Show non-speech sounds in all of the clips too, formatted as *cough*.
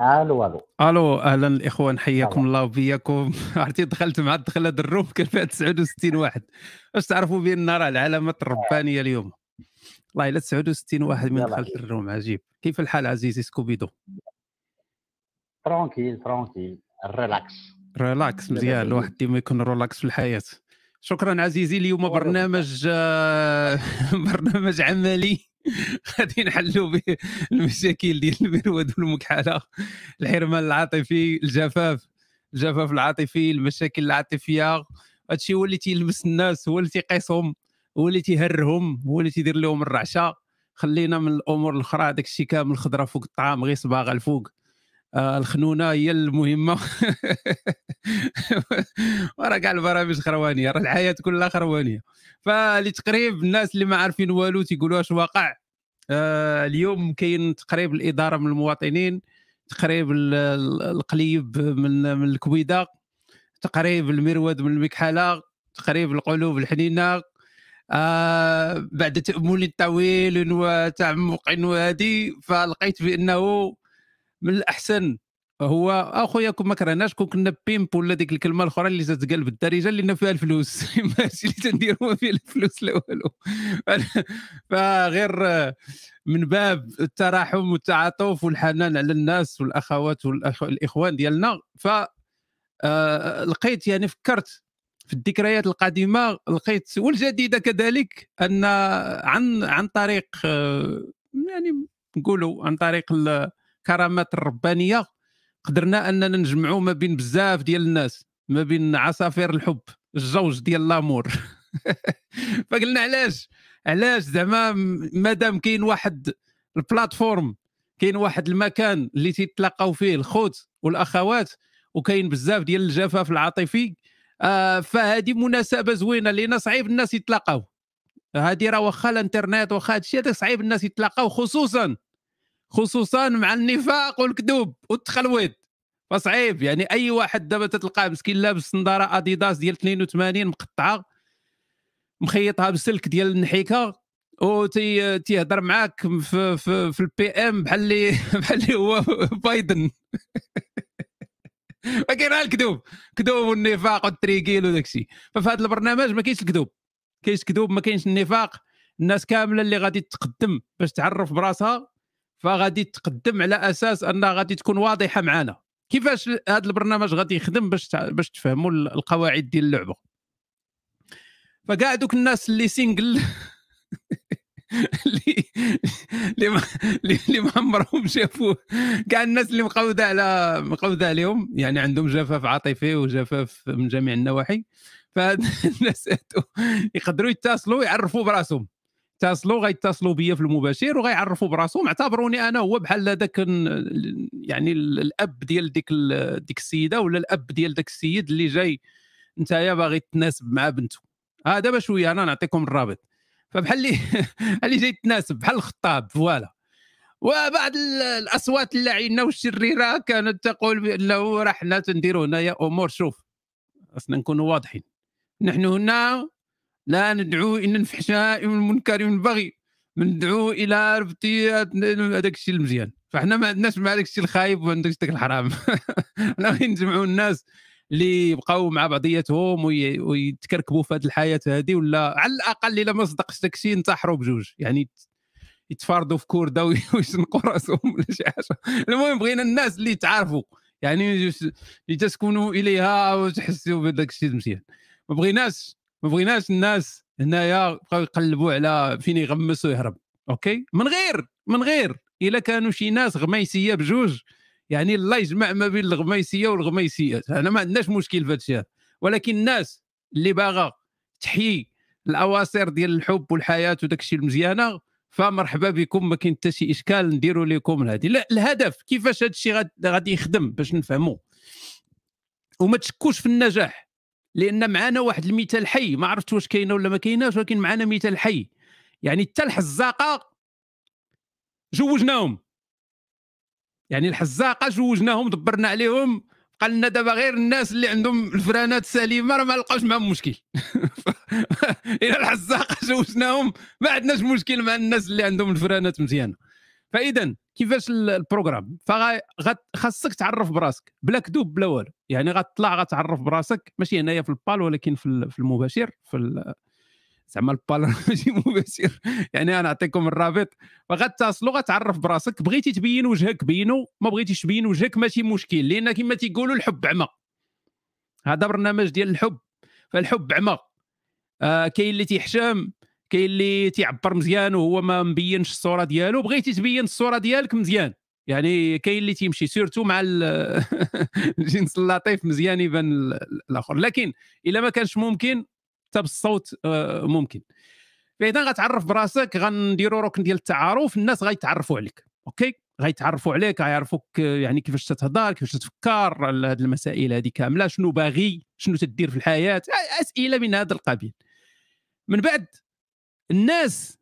ألو ألو. ألو أهلا الاخوان حياكم الله وبياكم *laughs* عرفتي دخلت مع الدخله ال room كان فيها 69 واحد. باش تعرفوا بان راه العلامات الربانية اليوم؟ والله إلا 69 واحد من دخلت ال room عجيب. كيف الحال عزيزي سكوبيدو؟ tranquille tranquille. relax relax مزيان الواحد ديما يكون relax في الحياة. شكرا عزيزي اليوم برنامج *laughs* برنامج عملي. *laughs* غادي نحلوا به المشاكل ديال المرود والمكحله. الحرمان العاطفي الجفاف. الجفاف العاطفي المشاكل العاطفية. هادشي هو اللي تيلمس الناس هو اللي تيقيسهم هو اللي تيهرهم هو اللي تيدير لهم الرعشة. خلينا من الأمور الأخرى داك الشيء كامل الخضره فوق الطعام غير صباغة الفوق. آه الخنونة هي المهمة. *laughs* وراه كاع البرامج خروانية راه الحياة كلها خروانية. فلتقريب الناس اللي ما عارفين والو تيقولوا اش واقع آه اليوم كاين تقريب الإدارة من المواطنين تقريب القليب من من الكويدة تقريب المرود من المكحلة تقريب القلوب الحنينة آه بعد تأمل طويل وتعمق وهذه فلقيت بأنه من الأحسن هو أخويا كون ما كرهناش كون كنا بيمب ولا ديك الكلمة الأخرى اللي تتقال بالدارجة اللي فيها الفلوس. *laughs* ماشي اللي تنديروا فيها الفلوس لا والو. *laughs* فغير من باب التراحم والتعاطف والحنان على الناس والأخوات والاخوان ديالنا. ف آه، لقيت يعني فكرت في الذكريات القديمة لقيت والجديدة كذلك أن عن عن طريق آه، يعني نقولوا عن طريق الكرامات الربانيه قدرنا أننا نجمعوا ما بين بزاف ديال الناس ما بين عصافير الحب الجوج ديال لامور. *laughs* فقلنا علاش؟ علاش زعما مادام كاين واحد البلاتفورم كاين واحد المكان اللي تيتلاقاو فيه الخوت والأخوات وكاين بزاف ديال الجفاف العاطفي آه فهذه مناسبة زوينة لأن صعيب الناس يتلاقاو. هذه راه واخا الإنترنت واخا هادشي هذا صعيب الناس يتلاقاو خصوصا خصوصا مع النفاق والكذوب والتخلويط فصعيب يعني أي واحد دابا تتلقاه مسكين لابس نظارة أديداس ديال 82 مقطعة مخيطها بسلك ديال النحيكة و تيهضر معاك في في, في ال BM بحال اللي *laughs* بحال اللي هو بايدن. *laughs* ولكن راه الكذوب كذوب والنفاق والتريكيل وداك الشيء. ففي هذا البرنامج ما كاينش الكذوب. كاينش كذوب ما كاينش النفاق. الناس كاملة اللي غادي تقدم باش تعرف براسها. فغادي تقدم على أساس انها غادي تكون واضحة معنا كيفاش هذا البرنامج غادي يخدم باش باش تفهموا القواعد ديال اللعبة؟ فكاع دوك الناس اللي سينجل اللي *laughs* اللي اللي ما عمرهم شافوا كاع الناس اللي مقوده على مقوده عليهم. يعني عندهم جفاف عاطفي وجفاف من جميع النواحي. فهاد *laughs* الناس يقدروا يتصلوا يعرفوا براسهم. اتصلوا غيتصلوا بيا في المباشر وغيعرفوا براسهم. اعتبروني أنا هو بحال هذاك يعني الأب ديال ديك ديك السيدة ولا الأب ديال داك السيد اللي جاي انت يا باغي تناسب مع بنته. ها دابا شوية أنا نعطيكم الرابط. فبحال اللي *laughs* اللي جاي تناسب بحال الخطاب فوالا. وبعض الأصوات اللعينة والشريرة كانت تقول بأنه راه حنا تنديروا هنايا أمور. شوف خاصنا نكونوا واضحين. نحن هنا لا ندعو إلى الفحشاء والمنكر والبغي ندعو إلى ربطي هذاك الشيء المزيان. فاحنا ما عندناش مع هذاك الشيء الخايب وما عندناش داك الحرام. *laughs* حنا غادي نجمعوا الناس اللي يبقاو مع بعضياتهم ويتكركبوا في هذه الحياة هذه ولا على الأقل إلا ما صدقش داك الشيء ينتحروا بجوج. يعني يتفارضوا في كورده ويشنقوا *laughs* راسهم ولا شي حاجة. المهم بغينا الناس اللي تعرفوا يعني لتسكنوا إليها وتحسوا بداك الشيء مزيان ما بغيناش ما بغيناش الناس هنايا بقاو يقلبوا على فين يغمس ويهرب أوكي؟ من غير من غير. إلا كانوا شي ناس غميسية بجوج يعني الله يجمع ما بين الغميسية والغميسيات أنا ما عندناش مشكل في هذا. ولكن الناس اللي باغا تحيي الأواصر ديال الحب والحياة وداك الشيء المزيانة فمرحبا بكم. ما كاين حتى شي إشكال نديروا لكم هذه لا الهدف كيفاش هذا الشيء غادي يخدم باش نفهموا وما تشكوش في النجاح. لأن معنا واحد المثال حي. ما عرفت واش كاينة ولا ما كايناش ولكن معنا مثال حي. يعني حتى الحزاقة جوجناهم. يعني الحزاقة جوجناهم دبرنا عليهم. قال لنا دابا غير الناس اللي عندهم الفرانات سليمه راه ما لقاوش معهم مشكل. *laughs* إلى الحزاقة جوجناهم. ما عندناش مشكل مع الناس اللي عندهم الفرانات مزيانة. فاذا كيفاش ال programme؟ فخاصك تعرف براسك بلا كذوب بلا والو. يعني غتطلع غتعرف براسك. ماشي هنايا في البال ولكن في المباشر في زعما البال *laughs* ماشي مباشر. يعني أنا نعطيكم الرابط. فغتصلوا غتعرف براسك. بغيتي تبين وجهك بينو ما بغيتيش تبين وجهك ماشي مشكل. لأن كما تيقولوا الحب عمى. هذا برنامج ديال الحب. فالحب عمى. آه كاين اللي تيحشم. كاين اللي تيعبر مزيان وهو ما مبينش الصورة ديالو بغيتي تبين الصورة ديالك مزيان. يعني كاين اللي تيمشي surtout مع *laughs* الجنس اللطيف مزيان يبان الآخر. لكن إلا ما كانش ممكن حتى بالصوت آه، ممكن. فإذا غتعرف براسك غنديروا ركن ديال التعارف الناس غيتعرفوا عليك. أوكي؟ غيتعرفوا عليك غيعرفوك يعني كيفاش تتهضر كيفاش تفكر هذه المسائل هذه كاملة شنو باغي شنو تدير في الحياة اسئله من هذا القبيل. من بعد الناس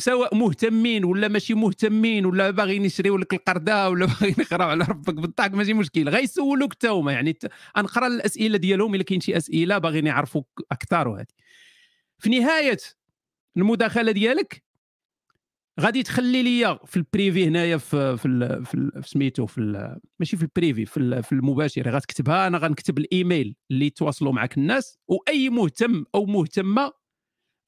سواء مهتمين ولا ماشي مهتمين ولا باغيين يشريو لك القرده ولا *laughs* باغيين يقراو على ربك بالطاق ماشي مشكل. غيسولوك حتى هما. يعني نقرا الأسئلة ديالهم إلا كاين شي أسئلة باغيين يعرفوك أكثر وهذه في نهاية المداخلة ديالك غادي تخلي ليا في ال privé هنايا في في في سميتو في ماشي في ال privé في في المباشر غتكتبها أنا غنكتب الإيميل اللي يتواصلوا معك الناس. وأي مهتم أو مهتمة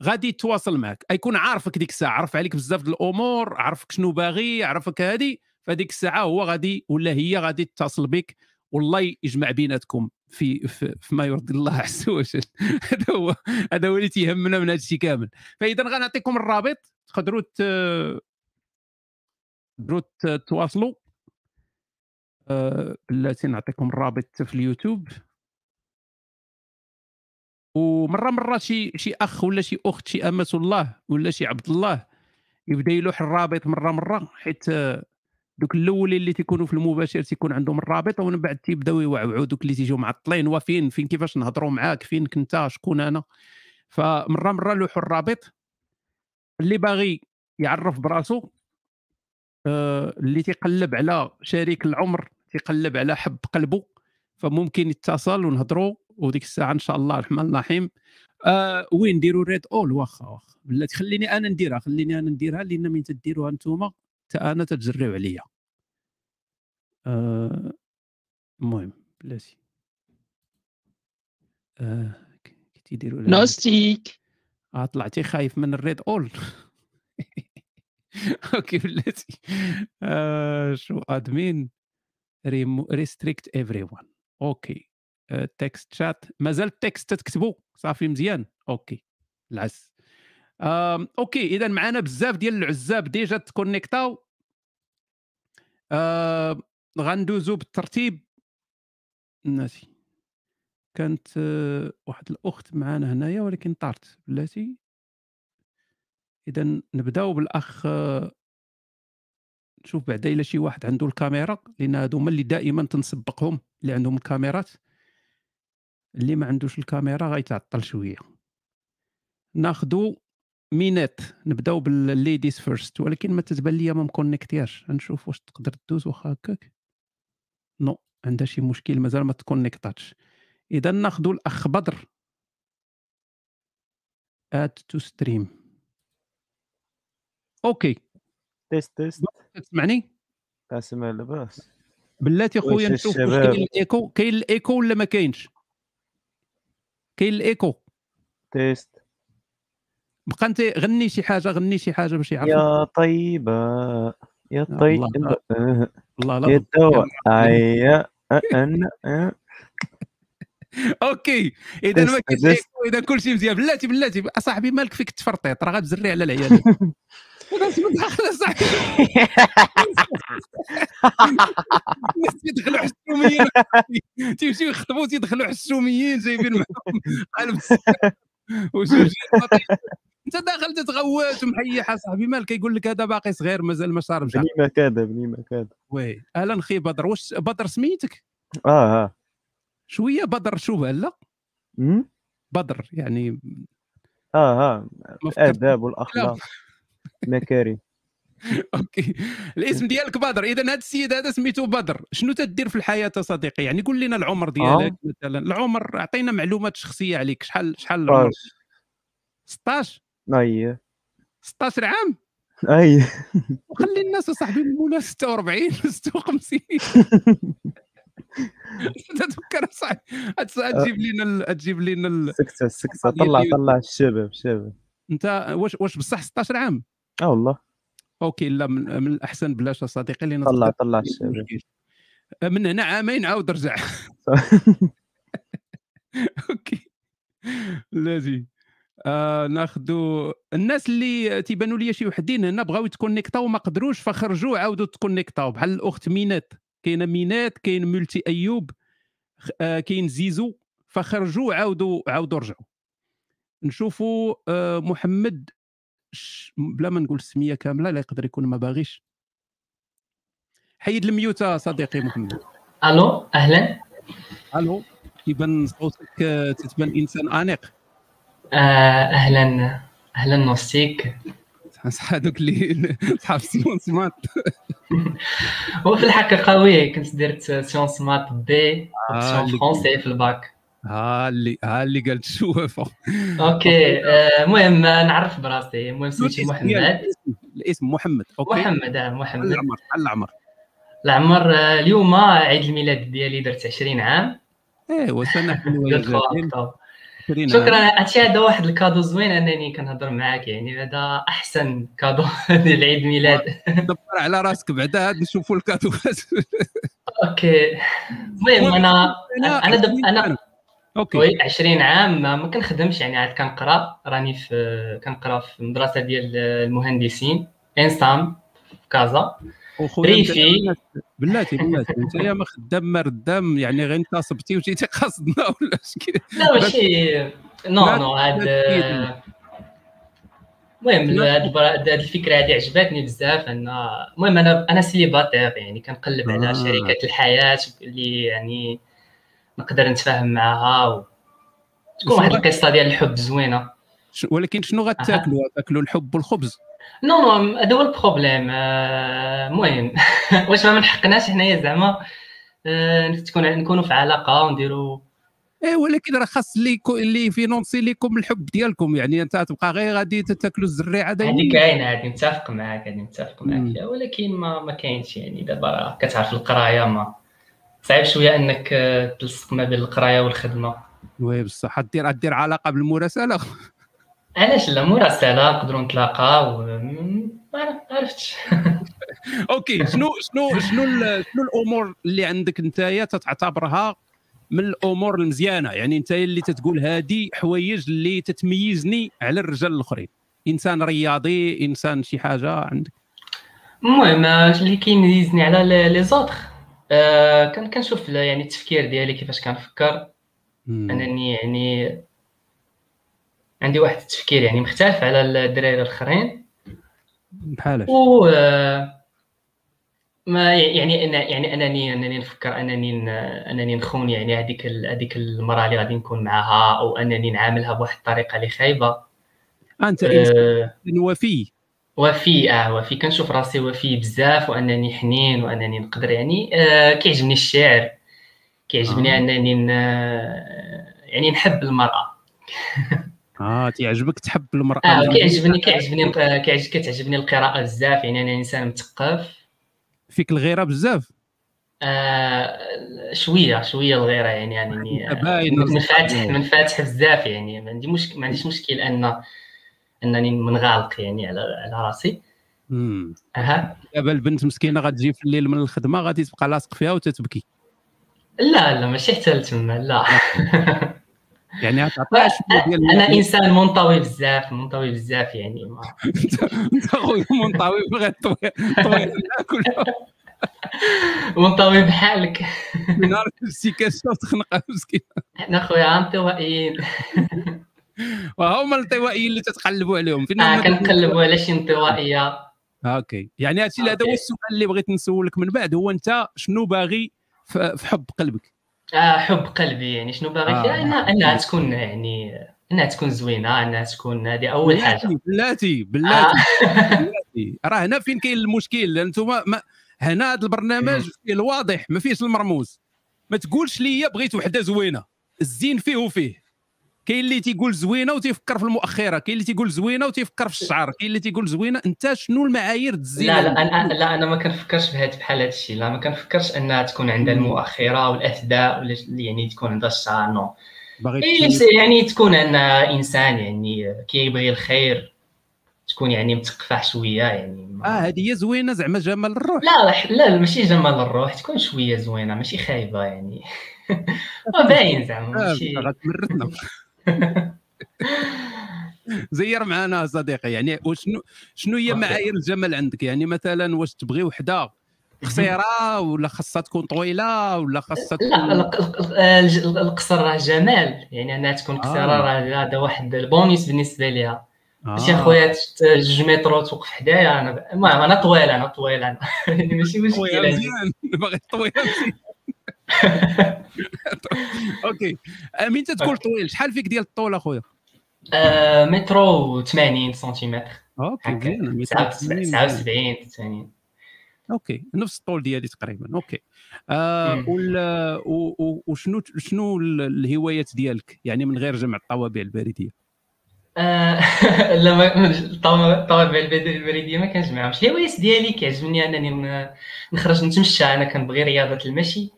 غادي يتواصل معك يكون عارفك ديك الساعة عرف عليك بزاف الأمور عرفك شنو باغي عرفك هذه فديك الساعة هو غادي ولا هي غادي تتصل بك. والله يجمع بيناتكم في في, في ما يرضي الله عز وجل. *laughs* هذا هو هذا هو اللي تيهمنا من هذا الشيء كامل. فإذا غنعطيكم الرابط. تقدروا تقدروا تواصلوا. بلاتي نعطيكم الرابط في اليوتيوب. ومرة مرة شي شي أخ ولا شي أخت شي أمة الله ولا شي عبد الله يبدا يلوح الرابط مرة مرة حيت دوك الأولين اللي تيكونوا في المباشر تيكون عندهم الرابط ومن بعد تيبداو يوعوعوا دوك اللي تيجيو معطلين وفين فين كيفاش نهضروا معاك فين كنت شكون أنا. فمرة مرة لوحوا الرابط اللي باغي يعرف براسو آه اللي تيقلب على شريك العمر تيقلب على حب قلبه فممكن يتصل ونهضروا وديك الساعة إن شاء الله الرحمن الرحيم. آه وين نديروا ريد أول؟ واخا واخا. بلاتي خليني أنا نديرها خليني أنا نديرها لأن من تديروها أنتم حتى أنا تتجريو عليا. آه المهم بلاتي. آه تيديروا نوستيك آه طلعتي خايف من الريد أول. *laughs* أوكي بلاتي. آه شو ادمين ريستريكت ايفري ون OK. text chat مازال ال text تكتبوا صافي مزيان. OK. العس. أوكي. إذا معنا بزاف ديال العزاب déjà تكونيكتاو. غندوزو بالترتيب. ناسي. كانت آه واحد الأخت معنا هنايا ولكن طارت. بلاتي. إذا نبداو بالأخ آه نشوف بعدا إلا شي واحد عنده الكاميرا لأن هادو هما اللي دائما تنسبقهم اللي عندهم الكاميرات. اللي ما عندوش الكاميرا غيتعطل شوية. ناخذوا مينات نبداو ب ال ladies first ولكن ما تتبان ليا ما مكونيكتياش نشوف واش تقدر دوز واخا هكاك. non عندها شي مشكل مازال ما تكونيكتاتش. إذا ناخذوا الأخ بدر. add to stream أوكي. تيست تيست تسمعني؟ أسمع لاباس. بلاتي خويا نشوف؟ كاين الإيكو كاين الإيكو ولا ما كاينش؟ كاين الإيكو. تيست. بقى أنت غني شي حاجة غني شي حاجة باش يعرفوا يا طيبة يا الله. طيبة. الله يا لا الدواء عيا أنا أه. أوكي. إذا ما كاينش إذا كل شيء مزيان. بلاتي بلاتي. أصاحبي مالك فيك تفرطيط؟ راه غتزري على العيال *laughs* أنا اسمع داخل اصاحبي الناس تيدخلوا حسوميين. تيمشيو يخطبوا تيدخلوا حسوميين جايبين معاهم قلب *laughs* وجوج انت داخل تتغوت ومحيح اصاحبي مالك يقول لك هذا باقي صغير مازال ما شاربش بني ما كاد بني ما كاد وي. أهلا خي بدر واش بدر سميتك؟ آه آه. شوية بدر شو هلا؟ بدر يعني آه آه. الآداب والأخلاق. مكارم *laughs* أوكي. الاسم ديالك بدر. اذا هذا السيد هذا سميتو بدر. شنو تدير في الحياة صديقي؟ يعني قول لنا العمر ديالك مثلا. العمر أعطينا معلومات شخصية عليك. شحال شحال العمر 16 أي. 16 عام؟ أي. *laughs* وخلي الناس اصاحبي المولى 46 56 تذكر صاحبي *laughs* تجيب لنا تجيب لنا سكتة سكتة. طلع. طلع الشباب الشباب. أنت واش واش بصح 16 عام؟ آه والله. OK لا من, من الأحسن بلاش صديقي لأن طلع طلع مشكل. من هنا عامين عاود رجع *laughs* OK. لازم. آه ناخذوا الناس اللي تيبانوا لي شي وحدين هنا بغاو يتكونيكتاو ما قدروش فخرجوا عاودوا تكونيكتاو. بحال الأخت مينات. كاينة مينات كاين ملتي أيوب آه كاين زيزو. فخرجوا عاودوا عاودوا رجعوا. نشوفوا آه محمد. بلا ما نقول السميه كاملة لا يقدر يكون ما باغيش. حيد ال mute صديقي محمد. ألو أهلا. ألو كيبان صوتك تتبان إنسان انيق آه، أهلا أهلا نوستيك هذوك اللي صحاب سيمون سمات. *laughs* وفي الحقيقة وي كنت درت سيونس مات بي آه، اللي- فرونسي في الباك. ها اللي ها اللي قالت شوفه أوكي. المهم آه، نعرف براسي. المهم سميتي محمد. الاسم- محمد أوكي. محمد آه محمد. العمر العمر. العمر آه، اليوم عيد الميلاد ديالي درت 20 عام. ايوا سنه *laughs* حلوة يا درت جميل. أكتوبر. 20 شكرا. هادشي هذا واحد ال cadeau زوين أنني كنهضر معاك يعني هذا أحسن cadeau *laughs* ديال عيد الميلاد دبر على راسك بعدا هاد نشوفوا الكادوات. OK. المهم أنا أنا أنا. OK oui 20 عام ما ما كنخدمش يعني عاد كنقرا راني في كنقرا في المدرسة ديال المهندسين انسام في كازا ريفي. بلاتي بلاتي أنت يا ما خدام ما ردام يعني غير أنت صبتي وجيتي *laughs* قاصدنا ولا شكي لا ماشي no no هاد. المهم. هاد الفكرة هادي عجبتني بزاف إن المهم أنا أنا célibataire يعني كنقلب آه. على شركه الحياة اللي يعني نقدر نتفاهم معاها و... تكون واحد القصة ديال الحب زوينة. ش- ولكن شنو غتاكلوا؟ غتاكلوا الحب والخبز. no no هذا هو ال problème. آه، المهم. *laughs* واش ما من حقناش حنايا زعما. آه، تكون نكونوا في علاقة ونديروا إيه ولكن راه خاص اللي اللي financer لكم الحب ديالكم. يعني أنت تبقى غير غادي تاكلوا الزريعة هذه دايما كاينة هذه متفق معاك هذه متفق معاك. ولكن ما ما كاينش يعني. دابا كتعرف القراية ما صعيب شوية إنك آه، تلصق ما بين القراية والخدمة. oui بصح. دير دير علاقة بالمراسلة. علاش لا؟ مراسلة نقدروا نتلاقاو ما عرفتش. *laughs* okay شنو شنو شنو شنو الأمور اللي عندك نتايا تتعتبرها من الأمور المزيانة؟ يعني انت اللي تتقول هذه حوايج اللي تتميزني على الرجال الآخرين. إنسان رياضي إنسان شي حاجة عندك. المهم آه، اللي كيميزني على les autres. آه، كان كنشوف يعني التفكير ديالي كيفاش كنفكر. أنني يعني عندي واحد التفكير يعني مختلف على الدراري الآخرين. بحالاش و آه، ما يعني أنا يعني انني أنني نفكر أنني أنني نخون يعني هذيك هذيك المراه اللي غادي نكون معاها أو أنني نعاملها بواحد الطريقة اللي خايبة. أنت إنسان آه، وفي. وفي آه وفي كنشوف راسي وفي بزاف وأنني حنين وأنني نقدر يعني آه كيعجبني الشعر كيعجبني آه. أنني ن... يعني نحب المرأة *laughs* آه تعجبك تحب المرأة آه كيعجبني كيعجبني آه، كيعجب كتعجبني القراءة بزاف يعني أنا إنسان مثقف فيك الغيرة بزاف آه شوية شوية الغيرة يعني باين آه، منفاتح راسك. منفاتح بزاف يعني ما عندي مشكل ما عنديش مشكل أن انني منغالق يعني على على راسي. أها. دابا البنت مسكينة غتجي في الليل من الخدمة غادي تبقى لاصق فيها وتتبكي. لا لا ماشي حتى لتما لا. *laughs* يعني شوية ديال أنا إنسان منطوي بزاف منطوي بزاف يعني ما *laughs* أنت خويا منطوي بغيت طويل طويل *laughs* منطوي بحالك. من نهار السيكاشه وتخنقها مسكينة. إحنا خويا وهما الانطوائيين اللي تتقلبوا عليهم. فين آه هما كنقلبوا على شي انطوائية. أوكي. يعني هادشي هذا هو. السؤال اللي بغيت نسولك من بعد. هو أنت شنو باغي في حب قلبك؟ آه حب قلبي. يعني شنو باغي؟ آه. فيها انها أنها تكون يعني أنها تكون زوينة. أنها تكون هذه أول حاجة. بلاتي آه. بلاتي. *laughs* بلاتي. راه هنا فين كاين المشكل؟ أنتم ما هنا هذا البرنامج فيه الواضح ما فيهش المرموز. ما تقولش لي بغيت وحدة زوينة. الزين فيه وفيه. كاين اللي تيقول زوينة وتيفكر في المؤخرة كاين اللي تيقول زوينة وتيفكر في الشعر كاين اللي تيقول زوينة انت شنو المعايير الزينه لا لا أنا لا أنا ما كنفكرش بهذا بحال هذا الشيء لا ما كنفكرش انها تكون عندها المؤخرة والاثداء ولا يعني تكون عندها الشعر نو يعني تكون انها إنسان يعني كيبغي الخير تكون يعني متقفح شوية يعني ما- آه هذه هي زوينة زعما جمال الروح. لا لا ماشي جمال الروح تكون شوية زوينة ماشي خايبة يعني. ما *laughs* باين زعما آه ماشي. *laughs* زير معنا صديقي يعني وشنو شنو هي أوكي. معايير الجمال عندك؟ يعني مثلا واش تبغي وحدة؟ قصيرة ولا خاصها تكون طويلة ولا خاصها لا تكون ال- الج- القصر راه جمال. يعني أنها تكون قصيرة آه. راه هذا واحد البونيس بالنسبة ليها. ماشي آه. أخويا تشت- جوج مترو توقف حدايا أنا المهم أنا طويل أنا طويل أنا. يعني *laughs* ماشي مشكل باغي مزيان. *laughs* *laughs* okay. امين تقول طويل شحال فيك ديال الطول أخويا؟ آه، مترو 80 سنتيمتر. okay هكا. مزيان مية 79 وثمانين. 79 80 okay نفس الطول ديالي تقريبا okay. آه و- وشنو شنو ال- الهوايات ديالك؟ يعني من غير جمع الطوابع البريدية. *laughs* لا الطوابع البريديه ما كنجمعهمش. الهوايات ديالي كيعجبني أنني نخرج نتمشى. أنا كنبغي رياضة المشي.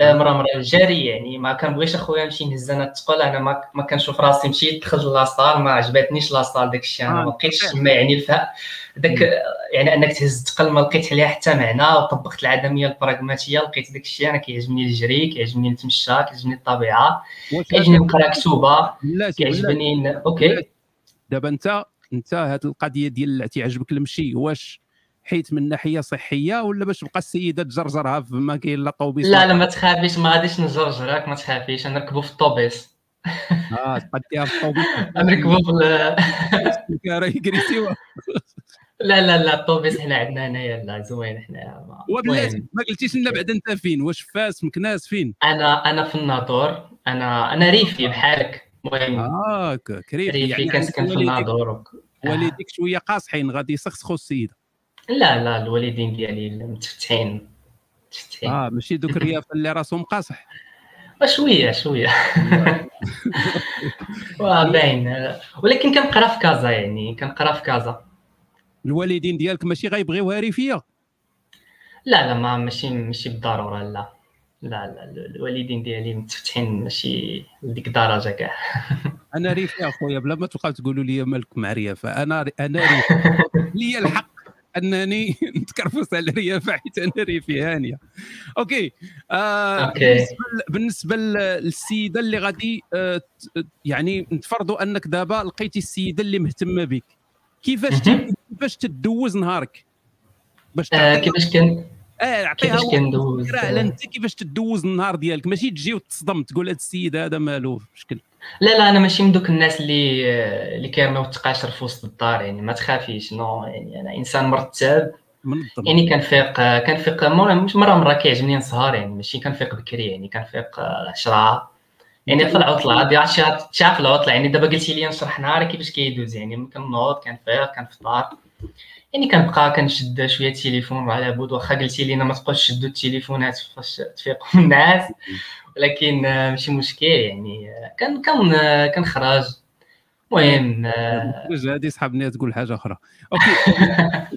آه، مره مرة الجري يعني ما كنبغيش أخويا نمشي نهز أنا الثقل أنا ما ما كنشوف راسي مشيت دخلت la salle ما عجبتنيش la salle داك الشيء أنا آه، ما لقيتش. تما يعني الفهم داك يعني أنك تهز الثقل ما لقيت عليها حتى معنى وطبقت العدمية البراغماتية لقيت داك الشيء أنا كيعجبني الجري كيعجبني نتمشى كيعجبني الطبيعة كيعجبني نقرا كتوبه كيعجبني okay. دابا انت أنت هذه القضية ديال تيعجبك المشي واش حيت من ناحية صحية ولا باش تبقى السيدة تجرجرها في ما كاين لا طوبيس لا لا ما تخافيش ما غاديش نجرجرك ما تخافيش نركبوا في الطوبيس. *laughs* آه تبقى ديها في الطوبيس. *laughs* نركبوا في يجري *laughs* سوا لا لا لا الطوبيس حنا عندنا هنايا لا زوين حنا وبلاتي ما قلتيش لنا بعد أنت فين واش فاس مكناس فين؟ أنا أنا في الناظور أنا أنا ريفي بحالك. المهم. آه كريم ريفي يعني كنسكن في وك- والديك شوية قاصحين غادي يسخسخوا السيدة. لا لا الوالدين ديالي متفتحين متفتحين. آه ماشي دوك الريافه اللي راسهم قاصح. *laughs* شوية شوية. *laughs* واه باين. ولكن كنقرا في كازا يعني كنقرا في كازا. الوالدين ديالك ماشي غيبغيوها ريفيه لا لا ما ماشي ماشي بالضرورة لا. لا لا الوالدين ديالي متفتحين ماشي لديك الدرجه كاع. أنا ريفي أخويا بلا ما تبقاو تقولوا لي مالك مع ريافه أنا أنا ريفي. *laughs* لي الحق أنني *laughs* نتكرفس على الريافه حيت أنا ريفي هانية. okay. آه okay. بالنسبة للسيدة اللي غادي آه يعني نتفرضوا أنك دابا لقيتي السيدة اللي مهتمة بك. كيفاش. كيفاش تدوز نهارك؟ باش آه، كيفاش كان؟ آه عطيها كيفاش على أنت كيفاش تدوز النهار ديالك. ماشي تجي وتصدم تقول هذا السيد هذا مالو شكل لا لا أنا ماشي من دوك الناس اللي اللي كيرميو التقاشر في وسط الدار يعني ما تخافيش no يعني أنا إنسان مرتب. يعني كنفيق كنفيق مش مرة مرة كيعجبني نسهر يعني ماشي كنفيق بكري يعني كنفيق 10 يعني في العطلة هادي عرفتي شاف العطلة يعني دابا قلتي لي نشرح نهاري كيفاش كيدوز يعني كنوض كنفيق كنفطر. يعني كنبقى كنشد شوية التليفون على بعد واخا قلتي لينا ما تبقاوش تشدوا التليفونات فاش تفيقوا الناس. ولكن آه، ماشي مشكل يعني آه، كان كان آه، كنخرج المهم هذه صحابني تقول حاجة أخرى. okay. *laughs*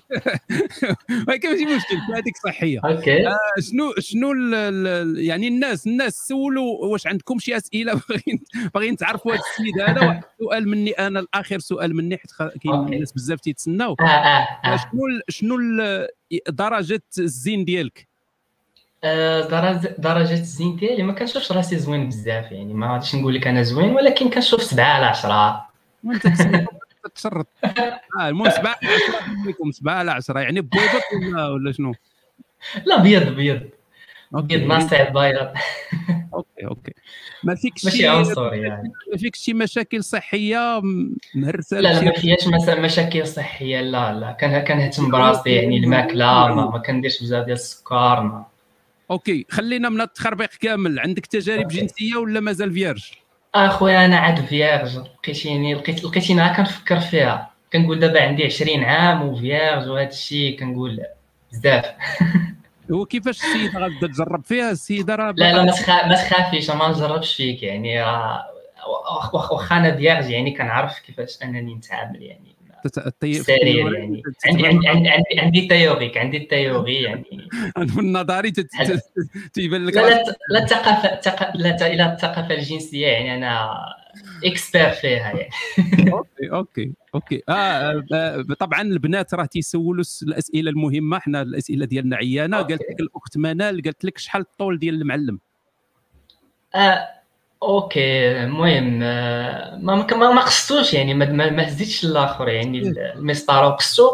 ولكن ماشي مشكل هذيك صحية. okay. آه، شنو شنو ال- ال- يعني الناس الناس سولوا واش عندكم شي أسئلة؟ *laughs* باغيين باغيين تعرفوا هذا السيد هذا؟ واحد سؤال مني أنا الآخر سؤال مني حيت كاين. الناس بزاف تيتسناو. شنو ال- شنو درجة الزين ديالك؟ آه، درجة درجة الزين ديالي ما كنشوفش راسي زوين بزاف يعني ما غاديش نقول لك أنا زوين ولكن كنشوف 7 على 10 وانت تشرط آه المهم 7 على 10 فيكم 7 على 10 يعني بيضت ولا ولا شنو؟ لا بيض بيض. بيض ناصع البيض okay okay. ما فيكش ماشي شي عنصري يعني. ما فيكش شي مشاكل صحية؟ مهرسه لا لا ما فيهاش مس- مشاكل صحية لا لا. كان كنهتم براسي يعني الماكلة ما, ما كنديرش بزاف ديال السكر ما okay خلينا من التخربيق كامل. عندك تجارب okay. جنسية ولا مازال فيرج أخويا أنا عاد vierge لقيتيني لقيت لقيتيني عا كنفكر فيها. كنقول دابا عندي 20 عام و vierge وهذا الشيء كنقول بزاف. *laughs* هو كيفاش السيده غادا تجرب فيها؟ السيدة راه لا لا ما ما تخافيش ما نجربش فيك يعني. راه واخ- واخ- واخا أنا vierge يعني كنعرف كيفاش أنني نتعامل يعني. السرير يعني. عندي عندي عندي عندي, عندي théorique عندي ال théorie يعني. *laughs* في النظري. تيبان لك لا لا الثقافه الثقا- لا لا الثقافة الجنسية يعني أنا expert فيها يعني. *laughs* OK OK OK. آه آه، طبعا البنات راه تيسولوا الأسئلة المهمة. حنا الأسئلة ديالنا عيانه. قالت لك الاخت منال قالت لك شحال الطول ديال المعلم؟ آه OK المهم آه، ما ما ما- قصتوش يعني ما ما, ما هزيتش الآخر يعني المسطرة وقصتو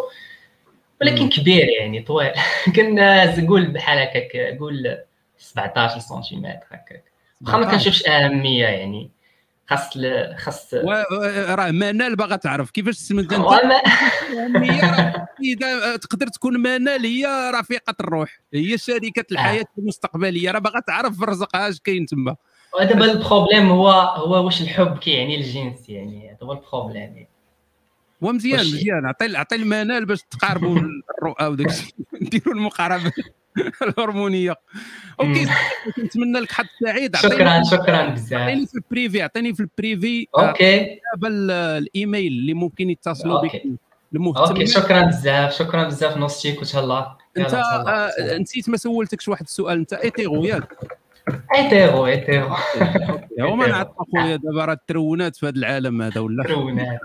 ولكن. كبير يعني طويل. *laughs* كنا قول بحال هكاك قول 17 سنتيمتر هكاك. واخا ما كنشوفش أهمية يعني خاص خاص و- و- راه منال باغا تعرف. كيفاش سميت أنت؟ *laughs* وما هي راه إذا تقدر تكون منال هي رفيقة الروح. هي شريكة الحياة المستقبلية. راه باغا تعرف رزقها اش كاين تما. ودابا ال problème هو هو واش الحب كيعني الجنس يعني. هذا هو ال problème يعني. ومزيان مزيان عطي عطي المنال باش تقاربوا *laughs* الرؤى وداك الشيء *laughs* نديروا المقاربة *laughs* الهرمونية. OK نتمنى لك حظ سعيد. شكرا شكرا بزاف. عطيني في ال privé عطيني في ال privé. آه، OK. دابا ال- الإيميل اللي ممكن يتصلوا بك. OK. OK المهتمين شكرا بزاف شكرا بزاف نوستيك وتهلا أنت آه، نسيت ما سولتكش واحد السؤال. أنت hétéro ياك. hétéro hétéro. *laughs* هو ما نعرف أخويا دابا راه الترونات في هذا العالم هذا ولا. ولا,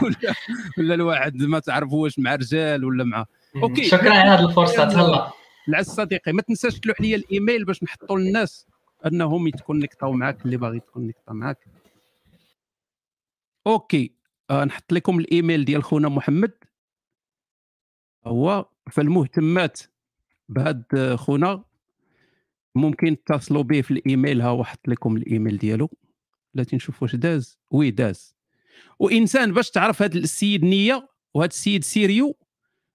*laughs* ولا الواحد ما تعرف واش مع رجال ولا مع OK. شكرا على هذه الفرصة تهلا. العز صديقي ما تنساش تلوح لي الإيميل باش نحطوا للناس أنهم يتكونيكتاو معاك اللي باغي يتكونيكتا معاك. OK. آه نحط لكم الإيميل ديال خونا محمد. هو فالمهتمات بهاد آه، خونا. ممكن تتصلوا به في الإيميل ها هو حط لكم الإيميل ديالو. بلاتي نشوف واش داز. oui داز. وإنسان باش تعرف هذا السيد نية وهذا السيد sérieux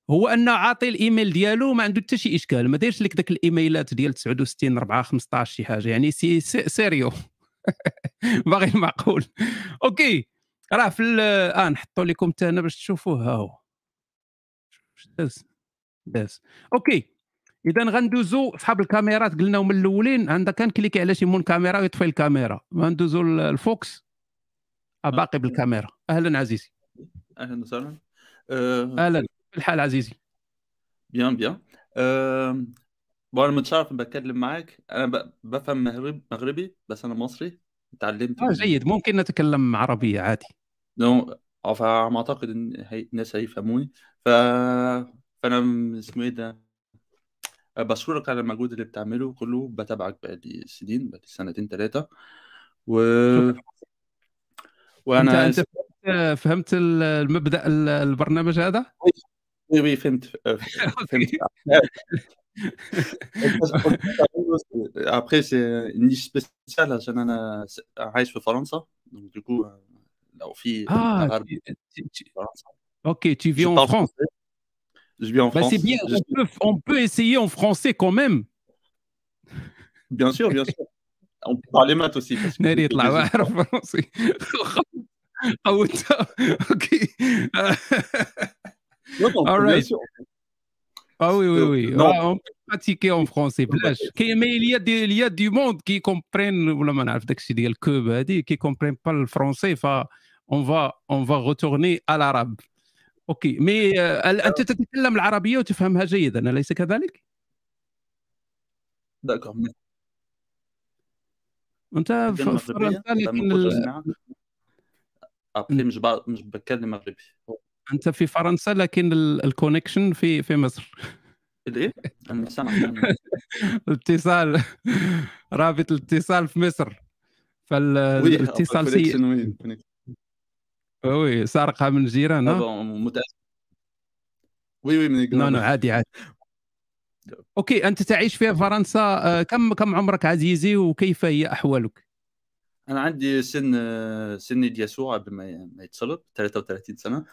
هو انه عاطي الإيميل ديالو ما عنده حتى شي إشكال. ما دايرش لك داك الإيميلات ديال 69 4 15 شي حاجة. يعني سي سي سيريو. *laughs* باغي المعقول. OK. راه في آه نحطوا لكم حتى أنا باش تشوفوه. ها هو. داز. داز. OK. اذا غندوزو صحاب الكاميرات قلناهم من الأولين. عندك كان كليكي على شي mon caméra ويطفي الكاميرا. غندوزو ال- الفوكس. آه باقي بالكاميرا. أهلا عزيزي. أهلا وسهلا. أه أهلا. كيف الحال عزيزي. bien bien. أه bon أنا متشرف بتكلم معاك أنا ب- بفهم مغرب مغربي بس أنا مصري. اتعلمت آه بال- جيد. ممكن نتكلم عربية عادي. non au fait اعتقد إن هي... الناس هيفهموني. ف فأنا اسمه إيه ده؟ أه، بشكرك على المجهود اللي بتعمله كله بتابعك بقالي سنين بقالي سنتين ثلاثة و شكرا. وأنا أنت أنت فهمت- فهمت ال- المبدا ال- البرنامج هذا؟ oui oui فهمت فهمت. après c'est niche spéciale عشان أنا عايش في فرنسا. دوكو لو في آه tu- tu- في tu vis Je vis en bah, Bien. On, peut, essayer en français quand même. Bien sûr, bien sûr. On peut parler maths aussi. Parce que *laughs* *laughs* ok. *laughs* non, non, All. Ah oui, oui, oui. Euh, ah, on peut pratiquer en français. Mais il y, a des, il y a du monde qui comprennent, bah, qui comprennent pas le français. On va retourner à l'arabe. OK. mais أنت تتكلم العربية وتفهمها جيدا أليس كذلك؟ Mais أنت في فرنسا لكن مش مش بتكلم مغربي. أنت في فرنسا لكن ال- ال connexion في في مصر. الإيه؟ الاتصال رابط الاتصال في مصر. فالاتصال سيء. oui سارقها من جيران ها؟ bon, متأسف. oui oui من non non عادي عادي. OK أنت تعيش في فرنسا آه، كم كم عمرك عزيزي وكيف هي أحوالك؟ أنا عندي سن سن يسوع قبل ما يتصلب 33 سنة.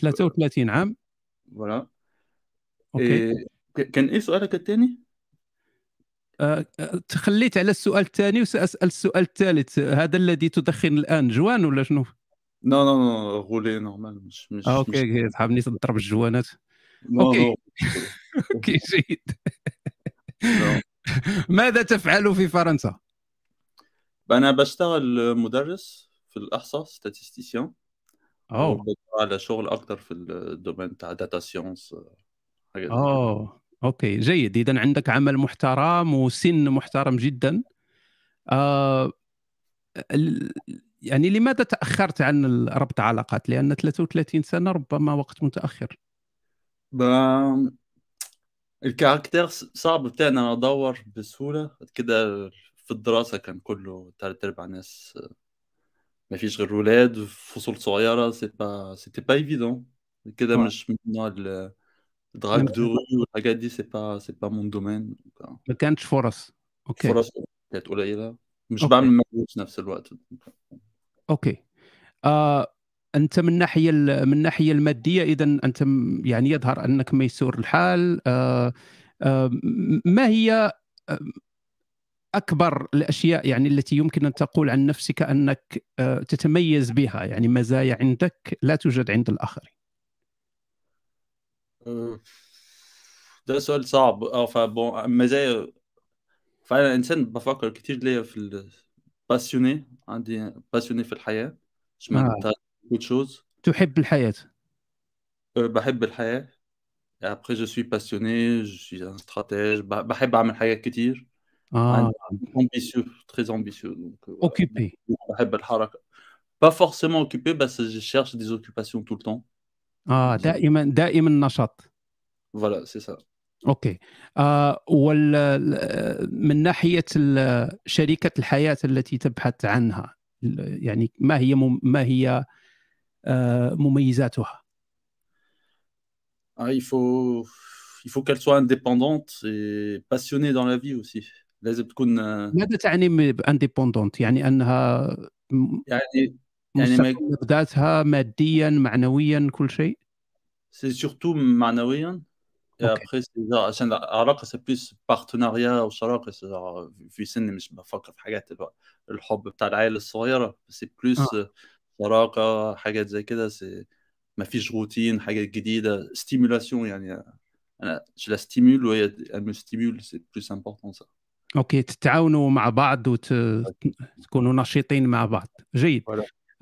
33 عام؟ voilà. OK. إيه كان إيه سؤالك الثاني؟ آه، آه، تخليت على السؤال الثاني وسأسأل السؤال الثالث. هذا الذي تدخن الآن joint ولا شنو؟ non non non roulée normale مش مش OK صحابني تضرب الجوانات. non OK جيد. ماذا تفعل في فرنسا؟ أنا بشتغل مدرس في الإحصاء statisticien. أوه. وبدور على شغل أكتر في ال domaine بتاع data كده. أوه. OK جيد. اذا عندك عمل محترم وسن محترم جدا. آه يعني لماذا تأخرت عن ربط علاقات؟ لأن 33 سنة ربما وقت متأخر. ال caractère ص- صعب أنا أدور بسهولة. كده في الدراسة كان كله تلات أرباع ناس ما فيش غير ولاد فصول صغيرة. c'est pas c'était pas évident كده. مش من نوع mode والحاجات دي c'est pas c'est pas mon domaine ما كانتش فرص. OK. فرص كانت قليلة. مش OK. بعمل مجهود في نفس الوقت. OK. آه أنت من ناحية ال- من الناحيه المادية اذا أنت يعني يظهر أنك ميسور الحال. آه آه ما هي آه، أكبر الأشياء يعني التي يمكن أن تقول عن نفسك أنك آه تتميز بها؟ يعني مزايا عندك لا توجد عند الآخرين. أه، ده سؤال صعب. آه فبون مزايا فأنا إنسان بفكر كتير ليا في الباسيوني عندي باسيوني في الحياة مش آه. m'intéresse beaucoup de choses تحب الحياه أه، بحب الحياة Et après je suis passionné je suis un stratège ب- بحب أعمل حاجات كتير اه عندي ambitieux très ambitieux donc euh, voilà. اوكيبي بحب الحركة pas forcément occupé بس je cherche des occupations tout le temps اه دائما دائما نشاط voilà c'est ça أوكي. آه وال من ناحية شريكة الحياة التي تبحث عنها يعني ما هي مم- ما هي آه مميزاتها؟ Ah, il faut il faut qu'elle soit indépendante et passionnée dans la vie aussi. لازم تكون آه، ماذا تعني ب indépendante يعني أنها يعني يعني ما بذاتها ماديا معنويا كل شيء؟ C'est surtout معنويا. Et OK. après c'est genre عشان العلاقة c'est plus partenariat وشراكة c'est genre في سن مش بفكر في حاجات الحب بتاع العائلة الصغيرة c'est plus آه. شراكة حاجات زي كده c'est ما فيش روتين حاجات جديدة stimulation يعني je la stimule وهي elle me stimule c'est plus important ça أوكي تتعاونوا مع بعض وتكونوا نشيطين مع بعض جيد.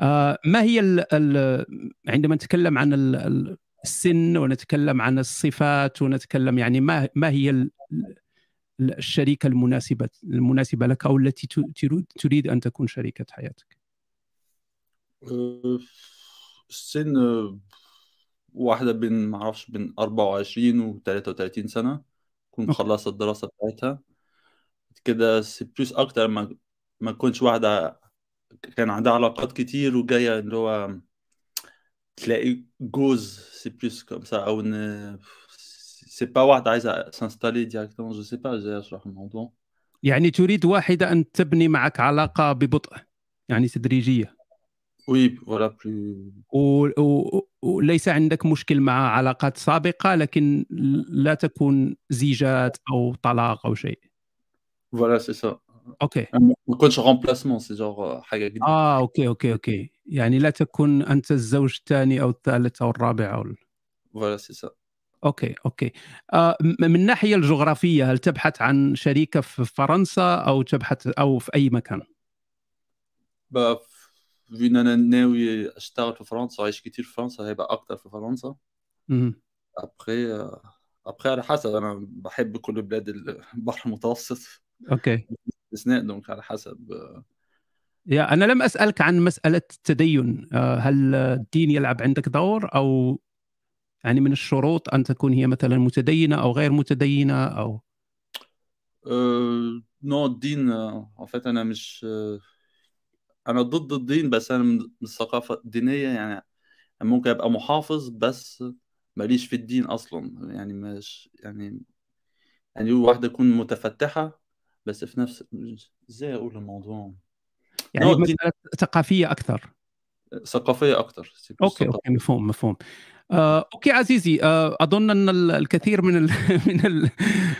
آه ما هي ال ال عندما نتكلم عن ال- ال- السن ونتكلم عن الصفات ونتكلم يعني ما ما هي ال- ال- الشريكة المناسبه المناسبة لك أو التي تريد أن تكون شريكة حياتك أه، السن واحدة بين معرفش بين 24 و 33 سنة تكون OK. مخلصة الدراسة بتاعتها كده c'est plus أكتر ما ما تكونش واحدة كان عندها علاقات كتير وجاية اللي هو تلاقي جوز c'est plus comme ça إن c'est pas واحدة عايزة s'installer directement je sais pas إزاي أشرح الموضوع يعني تريد واحدة أن تبني معك علاقة ببطء يعني تدريجية. oui voilà plus وليس عندك مشكل مع علاقات سابقة لكن لا تكون زيجات أو طلاق أو شيء. voilà c'est ça OK ما يكونش remplacement c'est genre حاجة جديدة آه OK OK OK يعني لا تكون انت الزوج الثاني أو الثالث أو الرابع أو ال- voilà c'est ça OK OK آه من الناحيه الجغرافيه هل تبحث عن شريكه في فرنسا أو تبحث أو في اي مكان؟ enfin أنا ناوي اشتغل في فرنسا وعايش كتير في فرنسا هيبقى أكتر في فرنسا. ابخي ابخي على حسب أنا بحب كل بلاد البحر المتوسط OK باستثناء donc على حسب يا أنا لم أسألك عن مسألة التدين. آه هل الدين يلعب عندك دور؟ أو يعني من الشروط أن تكون هي مثلا متدينة أو غير متدينة أو؟ أه نوع الدين en fait أنا مش آه، أنا ضد الدين بس أنا من من الثقافه الدينيه يعني ممكن أبقى محافظ بس ماليش في الدين أصلا. يعني مش يعني يعني واحدة تكون متفتحة بس في نفس إزاي أقول الموضوع؟ يعني الدين مسألة ثقافية أكثر. ثقافية plus OK OK مفهوم مفهوم. آه، OK عزيزي آه، أظن أن ال- الكثير من ال *laughs* من ال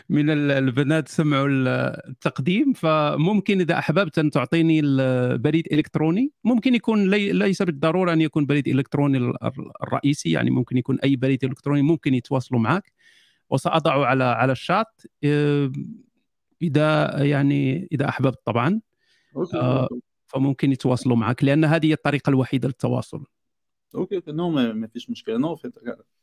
من ال- البنات سمعوا ال- التقديم فممكن إذا أحببت أن تعطيني البريد إلكتروني. ممكن يكون لي ليس بالضرورة أن يكون بريد إلكتروني ال- الرئيسي يعني ممكن يكون أي بريد إلكتروني ممكن يتواصلوا معك. وساضعه على على الشات. آه، إذا يعني إذا أحببت طبعا آه. فممكن يتواصلوا معك لأن هذه هي الطريقة الوحيدة للتواصل. OK non ما فيش مشكلة. non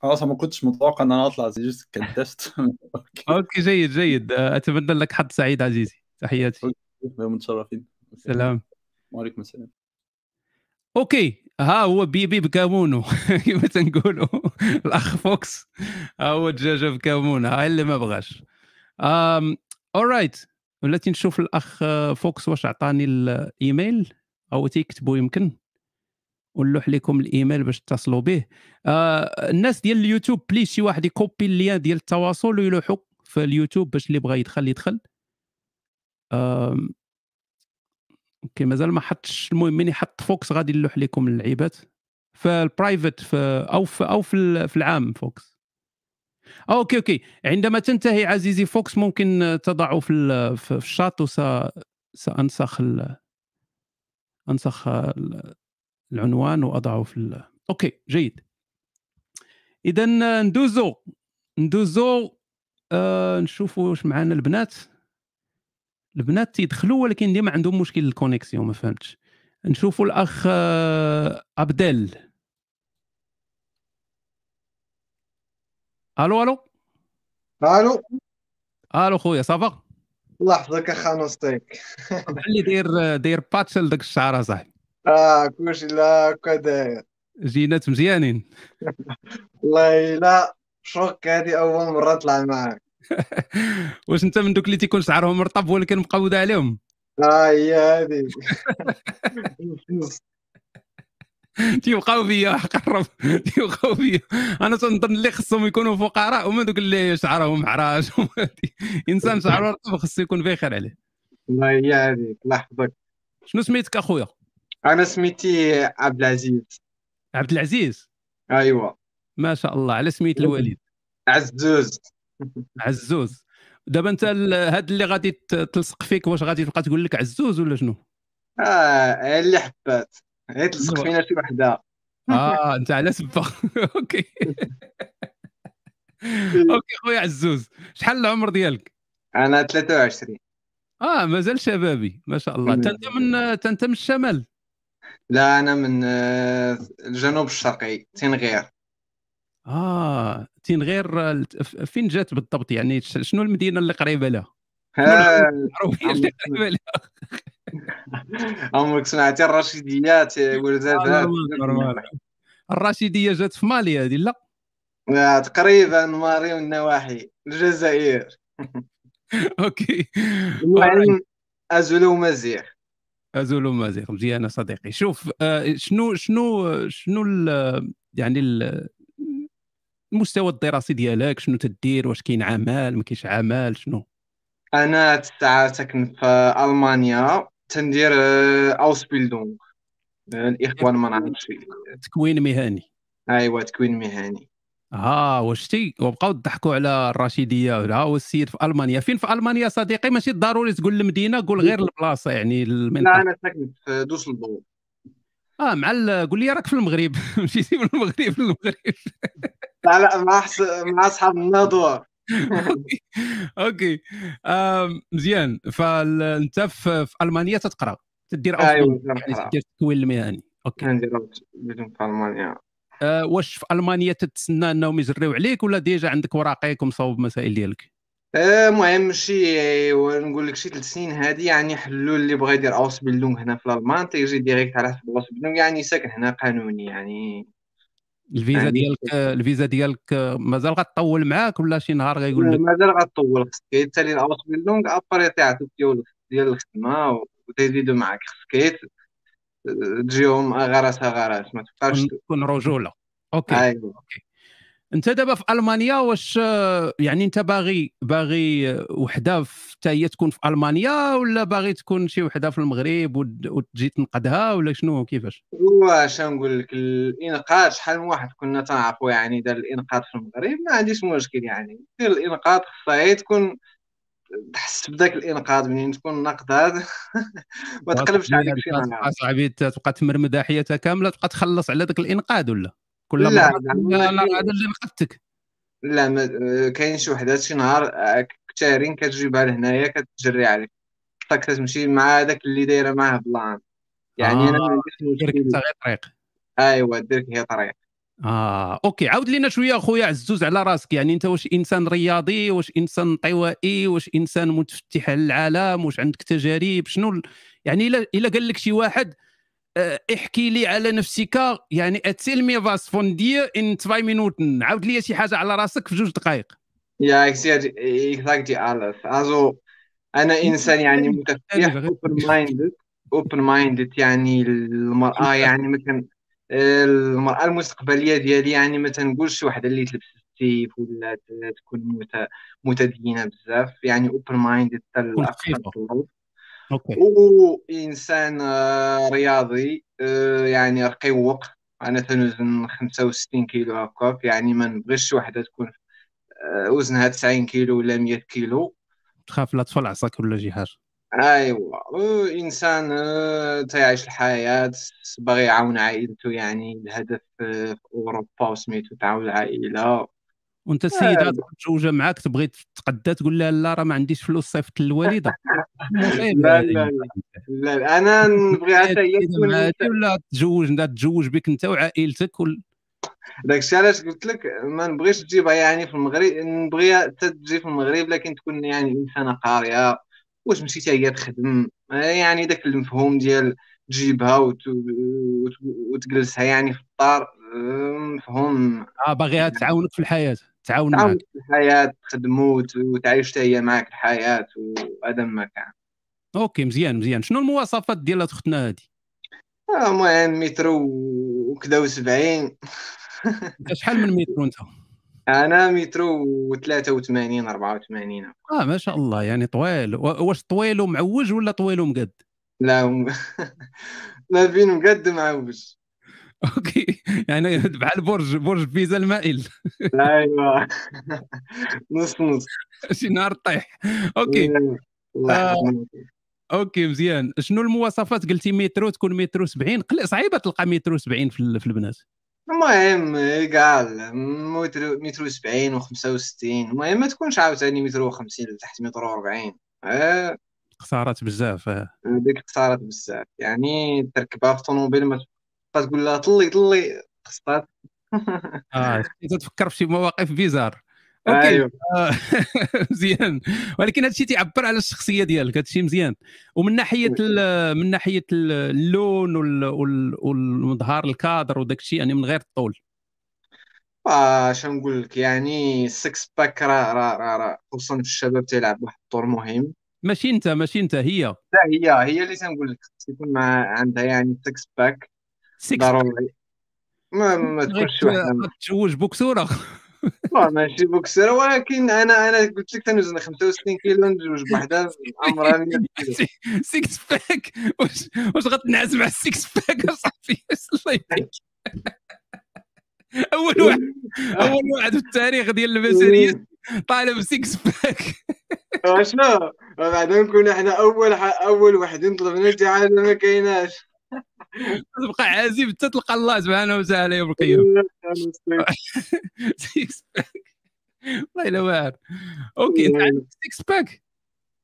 أصلا ما كنتش متوقع إن أنا أطلع زي juste كان test *laughs* OK جيد جيد. أتمنى لك حظ سعيد عزيزي. تحياتي. متشرفين. سلام. وعليكم السلام. OK. ها هو بيبي بكامونو *laughs* كما تنقولوا؟ الأخ فوكس. ها هو دجاجه بكامونو ها اللي ما بغاش. alright ولاتي نشوف الأخ آه، فوكس واش عطاني الإيميل أو تيكتبوا يمكن. ونلوح لكم الإيميل باش تتصلوا به. آه الناس ديال اليوتيوب please شي واحد يكوبي ال lien ديال التواصل ويلوحوا في اليوتيوب باش اللي بغى يدخل يدخل. آم، OK مازال ما حطش. المهم من يحط فوكس غادي نلوح لكم اللعيبات. في ال private في أو في أو في, ال- في العام فوكس. آه، OK OK. عندما تنتهي عزيزي فوكس ممكن تضعه في في الشات وس سأنسخ ال... أنسخ ال- العنوان وأضعه في ال... OK جيد. اذا ندوزو. ندوزو آه نشوفوا واش معنا البنات. البنات تيدخلوا ولكن ديما عندهم مشكل ال connexion ما فهمتش. نشوفوا الأخ آه عبدال. ألو ألو. ألو. ألو خويا ça va؟ الله يحفظك اخا نوستيك اللي *laughs* داير داير باتش لداك الشعر أصاحبي. آه كلشي لا هكا داير جينات مزيانين. *laughs* والله لا شوك هذه أول مرة نطلع معاك. *laughs* واش أنت من دوك اللي تيكون شعرهم مرطب ولكن مقودة عليهم؟ آه هي هذه تيبقاو فيا قرب تيبقاو فيا. أنا تنظن اللي خصهم يكونوا فقراء هما دوك اللي شعرهم حراش *laughs* إنسان شعره رطب خصو يكون بخير عليه. والله هي هذه الله يحفظك. شنو سميتك أخويا؟ أنا سميتي عبد العزيز. عبد العزيز؟ ايوا ما شاء الله. على سميت الوالد عزوز. عزوز. دابا أنت هاد اللي غادي تلصق فيك واش غادي تبقى تقول لك عزوز ولا شنو؟ آه اللي حبات. هي تلصق. فينا شي وحده آه أنت على سبه *laughs* OK. *laughs* OK خويا عزوز شحال العمر ديالك؟ أنا 23 آه مازال شبابي ما شاء الله. انت من انت من الشمال. لا أنا من آه، الجنوب الشرقي تنغير آه تنغير الت- ف- فين جات بالضبط؟ يعني شنو المدينة اللي قريبة لها؟ ها العربيه اللي قريبة لها؟ *laughs* عمرك سمعتي الرشيديات آه، نورمال، نورمال. الرشيديه جات في مالي هذه لا. آه، تقريبا ماري والنواحي الجزائر. *laughs* أوكي. المهم ازول ومزيغ ازول ومازيغ مزيانة صديقي. شوف آه، شنو شنو شنو ال- يعني ال- المستوى الدراسي ديالك؟ شنو تدير؟ واش كاين عمل؟ ما كاينش عمل؟ شنو؟ أنا تسعة ساكن في ألمانيا. تندير آه، Ausbildung آه، الاخوان ما نعرفش. تكوين مهني. أيوا تكوين مهني. ها واش تي؟ وبقاو يضحكوا على الرشيدية ها هو السيد في ألمانيا. فين في ألمانيا صديقي؟ ماشي ضروري تقول المدينة قول غير البلاصة يعني لا المنطقة أنا ساكن في دوسلدورف آه مع قول لي راك في المغرب. *laughs* مشيتي من المغرب للمغرب. لا لا مع. مع أصحاب الناظور. OK. مزيان. فانت في, المانيا تتقرأ. تدير ايوا Ausbildung، يعني تنقرا تدير التكوين المهني. OK. ندير في ألمانيا. آه واش في ألمانيا تتسنى أنهم يجريو عليك ولا déjà عندك وراقيك ومصوب المسائل ديالك؟ آه، المهم شي نقول لك شي ثلاث سنين هذه يعني حلوا اللي بغى يدير Ausbildung هنا في الالمان تيجي direct على حسب Ausbildung يعني ساكن هنا قانوني يعني الفيزا يعني- ديالك الفيزا ديالك مازال غتطول معاك ولا شي نهار غيقول لك؟ مازال غطول. خصك يتسالي ال Ausbildung après تعطيك ديال ديال الخدمة وتزيدوا معك خصك تجيهم غرس غرس ما تبقاش تكون- رجولة. OK. ايوا انت دابا في ألمانيا واش يعني انت باغي باغي وحده حتى هي تكون في ألمانيا ولا باغي تكون شي وحده في المغرب وتجي تنقدها ولا شنو؟ كيفاش؟ واش نقول لك الإنقاذ شحال من واحد كنا تنعرفوا يعني دار الإنقاذ في المغرب ما عنديش مشكل يعني. دير الإنقاذ خصها تكون تحس بداك الإنقاذ منين تكون نقدات *laughs* ما تقلبش عليك شي نهار تبقى صاحبي تبقى تمرمد حياتها كاملة تبقى تخلص على ذاك الإنقاذ ولا؟ كل لا، مرة لا، لا هذا اللي نقذتك لا ما آه، كاين شي وحدات شي نهار آه، كتارين كتجيبها لهنايا كتجري عليك. خصك تمشي مع داك اللي دايرة معاه plan يعني أنا ما آه، عنديش ديرك انت غير طريق. أيوا ديرك هي طريق. آه OK. عاود لينا شوية أخويا عزوز على راسك. يعني أنت واش إنسان رياضي؟ واش إنسان انطوائي واش إنسان متفتح على العالم واش عندك تجارب؟ شنو يعني إلا إلا قال لك شي واحد آه، احكي لي على نفسك. يعني erzähl mir was von dir in 2 Minuten عاود لي شي حاجة على راسك في جوج دقائق sehe exactly alles. Also, أنا إنسان يعني متفتح open minded open minded يعني المرأة. يعني مثلا المرأة المستقبلية ديالي يعني ما تنقولش وحدة اللي تلبس السيف ولا تكون مت- متدينة بزاف. يعني open minded حتى أوكي. وإنسان آه، رياضي آه، يعني رقيق أنا تنوزن 65 كيلو هكاك. يعني ما نبغيش وحدة تكون آه، وزنها 90 كيلو ولا 100 كيلو. تخاف لا تفل عصاك ولا شي حاجة أيوا. إنسان تيعيش الحياة باغي يعاون عائلته يعني الهدف في أوروبا وسميتو تعاون العائله وانت السيدة متزوجه معاك تبغي تتقدى تقول لها لا راه ما عنديش فلوس صيفط للوالده مصيبة *laughs* لا هذه. لا لا لا أنا نبغيها حتى هي تكون ولا تتزوج تتزوج بك أنت وعائلتك وال... داكشي علاش قلت لك ما نبغيش تجيبها يعني في المغرب نبغيها حتى تجي في المغرب لكن تكون يعني إنسانة قارية. واش مشيتي هي تخدم؟ آه، يعني داك المفهوم ديال تجيبها وت... وت... وتجلسها يعني في الدار آه، مفهوم. آه باغيها تعاونك في الحياة. تعاون معك. تخدموا وت- وتعيش هي معك الحياة وهذا ما كان أوكي مزيان مزيان. شنو المواصفات ديال اختنا هادي؟ آه، المهم متر و- وكذا وسبعين. أنت شحال من متر أنت؟ *laughs* أنا متر وثلاثة وثمانين أربعة وثمانين. آه ما شاء الله يعني طويل. واش طويل ومعوج ولا طويل ومقد؟ لا *laughs* ما بين مقد معوج OK. يعني بحال برج برج بيزا المائل. أيوا نص نص. شي نهار طيح. OK. الله آه. OK مزيان. شنو المواصفات؟ قلتي مترو تكون مترو 70 قل- صعيبة تلقى مترو 70 في ال- في البنات. المهم كاع متر متر وسبعين وخمسة وستين. المهم ما تكونش عاوتاني متر وخمسين لتحت متر وأربعين. آه، خسارات بزاف آه. هذيك خسارات بزاف. يعني تركبها في طوموبيل ما تقول لها طلي طلي. خصها *laughs* آه تفكر في شي مواقف bizarre. OK. أيوه. آه، *laughs* مزيان. ولكن هادشي تيعبر على الشخصية ديالك هادشي مزيان. ومن ناحية من ناحية ال- اللون وال- وال- والمظهر الكادر وداك الشيء يعني من غير الطول. آه شنو نقول لك؟ يعني ال six-pack راه راه راه راه. خصوصا في الشباب تيلعب واحد الدور مهم. ماشي أنت ماشي أنت هي. لا هي هي اللي تنقول لك. خص يكون مع عندها يعني six-pack ضروري ما ما تكونش وحده تزوج بوكسورة. *laughs* والله ماشي boxeur ولكن أنا أنا قلت لك تنوزن 65 كيلو نتزوج بوحدة عمرها 100 كيلو six-pack واش واش غتنعس مع ال six-pack اصاحبي الله يهديك أول واحد *laughs* أول واحد في التاريخ ديال البشريه طالب six-pack شنو؟ بعدا نكون إحنا أول. أول وحدين طلبنا شي حاجة ما كايناش. تبقى عازب حتى تلقى الله سبحانه وتعالى يوم القيامة. six-pack والله الا واعر OK أنت عندك six-pack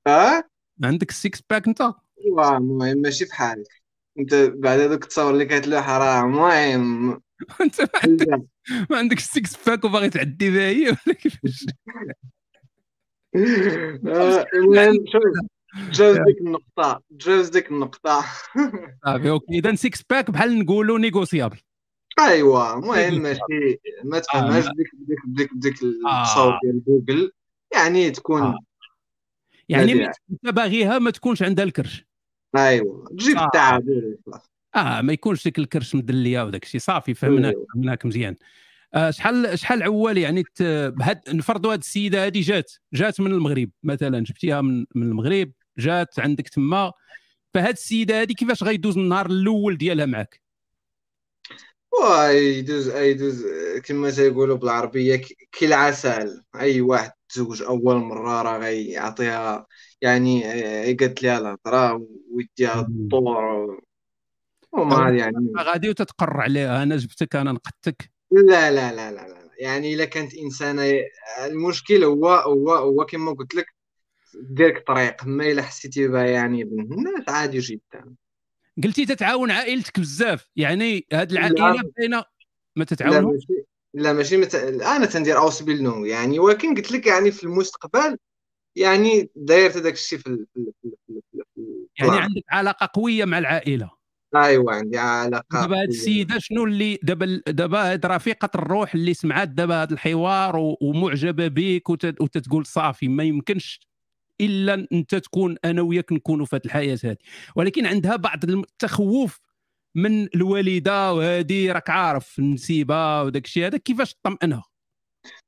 آه عندك السيكس pack أنت؟ والله المهم ماشي في حالك. أنت بعد هذوك التصاور اللي كتلوح راه المهم *laughs* أنت ما عندك ما عندك ال six-pack وباغي تعدي بها هي؟ *laughs* ولا كيفاش؟ *laughs* المهم شوف. تجاوز *laughs* ديك النقطة تجاوز ديك النقطة *laughs* صافي OK اذا six-pack بحال نقولوا négociable ايوا المهم ماشي ما تفهمهاش آه. ديك ديك ديك ديك آه. التصاور ديال جوجل يعني تكون آه. يعني انت باغيها ما تكونش عندها الكرش ايوا تجيب. التعابير آه ما يكونش ديك الكرش مدلية وداك الشيء صافي فهمناك أيوة. فهمناك مزيان آه شحال شحال عوال يعني. بهاد نفرضوا هاد السيدة هادي جات جات من المغرب مثلا جبتيها من من المغرب جات عندك تما. فهاد السيدة هادي كيفاش غيدوز النهار الأول ديالها معك ويدوز يدوز كما تيقولوا بالعربية ك- كالعسل أي واحد تزوج أول مرة راه غيعطيها يعني آه، يقد ليها الهضرة ويديها مم. الدور وما يعني. غادي وتتقر عليها أنا جبتك أنا نقدتك. لا لا لا لا لا. يعني إلا كانت إنسانة المشكل هو هو هو كما قلت لك ديرك طريق ما إلا حسيتي بها يعني بنت الناس عادي جدا قلتي تتعاون عائلتك بزاف يعني هاد. العائلة باينه ما تتعاونوا لا ماشي مت... أنا تندير اوس بالنو يعني ولكن قلت لك يعني في المستقبل يعني داير هذاك الشيء في ال... في ال... في ال... في. يعني. عندك علاقة قوية مع العائلة ايوا عندي علاقة دابا هاد. السيدة شنو اللي دابا دابا هاد رفيقة الروح اللي سمعت دابا هاد الحوار و- ومعجبة بك وت- وتتقول صافي ما يمكنش إلا أنت تكون أنا وياك نكونوا في هذه الحياة هذه ولكن عندها بعض التخوف من الوالدة وهذه راك عارف النسيبة وداك الشيء. هذا كيفاش تطمئنها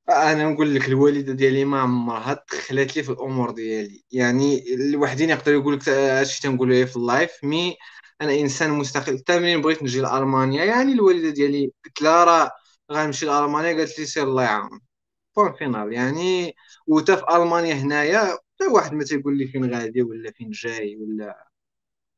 أنا نقول لك الوالدة ديالي ما عمرها دخلت لي في الأمور ديالي. يعني الوحدين يقدروا يقول لك هادشي تنقولوا ليه في ال live mais أنا إنسان مستقل. حتى ملي بغيت نجي لألمانيا يعني الوالدة ديالي قلت لها راه غنمشي لألمانيا. قالت لي سير الله يعاون. point final يعني وتا في ألمانيا هنايا حتى واحد ما تيقول لي فين غادي ولا فين جاي ولا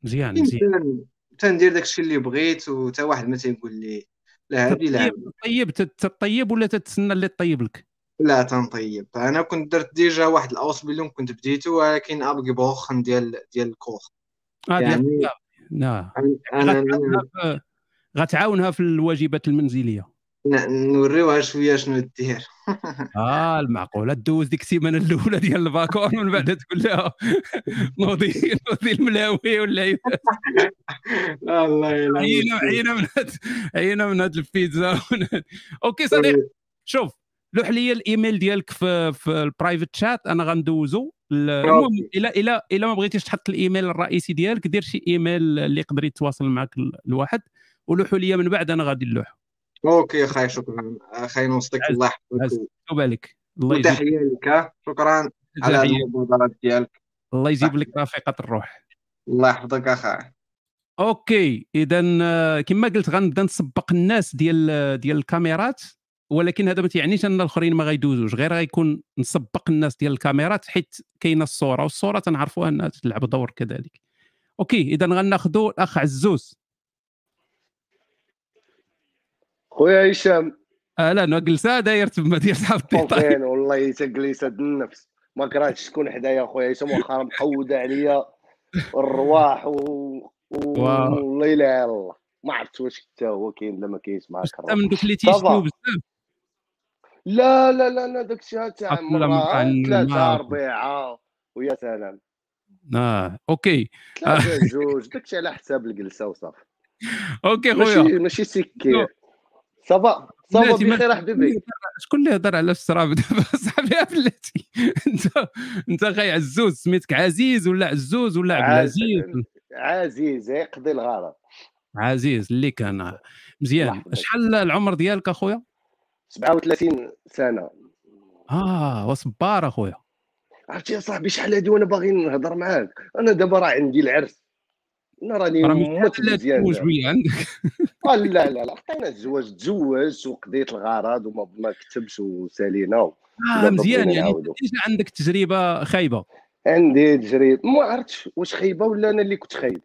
مزيان مزيان. تندير داكشي اللي بغيت وتا واحد ما تيقول لي لا هادي لا. هادي. تطيب ولا تتسنى اللي تطيب لك؟ لا تنطيب. أنا كنت درت déjà واحد ال Ausbildung كنت بديتو ولكن abgebrochen ديال ديال ال Koch. آه يعني لا. أنا غتعاونها في- الواجبات المنزلية. نوريوها شوية شنو دير *laughs* آه المعقولة دوز ديك السيمانة الأولى ديال الفاكور من بعد تقول لها *laughs* نوضي نوضي الملاوي ولا *laughs* الله يلا عينا عينا من هاد عينا من هاد البيتزا OK صديقي شوف لوح لي الإيميل ديالك في في ال private chat أنا غندوزو. ال- المهم إلا إلا إلا ما بغيتيش تحط الإيميل الرئيسي ديالك دير شي إيميل اللي يقدر يتواصل معك ال- الواحد. ولوحوا لي من بعد أنا غادي نلوح OK اخاي شكرا. اخاي نوصلك عز- الله. يحفظك. عليك الله يجيب وتحية لك. شكرا على. المبادرات ديالك. الله يجيب لك رفيقة الروح. الله يحفظك اخاي OK اذا كما قلت غنبدأ نسبق الناس ديال ديال الكاميرات ولكن هذا ما تيعنيش أن الآخرين ما غيدوزوش. غير غيكون نسبق الناس ديال الكاميرات حيت كاينة الصورة والصورة تنعرفوها انها تلعب دور كذلك. أوكي اذا غناخذوا الأخ عزوز. خويا هشام. أهلا جلسه داير تما ديال صحاب الديتاي فين والله تجلس هاد النفس. ما كرهتش تكون حدايا خويا هشام واخا محوده عليا. الرواح و و-. والله الا الله ما عرفت واش حتى هو كاين ولا ما كاينش معاك انت من دوك اللي صافا. تيشتيو بزاف. لا لا لا لا داك الشيء تاع مع ثلاثة الماء. ربيعه ويا سلام. آه OK. ثلاثة *laughs* جوج. داك الشيء على حساب الجلسة وصافي. OK خويا. ماشي ماشي سكير ça va ça va بخير حبيبي شكون اللي هضر على السراب *laughs* دابا صاحبي بلاتي انت انت غاي عزوز سميتك عزيز ولا عزوز ولا عبد عز- العزيز؟ عزيز يقضي الغرض. عزيز اللي كان مزيان. شحال العمر ديالك أخويا؟ 37 سنة. آه وصبار أخويا. عرفتي يا صاحبي شحال هادي وأنا باغي نهضر معاك؟ أنا دابا راه عندي العرس. أنا راني موت لا مزيان تزوج عندك آه *laughs* لا لا لا لقينا الزواج تزوجت وقضيت الغرض وما ما كتبش وسالينا آه مزيان يعني. déjà عندك تجربة خايبة. عندي تجريب ما عرفتش واش خايبة ولا أنا اللي كنت خايب.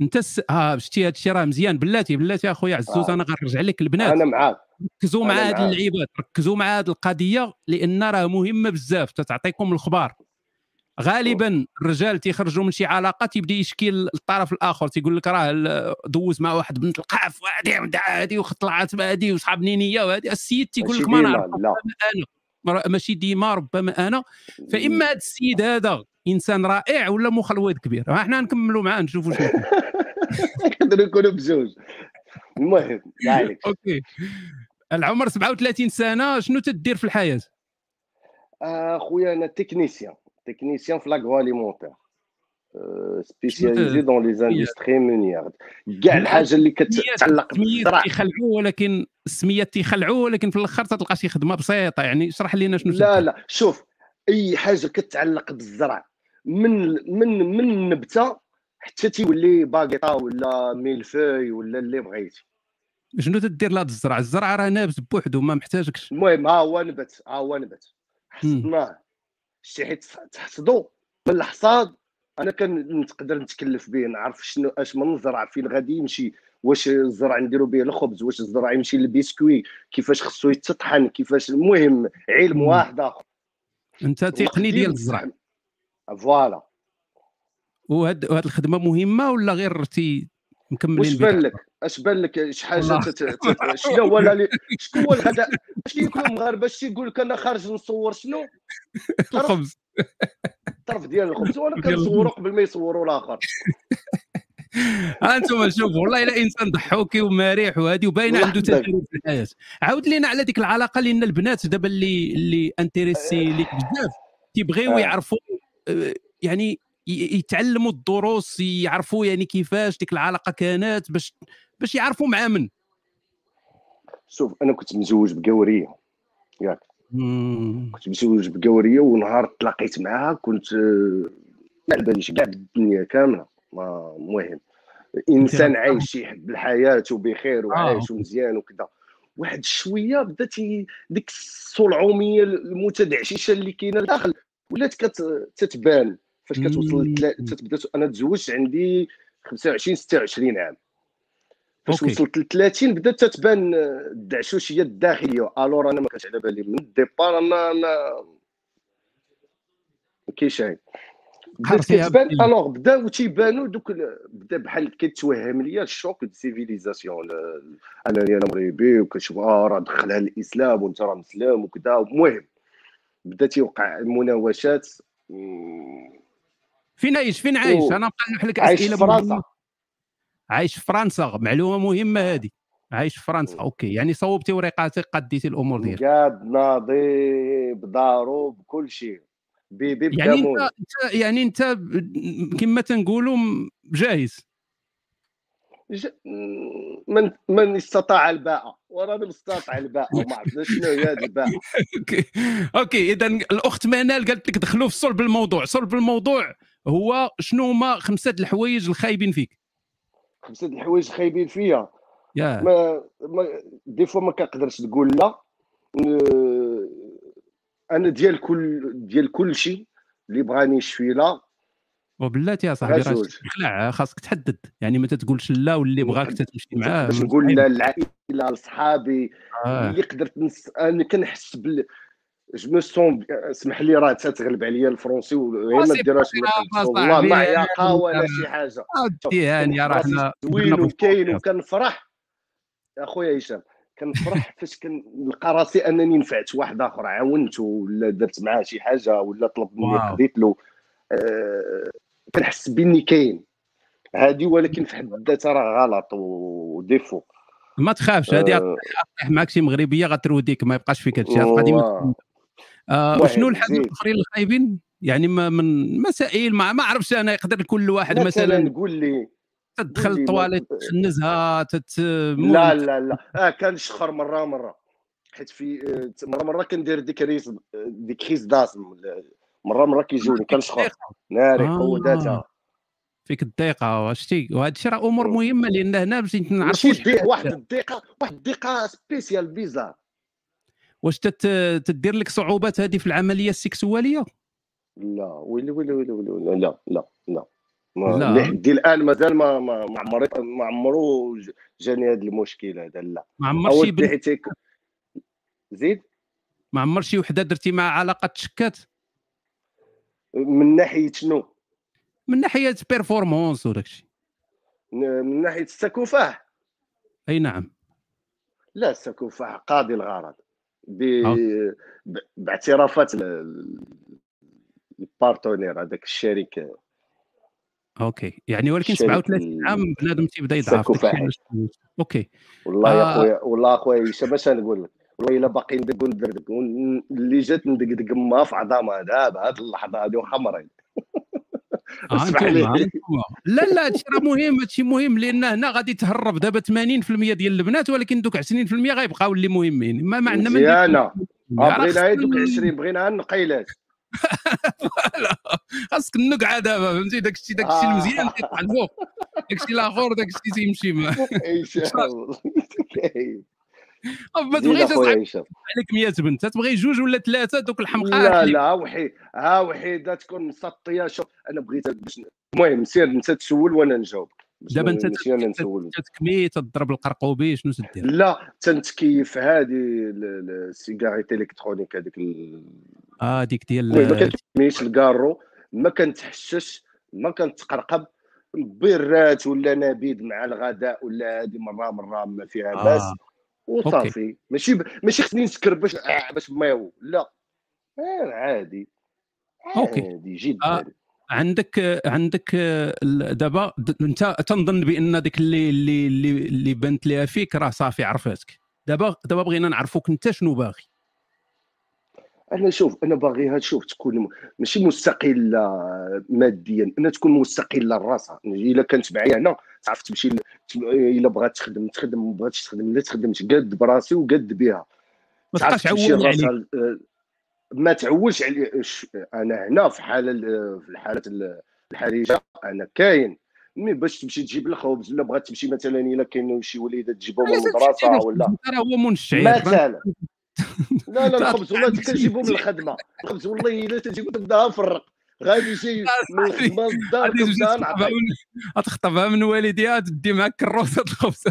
أنت س... آه شتي هذا الشيء راه مزيان. بلاتي بلاتي أخويا عزوز آه. أنا غنرجع لك البنات. أنا معاك. ركزوا مع هاد. اللعيبات ركزوا مع هاد القضية لأن راه مهمة بزاف. تتعطيكم الاخبار غالبا الرجال تيخرجوا من شي علاقة تيبدأ يشكي الطرف الآخر تيقول لك راه دوز مع واحد بنت القاف وهادي هادي وطلعت بهادي وصحاب نينية وهادي. السيد تيقول لك ما نعرف أنا ماشي ديما ربما أنا. فإما هذا السيد هذا إنسان رائع ولا مخلوط كبير. حنا نكملوا معاه نشوفوا شنو. نقدروا *laughs* نكونوا بزوج المهم OK. العمر 37 سنة شنو تدير في الحياة؟ آه، خويا أنا technicien. technicien في alimentaire spécialisé dans les industries meunières كاع الحاجة اللي كتعلق السميات بالزرع تيخلعوا ولكن السميات تيخلعوا ولكن في الآخر تلقى شي خدمه بسيطه يعني اشرح لنا شنو لا. لا شوف اي حاجة كتعلق بالزرع من من من النبته حتى تيولي باكيطا ولا millefeuille ولا اللي بغيتي شنو تدير لهذا الزرع الزرع راه نابت بوحدو ما محتاجكش المهم ها هو نبت ها هو نبت حصدناه شي حيت تحصدو من الحصاد أنا كان نقدر نتكلف به نعرف شنو أش من زرع فين غادي يمشي؟ واش الزرع نديرو به الخبز؟ واش الزرع يمشي للبسكوي كيفاش خصو يتطحن؟ كيفاش؟ المهم علم. واحد آخر. أنت تقني ديال الزرع. voilà. وهاد الخدمة مهمة ولا غير تي مكملين واش بها بان لك اش بان لك شي حاجة. شنو هو شكون هو الغداء أش ياكلوا المغاربه اش يقول لك أنا خارج نصور شنو؟ *laughs* الخبز. الطرف ديال الخبز وأنا *laughs* كنصورو قبل ما يصوروا الآخر. *laughs* ها أنتم شوفوا والله إلا إنسان ضحوكي ومريح وهادي وباينة عنده تجارب في الحياة. عاود لينا على ديك العلاقة لأن البنات دابا اللي اللي انتريسي ليك بزاف. تيبغيو آه. يعرفوا آه، يعني يتعلموا الدروس يعرفوا يعني كيفاش ديك العلاقة كانت باش باش يعرفوا مع من. شوف أنا كنت مزوج بقوريه ياك. مم. كنت مزوج بقوريه ونهار تلاقيت معاها كنت ما على باليش كاع بالدنيا كاملة. ما مهم. إنسان انت- عايش يحب الحياة وبخير آه، وعايش ومزيان وكذا. واحد شوية بدات ديك الصلعوميه المتدعششه اللي كاينة لداخل ولات كتبان فاش كتوصل تتبدأ أنا تزوجت عندي 25 26 عام. فاش. وصلت ل 30 بدات تتبان الدعشوشية الداخلية ألور أنا ما كانش على بالي من الديبار أنا أنا ما كاينش هاي بدات كتبان. alors بداو تيبانوا دوك بدا بحال كيتوهم ليا ال choc civilisationnel انني أنا مغربي وكنشوف آه راه دخلها الاسلام وأنت راه مسلم وكذا المهم بدا تيوقع المناوشات فين عايش فين عايش. أنا نطرح لك عايش أسئلة في فرنسا مهمة. عايش في فرنسا معلومة مهمة هذه. عايش في فرنسا OK. يعني صوبتي وريقاتك قديتي الأمور ديالك. قاد ناضي بدارو بكل شيء. بيبي يعني أنت يعني أنت كما تنقولوا جاهز. ج... من من استطاع الباء. وراني مستطاع الباء. وما عرفنا *laughs* شنو هي هذه الباء. OK. OK. اذا الأخت منال قالت لك دخلوا في صلب الموضوع. صلب الموضوع هو شنو هما خمسة الحوايج الخايبين فيك. خمسة د الحوايج خايبين فيا. يا ما, ما des fois ما كنقدرش تقول لا. أنا ديال كل ديال كل شيء اللي بغاني يشفي لا. وبلاتي يا صاحبي راه غزوج. خلع خاصك تحدد. يعني ما تتقولش لا واللي بغاك تمشي معاه. باش نقول لا للعائلة لصحابي آه. اللي قدرت نس... أنا كنحس بال جو مو سون اسمح لي راه تتغلب عليا الفرونسي وهي ما ديرهاش والله ما عياقة ولا أنا- شي حاجة. عاودتي هاني راه حنا زوين وكاين. وكنفرح. أخويا هشام كنفرح *laughs* فاش كنلقى راسي أنني نفعت واحد آخر عاونته ولا درت معاه شي حاجة ولا طلب مني. قضيت له. آه كنحس بإني كاين. هادي ولكن في حد ذاتها راه غلط وديفو ما تخافش هذه آه، طيح معك شي مغربية غتروديك ما يبقاش فيك هادشي هاد القضية واه. آه المهم، وشنو الحاجات زيد. الآخرين الخايبين يعني ما من مسائل ما ما عرفتش أنا يقدر كل واحد مثلا مثلا قول لي تدخل الطواليت تخنزها تت لا لا لا. آه كنشخر مرة مرة. حيت في آه، مرة مرة كندير ديك crise ديك crise d'asthme مرة مرة كيجوني كنشخر ناري آه. قوداتها فيك الضيقه شتي وهذا الشيء راه أمور مهمة لأن هنا باش نعرفوا واحد الضيقه واحد الضيقه spéciale bizarre واش تت... تدير لك صعوبات هذه في العملية السكسوالية؟ لا ويلي ويلي ويلي ويلي, ويلي. لا لا لا. ما لا. لحد الآن مازال ما ما ما عمري ما عمرو جاني هذا المشكل هذا لا. ما عمر شي هيك زيد؟ ما عمر شي وحدة درتي مع علاقة تشكات من ناحية شنو؟ من ناحية performance وداك الشيء. ن- من ناحية السكوفاح أي نعم. لا السكوفاح قاضي الغرض. باعترافات ال- ال- ال partenaire هذاك الشريك. OK. يعني ولكن الشريك 37 عام بنادم تيبدا يضعف. *laughs* OK. والله يا آه. خويا والله اخويا هشام اش نقول لك؟ والله إلا باقي ندق وندردق ون- اللي جات ندقدق ما في عظامها دابا هذه اللحظة هذه وخمرين اسمح انتوما لي. انتوما *laughs* لا لا هادشي راه مهم هادشي مهم لأن هنا غادي تهرب دابا 80% ديال البنات ولكن دوك 20% غيبقاو اللي مهمين. ما ما عندنا مزيانة. آه، بغينا خصنا دوك 20 بغينا النقيلات *laughs* لا، خاصك النقعه دابا فهمتي؟ داك الشيء داك الشيء آه. المزيان تيطلع الفوق داك الشيء الآخر داك الشيء تيمشي *laughs* ما هشام ما تبغيش هشام عليك 100 بنت تبغي جوج ولا ثلاثة دوك الحمقات لا لا وحي ها وحيده تكون مسطية شوف أنا بغيت باش المهم سير انت تسول وأنا نجاوب. دابا أنت تتكمي تضرب القرقوبي شنو تدير؟ لا تنتكيف هذه ال- ال- ال cigarette électronique هذيك آه ديك ديال ما كتسميش الكارو ما كنتحشش ما كنتقرقب. بيرات ولا نبيذ مع الغداء ولا هذه مره مرة ما فيها باس آه. وصافي. ماشي ب... ماشي خصني نسكر باش آه باش مايو لا. آه عادي. أوكي. عادي جدا. آه. عندك عندك ال- دابا أنت تنظن بأن ديك اللي اللي اللي, اللي بنت ليها فيك راه صافي عرفتك دابا دابا بغينا نعرفوك أنت شنو باغي. أنا شوف أنا باغيها تشوف تكون ماشي مستقلة ماديا انها تكون مستقلة لراسها إلا كانت معايا أنا تعرف تمشي إلا بغات تخدم تخدم ما بغاتش تخدم لا تخدمت قد براسي وقد بها. ما تعرف تبقاش تمشي عول لراسها عليك ل- ما تعولش علي ش- أنا هنا في حالة ال- في الحالات ال- الحرجة أنا كاين. مي باش تمشي تجيب الخبز ولا بغات تمشي مثلا إلا كاين شي وليدات تجيبهم من المدرسة ولا هو منشعر. مثلا. لا لا الخبز والله تكنجيبو من الخدمة. الخبز والله إلا تجيبو تبدا نفرق غادي شي من الخدمة للدار تبدا تخطبها نعطيك من والديها تدي معاك كروسة الخبز.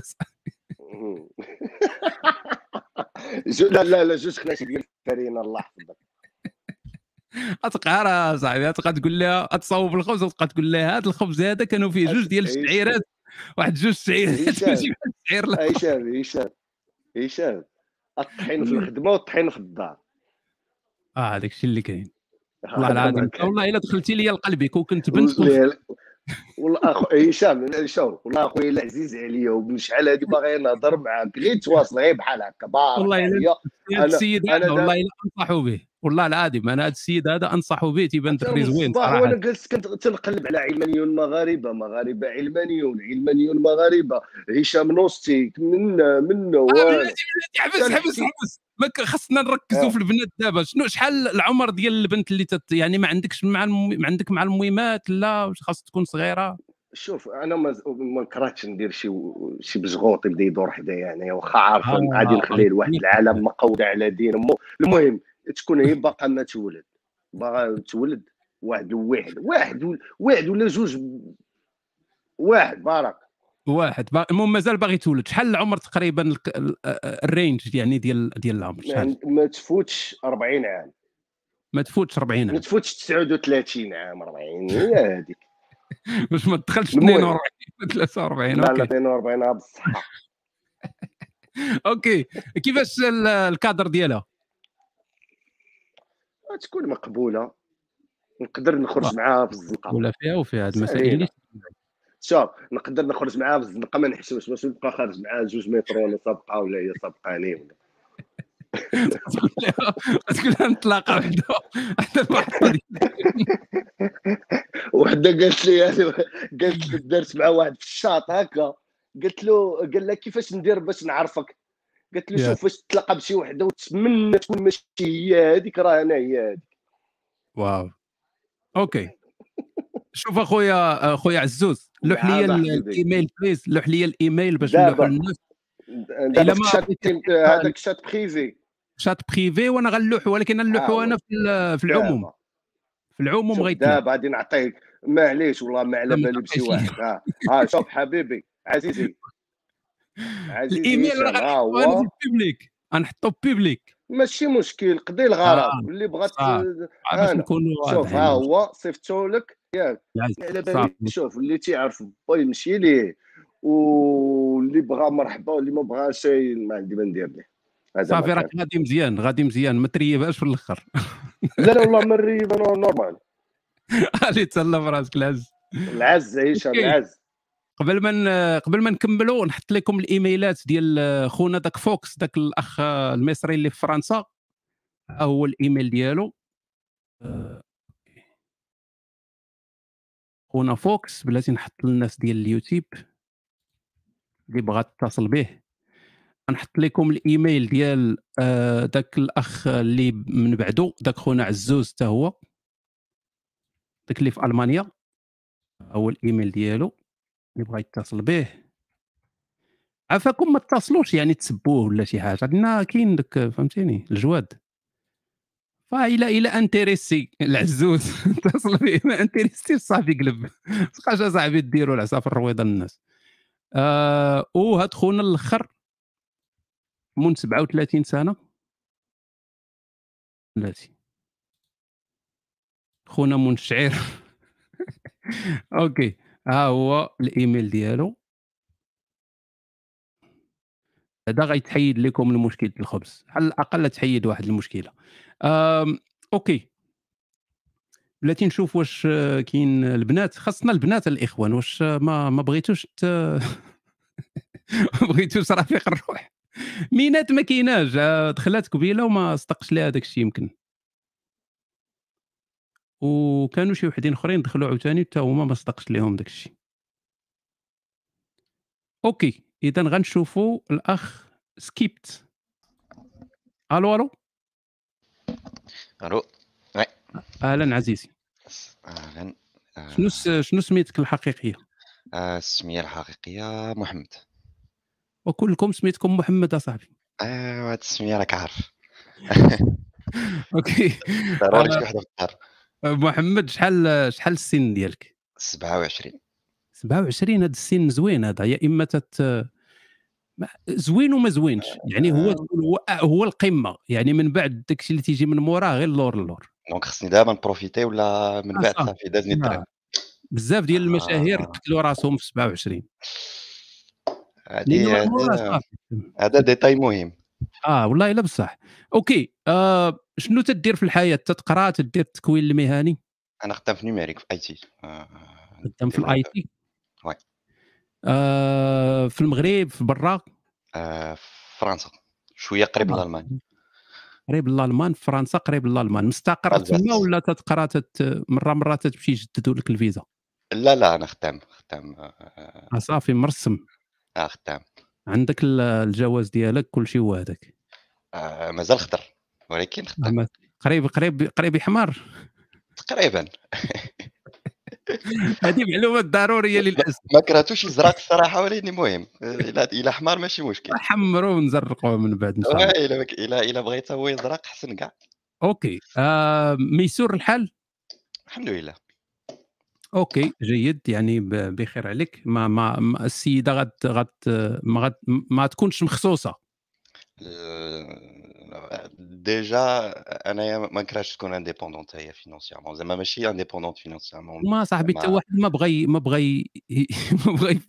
*laughs* لا لا لا جوج خناشي ديال الفرينه الله يحفظك. غتقهرها صاحبي تبقى تقول لها تصاوب الخبز وتبقى تقول لها هذا الخبز هذا كانوا فيه جوج ديال الشعيرات. واحد جوج شعيرات. هشام هشام هشام الطحين في الخدمة والطحين في الدار. آه هذاك الشيء اللي كاين. والله العظيم. والله إلا دخلتي لي لقلبي وكنت بنت كنت والله اخو هشام شوف والله اخويا العزيز عليا ومن شحال هادي باغي نهضر معاك. غير تواصل غير بحال هكا بارك والله إلا عليا هذا السيد هذا والله إلا انصحوا به. والله العظيم أنا هذا السيد هذا انصحوا به تيبان من زوين صراحة. وأنا جالس كنت تنقلب على علمانيون مغاربة مغاربة علمانيون علمانيون مغاربة هشام نوستي من من حبس حبس حبس ما خصنا نركزوا آه. في البنات دابا. شنو شحال العمر ديال البنت اللي تت يعني ما عندكش مع الم... ما عندك مع المهمات لا خاص تكون صغيرة؟ شوف أنا ما ما كرهتش ندير شي شي بزغوط يبدأ يدور حدايا يعني واخا عارف آه، غادي نخليه لواحد. العالم مقود على دين أمه. المهم تكون هي باقا ما تولد. باغا تولد واحد واحد واحد واحد ولا جوج واحد بارك. واحد. با- المهم مازال باغي تولد شحال العمر تقريبا ال- ال range يعني ديال ديال العمر؟ شحال؟ ما- ما تفوتش 40 عام. ما تفوتش 40 ما عام تفوتش 39 عام 40 هي هذيك. *laughs* باش ما تدخلش المهم. 42 43 لا لا OK 42 بالصحه *laughs* OK. كيفاش ال- الكادر ديالها؟ تكون مقبولة. نقدر نخرج معاها في الزنقة. ولا فيها وفيها هاد المسائل. اللي شوف نقدر نخرج معاها في الزنقه ما نحشمش باش نبقى خارج معاها جوج مترو أنا سابقه ولا هي سابقاني ولا. *laughs* تقول لها نتلاقى وحده ديال *laughs* وحده قالت لي قالت لي درت مع واحد في الشاط هكا. قلت له قال لها كيفاش ندير باش نعرفك؟ قلت له. شوف فاش تلاقى بشي وحده وتتمنى تكون ماشي هي هذيك راه أنا هي هذيك. wow. OK. شوف أخويا أخويا عزوز لوح لي. الإيميل please لوح لي الإيميل باش. نلوحوا للناس. في ما هذاك ال chat privé chat privé وأنا غنلوحوا ولكن نلوحوا آه، أنا في ال- في العموم. في العموم غيتلوح دابا غادي نعطيك. معليش والله ما على بالي بشي واحد. ها شوف حبيبي عزيزي. عزيزي الإيميل راه غنحطو في ال public غنحطو public ماشي مشكل قضي الغرض. آه، اللي بغات أنا. نكونوا شوف. ها هو صيفطو لك. ياك. على بالي صافي. شوف اللي تيعرف با يمشي ليه واللي بغى مرحبا واللي ما بغاش ما عندي ما ندير ليه. صافي ما راك. غادي مزيان غادي مزيان ما تريبهاش في الأخر. *laughs* لا لا والله مري أنا normal. غادي تهلا في راسك العز العز هشام OK. العز. قبل ما قبل ما نكملوا نحط لكم الإيميلات ديال خونا داك فوكس داك الأخ المصري اللي في فرنسا. ها هو الإيميل ديالو. آه، خونا فوكس بلاتي نحط للناس ديال اليوتيوب اللي بغات تتصل به نحط لكم الإيميل ديال آه، داك الأخ اللي من بعدو داك خونا عزوز حتى هو. داك اللي في ألمانيا. هو الإيميل ديالو اللي بغى يتصل به عافاكم ما تتصلوش يعني تسبوه ولا شي حاجة. لأن كاين داك فهمتيني الجواد. فإلا إلى انتريسي العزوز *laughs* اتصل به ما انتريسي صافي قلب. *laughs* بقاش صاحبي ديروا العصا في الرويضة للناس. آه وهاد خونا الأخر من 37 سنة. بلاتي خونا منشعر. *laughs* أوكي. ها هو الإيميل ديالو. هذا غيتحيد لكم المشكل الخبز. على الأقل تحيد واحد المشكلة. OK. بلاتي نشوف واش كاين البنات خاصنا البنات الإخوان واش ما ما بغيتوش ت... *laughs* بغيتوش رفيق الروح. مينات ما كايناش دخلات قبيلة وما صدقش لها داك الشيء يمكن. وكانوا شي وحدين أخرين دخلوا عاوتاني حتى هما ما صدقش لهم داك الشيء. OK اذا غنشوفوا الأخ سكيبت. allô allô؟ allô أهلا عزيزي. أهلا شنو س- شنو سميتك الحقيقية؟ آه، السمية الحقيقية محمد. وكلكم سميتكم محمد أصاحبي. ايوا هاد السمية راك عارف. *laughs* OK. *laughs* ضروري شي آه. وحده الدار. محمد شحال شحال السن ديالك؟ 27 27 هذا السن زوين هذا يا إما تت زوين وما زوينش. يعني هو هو هو القمة. يعني من بعد داكشي اللي تيجي من موراه غير اللور اللور. donc خصني دابا ن profiter ولا من آه، بعد صافي. دازني. الطريق بزاف ديال المشاهير آه. قتلوا راسهم في 27 هادي لأنه موراه هادي- صافي. هذا détail مهم. آه والله إلا بصح. OK آه شنو تدير في الحياة؟ تتقرأ؟ تدير التكوين المهني؟ أنا خدام في numérique في IT. خدام في ال IT؟ oui. آه في المغرب في برا. في فرنسا. شوية قريب آه. لالمانيا قريب للألمان في فرنسا قريب للألمان. مستقر. تما ولا تتقرا تت... مرة مرة تمشي يجددوا لك الفيزا؟ لا لا أنا خدام خدام آه، آه صافي مرسم. آه خدام عندك ال- الجواز ديالك كل شيء هو هذاك. آه، مازال خضر ولكن خدام قريب قريب قريب حمار تقريبا. *laughs* *laughs* هذه معلومات ضرورية للأسف. ما كرهتوش يزرق الصراحة ولكن مهم إلى إلى حمار ماشي مشكل. حمروا ونزرقوا من بعد إن شاء الله. الا الا بغيت هو يزرق حسن كاع OK. آه ميسور الحال الحمد لله. أوكي جيد. يعني بخير عليك. ما ما, السيدة غد ما غد ما تكونش مخصوصة. déjà انايا ما كرهتش تكون indépendante هي financièrement زعما ماشي indépendante financièrement ما صاحبي حتى واحد ما بغى ما بغى ما بغى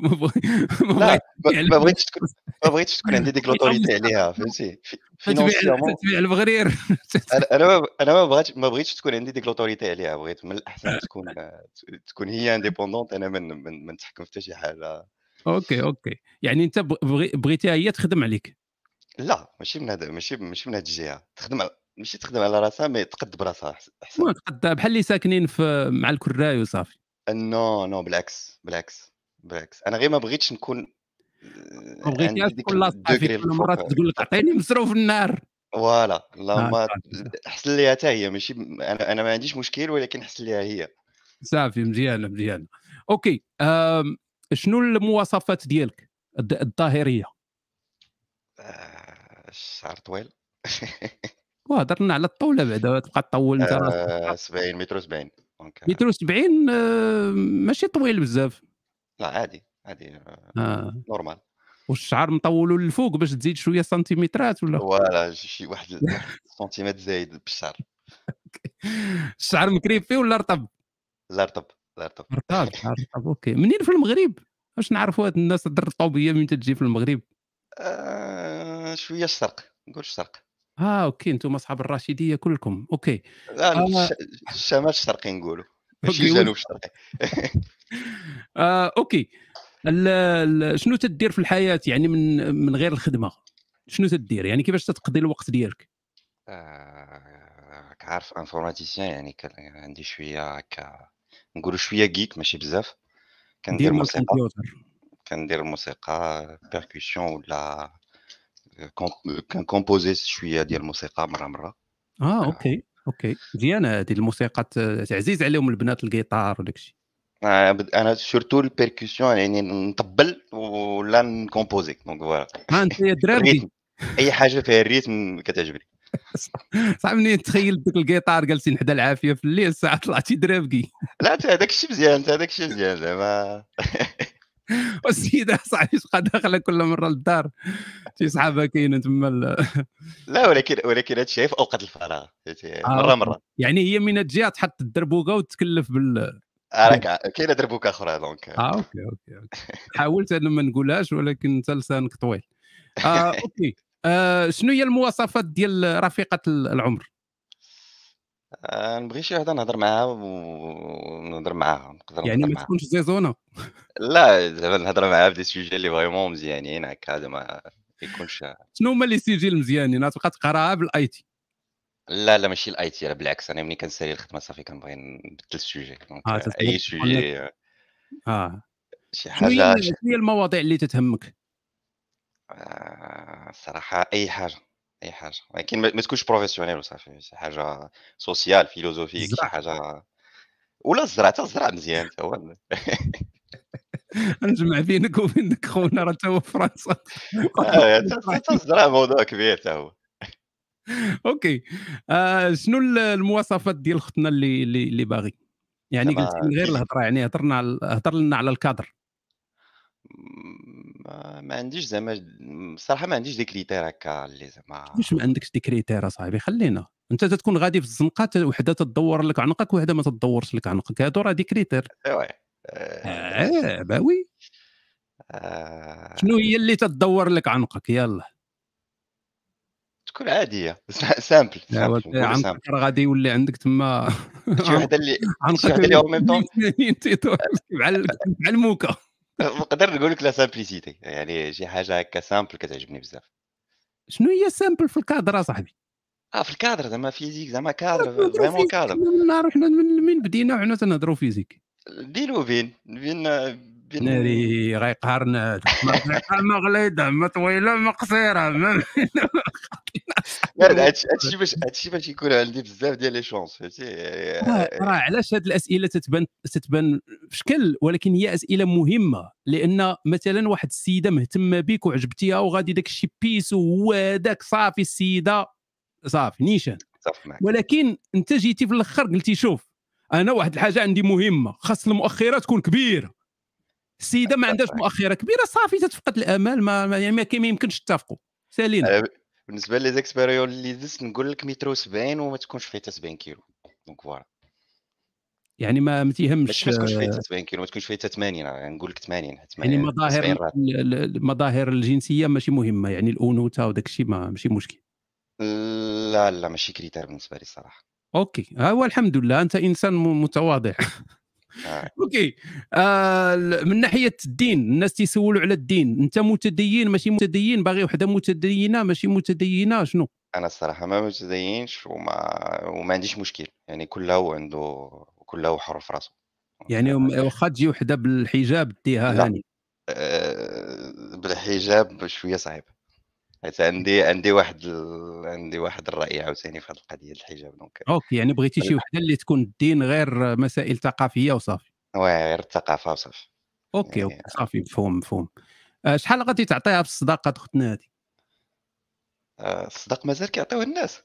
ما بغى لا ما- بغيتش تكون ما بغيتش تكون عندي ديك l'autorité عليها فهمتي تتبيع المغرير أنا أنا ما بغيتش ما بغيتش تكون عندي ديك l'autorité عليها بغيت من الاحسن تكون تكون هي indépendante أنا من من ما نتحكم في حتى شي حاجة OK OK يعني انت بغي- بغيتيها هي تخدم عليك لا ماشي من هذا ماشي ماشي من هذه الجهة. تخدم على ماشي تخدم على راسها mais تقد براسها أحس- أحسن. ما تقد بحال اللي ساكنين في مع الكراي وصافي. non non بالعكس بالعكس بالعكس. أنا غير ما بغيتش نكون ما بغيتيهاش عندي ديك تكون الدوغري فيك كل الفوق. تقول لك عطيني مصروف النار. voilà اللهم آه، صافي. احسن ليها حتى هي ماشي أنا أنا ما عنديش مشكل ولكن احسن ليها هي. صافي مزيانة OK آم، شنو المواصفات ديالك الظاهريه آه، الشعر طويل. *laughs* وهضرنا على الطوله بعدا تبقى تطول انت راسك. آه، 70 متر 70 donc آه، متر 70 آه، ماشي طويل بزاف. لا عادي عادي آه، آه. normal. والشعر مطولو للفوق باش تزيد شوية سنتيمترات ولا؟ voilà شي واحد سنتيمتر زايد بالشعر. *laughs* الشعر مكريفي ولا رطب؟ لا رطب لا رطب. رطب *laughs* رطب OK. منين في المغرب؟ باش نعرفوا هاد الناس الرطوبية من تجي في المغرب؟ آه، شوية الشرق نقول الشرق آه OK أنتم اصحاب الرشيديه كلكم. OK. لا آه. الش- الشمال الشرقي نقولوا ماشي الجنوب الشرقي. *laughs* آه OK. شنو تدير في الحياة؟ يعني من من غير الخدمة شنو تدير؟ يعني كيفاش تقضي الوقت ديالك؟ آه، راك عارف informaticien يعني كان عندي شوية هكا نقولوا شوية geek ماشي بزاف. كندير موسيقى. كندير الموسيقى percussion ولا كن composer شوية ديال الموسيقى مرة مرة. آه OK OK. مزيانه هذه الموسيقى تعزيز عليهم البنات الجيتار وداك الشيء. آه، أنا surtout ال percussion يعني نطبل ولا ن composer. donc voilà ها أنت يا *laughs* دراري أي حاجة فيها الريتم كتعجبني. *laughs* صعب منين تخيل ديك الجيتار جالسين حدا العافية في الليل الساعة طلعتي درابكي لا أنت هذاك الشيء مزيان أنت هذاك الشيء مزيان زعما. *laughs* والسيدة صاحبي تبقى داخله كل مرة للدار شي صحابه كاينين تما *laughs* لا ولكن ولكن هادشي في أوقات الفراغ آه، مره مرة. يعني هي من تجي تحط الدربوكة وتكلف بال آه، راك كاينة دربوكة أخرى donc. آه OK OK OK. حاولت أنا ما نقولهاش ولكن انت لسانك طويل. آه *laughs* OK. آه شنو هي المواصفات ديال رفيقة العمر؟ آه، نبغي شي وحده نهضر معاها ونهضر معاها نقدر يعني نهضر ما معاها. تكونش زيزونه لا زعما نهضر معاها في des sujets اللي vraiment مزيانين هكا زعما ما يكونش شنو هما les sujets المزيانين؟ تبقى تقراها ب ال IT. لا لا ماشي ال IT بالعكس أنا ملي كنسالي الخدمة صافي كنبغي نبدل ال sujet. آه، أي. sujet آه. شي حاجة شنو هي المواضيع اللي تتهمك؟ آه، صراحة أي حاجة. اي حاجة. ولكن ما ما تكونش professionnel وصافي شي حاجة social philosophique شي. حاجة. ولا الزرع حتى الزرع مزيان هو. *laughs* نجمع بينك وبينك خونا راه تا هو في فرنسا. *laughs* آه، حتى حتى الزرع موضوع كبير تا هو. *laughs* OK. آه شنو ال- المواصفات ديال اختنا اللي اللي, اللي باغي؟ يعني قلت من غير الهضرة يعني هضرنا هضر لنا على الكادر. ما, ما عنديش زعما الصراحه ما عنديش des critères هكا اللي زعما واش ما عندكش des critères أصاحبي؟ خلينا. أنت تتكون غادي في الزنقة وحدة تدور لك عنقك وحدة ما تدورش لك عنقك. هادو راه des critères. ايوا آه bah oui آه، شنو هي اللي تدور لك عنقك؟ يلا. تكون عادية. *laughs* simple simple عنقك غادي يولي عندك تما شي وحدة اللي *laughs* شي عنقك وحدة اللي en même طون. بحال بحال موكا نقدر نقول لك la simplicité يعني شي حاجة هكا simple كتعجبني بزاف. شنو هي simple في الكادر اصاحبي آه في الكادر زعما physique زعما cadre vraiment cadre. من النهار حنا من بدينا وحنا تنهضروا physique بين وبين بين بين ناري غيقهرنا ما غليظه ما طويلة ما قصيرة ما *laughs* هادشي باش هادشي باش يكون عندي بزاف ديال les chances فهمتي راه راه علاش هاد الأسئلة تتبان تتبان في شكل ولكن هي أسئلة مهمة لأن مثلا واحد السيدة مهتمة بك وعجبتيها وغادي داك الشيء بيس وهو هذاك صافي السيدة. صافي نيشان. ولكن أنت جيتي في الأخر قلتي شوف أنا واحد الحاجة عندي مهمة خاص المؤخرة تكون كبيرة. السيدة ما عندهاش مؤخرة كبيرة صافي تتفقد الأمال ما يعني ما يمكنش تتفقوا. سالينا. أنا بالنسبة les expériences اللي دزت نقول لك متر 70 وما تكونش فيه حتى 70 كيلو. donc voilà يعني ما ما تيهمش ما تكونش فيه حتى 70 كيلو ما تكونش فيه حتى 80 راه نقول لك 80 يعني 80 مظاهر 70 راه. ال- ال- المظاهر الجنسية ماشي مهمة يعني الأنوثة وداك الشيء ما ماشي مشكل. لا لا ماشي critère بالنسبة لي الصراحه OK. ها هو الحمد لله أنت إنسان متواضع. آه. *laughs* *laughs* أوكي. آه من ناحية الدين الناس تيسولوا على الدين. أنت متدين ماشي متدين باغي وحدة متدينة ماشي متدينة شنو؟ أنا الصراحة ما متدينش وما وما عنديش مشكل. يعني كل هو عنده كل هو حر في راسه. يعني واخا تجي وحدة بالحجاب ديها. هاني. آه، بالحجاب شوية صعيب. حيت عندي عندي واحد ال... عندي واحد الرأي عاوتاني في هذه القضية الحجاب. donc okay يعني بغيتي شي وحدة اللي تكون الدين غير مسائل ثقافية وصافي. واه غير الثقافة وصافي. okay يعني- okay صافي مفهوم مفهوم. آه، شحال غادي تعطيها في الصداق اختنا هذه آه، الصداق مازال كيعطيوه الناس.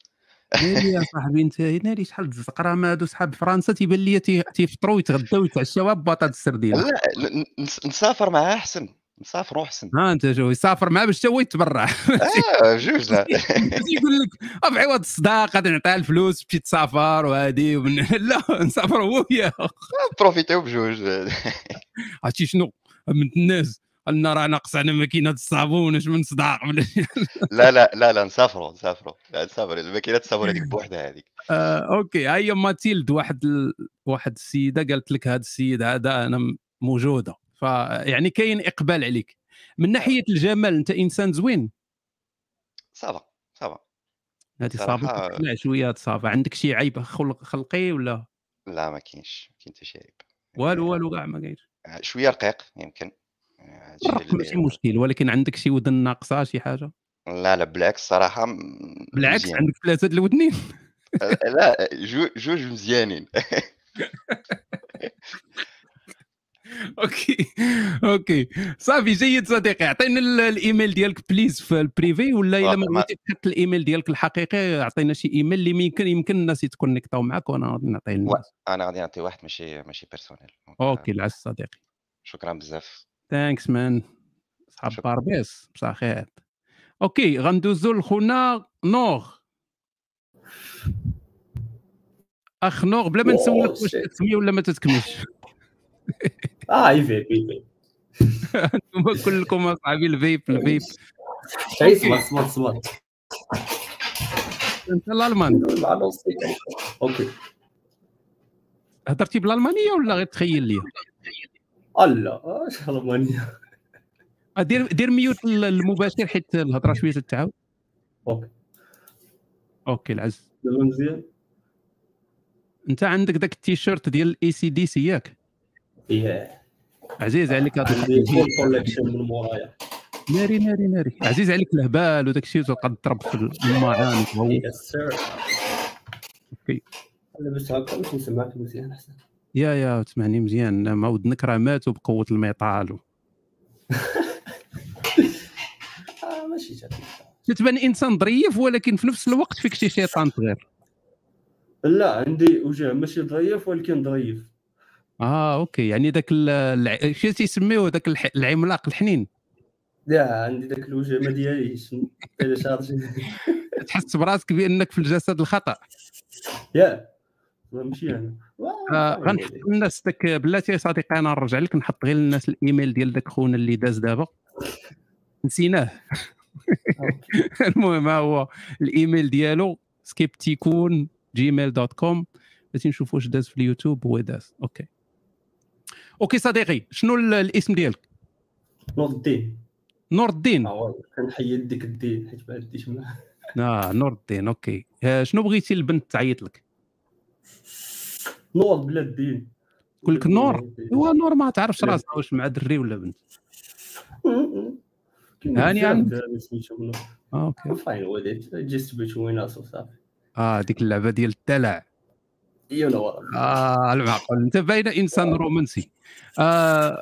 ناري يا صاحبي أنت ناري شحال الزقرام هادو صحاب فرنسا تيبان لي تي- تيفطروا ويتغداو ويتعشاو ببطاطا السردين لا نسافر معاه أحسن. نسافروا احسن ها أنت شوف يسافر معاه باش هو يتبرع *laughs* آه جوج لا. *laughs* يقول لك في عوض الصداق نعطيها الفلوس تمشي تسافر وهادي. *laughs* ومن... لا نسافر هو وياه. بروفيتيو بجوج. عرفتي شنو؟ من الناس. قالنا راه ناقص على ماكينة الصابون اش من شي. لا لا لا لا نسافروا نسافروا. لا نسافروا. الماكينة الصابون هذيك بوحدها هذيك. آه، okay. هي ماتيلد واحد ال... واحد السيدة قالت لك هذا السيد هذا أنا موجودة. فيعني كاين إقبال عليك. من ناحية الجمال أنت إنسان زوين. صافا صافا. هذه صراحة- صافا شوية صافا. عندك شي عيب خلق خلقي ولا؟ لا ما كاينش ما كاين حتى شي عيب. والو والو كاع ما كاينش آه، شوية رقيق يمكن. آه، الرق ماشي مشكل ولكن عندك شي ودن ناقصة شي حاجة؟ لا لا بالعكس صراحة بالعكس مزيان. عندك ثلاثة الودنين. آه، لا جو- جوج مزيانين. *laughs* okay okay صافي جيد صديقي اعطينا ال- الايميل ديالك please في ال privé ولا الا ما بغيتي تحط الايميل ديالك الحقيقي اعطينا شي ايميل اللي يمكن يمكن الناس يتكونيكتاو معك وأنا غادي نعطيه للناس أنا غادي نعطي واحد ماشي ماشي personnel okay العز صديقي شكرا بزاف. thanks man صحاب. باربيس بصح خير okay غندوزو لخونا نوغ اخ نوغ بلا ما نسولك واش. تسمي ولا ما تتكملش آه يفيب يفيب أنتم كلكم أصحابي الفيب الفيب اي صمت صمت صمت أنت الالمان. أوكي. هضرتي بالألمانية ولا غير تخيل لي؟ الله اش المانيا آه، دير دير ميوت المباشر حيت الهضرة شوية تتعاود okay. okay العز. مزيان. أنت عندك داك التيشيرت ديال الاي سي دي سي ياك؟ yeah عزيز عليك هذا عندي full collection من مورايا. ناري ناري ناري. عزيز عليك الهبال وداك الشيء وتلقى تضرب في سير okay. لبست هكا باش نسمعك مزيان أحسن. yeah yeah تسمعني مزيان. ما ودنك راه ماتوا بقوه ال metal *laughs* آه ماشي تتبان إنسان ظريف ولكن في نفس الوقت فيك شي شيطان صغير. لا عندي وجه ماشي ظريف ولكن ظريف آه okay. يعني ذاك. شو تيسميوه ذاك. العملاق الحنين؟ لا عندي ذاك الوجه ما شارجي *laughs* تحس براسك بأنك في الجسد الخطأ. yeah ماشي أنا. آه غنحط للناس داك بلاتي يا صديقي أنا نرجع لك نحط غير للناس الإيميل ديال داك خونا اللي داز دابا. نسيناه. *laughs* المهم ها هو الإيميل ديالو Skepticon Gmail dot com بغيتي نشوف واش داز في اليوتيوب هو داز. okay. okay صديقي شنو ال- الاسم ديالك؟ نور الدين. نور الدين. آه، كنحيد ديك الدين حيت ما عنديش آه نور الدين okay. آه شنو بغيتي البنت تعيط لك؟ نور بلا الدين. تقول لك نور. هو نور ما تعرفش راسها واش مع دري ولا بنت. هاني عند سميتو آه، okay. فاين وليت just between us وصافي آه ديك اللعبة ديال الدلع. you know آه المعقول أنت باين إنسان رومانسي. آه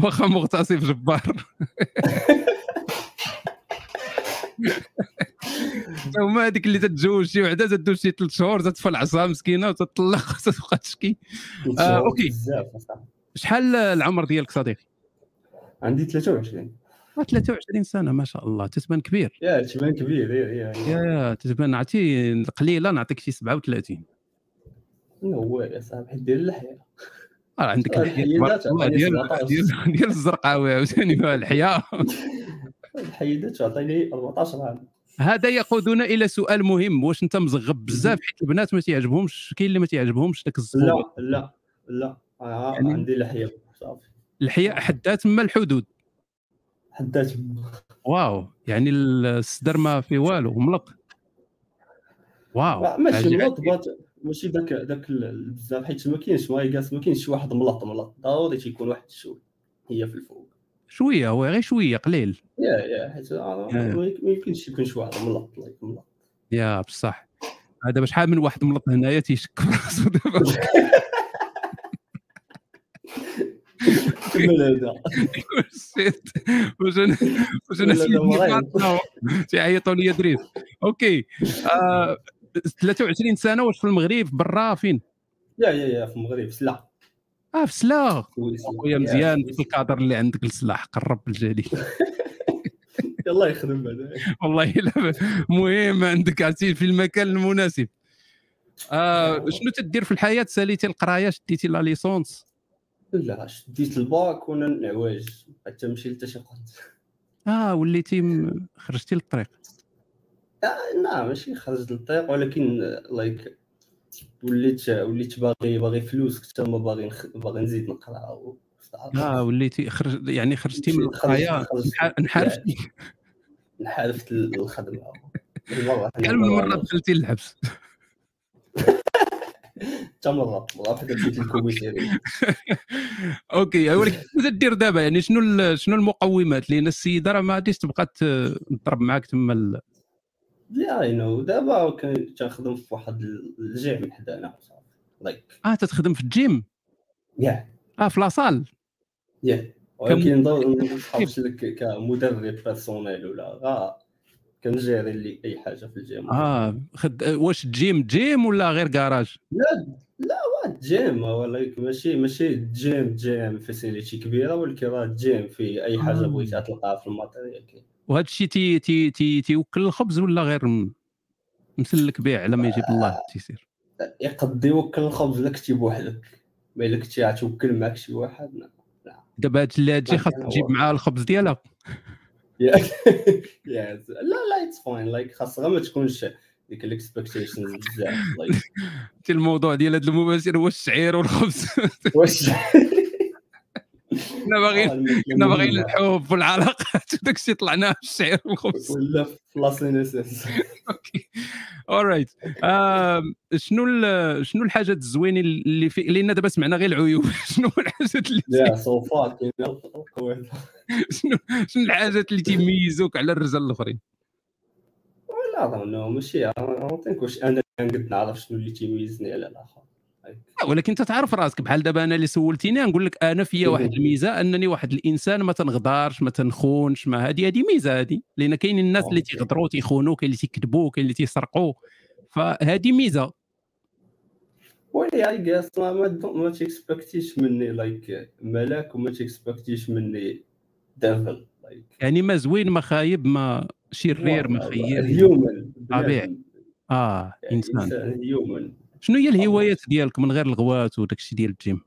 واخا- *laughs* مغتصب جبار. *laughs* هما هذيك اللي تتزوج شي وحدة تدوز شي ثلاث شهور تطفى العصا مسكينه وتطلق *laughs* تبقى تشكي. آه، أصاحبي. شحال العمر ديالك صديقي؟ عندي 23 آه، 23 سنة ما شاء الله تتبان كبير. يا تبان كبير يا يا تتبان عرفتي قليلة نعطيك شي 37 هو يا صاحبي دير اللحية. آه عندك الحياة عطاني ديال 17. ديال ديال الزرقاوي عاوتاني الحياة. الحيدات عطيني 14 عام. هذا يقودنا إلى سؤال مهم واش أنت مزغب بزاف حيت البنات ما تيعجبهمش كاين اللي ما تيعجبهمش داك الزغوب لا لا لا. آه يعني- عندي لحية صافي. الحياء حدها تما الحدود. حدات واو يعني الصدر ما في والو ملط واو ماشي بات ماشي ذاك ال- بزاف حيت ما كاينش وايكاس ما كاينش شي واحد ملط ملط ضروري تيكون واحد شوي هي في الفوق. شوية هو غير شوية قليل. يا يا حيت. ما يمكنش يكون شي واحد ملط ملط yeah بصح. هذا باش شحال من واحد ملط هنايا تيشك راسو دابا. *laughs* واش أنا واش تيعيطوا لي دريس okay. آه 23 سنة واش في المغرب؟ برا فين؟ yeah yeah yeah في المغرب سلا آه في سلا. خويا يا، مزيان. في الكادر اللي عندك السلاح قرب بالجليل *laughs* يلا يخدم هذا والله لا مهم عندك عرفتي في المكان المناسب. آه شنو تدير في الحياة؟ ساليتي القراية شديتي la licence؟ لا شديت الباك وأنا نعواج حتى مشي حتى شي قنت آه وليتي م- خرجتي للطريق. آه، لا ماشي خرجت للطريق ولكن like وليت وليت باغي باغي فلوس كنت ما باغي نخ... باغي نزيد نقرأ و- آه وليتي خرج يعني خرجتي من القرايه انحرفتي انحرفت *laughs* للخدمه كان من مرة دخلتي للحبس. *laughs* حتى مرة مرة واحدة مشيت للكوميساري أوكي ولكن *laughs* شنو تدير دابا يعني شنو شنو المقومات لأن السيدة راه ما غاديش تبقى تضرب معاك تما لا no دابا كنخدم في واحد الجيم حدانا like آه تتخدم في ال gym؟ yeah آه في la salle yeah ولكن ما نصحابش لك كمدرب personnel ولا غا كنجيري لي أي حاجة في الجيم. آه خد... واش gym gym ولا غير كراج لا لا جيم هو like ماشي ماشي gym gym facility كبيرة ولكن راه جيم في أي حاجة آه. بغيتها تلقاها في ال matériel. كاين وهذا الشيء تي تي تي تيوكل الخبز ولا غير مسلك بيع على ما يجيب الله تيسير؟ يقد يوكل الخبز لك كنتي بوحدك ما الا كنتي غتوكل معك شي واحد لا. دابا هاد اللي ما خاص تجيب. معاه الخبز ديالها يا- يا- *laughs* لا لا اتس فاين لايك خاص غير ما تكونش ديك الاكسبكتيشنز بزاف لايك الموضوع ديال هذا المباشر هو الشعير والخبز. واش كنا باغيين كنا باغيين الحب والعلاقات. *laughs* وداك الشيء طلعناه في الشعير والخبز *laughs* ولا في لاسين اس اس okay alright شنو شنو الحاجات الزوينين اللي في لأن دابا سمعنا غير العيوب. *laughs* شنو الحاجات اللي yeah so far كاين واحد شنو شنو الحاجات اللي تيميزوك على الرجال الآخرين؟ لا ظن ماشي ما أنا نقد نعرف شنو اللي تيميزني على الآخر. لا، ولكن أنت تعرف راسك بحال دابا أنا اللي سولتيني نقول لك أنا فيا واحد الميزة أنني واحد الإنسان ما تنغدارش ما تنخونش ما هذه هذه ميزة هذه لأن كاين الناس اللي okay. تيغدروا تيخونوا كاين اللي تيكذبوا كاين اللي تيسرقوا. فهذه ميزة. وي I just ما ما ت expectيش مني like ملاك وما ت expectيش مني devil يعني ما زوين ما خايب ما شرير ما خير human طبيعي. آه إنسان. إنسان human شنو هي الهوايات ديالك من غير الغوات وداك الشيء ديال ال gym؟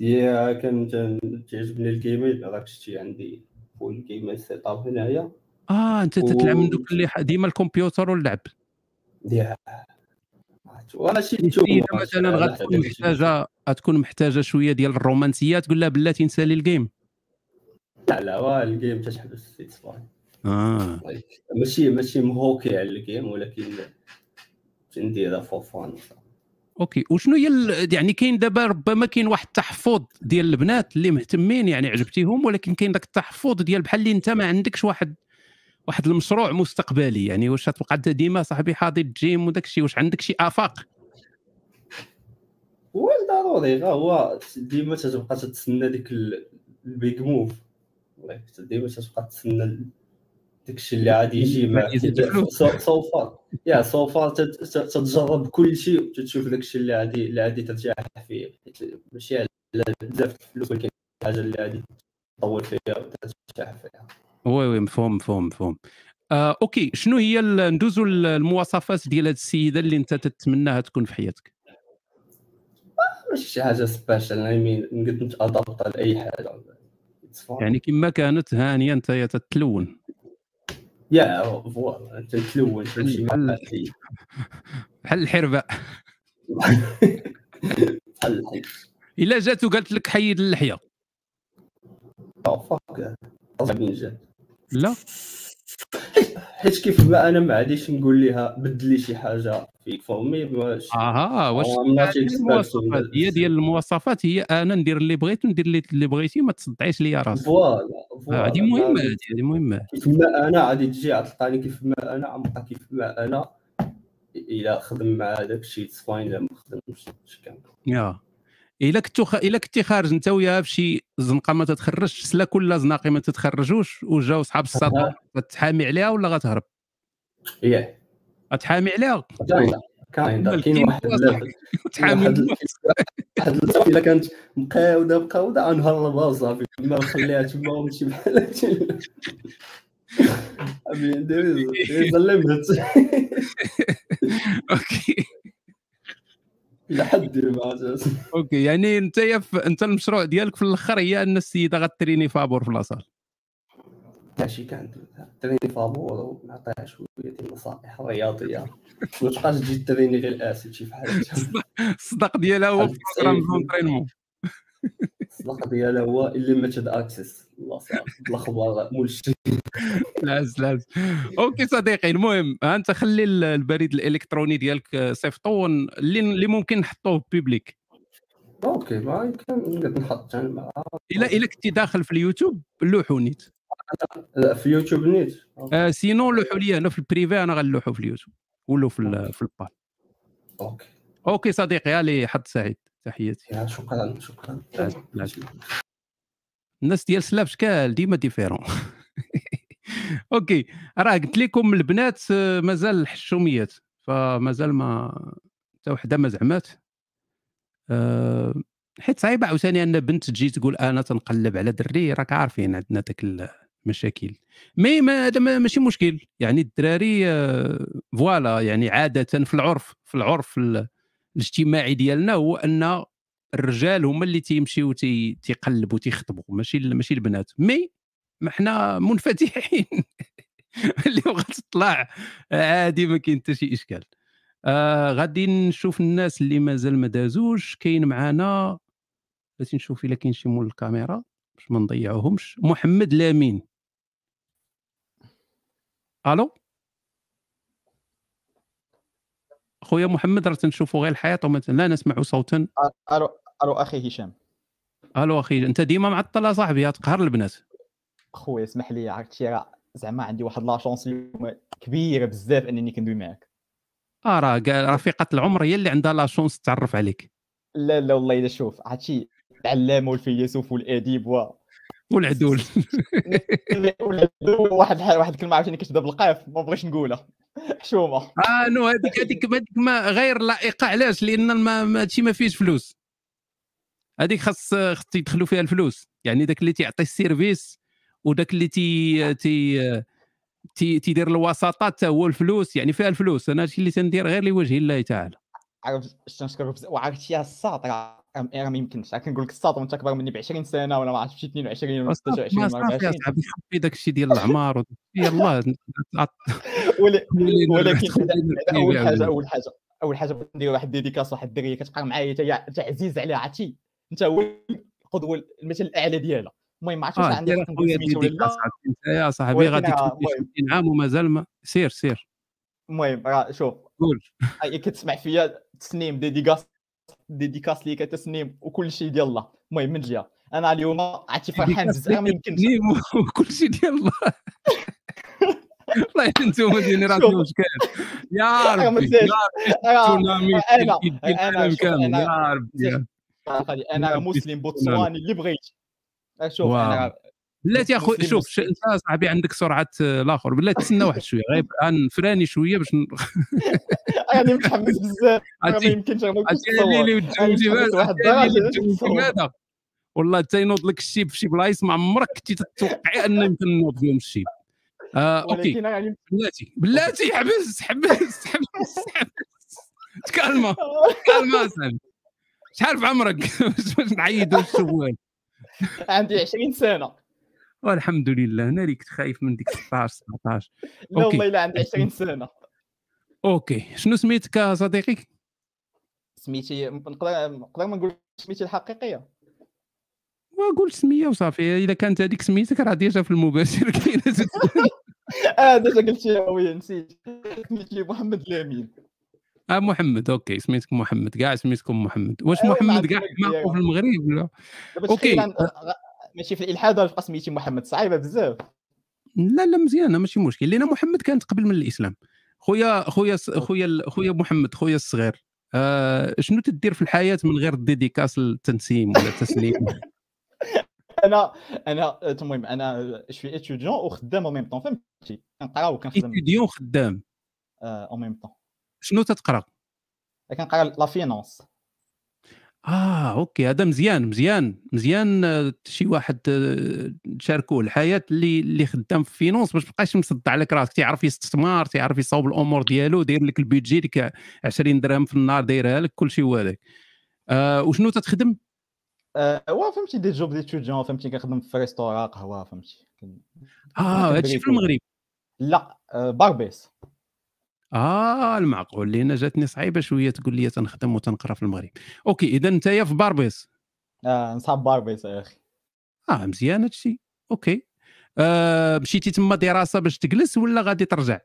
yeah كان تعجبني ال gaming راك شتي عندي full gaming setup هنايا. آه أنت تتلعب من دوك اللي ديما الكمبيوتر واللعب. yeah. ولا شي اذا تشوف مثلا غتكون محتاجه غتكون محتاجة شوية ديال الرومانسية تقول لها بلاتي نسالي ال game. لا لا وا ال game تتحبس it's fine آه. ماشي ماشي مهوكي على ال game ولكن نديرها for fun. okay. وشنو هي يعني كاين دابا ربما كاين واحد التحفظ ديال البنات اللي مهتمين يعني عجبتيهم ولكن كاين داك التحفظ ديال بحال اللي انت ما عندكش واحد واحد المشروع مستقبلي. يعني واش تبقى أنت ديما صاحبي حاضي ال game وداك الشيء واش عندك شي آفاق؟ هو ضروري غا هو ديما تتبقى تتسنى ديك ال- ال big move. ديما تتبقى تسنى داك الشيء اللي غادي يجي مع. so far yeah so far تت- تت- تتجرب كل شيء وتشوف داك الشيء اللي غادي اللي غادي ترتاح فيه. حيت ماشي على بزاف الفلوس ولكن الحاجة اللي غادي تطول فيها وترتاح فيها. oui oui مفهوم مفهوم مفهوم. آه okay. شنو هي ندوزوا المواصفات ديال هذه السيدة اللي أنت تتمناها تكون في حياتك؟ ماشي شي حاجة special I mean نقدر نت adapt لاي حاجة. It's fine. يعني كما كانت هانية أنت تتلون. yeah voilà أنت تلون تمشي بحال- الحي بحال إلا جات وقالت لك حيد اللحيه فاك. صعبين جد لا. *laughs* *laughs* حيت كيف ما أنا ما غاديش نقول لها بدل لي شي حاجة فيك فهمي واش آها واش المواصفات. هي ديال المواصفات هي أنا ندير اللي بغيت وندير اللي- بغيتي ما تصدعيش ليا راسك. voilà آه، voilà هذه مهمه ما- هذه مهمة. كيف ما أنا غادي تجي غتلقاني كيف ما أنا غنبقى كيف ما أنا إلا خدم مع داك الشيء فاين إلا ما خدمش يا. إلا كنتو خ... إلا كنتي خارج انت وياها في زنقة ما تتخرجش سلاك ولا زناقي ما تتخرجوش وجاو صحاب الصدى تحامي عليها ولا غتهرب؟ ياه غتحامي عليها؟ كاين كاين واحد الليفل تحامي واحد الليفل إلا كانت مقاودة مقاودة غنهربها وصافي ما نخليها تما ونمشي بحال هادشي *laughs* I *laughs* إلى حد ما أوكي يعني أنت يا ف... أنت المشروع ديالك في الأخر هي أن السيدة غتريني فابور في لاصال ماشي كان تريني فابور ونعطيها شوية ديال النصائح الرياضية. ما تبقاش تجي تريني غير اسيد شي هكا *laughs* الصدق ديالها هو بروغرام السيد. دونترينمون الصدق ديالها هو الليميتد أكسس. الله الأخبار مول الشيء لاز لاز. أوكي صديقي المهم أنت خلي ال- البريد الإلكتروني ديالك آه، صيفطو اللي ممكن نحطوه بيبليك أوكي ما يمكن. نحط الا إلا كنتي داخل في اليوتيوب لوحوا نيت. لا في يوتيوب نيت. آه سينو لوحوا لي أنا في البريفي أنا غنلوحوا في اليوتيوب. ولو في في البال أوكي. أوكي صديقي علي حد سعيد. تحياتي يا شكرا شكرا. الناس ديال سلاف شكال ديما différents *laughs* OK راه قلت لكم البنات آه، مازال الحشوميات فمازال ما حتى وحدة ما زعمات. آه، حيت صعيبه عاوتاني أن بنت تجي تقول أنا تنقلب على دري راك عارفين عندنا داك المشاكل. mais ما هذا ما- ماشي مشكل. يعني الدراري آه، voilà يعني عادة في العرف في العرف ال- الاجتماعي ديالنا هو أن الرجال هما اللي تيمشيو تي- تيقلبوا تيخطبوا ماشي ماشي البنات. mais ما حنا منفتحين *laughs* اللي بغات تطلع عادي ما كاين حتى شي إشكال. آه غادي نشوف الناس اللي مازال ما دازوش كاين معنا بغيتي نشوف إلا كاين شي مول الكاميرا باش ما نضيعوهمش. محمد لامين. ألو؟ خويا محمد راه تنشوفوا غير الحياة وما لا نسمع صوتا. ألو ألو أخي هشام. ألو أخي أنت ديما معطل صاحبي تقهر البنات. خويا اسمح لي عرفتي راه زعما عندي واحد la chance اليوم كبيره بزاف أنني كندوي معاك. آه راه رفيقه العمر هي اللي عندها la chance تعرف عليك. لا لا والله الا شوف عرفتي العلامة والفيلسوف والأديب و والعدول. *laughs* والعدو واحد واحد الكلمة عاوتاني كتبدا بالقاف ما بغيتش نقولها. *laughs* حشومه آه non هذيك هذيك هذيك ما غير لائقة علاش؟ لأن ما ما- هادشي ما فيهش فلوس. هذيك خاص خاص يدخلوا فيها الفلوس. يعني داك اللي تيعطي ال service وداك اللي تي تي تي تيدير الوساطات حتى هو الفلوس يعني فيها الفلوس. أنا هادشي اللي تندير غير لوجه الله تعالى. عرفت تنشكرك بزاف وعرفتي يا الساط راه راه ما يمكنش كنقول لك الساط وانت اكبر مني ب 20 سنة ولا ما عرفتش شي 22 ولا صافي 26 ما ولا صافي يا 24 صاحبي خبي داك الشيء ديال العمار يلاه *laughs* ولكن أول حاجة أول حاجة أول حاجة بغيت ندير واحد ديديكاس واحد الدريه كتبقى معايا حتى عزيز عليها عرفتي أنت هو القدوه المثل الأعلى ديالها. المهم ما عرفتش واش عرفتي انت يا صاحبي؟ غادي 50 عام ومازال ما سير سير. المهم راه شوف. قول. كتسمع فيا تسنيم ديديكاس. ديديكاس ليك تسنيم وكل شيء ديال الله. المهم من جهة. أنا اليوم عرفتي فرحان بزاف ما يمكنش. *laughs* وكل شيء ديال الله. والله أنتم جينيراسيون شوف. شكال *laughs* يا ربي أنا أنا مسلم بوتسواني اللي بغيت. شوف أنا بلاتي اخويا مسلم شوف أنت صاحبي عندك سرعة آه، الآخر بلاتي تسنى واحد شوية غير *laughs* نفراني شوية باش راني *laughs* متحمس بزاف ما يمكنش هذا والله تينوض لك الشيب في شي بلايص ما عمرك كنتي تتوقعي ان يمكن نوض فيهم الشيب. آه OK. بلاتي بلاتي حبس حبس حبس حبس. تكالما *laughs* تكالما صاحبي شحال في عمرك؟ باش نعيدوا السؤال عندي 20 سنة. والحمد لله أنا اللي كنت خايف من ديك 16 17 لا والله إلا عندي 20 سنة. OK. شنو سميتك صديقي؟ سميتي نقدر نقدر ما نقول سميتي الحقيقية؟ وقول سمية وصافي اذا كانت هذيك سميتك راه déjà في المباشر *laughs* كاينة *laughs* آه déjà قلتي oui نسيت. سميتي محمد لامين آه محمد OK. سميتك محمد كاع سميتكم محمد. واش ما محمد كاع معروف في المغرب ولا؟ أوكي. ماشي في الإلحاد غتبقى سميتي محمد صعيبة بزاف. لا لا مزيانة ماشي مشكل لأن محمد كانت قبل من الإسلام. خويا خويا خويا خويا محمد خويا الصغير. آه شنو تدير في الحياة من غير ال dédicace التنسيم ولا التسليم؟ *laughs* *laughs* أنا أنا المهم أنا suis étudiant وخدام au même temps فهمتي؟ كنقرأ وكنخدم étudiant خدام؟ au même temps شنو تتقرأ؟ كنقرأ la finance آه OK هذا مزيان مزيان مزيان آه، شي واحد آه، تشاركوه الحياة اللي اللي خدام في finance باش مابقاش مصدع عليك راسك تيعرف يستثمر تيعرف يصاوب الأمور ديالو داير لك ال budget ديك 20 درهم في النهار دايرها لك كل شيء هو هذاك. آه وشنو تتخدم؟ آه، وا فهمتي des jobs d'étudiant فهمتي كنخدم في restaurant قهوه فهمتي. آه هادشي في. المغرب. لا آه، باربيس آه المعقول لأن جاتني صعيبة شوية تقول لي تنخدم وتنقرا في المغرب. OK إذا أنت في باربيس. آه، نصحاب باربيس يا أخي. آه مزيان هادشي OK. آه مشيتي تما دراسة باش تجلس ولا غادي ترجع؟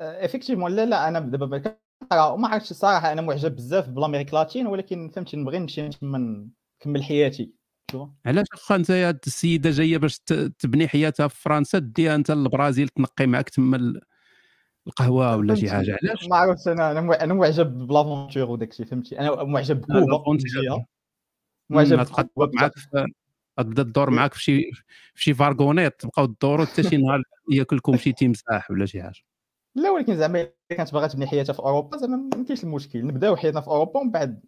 effectivement لا لا أنا دابا كنقرأ. وما عرفتش الصراحة أنا معجب بزاف ب l'Amérique latine ولكن فهمتي نبغي نمشي تما نكمل حياتي. علاش واخا أنت السيدة جاية باش تبني حياتها في فرنسا ديها أنت للبرازيل تنقي معك تما القهوة ولا شي؟ حاجة علاش؟ ما عرفتش أنا أنا مع- أنا معجب ب l'aventure وداك الشيء فهمتي؟ أنا معجب بكوبا معجب بكوبا معاك في غتبدا تدور معاك في شي في شي fourgonnette تبقاو تدوروا حتى شي نهار *laughs* ياكلكم شي تمساح ولا شي حاجة. لا ولكن زعما إلا كانت باغا تبني حياتها في أوروبا زعما ما كاينش المشكل. نبداو حياتنا في أوروبا ومن بعد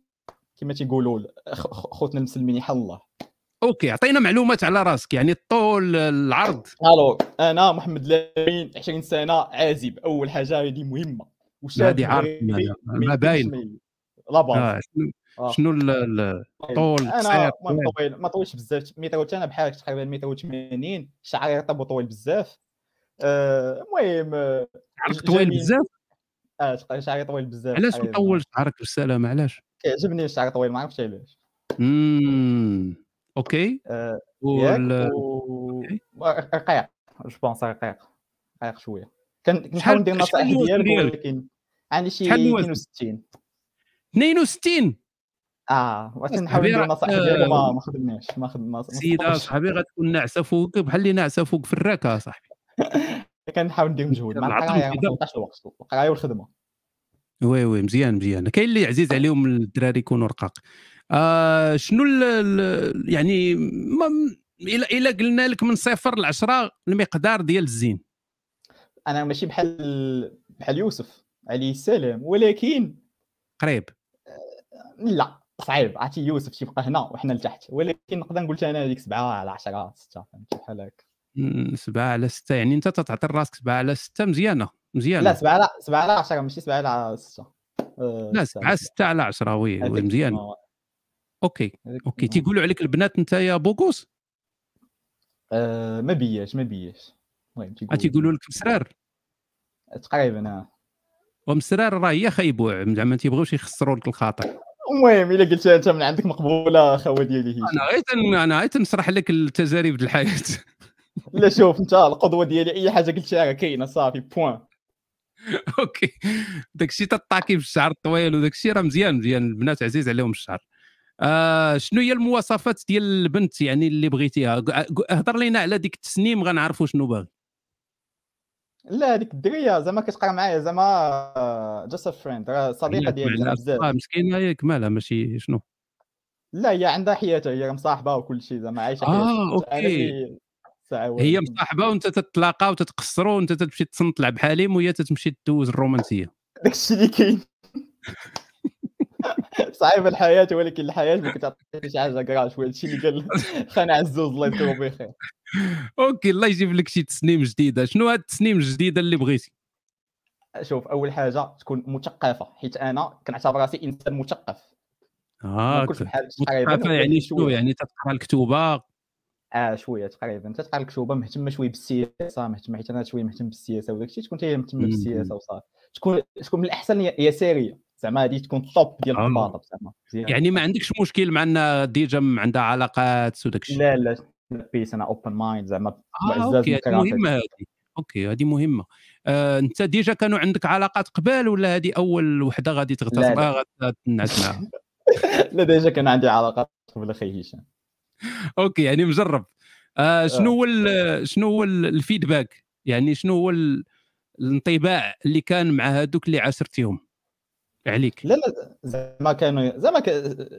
كما تيقولوا خوتنا المسلمين يحل الله. OK عطينا معلومات على راسك يعني الطول العرض. ألو أنا محمد لامين 20 سنه عازب أول حاجة هذه مهمة. هذه عارف. ما باين. لا باز آه، شنو آه. الطول أنا قصير ما طويل؟ ما طويلش بزاف. متر أنا بحال تقريبا متر 80 شعري رطب وطويل بزاف. آه، المهم آه، عرفت طويل. بزاف؟ آه تق- شعري طويل بزاف علاش. مطول شعرك بالسلامه علاش؟ كيعجبني الشعر طويل ما عرفتش علاش. أوكي. آه، وال... و رقيق جو بونس رقيق رقيق شوية. كنحاول ندير النصائح ديالك ديالك؟ ولكن عندي شي شحال الوزن؟ 62 62 آه أصاحبي نحاول ندير النصائح ديالك؟ وما ما خدمناش ما خدمناش سيدة صدقتش. صاحبي غتكون ناعسة فوق بحال اللي ناعسة فوق في الراكه صاحبي. *laughs* كنحاول ندير مجهود مع القراية ما الوقت. القراية والخدمة. وي وي مزيان مزيان. كاين اللي عزيز عليهم الدراري يكونوا رقاق. آه شنو ال ال يعني ما الا الا قلنا لك من صفر ل 10 المقدار ديال الزين. أنا ماشي بحال بحال يوسف عليه السلام ولكن قريب. لا صعيب. عرفتي يوسف تيبقى هنا وحنا لتحت. ولكن نقدر نقول أنا هذيك 7 على 10 6 فهمتي؟ بحال هكا. مم، سبعة على ستة. يعني أنت تعطي راسك سبعة على ستة مزيانة مزيانة. لا 7 على 7 على 10 ماشي 7 على 6 آه، لا ستة سبعة ستة على عشرة وي وي هذيك مزيان. آه، أوكي okay. تيقولوا عليك البنات انت يا بوكوس آه، ما بياش ما بياش. المهم آه، تيقولوا. لك مسرار. تقريبا آه. ومسرار راه هي خيبوع زعما ما تيبغيوش يخسروا لك الخاطر. المهم إلا قلتها أنت من عندك مقبولة خوا ديالي هي أنا غير أنا غير تنشرح لك التجارب ديال الحياة. *laughs* لا شوف أنت القدوة ديالي أي حاجة قلتها راه كاينة صافي point *laughs* Okay. داكشي تطاكي في الشعر الطويل وداكشي راه مزيان مزيان. البنات عزيز عليهم الشعر. آه شنو هي المواصفات ديال البنت يعني اللي بغيتيها؟ هضر لينا على ديك التسنيم غنعرفوا شنو باغي. لا هذيك الدرية زعما كتقرا معايا زعما just friend راه صديقة ديالي بزاف. آه، مسكينة ياك مالها ماشي شنو. لا هي عندها حياتها هي مصاحبة وكل شيء زعما عايشة آه، اللي ساعة هي. مصاحبة وأنت تتلاقى وتتقصروا وأنت تمشي تصنت تلعب حليم وهي تتمشي تدوز الرومانسية. *laughs* داكشي اللي كاين. صعيبه الحياة ولكن الحياة ما كتعطيش حاجة كراش هادشي اللي قال *laughs* خان عزوز الله يذكره بخير. okay الله يجيب لك شي تسنيم جديده شنو هاد التسنيم الجديده اللي بغيتي؟ شوف أول حاجة تكون مثقفة حيت أنا كنعتبر راسي إنسان مثقف. آه مثقفة يعني شنو. يعني تقرا الكتوبة؟ آه شوية تقريبا. تتقرا الكتوبة مهتمه شوية بالسياسة مهتمه حيت أنا شوية مهتم بالسياسة وداك الشيء تكون هي مهتمه. بالسياسة وصافي. تكون تكون من الأحسن يساريه زعما هذه تكون ال top ديال آه. الخباطه زعما. يعني ما عندكش مشكل مع إن déjà عندها علاقات وداك الشيء. لا لا بيس أنا open mind زعما آه معزز okay. مهمة هذه okay هذه مهمة. آه أنت déjà كانوا عندك علاقات قبل ولا هذه أول وحدة غادي لا. تغتصبها غادي تنعس معاها؟ *laughs* لا déjà كان عندي علاقات قبل أخي هشام. okay يعني مجرب. آه شنو هو شنو هو ال- ال feedback؟ يعني شنو هو ال- الانطباع اللي كان مع هذوك اللي عاشرتيهم عليك. لا لا زعما كانوا زعما ك...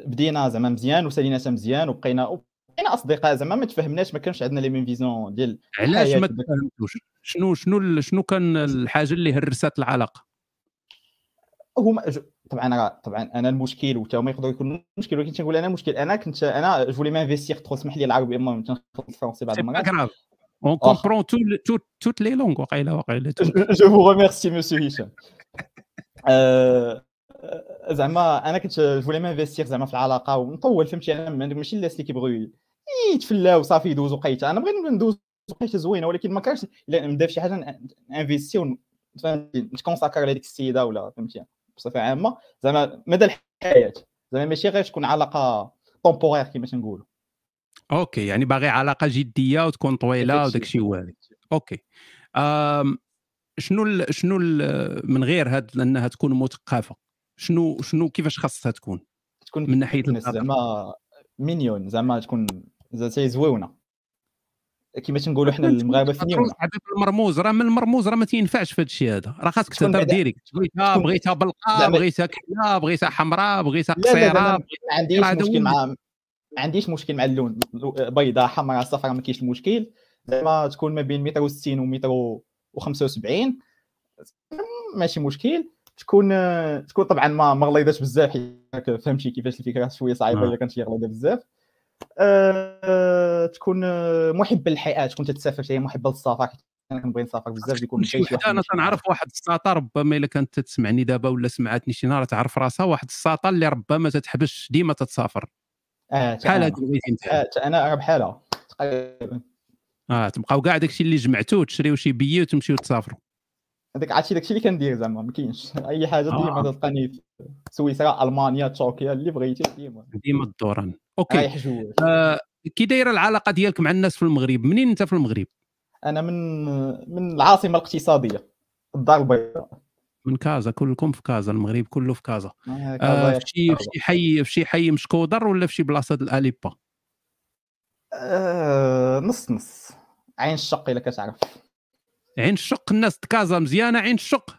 بدينا زعما مزيان وسالينا مزيان وبقينا وبقينا أصدقاء زعما ما تفهمناش ما كانش عندنا les mêmes visions ديال علاش ما تفهمتوش؟ شنو شنو شنو كان الحاجة اللي هرست العلاقة؟ هما je- طبعا راه طبعا أنا المشكل وتا هما يقدروا يكونوا المشكل ولكن تنقول أنا المشكل أنا كنت أنا je voulais m'investir trop سمح لي العربي اما تنخلط الفرنسي بعض المرات on comprend toutes les langues وقيلة وقيلة. je vous remercie monsieur هشام زعما أنا كنت je voulais m'investir زعما في العلاقة ونطول فهمتي؟ أنا ما- ماشي الناس اللي كيبغيو يتفلاو صافي يدوزوا قيته أنا بغيت ندوز قيته زوينة ولكن ما كانش الا نبدا في شي حاجة investir فهمتي؟ نت consacrer على ديك السيدة ولا فهمتي؟ بصفة عامة زعما مدى الحياة زعما ماشي غير تكون علاقة temporaire كما تنقولوا okay يعني باغي علاقة جدية وتكون طويلة. وداك الشيء هو. هذا okay. أم شنو ال شنو ال من غير هاد أنها تكون مثقفة؟ شنو شنو كيفاش خاصها تكون تكون من ناحية زعما mignonne زعما تكون زعما زويونة. كما تنقولوا حنا المغاربة صاحبي المرموز. راه من المرموز راه ما تينفعش في هذا الشيء هذا. راه خاصك تهضر ديريكت. بغيتها بغيتها بلقاء بغيتها كحله بغيتها حمراء بغيتها قصيرة ما عنديش مشكل مع ما عنديش مشكل مع اللون. بيضاء حمراء صفراء ما كاينش المشكل زعما تكون ما بين متر و60 ومتر و75 ماشي مشكل. تكون تكون طبعا ما ما غليظاش بزاف حيت فهمتي كيفاش الفكرة شوية صعيبة. الا كانت شي غليظة بزاف. أه تكون محبه للحياة تكون تتسافر هي محبه للسفر أنا كنبغي نسافر بزاف يكون شي أنا تنعرف واحد الساطا ربما إلا كانت تسمعني دابا ولا سمعتني شي نهار تعرف راسها واحد الساطا اللي ربما تتحبش ديما تتسافر. آه بحال هاد البغيتي انت آه، أنا بحالها. تقريبا. آه تبقاو كاع داكشي اللي جمعتوه تشريو شي بيي وتمشيو تسافروا هذاك عرفتي داكشي اللي كندير زعما ما كاينش. *laughs* أي حاجة ديما آه. تلقاني في سويسرا ألمانيا تركيا اللي بغيتي ديما. ديما الدوران. okay. رايح جوج آه كي دايرة العلاقة ديالك مع الناس في المغرب منين أنت في المغرب؟ أنا من من العاصمة الاقتصادية الدار البيضاء. من كازا كلكم في كازا المغرب كله في كازا. آه، آه كازا في شي في شي حي في شي حي مشكودر ولا في شي بلاصة د الأليبا؟ آه، نص نص. عين الشق إلا كتعرف. عين الشق الناس د كازا مزيانة عين الشق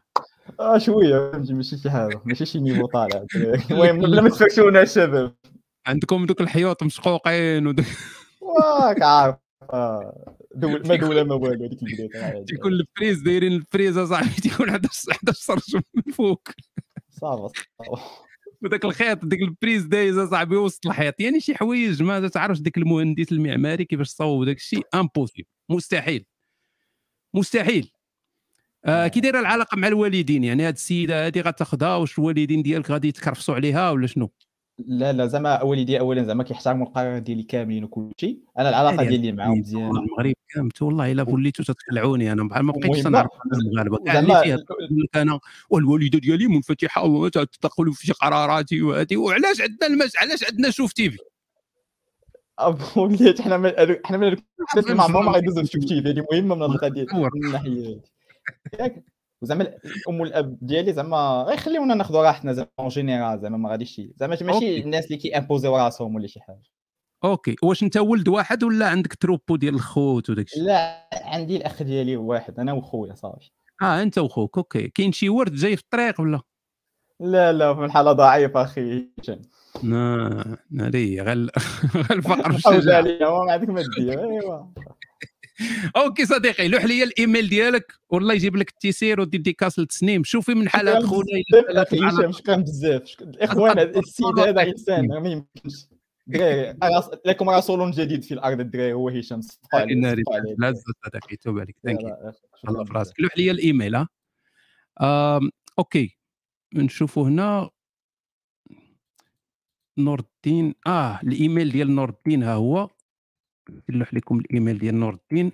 آه شوية فهمتي؟ ماشي شي حاجة ماشي شي نيفو طالع. *laughs* المهم بلا ما تفرشونا الشباب عندكم دوك الحيوط مشقوقين ودوك. واك *laughs* عارف. آه، دول ما دوله ما والو هذيك البدايه تيكون الفريز دايرين الفريز اصاحبي تيكون 11 11 سرج من فوق صافي صافي. وداك الخيط ديك البريز دايز اصاحبي وسط الحيط. يعني شي حوايج ما تعرفش ديك المهندس المعماري كيفاش صوب داك الشيء امبوسيبل مستحيل. مستحيل. آه كي دايرة العلاقة مع الوالدين يعني هاد السيدة هادي غتاخذها واش الوالدين ديالك غادي يتكرفسوا عليها ولا شنو؟ لا لا زعما والدي اولا زعما كيحترموا القرار ديالي كاملين وكل شيء أنا العلاقة ديالي معاهم مزيانه المغرب كامت. والله إلا وليتوا تتخلعوني أنا بحال ما بقيتش لا، المغاربه كاع اللي فيها أنا والوالدة ديالي منفتحة وتدخل في قراراتي وهذه وعلاش عندنا المس علاش عندنا شوف تيفي وليت حنا حنا من اللي ما عمرهم ما غيدوزوا في TV هذه مهمه من القضية. من الناحية ياك وزعما الأم والأب ديالي زعما غيخليونا ناخذوا راحتنا زعما en général زعما ما غاديش زعما ماشي. الناس اللي كي imposer يو راسهم ولا شي حاجة. okay. واش أنت ولد واحد ولا عندك troupeau ديال الخوت وداك الشيء؟ لا عندي الأخ ديالي واحد أنا وخويا صافي. آه أنت وخوك. okay. كاين شي ورد جاي في الطريق ولا؟ لا لا في الحالة ضعيفة أخي. نا ناري غير *laughs* غير الفقر حوج والشجاعه عليا ما عندك ما دير أيوا. *laughs* أوكي صديقي لوح لي الإيميل ديالك. والله يجيب لك التيسير وديديكاس للتسنيم شوفي من حالات خونا شكرا بزاف. الإخوان *laughs* السيد هذا انسان ما يمكنش. دراري لكم رسول جديد في الأرض الدراري هو هشام صدقوا لا صديقي توب عليك. ثانك يو الله في. راسك. لوح لي الإيميل ها. okay. نشوفوا هنا. نور الدين آه الإيميل ديال نور الدين ها هو. نلوح لكم الإيميل ديال نور الدين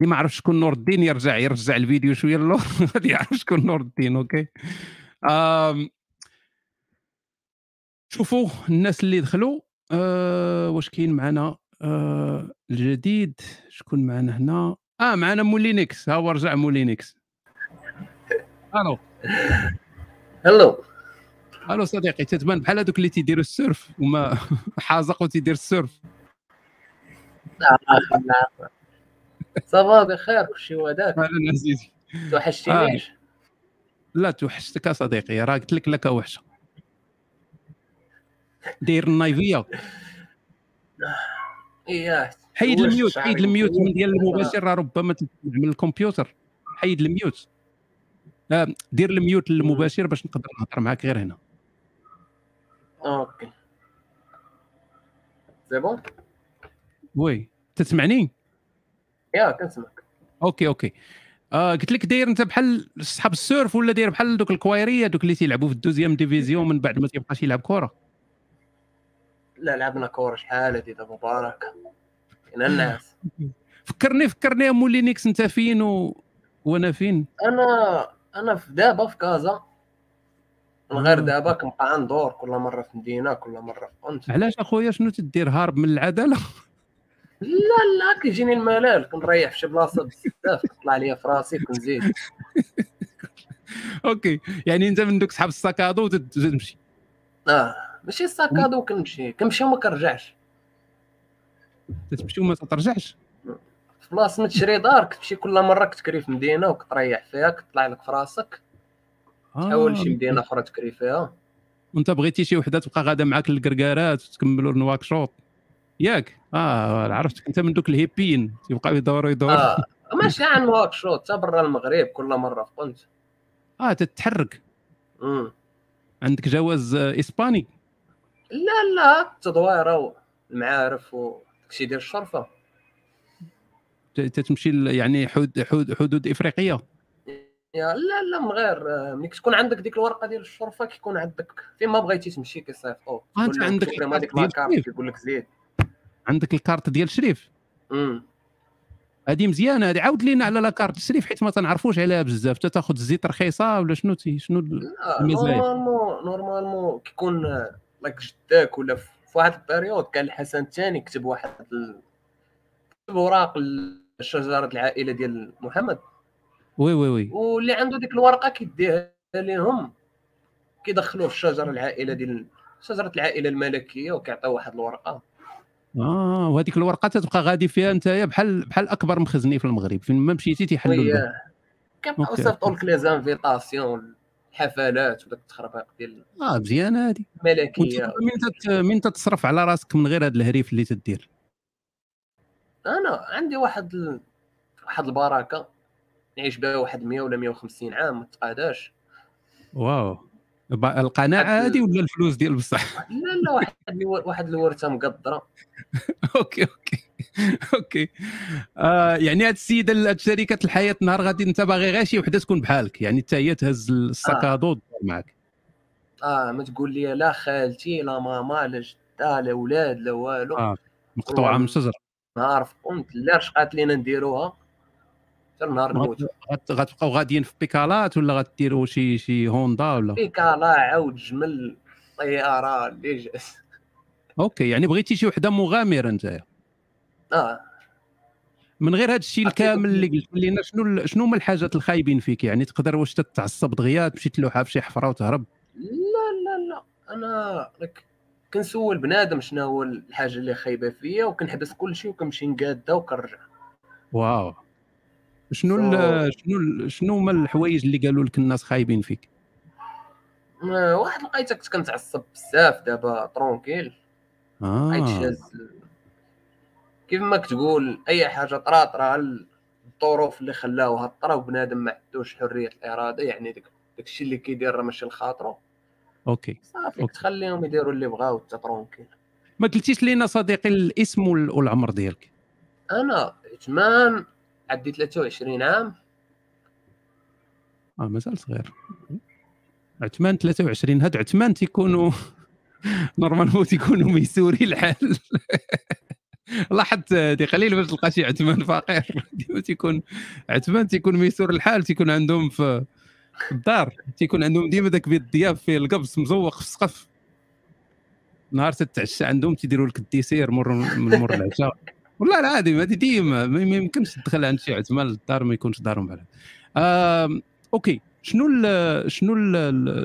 اللي ما عرف شكون نور الدين يرجع يرجع الفيديو شوية للور *laughs* غادي يعرف شكون نور الدين okay. آم شوفوا الناس اللي دخلوا آه واش كاين معنا؟ آه الجديد شكون معنا هنا؟ آه معنا مولينكس ها هو رجع مولينكس ألو. هلو ألو صديقي تتبان بحال هذوك اللي تيديروا ال surf وما *laughs* حازق وتيدير ال surf. لا لا ça va بخير كلشي هذاك. أهلا عزيزي توحشتينيش لا توحشتك يا صديقي راه قلت لك لك وحشه داير النايفية. *sighs* اياه حيد ال mute حيد ال mute من ديال. المباشر راه ربما من الكمبيوتر. حيد ال mute. آه دير ال mute للمباشر باش نقدر نهضر معاك غير هنا. OK. C'est bon oui تسمعني؟ يا كنسمعك OK OK. آه قلت لك داير أنت بحال صحاب ال surf ولا داير بحال دوك الكوايريه دوك اللي تيلعبوا في ال deuxième division من بعد ما تيبقاش يلعب كره لا لعبنا كورة شحال هادي دابا مبارك. كاين الناس. *laughs* فكرني فكرني يا مولينيكس أنت فين و... وأنا فين؟ أنا أنا في دابا في كازا. غير آه. دابا كنبقى ندور كل مرة في مدينة كل مرة في قنت علاش أخويا شنو تدير هارب من العدالة؟ لا لا كيجيني الملل كنريح في شي بلاصة بزاف كطلع ليا في راسي كنزيد *laughs* OK يعني أنت من دوك صحاب الساكادو وتد- تمشي. آه ماشي ساكادو كنمشي كنمشي وما كنرجعش تمشي وما ترجعش في بلاصة ما تشري دار كتمشي كل مرة كتكري في مدينة وكتريح فيها كتطلع لك في راسك. تحول لشي مدينة أخرى تكري فيها. وانت بغيتي شي وحدة تبقى غادة معاك للكركارات وتكملوا النواكشوط ياك؟ آه عرفتك أنت من دوك الهيبين تيبقاو يدوروا يدوروا آه. ماشي عن واك شوت حتى برا المغرب كل مرة في قنت آه تتحرك. مم. عندك جواز آه، إسباني؟ لا لا التدويره والمعارف وداكشي ديال الشرفه تتمشي يعني حدود حدود, إفريقية. لا لا من غير ملي كتكون عندك ديك الورقة ديال الشرفة كيكون عندك فين ما بغيتي تمشي كيصيفطوك آه، يوم عندك ديال لاكارت الشريف. كيقول لك زيد. عندك الكارت ديال شريف. امم هذه مزيانة هذه عاود لينا على la carte الشريف حيت ما تنعرفوش عليها بزاف. تا تاخذ الزيت رخيصة ولا شنو تي شنو المزايا normalement normalement كيكون لاك جداك ولا في في واحد ال période كان الحسن الثاني كتب واحد ال... كتب أوراق شجره العائلة ديال محمد. Oui oui oui. واللي عنده ديك الورقة كيديها لهم كيدخلوه في شجره العائلة ديال شجرة العائلة الملكية وكيعطيو واحد الورقة. آه وهذيك الورقة تتبقى غادي فيها انت بحال بحال أكبر مخزني في المغرب. فين ما مشيتي تيحلوا كيبقاو OK، يصيفطوا لك les invitations الحفلات وداك التخربيق ديال آه مزيانه هذه الملكيه من تت من تتصرف على راسك من غير هذا الهريف اللي تدير. أنا عندي واحد ال... واحد البركة. نعيش بها واحد 100 ولا 150 عام ما تقاداش Wow. القناعة هذه ولا الفلوس ديال بصح؟ *laughs* لا لا واحد واحد الورثة مقدرة. *laughs* OK OK OK. آه يعني هاد السيدة ال- هاد شريكة الحياة نهار غادي أنت باغي غير شي وحدة تكون بحالك يعني حتى هي تهز ال sac à dos وتدور معك آه ما تقول لي لا خالتي لا ماما لا جدة لا ولاد لا والو. آه مقطوعة من الشجره نهار قمت لا اش قالت لينا نديروها. حتى نهار نموت. غت- غت- غتبقاو غاديين في بيكالات ولا غديروا شي شي هوندا ولا؟ بيكالا عاود جمل طيارة اللي جات. OK يعني بغيتي شي وحدة مغامرة انت آه. من غير هذا الشيء الكامل اللي قلت لنا شنو شنو هما الحاجات الخايبين فيك؟ يعني تقدر واش تتعصب دغيا تمشي تلوحها في شي حفرة وتهرب؟ لا لا لا. أنا لك كنسول بنادم شنو هو الحاجة اللي خايبة فيا وكنحبس كل شيء وكنمشي نقادة وكنرجع. Wow. شنو ال- شنو ال- شنو هما الحوايج اللي قالوا لك الناس خايبين فيك؟ ما واحد لقيتك كنت كنتعصب بزاف دابا tranquille. آه. شاز. كيف ما كتقول أي حاجة طرا طرا الظروف اللي خلاوها طرا وبنادم ما عندوش حرية الإرادة يعني داك داكشي اللي كيدير راه ماشي لخاطرو. OK. صافي. تخليهم يديروا اللي بغاو انت tranquille. ما قلتيش لينا صديقي الاسم وال- والعمر ديالك. أنا عثمان عندي 23 عام. آه مازال صغير. عثمان 23 هاد عثمان تيكونوا *laughs* normalement تيكونوا ميسوري الحال. *laughs* لاحظت هادي قليل باش تلقى شي عثمان فقير. *laughs* ديما تيكون عثمان تيكون ميسور الحال تيكون عندهم في الدار تيكون عندهم ديما داك بيت الضياف فيه القبص مزوق في السقف. نهار تتعشى عندهم تيديروا لك ال dessert مر من مور العشاء. والله العظيم هذه ديما ما يمكنش تدخل عند شي عثمان للدار ما يكونش دارهم آم، OK شنو ال شنو ال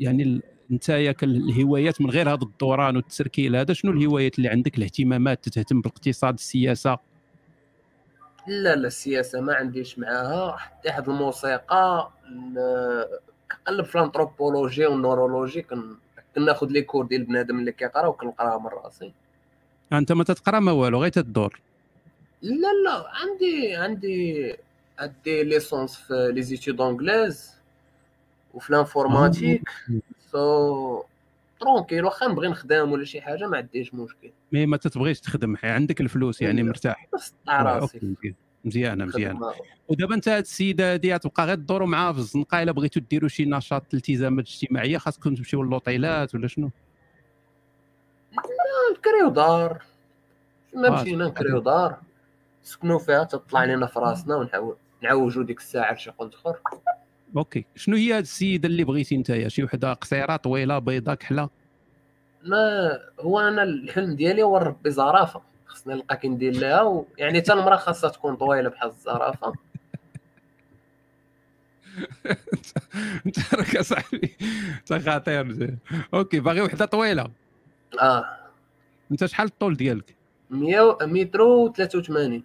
يعني نتايا الهوايات من غير هذا الدوران والتسركيل هذا شنو الهوايات اللي عندك الاهتمامات تهتم بالاقتصاد السياسة؟ لا لا السياسة ما عنديش معاها حتى واحد الموسيقى ال- كنقلب في ال anthropologie وال neurologie كن كناخذ les cours ديال بنادم اللي كيقرا وكنقراها من راسي. أنت ما تتقرأ ما والو غير تدور لا لا عندي عندي عندي licence في les études anglaises وفي l'informatique so tranquille واخا نبغي نخدم ولا شي حاجة ما عنديش مشكل mais ما تتبغيش تخدم حيت عندك الفلوس يعني. مرتاح راسي. مزيانة مزيانة. ودابا أنت هاد السيدة هادي تبقى غير تدوروا معاها في الزنقة إلا بغيتوا ديروا شي نشاط التزامات اجتماعية خاصكم تمشيو للوطيلات ولا شنو نكريو دار ما مشينا نكريو دار نسكنوا فيها تطلع لنا في راسنا ونحاول نعوجوا ديك الساعة لشي قنت اخر OK. شنو هي هاد السيدة اللي بغيتي نتايا شي وحدة قصيرة طويلة بيضاء كحلة؟ ما هو أنا الحلم ديالي هو نربي زرافة. خصني نلقى كي ندير لها و... يعني حتى المرأة خاصها تكون طويلة بحال الزرافة. *laughs* أنت راك صاحبي أنت خطير. okay باغي وحدة طويلة. آه. انت شحال الطول ديالك؟ 100 متر و 83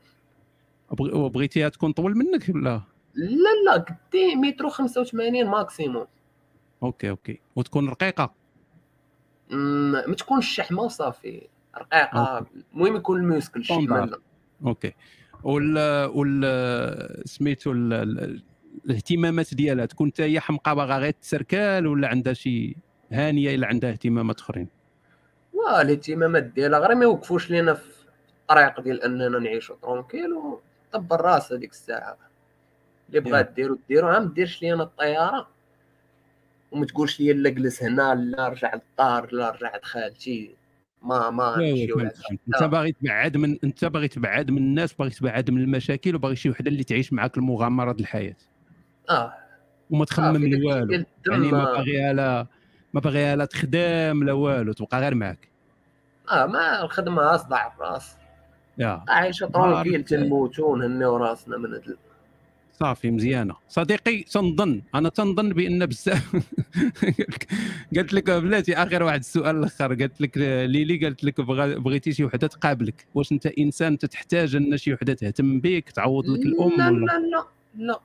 بغ- وبغيتيها تكون طول منك ولا؟ لا لا قدي متر و 85 maximum. okay okay. وتكون رقيقة؟ ما تكونش شحمة وصافي. رقيقة. المهم يكون standard. مالا okay. وال وال سميتو ال- الاهتمامات ديالها تكون حتى هي حمقى باغا غير تسركال ولا عندها شي هانية إلا عندها اهتمامات أخرين؟ واه الاهتمامات ديالها غير ما يوقفوش لينا في الطريق ديال أننا نعيشوا ترونكيل وطبر راس هذيك الساعة. اللي بغات ديرو ديرو عم ديرش لي أنا الطيارة. وما تقولش لي لا جلس هنا لا رجع للدار لا رجع عند خالتي ما ما لا، لا، نمشيو فهمت، لهذا. فهمت. أنت باغي تبعد من أنت باغي تبعد من الناس باغي تبعد من المشاكل وباغي شي وحدة اللي تعيش معاك المغامرة ديال الحياة. آه. وما تخمم الشيء والو يعني ما- باغيها لا ما باغيها لا تخدم لا والو تبقى غير معاك. آه ما الخدمة صداع الرأس. يا. عايشه ترونكيل تنموتو ونهنيو راسنا من هاد صافي مزيانة. صديقي تنظن. أنا تنظن بأن بزاف. *laughs* قالت لك بلاتي آخر واحد السؤال الأخر. قالت لك ليلي قالت لك بغيتي شي وحدة تقابلك. واش أنت إنسان تحتاج أن شي وحدة تهتم بك تعوض لك الأم لا لا لا لا.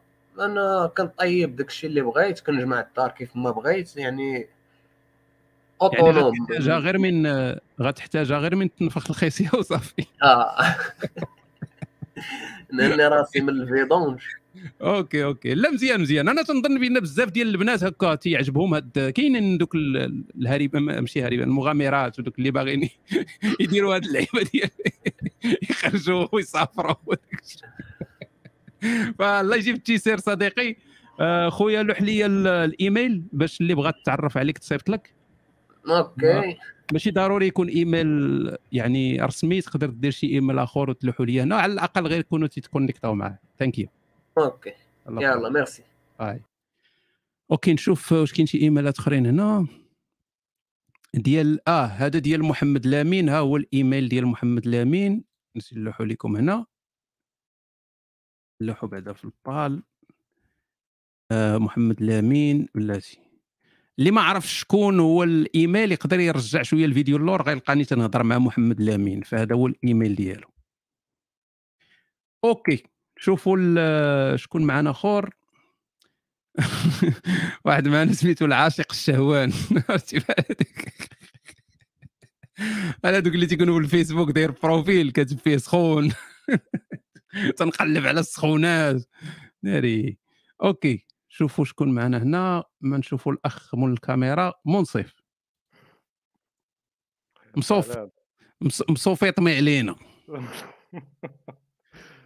أنا كنطيب داك الشيء اللي بغيت كنجمع الدار كيف ما بغيت. يعني يعني غتحتاجها غير من غتحتاجها غير من تنفخ الخيسية *laughs* وصافي. آه. *laughs* نهني راسي من الفيدونج أوكي أوكي. لا مزيان مزيان. أنا تنظن بأن بزاف ديال البنات هكا تيعجبهم هاد كاينين دوك ال- الهريبه ماشي هريبه المغامرات ودوك اللي باغيين *laughs* يديروا هاد اللعيبة ديال يخرجوا ويسافروا. فالله يجيب التيسير صديقي. آه، خويا لوح لي ال- الإيميل باش اللي بغات تعرف عليك تصيفط لك. okay. ماشي ضروري يكون إيميل يعني رسمي تقدر دير شي إيميل آخر وتلوحوا لي هنا على الأقل غير يكونوا تيتكونيكتاو معاه thank you okay. يلا ميرسي. هاي okay نشوف واش كاين شي إيميلات آخرين هنا. ديال آه هذا ديال محمد لامين. ها هو الإيميل ديال محمد لامين. نلوحوا لكم هنا. نلوحوا بعدا في البال. آه محمد لامين بلاتي. اللي ما عرفش شكون هو الإيميل يقدر يرجع شوية الفيديو اللور غيلقاني تنهضر مع محمد لامين فهذا هو الإيميل ديالو. okay شوفوا شكون معنا آخر؟ *laughs* واحد معنا سميتو العاشق الشهوان. *laughs* عرفتي أنا دوك اللي تيكونوا في الفيسبوك داير profil كاتب فيه سخون. *laughs* تنقلب على السخونات. ناري. okay. شوفوا شكون معنا هنا ما نشوفوا الأخ مول الكاميرا منصف. مصوف. مص- مصوفي يطمي علينا. *laughs*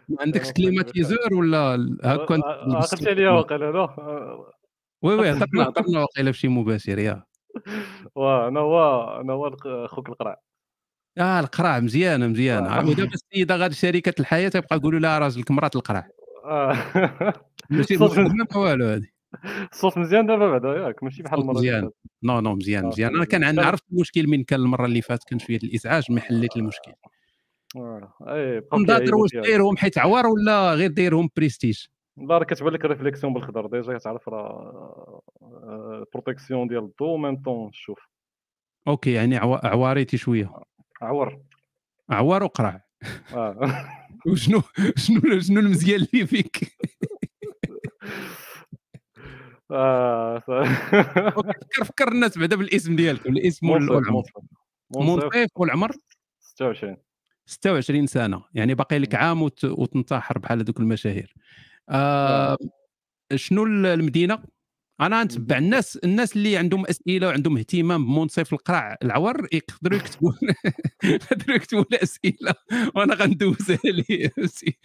ما عندكش climatiseur ولا تلبس عقلتي عليا واقيلا لا oui oui هضرنا هضرنا واقيلا. في شي مباشر يا. *laughs* واه أنا هو أنا هو خوك القرع. آه القراع مزيانه مزيانه آه. ودابا السيدة غادي شريكة الحياة تيبقى يقولوا لها راجلك مرات القراع آه. ماشي صوت- مخدمه ما والو هذه الصوت مزيان دابا بعدا ياك ماشي بحال المرة مزيان. non non مزيان آه، مزيان. أنا كان عندي مزيان. عرفت المشكل من كان المرة اللي فاتت؟ كان شوية الإزعاج ما حليت المشكل. آه. كيعيبوا واش. دايرهم حيت عوار ولا غير دايرهم بريستيج؟ لا راه كتبان لك ال réflexion بالخضر déjà كتعرف راه ال protection ديال الضو même temps الشوف okay يعني عوا- عواريتي شوية. عور عوار وقرع. *laughs* وشنو شنو شنو المزيان اللي فيك؟ آه فكر فكر الناس بعدا بالاسم ديالكم الاسم والعمر. منصف والعمر؟ 26 26 سنة. يعني باقي لك عام وت... وتنتحر بحال هذوك المشاهير. آه. شنو ال- المدينة؟ أنا نتبع الناس الناس اللي عندهم أسئلة وعندهم اهتمام بمنصف القرع العور يقدروا يكتبوا *laughs* يقدروا يكتبوا الاسئله وأنا غندوزها ليه فهمتي؟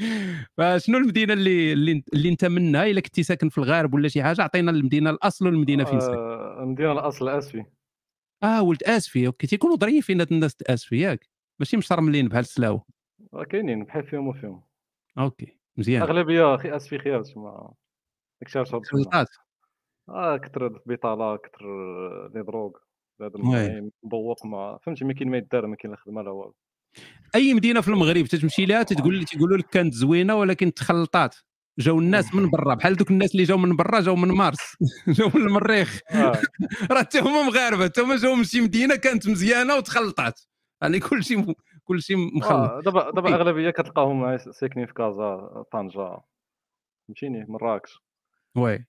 فشنو المدينة اللي اللي, اللي انت منها إلا كنتي ساكن في الغارب ولا شي حاجة عطينا المدينة الأصل والمدينة فين ساكن. آه، المدينة الأصل آسفي. آه ولد آسفي. okay تيكونوا ظريفين هاد الناس آسفي ياك. ماشي مشرملين بحال السلاوه آه، كاينين بحال فيهم وفيهم. okay مزيان. أغلبية أخي آسفي خيار تما داكشي علاش هاد تما. خلطات آه كثر البطالة كثر les drogues هذا oui. المهم مبوق ما فهمتي ما كاين ما يدار ما كاين لا خدمه لا والو. أي مدينة في المغرب تتمشي لها تتقول تيقولوا لك كانت زوينة ولكن تخلطات. جاو الناس *laughs* من برا بحال دوك الناس اللي جاو من برا جاو من مارس *laughs* جاو من المريخ. آه. *laughs* راه حتى هما مغاربة حتى هما جاو من شي مدينة كانت مزيانة وتخلطات. يعني كل شيء كل شيء مخلط آه، دابا دابا okay. أغلبية كتلقاهم ساكنين في كازا طنجة فهمتيني مراكش. oui.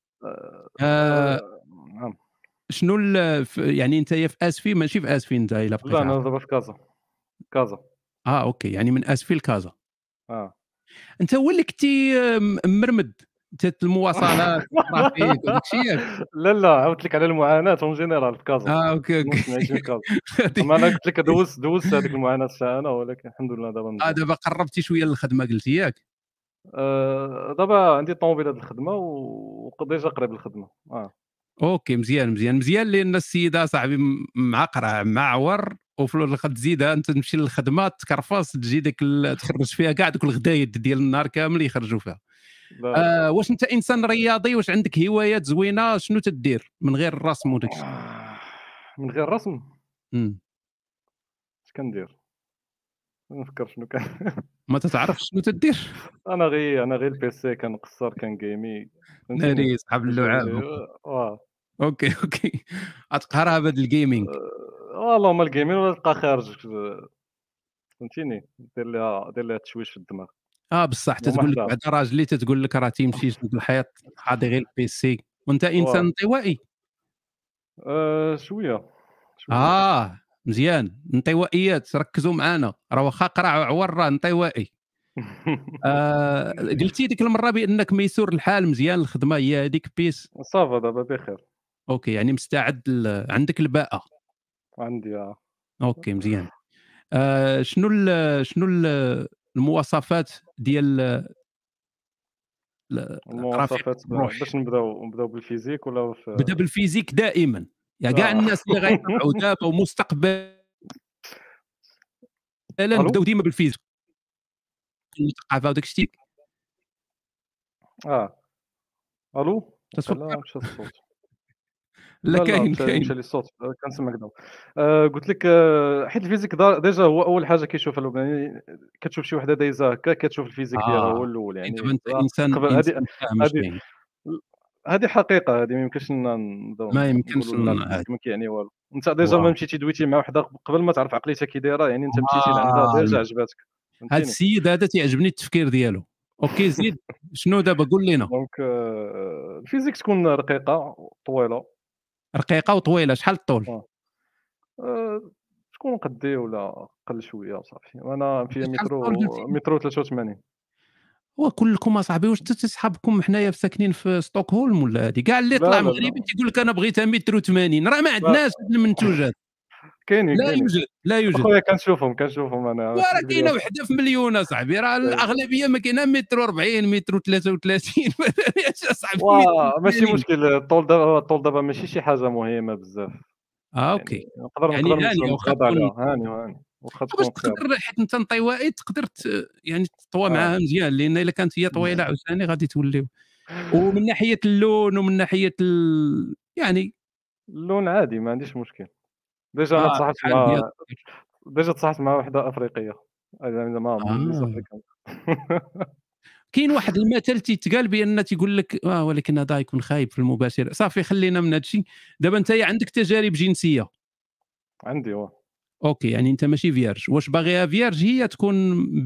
شنو ال- ف- يعني انت في اسفي ماشي في اسفي انت إلا بقيت لا أنا. دابا في كازا. كازا. آه okay يعني من اسفي لكازا. آه. أنت هو اللي كنتي آه، مرمد؟ المواصلات *laughs* ال trafic ياك. لا لا عاودت لك على المعاناة en général في كازا. آه okay okay. *laughs* أما أنا قلت لك دوزت دوزت هذيك المعاناة تاع أنا ولكن الحمد لله دابا آه دابا قربتي شوية للخدمة قلتي ياك. آه، دابا عندي طوموبيل هاد الخدمة و déjà قريب الخدمة. آه. okay مزيان مزيان مزيان لأن السيدة صاحبي م- مقرع معور وفي الآخر تزيدها أنت تمشي للخدمة تكرفص تجي ديك تخرج فيها كاع دوك الغدايد ديال النهار كامل يخرجوا فيها. آه واش أنت إنسان رياضي واش عندك هوايات زوينة شنو تدير من غير الرسم وداك الشيء من غير رسم؟ مم. اش كندير؟ نفكر شنو كان. *laughs* ما تتعرف شنو تدير. أنا غير أنا غير ال PC كنقصر كنجيمي ناري صحاب اللعاب okay okay. أتقهرها بهذا ال gaming والله ما الجيمين ولا تبقى خارج فهمتيني؟ دير لها دير لها تشويش في الدماغ. آه بصح تتقول لك. بعدا راجلي تتقول لك راه تيمشي يسد الحياة حاضي غير ال PC وأنت إنسان. انطوائي آه شوية. شوية. آه. مزيان. انطوائيات ركزوا معانا. راه واخا قرع وعور راه انطوائي *laughs* آه قلتي ديك المرة بأنك ميسور الحال مزيان الخدمة هي هذيك بيس. ça va دابا بخير. OK يعني مستعد ل... عندك الباءة. عندي آه. OK مزيان. آه شنو ال... شنو ال... المواصفات ديال ال- المواصفات. باش نبداو نبداو بال physique ولا في بدا بال physique دائما. يا كاع آه. الناس اللي غيتابعوا *laughs* دابا ومستقبلا؟ نبداو ديما بال physique الثقافه وداك الشيء آه ألو؟ لا مشى الصوت *laughs* لا كاين كاين مشى لي الصوت آه، كنسمعك دابا آه قلت لك آه حيت ال physique déjà هو أول حاجة كيشوفها الأول يعني كتشوف شي وحدة دايزة هكا كتشوف ال physique ديالها. هو الأول يعني دابا انت انسان هذه هذه حقيقة هذه ما يمكنش ما يمكنش ما كيعني والو. أنت déjà. ما مشيتي دويتي مع وحده قبل ما تعرف عقليتها كي دايرة يعني أنت مشيتي لعندها déjà عجباتك. هذا السيد هذا تيعجبني التفكير ديالو. OK زيد *laughs* شنو دابا؟ قول لنا donc آه، ال physique تكون رقيقة طويلة. رقيقة وطويلة شحال الطول؟ آه. آه، تكون قدي ولا قل شوية وصافي أنا في مترو؟ مترو 83 هو كلكم أصاحبي واش انت صحابكم حنايا في ساكنين في ستوكهولم ولا هذه كاع اللي طلع. مغربي تيقول لك أنا بغيتها متر و80 راه ما عندناش المنتوجات. *laughs* كاينين لا يوجد لا يوجد. أخويا كنشوفهم كنشوفهم أنا وراه كاينة وحدة في مليون أصاحبي راه الأغلبية ما كاينة متر و40 متر و33 *laughs* أصاحبي. ماشي مشكل الطول دابا الطول دابا ماشي شي حاجة مهمة بزاف. آه OK. نقدر يعني هاني تكون هاني هاني. واخا تقدر حيت انت انطوائي تقدر يعني تطوى آه. معاها مزيان لأن إلا كانت هي طويلة عاوتاني غادي توليو. ومن ناحية اللون ومن ناحية ال... يعني اللون عادي ما عنديش مشكل. déjà آه، تصاحبت شحال مع déjà تصاحبت مع وحدة أفريقية. زعما آه. كاين واحد المثل تيتقال بأن تيقول لك آه ولكن هذا يكون خايب في المباشر. صافي خلينا من هذا الشيء دابا أنت عندك تجارب جنسية. عندي واه. OK يعني أنت ماشي vierge. واش باغيها vierge؟ هي تكون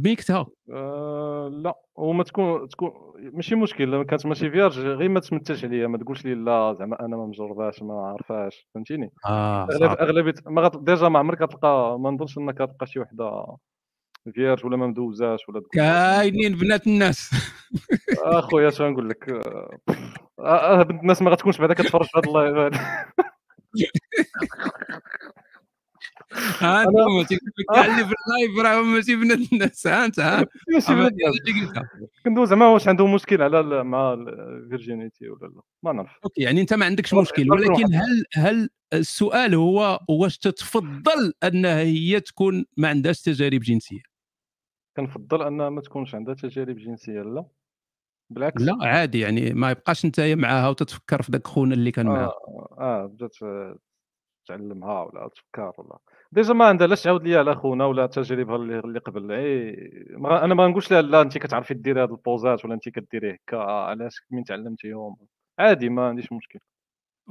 ميكتها. آه لا وما تكون تكون ماشي مشكل. لو كانت ماشي vierge غير ما تمثلش عليا ما تقولش لي لا زعما أنا ما مجرباش ما عارفاش فهمتيني؟ آه أغلب صافي أغلبية ما غت... déjà ما عمرك غتلقى ما نظنش إنك غتلقى شي وحدة vierge ولا ما مدوزاش ولا كاينين بنات الناس. اخويا اش غنقول لك؟ آه، آه، بنت الناس ما غتكونش بعدا كتفرج في هذا ال live *laughs* ها انت أنا تيقول لك كاع اللي في ال live راهم ماشي بنات الناس. ها أنت ها؟ *laughs* ماشي بنات الناس. كندوز زعما واش عندهم مشكل على مع ال virginité ولا لا. ما نعرف OK يعني أنت ما عندكش مشكل ولكن. هل هل السؤال هو واش تتفضل أنها هي تكون ما عندهاش تجارب جنسية؟ كنفضل أنها ما تكونش عندها تجارب جنسية لا. بالعكس. لا عادي يعني ما يبقاش أنت معاها وتتفكر في ذاك خونا اللي كان معاها. آه آه بدات آه، تعلمها ولا تفكر ولا. déjà ما عندها لا تعاود ليا على خونا ولا تجاربها اللي اللي قبل. إي ما- أنا ما نقولش لها لا انت كتعرفي ديري هاد البوزات ولا انت كديري هكا علاش من تعلمتيهم؟ عادي ما عنديش مشكل.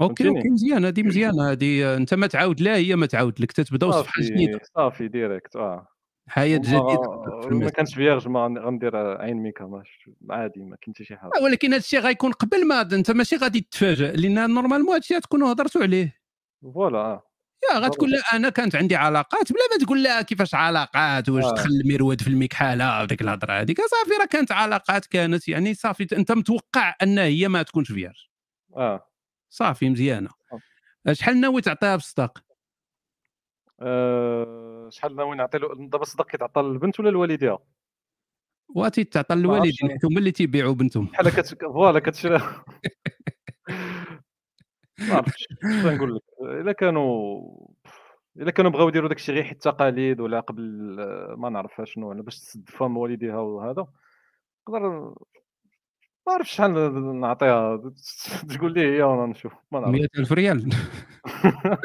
OK OK مزيان هذه مزيانة هذه أنت ما تعاود لا هي ما تعاود لك تتبداو صفحه جديدة. صافي direct آه. حياة جديدة ما كانش vierge ما غن- غندير عين ميكا عادي ما كاين حتى شي حاجة. آه، ولكن هذا الشيء غيكون قبل ما أنت ماشي غادي تتفاجئ لأن normalement هذا الشيء تكونوا هضرتوا عليه. voilà آه. يا غتقول لها أنا كانت عندي علاقات بلا ما تقول لها كيفاش علاقات؟ واش آه. دخل المرود في المكحله وديك الهضرة هذيك. صافي راه كانت علاقات كانت يعني صافي أنت متوقع ان هي ما تكونش vierge آه. صافي مزيانة. شحال ناوي تعطيها في الصداق آه، شحال ناوي نعطي له؟ دابا الصداق كيتعطى للبنت ولا لوالديها؟ واتي تعطى للوالدين. هما اللي تيبيعوا بنتهم. بحال كت فوالا كتشري *laughs* ما عرفتش. اش نقول لك الا كانوا الا كانوا بغاو يديروا داكشي غير حيت تقاليد ولا قبل ما نعرف شنو أنا باش تسد فم والديها وهذا نقدر ما عرفتش شحال نعطيها *laughs* تقول لي هي وأنا نشوف ما نعرف. 100000 ريال. *laughs*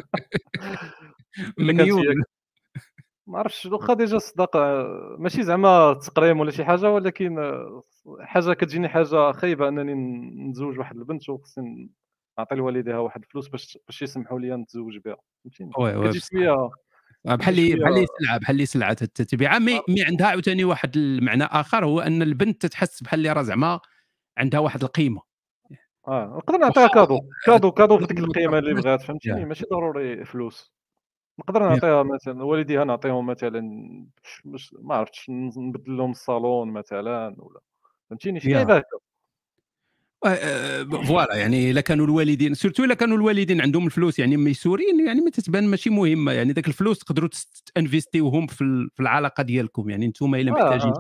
مليون. ما عرفتش *laughs* واخا déjà الصداق آه، ماشي زعما تقريم ولا شي حاجة ولكن حاجة كتجيني حاجة خايبة أنني نتزوج واحد البنت وخصني نعطي لوالديها واحد الفلوس باش باش يسمحوا لي نتزوج بها فهمتيني oui oui كتجي. شوية آه، بحال كتجي لي بحال لي شوية سلعة بحال لي سلعة تبيعها مي مي عندها عاوتاني واحد المعنى آخر هو أن البنت تتحس بحال اللي راه زعما عندها واحد القيمة آه نقدر نعطيها cadeau cadeau cadeau في ديك القيمة اللي. بغات فهمتيني. ماشي ضروري فلوس نقدر. نعطيها مثلا والديها نعطيهم مثلا ما عرفتش نبدل لهم الصالون مثلا ولا فهمتيني شي. لعيبه آه، آه، voilà يعني الا كانوا الوالدين surtout إلا كانوا الوالدين عندهم الفلوس يعني ميسورين يعني ما تتبان ماشي مهمه يعني داك الفلوس تقدروا تنفيستيوهم في ال- في العلاقة ديالكم يعني أنتم إلا آه محتاجين.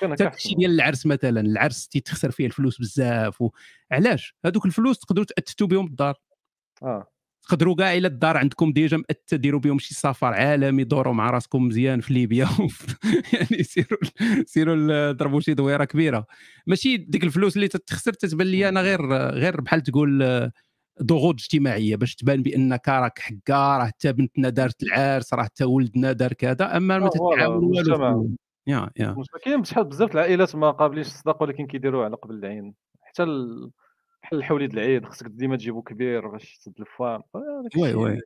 كان حتى احسن ديال العرس مثلا العرس تيتخسر فيه الفلوس بزاف و... علاش؟ هذوك الفلوس تقدروا تأثتوا بهم الدار. آه. تقدروا كاع إلا الدار عندكم déjà مأتة ديروا بهم شي سفر عالمي دوروا مع راسكم مزيان في ليبيا. *laughs* يعني سيروا سيروا ضربوا شي دويرة كبيرة. ماشي ديك الفلوس اللي تتخسر تتبان لي أنا غير غير بحال تقول ضغوط اجتماعية باش تبان بانك راك حكا راه حتى بنتنا دارت العرس راه حتى ولدنا دار كذا أما ما تتعاون والو يا يا. كاين بزاف د العائلات ما قابلينش الصداق ولكن كيديروه على قبل العين. حتى ال... بحال الحوليد العيد خصك ديما تجيبو كبير باش تسد الفام داك oui oui.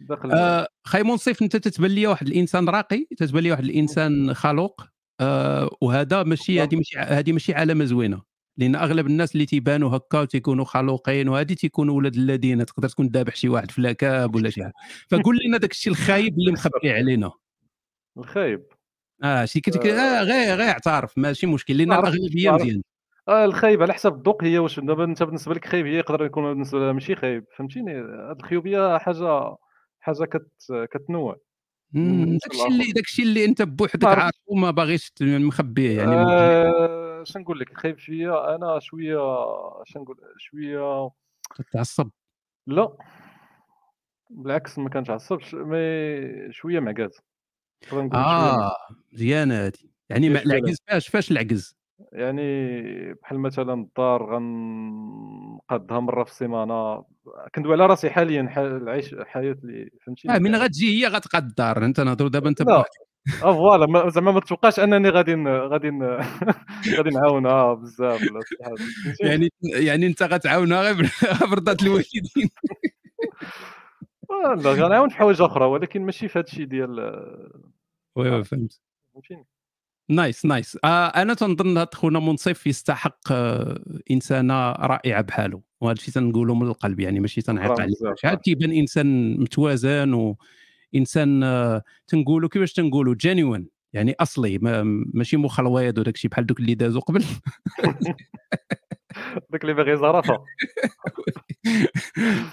داخل آه خاي منصف انت تتبان لي واحد الإنسان راقي تتبان لي واحد الإنسان خلوق آه وهذا ماشي هذه ماشي هذه ماشي علامة زوينة لأن أغلب الناس اللي تيبانوا هكا وتيكونوا خلوقين وهذه تيكونوا ولاد الذين تقدر تكون ذابح شي واحد في la cave ولا شي حاجة. فقول لنا داك الشيء الخايب اللي مخبي علينا. الخايب. آه شي كتك... آه. غير غير اعترف ماشي مشكل لأن الأغلبية مزيان. آه الخايب على حسب الذوق هي واش دابا انت بالنسبة لك خايب هي يقدر يكون بالنسبة لها ماشي خايب فهمتيني؟ هاد الخيوبية حاجة حاجة كت كتنوع. من مم، انسان داك الشيء اللي لاخر داك الشيء اللي انت بوحدك عارفه وما باغيش مخبيه يعني آه شنقول لك؟ الخايب فيا أنا شوية شنقول شوية تتعصب. لا بالعكس ما كنتعصبش مي شوية معكاز نقول شوية آه مزيانه هذه يعني ما- شوية العجز فاش فاش العجز؟ يعني بحال مثلا الدار غنقادها مرة في السيمانة. كندوي على راسي حاليا ح- العيش الحياة اللي آه فهمتيني من غتجي هي غتقاد الدار. انت نهضروا دابا لا. بوحدك. آه فوالا ما- زعما ما تتوقعش انني غادي ن- غادي ن- *laughs* غادي نعاونها. بزاف ولا شي حاجة فهمتيني يعني يعني انت غتعاونها غير ب- *laughs* برضات الوالدين. آه، لا غنعاون في حوايج أخرى ولكن ماشي في هذا الشيء ديال oui ما oui فهمت. فهمتيني؟ nice nice آه أنا تنظن هاد خونا منصف يستحق آه إنسانة رائعة بحاله وهذا الشيء تنقوله من القلب يعني ماشي تنعيق عليه. شحال. تيبان إنسان متوازن وإنسان آه تنقولوا كيفاش تنقولوا genuine يعني أصلي ما ماشي مخلويض وداك الشيء بحال دوك اللي دازوا قبل. *laughs* داك اللي باغي زرافه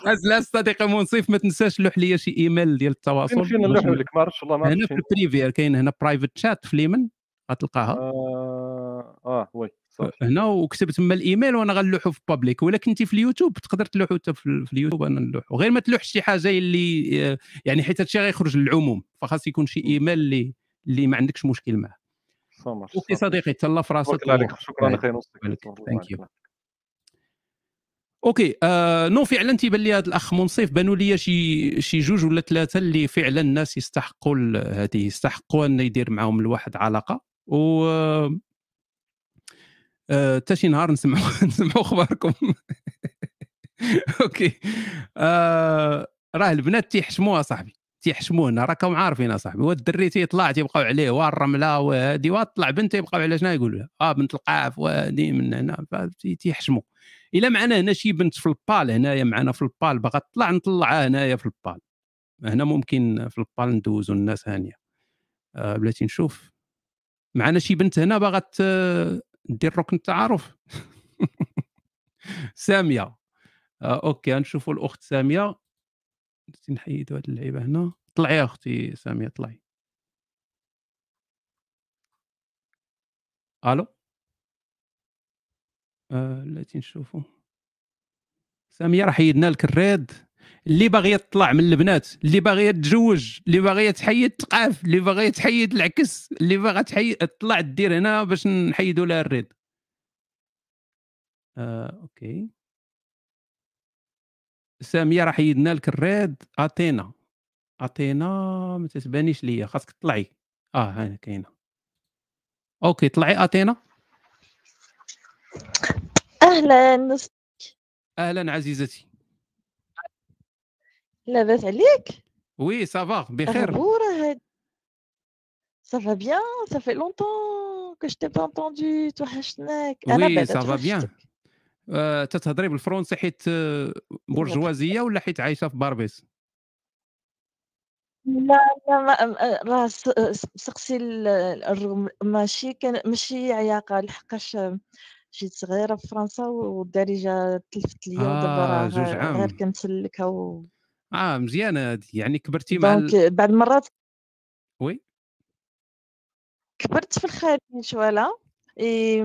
*laughs* لا صديقي منصف ما تنساش لوح لي شي إيميل ديال التواصل. فين نلوحوا لك ما عرفتش والله ما هنا في ال privé كاين هنا private chat في اليمين غتلقاها؟ آه آه oui صافي هنا وكتب تما الإيميل وأنا غنلوحو في public ولا كنتي في اليوتيوب تقدر تلوحو حتى في اليوتيوب أنا نلوحو. غير ما تلوحش شي حاجة اللي آه، يعني حيت هادشي غيخرج للعموم فخاص يكون شي إيميل اللي اللي ما عندكش مشكل معاه. okay صديقي تهلا في راسك شكرا أخي thank you okay آه non فعلا تيبان لي هذا الأخ منصف بانوا لي شي شي جوج ولا ثلاثة اللي فعلا الناس يستحقوا هذه يستحقوا أن يدير معاهم الواحد علاقة. و آه، حتى شي نهار نسمعوا *laughs* نسمعوا اخباركم. *laughs* okay. آه راه البنات تيحشموها صاحبي تيحشمونا راكم عارفين أصاحبي. والدري تيطلع تيبقاو عليه والرملة وهادي وطلع بنت يبقاو على شنو يقولوا آه بنت القاف وهادي من هنا. تيحشموا إلا معنا هنا شي بنت في البال هنايا معنا في البال باغا تطلع نطلعها هنايا في البال. هنا ممكن في البال ندوزو الناس هانية. آه بلاتي نشوف. معنا شي بنت هنا باغا دير ركن التعارف. *laughs* سامية. آه okay نشوفوا الأخت سامية. نحيدوا هاد اللعيبة هنا. طلعي يا أختي سامية طلعي. ألو؟ آه التي نشوفوا سامية راه حيدنا لك ال raid. اللي باغيه تطلع من البنات اللي باغيه تتزوج اللي باغيه تحيد تقاف اللي باغيه تحيد العكس اللي باغا تحيد تطلع دير هنا باش نحيدوا لها ال raid. آه okay. سامية راه حيدنا لك ال raid. أتينا. أتينا ما تتبانيش ليا خاصك تطلعي. آه هنا كاينة. okay طلعي أتينا. أهلا. أهلا عزيزتي. لاباس عليك oui ça va بخير bien, ça fait longtemps que je t'ai pas entendu, توحشتناك أنا oui ça va bien تتهضري بالفرنسي حيت برجوازيه ولا حيت عايشه في باربيس لا لا راه سقسي الرغم ماشي كان ماشي عياقة لحقاش جيت صغيرة في فرنسا والدارجة تلفت ليا ودابا آه راه غير و آه مزيانة هادي يعني كبرتي مع donc ال... بعض المرات oui؟ كبرت في الخارج شوالا إي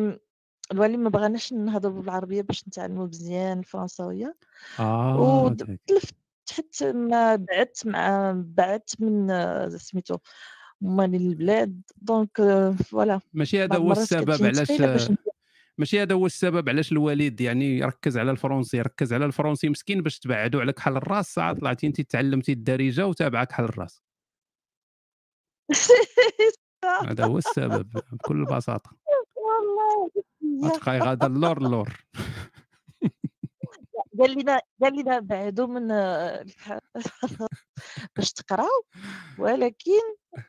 الوالي ما بغاناش نهضروا بالعربية باش نتعلموا مزيان الفرنساوية. آه ود- داك. تلفت حتى ما بعدت مع بعدت من سميتو مالي البلاد. donc voilà. ماشي هذا هو السبب علاش ماشي هذا هو السبب علاش الوالد يعني يركز على الفرنسي يركز على الفرنسي مسكين باش تبعدوا عليك حل الراس. ساعه طلعتي انت تعلمتي الدارجة وتابعك حل الراس. *laughs* هذا هو السبب بكل بساطة. والله. غتبقاي غادا اللور اللور. *laughs* قال لنا قال لنا بعدوا من *laughs* باش تقراو. ولكن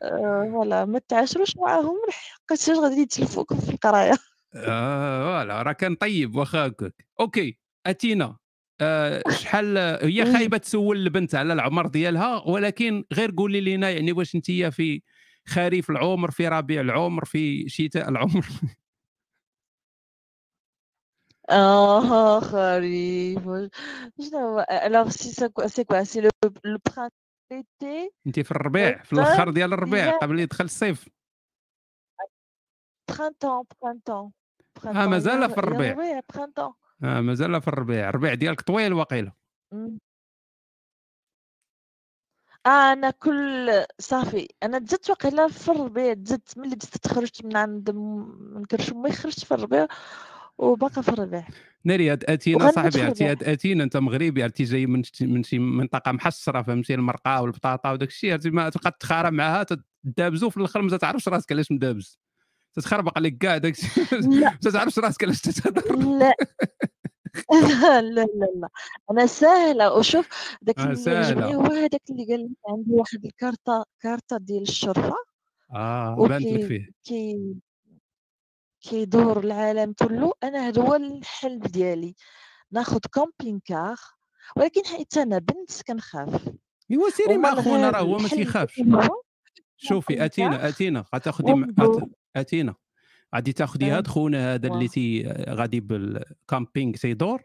آه، voilà ما تعاشروش معاهم لحقاش غادي يتلفوكم في القراية. voilà راه كان طيب واخا هكاك. okay أتينا. آه *laughs* شحال هي. خايبة تسول البنت على العمر ديالها ولكن غير قولي لنا يعني واش أنت في خريف العمر في ربيع العمر في شتاء العمر؟ Ah, *laughs* خريف شنو c'est quoi c'est le le printemps l'été أنت في الربيع في الأخر ديال الربيع قبل يدخل الصيف. printemps printemps. آه printemps مازال في الربيع. آه مازال في الربيع. الربيع ديالك طويل واقيلا. آه أنا كل صافي أنا جات واقيلا في الربيع جات ملي بديت تخرجت من عند من كرشمي خرجت في الربيع وباقا في الربيع. ناري هاد أتينا صاحبي عرفتي هاد أتينا أنت مغربي عرفتي جاي من شي- من شي منطقة محصرة فهمتي المرقه والبطاطا وداك الشيء عرفتي ما تبقى تخارى معاها تدابزو في الآخر ما تعرفش راسك علاش مدابز. تتخربق عليك كاع داك *laughs* ما تعرفش راسك علاش تتهضر لا. *laughs* *laughs* لا لا لا. أنا سهلة. وشوف داك آه اللي عجبني هو هذاك اللي قال لك عندي واحد الكارطة كارطة ديال الشرفة. آه بانت لك فيه. كي كيدور العالم كله. أنا هذا هو الحلم ديالي. ناخذ camping-car ولكن حيت أنا بنت كنخاف. إيوا سيري مع خونا راه هو ما هو شوفي اتينا اتينا غتاخدي اتينا غادي تاخدي هاد آه خونا هذا اللي. تي غادي بال camping تيدور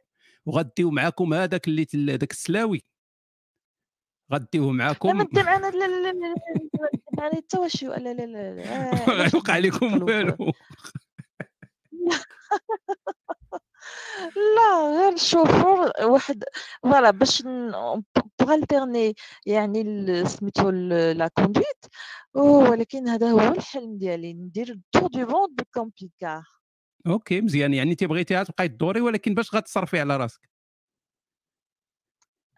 وغديو معاكم هذاك اللي داك السلاوي غديوه لا ما معاكم دي معنا لا لا لا لا لا لا دي معنا حتى واش لا لا لا آه، غيوقع لكم والو لا غير الشوفور واحد voilà باش pour alterner يعني سميتو la conduite. ولكن هذا هو الحلم ديالي ندير tour du monde بال camping-car OK مزيان يعني انت بغيتيها تبقاي تدوري ولكن باش غتصرفي على راسك.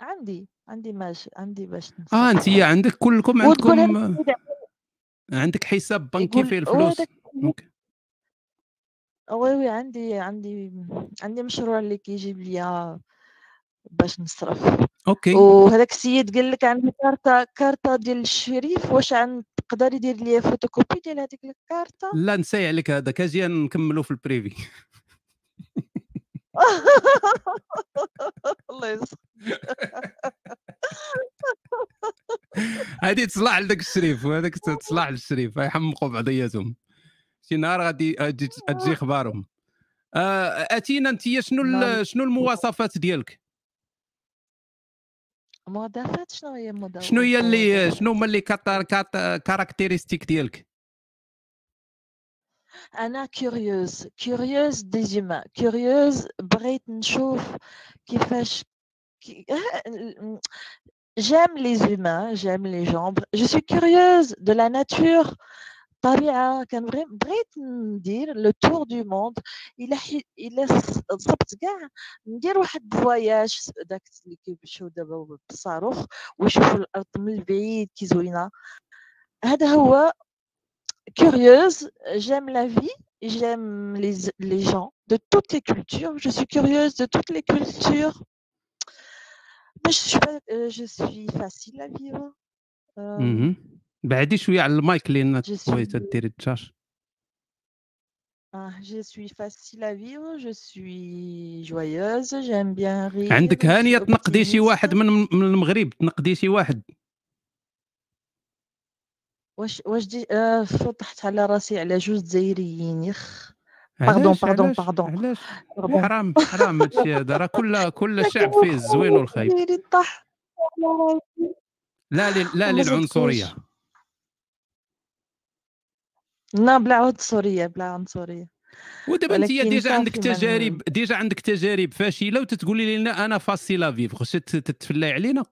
عندي عندي ماش عندي باش آه انت عندك كلكم عندكم عندك حساب بنكي فيه الفلوس. أوكي. وي وي عندي عندي عندي مشروع اللي كيجيب ليا باش نصرف. OK. وهذاك السيد قال لك عنده كارطة كارطة ديال الشريف واش عن تقدر يدير لي فوتوكوبي ديال هذيك الكارطة؟ لا نساي عليك هذاك أجي نكملوا في البريفي *laughs* الله يسخر *laughs* هذه تصلح لذاك الشريف وهذاك تصلح للشريف يحمقوا بعضياتهم. شي نهار غادي تجي اخبارهم آه، أتينا انت شنو ال- شنو المواصفات ديالك؟ مضافات شنو هي مضافات شنو هي اللي شنو هما اللي caractéristiques ديالك؟ أنا curieuse curieuse des humains curieuse بغيت نشوف كيفاش كي... j'aime les humains j'aime les gens. Je suis curieuse de la nature. طبيعة كان بغي- بغيت ندير لو تور دو موند الا حي... الا ص- صبت كاع ندير واحد فواياج داك اللي كيمشيو دابا بالصاروخ ويشوفوا الارض من البعيد كي زوينه هذا هو curieuse, j'aime la vie, j'aime les, les gens de toutes les cultures. Je suis curieuse de toutes les cultures. Mais je suis, pas, euh, je suis facile à vivre. Euh, مهم. بعدي شوية على المايك لأن بغيت ديري التشاش ah, je suis facile à vivre, je suis joyeuse, j'aime bien rire. عندك هانيه تنقدي شي. واحد من من المغرب تنقدي شي واحد. واش واش دي آه فطحت على راسي على جوج جزائريين يخ. باردون باردون باردون حرام حرام هادشي هذا. راه كل كل *laughs* شعب فيه الزوين والخايب. لا لا للعنصرية. لا بلا عنصرية بلا عنصرية. ودابا انت déjà عندك تجارب déjà عندك تجارب فاشلة وتتقولي لنا أنا facile à vivre خصك تت- تتفلاي علينا.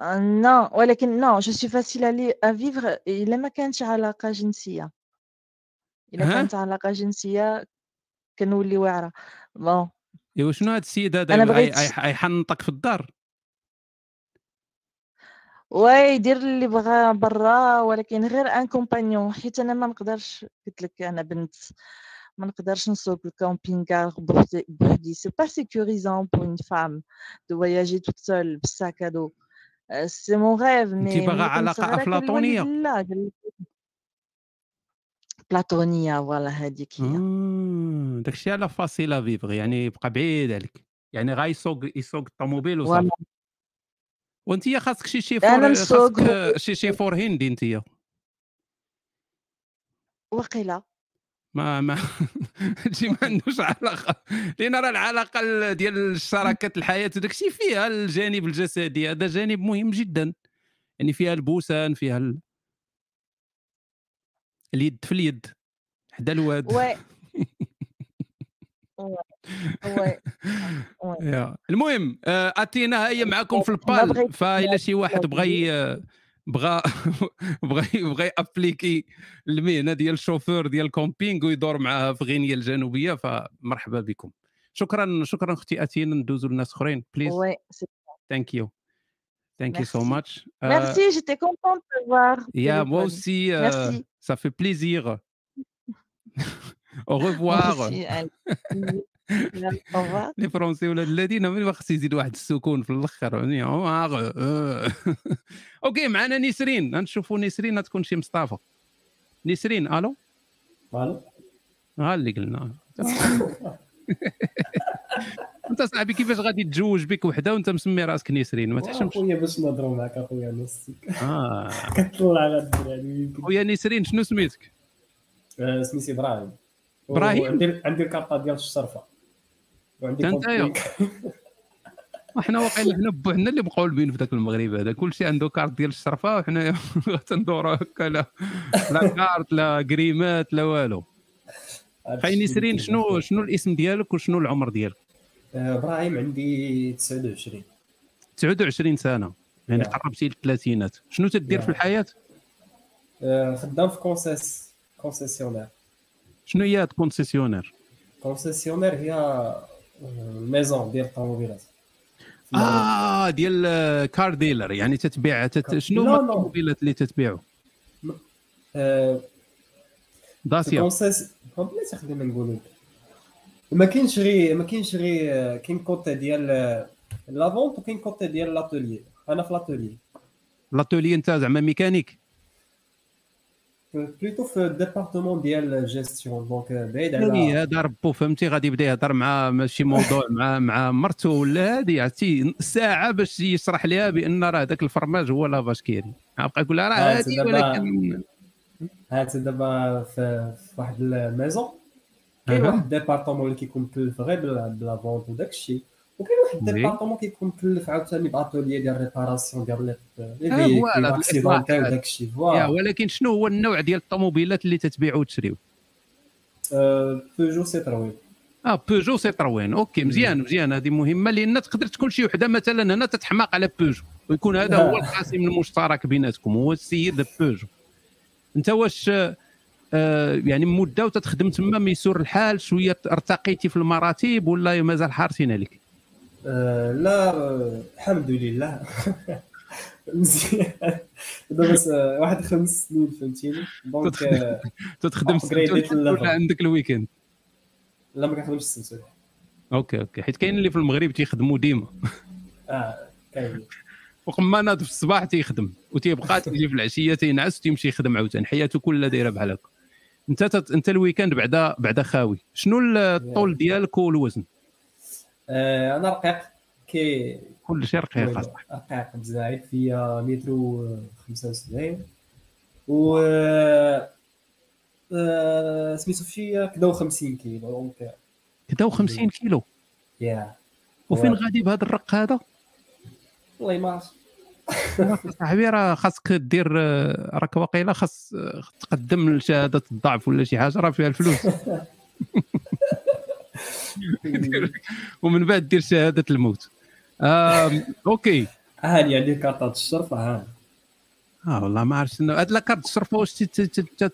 آه، non ولكن non je suis facile à vivre إلا ما كانتش علاقة جنسية. إلا؟ كانت علاقة جنسية كنولي واعرة. bon إيوا شنو هذا السيد هذا؟ بغيت- غي- غي- غيحنطك في الدار. واي يدير اللي بغا برا ولكن غير un compagnon حيت أنا ما نقدرش قلت لك أنا بنت ما نقدرش نسوق ال camping بوحدي بوحدي. c'est pas sécurisant pour une femme دو فواياجي توت سول بالساك هادو. سي مون غيف انت مي باغا ملي كنت علاقه افلاطونيه لا بلاطونية فوالا هذيك هي. داكشي على فاسي لا فيفغ يعني يبقى بعيد عليك. يعني غيسوق يسوق الطوموبيل وصافي. وانت خاصك شي شي أنا خاصك شي شي فور هندي انت. وقيلة. ما ما *laughs* هادشي ما عندوش علاقة. لأن راه العلاقة ال- ديال شراكة الحياة وداكشي فيها الجانب الجسدي هذا جانب مهم جدا. يعني فيها البوسان فيها ال... اليد في اليد حدا الواد. oui. *laughs* *laughs* المهم آه، أتينا هي معكم في البال. voilà شي واحد بغى ي- بغى *laughs* بغى بغى appliquer المهنة ديال الشوفور ديال ال camping ويدور معاها في غينيا الجنوبية فمرحبا بكم. شكرا شكرا أختي أتينا ندوزو لناس أخرين بليز ثانك يو ثانك يو سو Merci. ماتش Merci, j'étais contente de voir. يا téléphone. moi aussi euh, Merci. ça fait plaisir. *laughs* Au revoir. Aussi. *laughs* لي فرونسي ولاد الذين ما خص يزيد واحد السكون في الأخر يعني. *laughs* أوكي معنا نسرين. غنشوفوا نسرين تكون شي مصطفى. نسرين ألو؟ ألو؟ ها اللي قلنا. *laughs* أنت صاحبي كيفاش غادي تتزوج بك وحده وأنت مسمي راسك نسرين؟ ما تحشمش. أخويا باش نهضروا معك أخويا نص آه. كطلع على الدراري. خويا نسرين شنو سميتك آه، سميتي إبراهيم. إبراهيم؟ وعندي عندي الكارطة ديال الشرفة. complique. *laughs* وحنا واقيلا حنا بوحدنا اللي مقولبين في ذاك المغرب هذا. كلشي عنده كارت ديال الشرفة وحنا *laughs* تندوروا هكا لا لا كارت لا كريمات لا والو. خاي نسرين شنو شنو الاسم ديالك وشنو العمر ديالك؟ آه، إبراهيم عندي 29 29 سنة. يعني. قربتي للثلاثينات شنو تدير. في الحياة؟ آه، خدام في كونسيس كونسيسيونير شنو هي كونسيسيونير كونسيسيونير هي ميزون ديال الطوموبيلات. آه ديال car dealer يعني تتبيع تت... شنو هما لا. الطوموبيلات اللي تتبيعوا آه، داسيا. الكونسيس بلاتي خلينا نقولوا ما كاينش غير ما كاينش غير كاين كوتي ديال آه، لا فونت وكاين كوتي ديال لاتولي. أنا في لاتولي. لاتولي أنت زعما ميكانيك. بليتو في الديبارتمون ديال جيستيون دونك بعيد على هذا ربو فهمتي غادي يبدا يهضر مع ماشي موضوع مع مع مرته ولا هذه عرفتي ساعه باش يشرح لها بان راه ذاك الفرماج هو لافاش كيري بقى يقول لها راه هذه ولكن هات دابا في واحد الميزون كاين. واحد الديبارتمون اللي كيكون مكلف غير بلا فونت وداك الشيء وكاين واحد. الديبارتمون كيكون مكلف عاوتاني باتوليي ديال ريباراسيون ديال لي بالإطلاق. وداك الشيء ولكن شنو هو النوع ديال الطوموبيلات اللي تتبيع وتشريو؟ بيجو سيتروين آه بيجو سيتروين أوكي مزيان مزيان. هذه مهمة لأن تقدر تكون شي وحدة مثلا هنا تتحماق على بيجو ويكون هذا هو. القاسم المشترك بيناتكم هو السيد بيجو أنت واش آه يعني مدة وتتخدم تما ميسور الحال شوية ارتقيتي في المراتب ولا مازال حارسين عليك؟ لا آه، الحمد لله. *laughs* مزيان. دابا آه، واحد خمس سنين فهمتيني؟ donc آه، السبت والأحد ولا. عندك ال week-end لا ما كنخدمش السبت OK OK. حيت كاين اللي في المغرب تيخدموا ديما. *laughs* آه كاين. وقما ناض في الصباح تيخدم وتيبقى *laughs* تيجي في العشية تينعس وتيمشي يخدم عاوتاني. حياته كلها دايرة بحال هكا انت. انت ال week-end بعدا بعدا خاوي. شنو الطول ديالك والوزن؟ آه، أنا رقيق. كي كل شيء رقيق. رقيق بزاف فيا متر و 75 و آه، سميتو كدا و 50 كيلو donc كدا و50 كيلو. يا. وفين غادي بهذا الرق هذا؟ والله ما *laughs* صاحبي راه خاصك دير آه، راك واقيلا خاص آه، تقدم لشهادة الضعف ولا شي حاجة راه فيها الفلوس. *laughs* *laughs* ومن بعد دير شهادة الموت. OK. هاني عندي كارطة الشرطة ها. آه والله ما عرفت شنو. هاد لاكارت الشرفه واش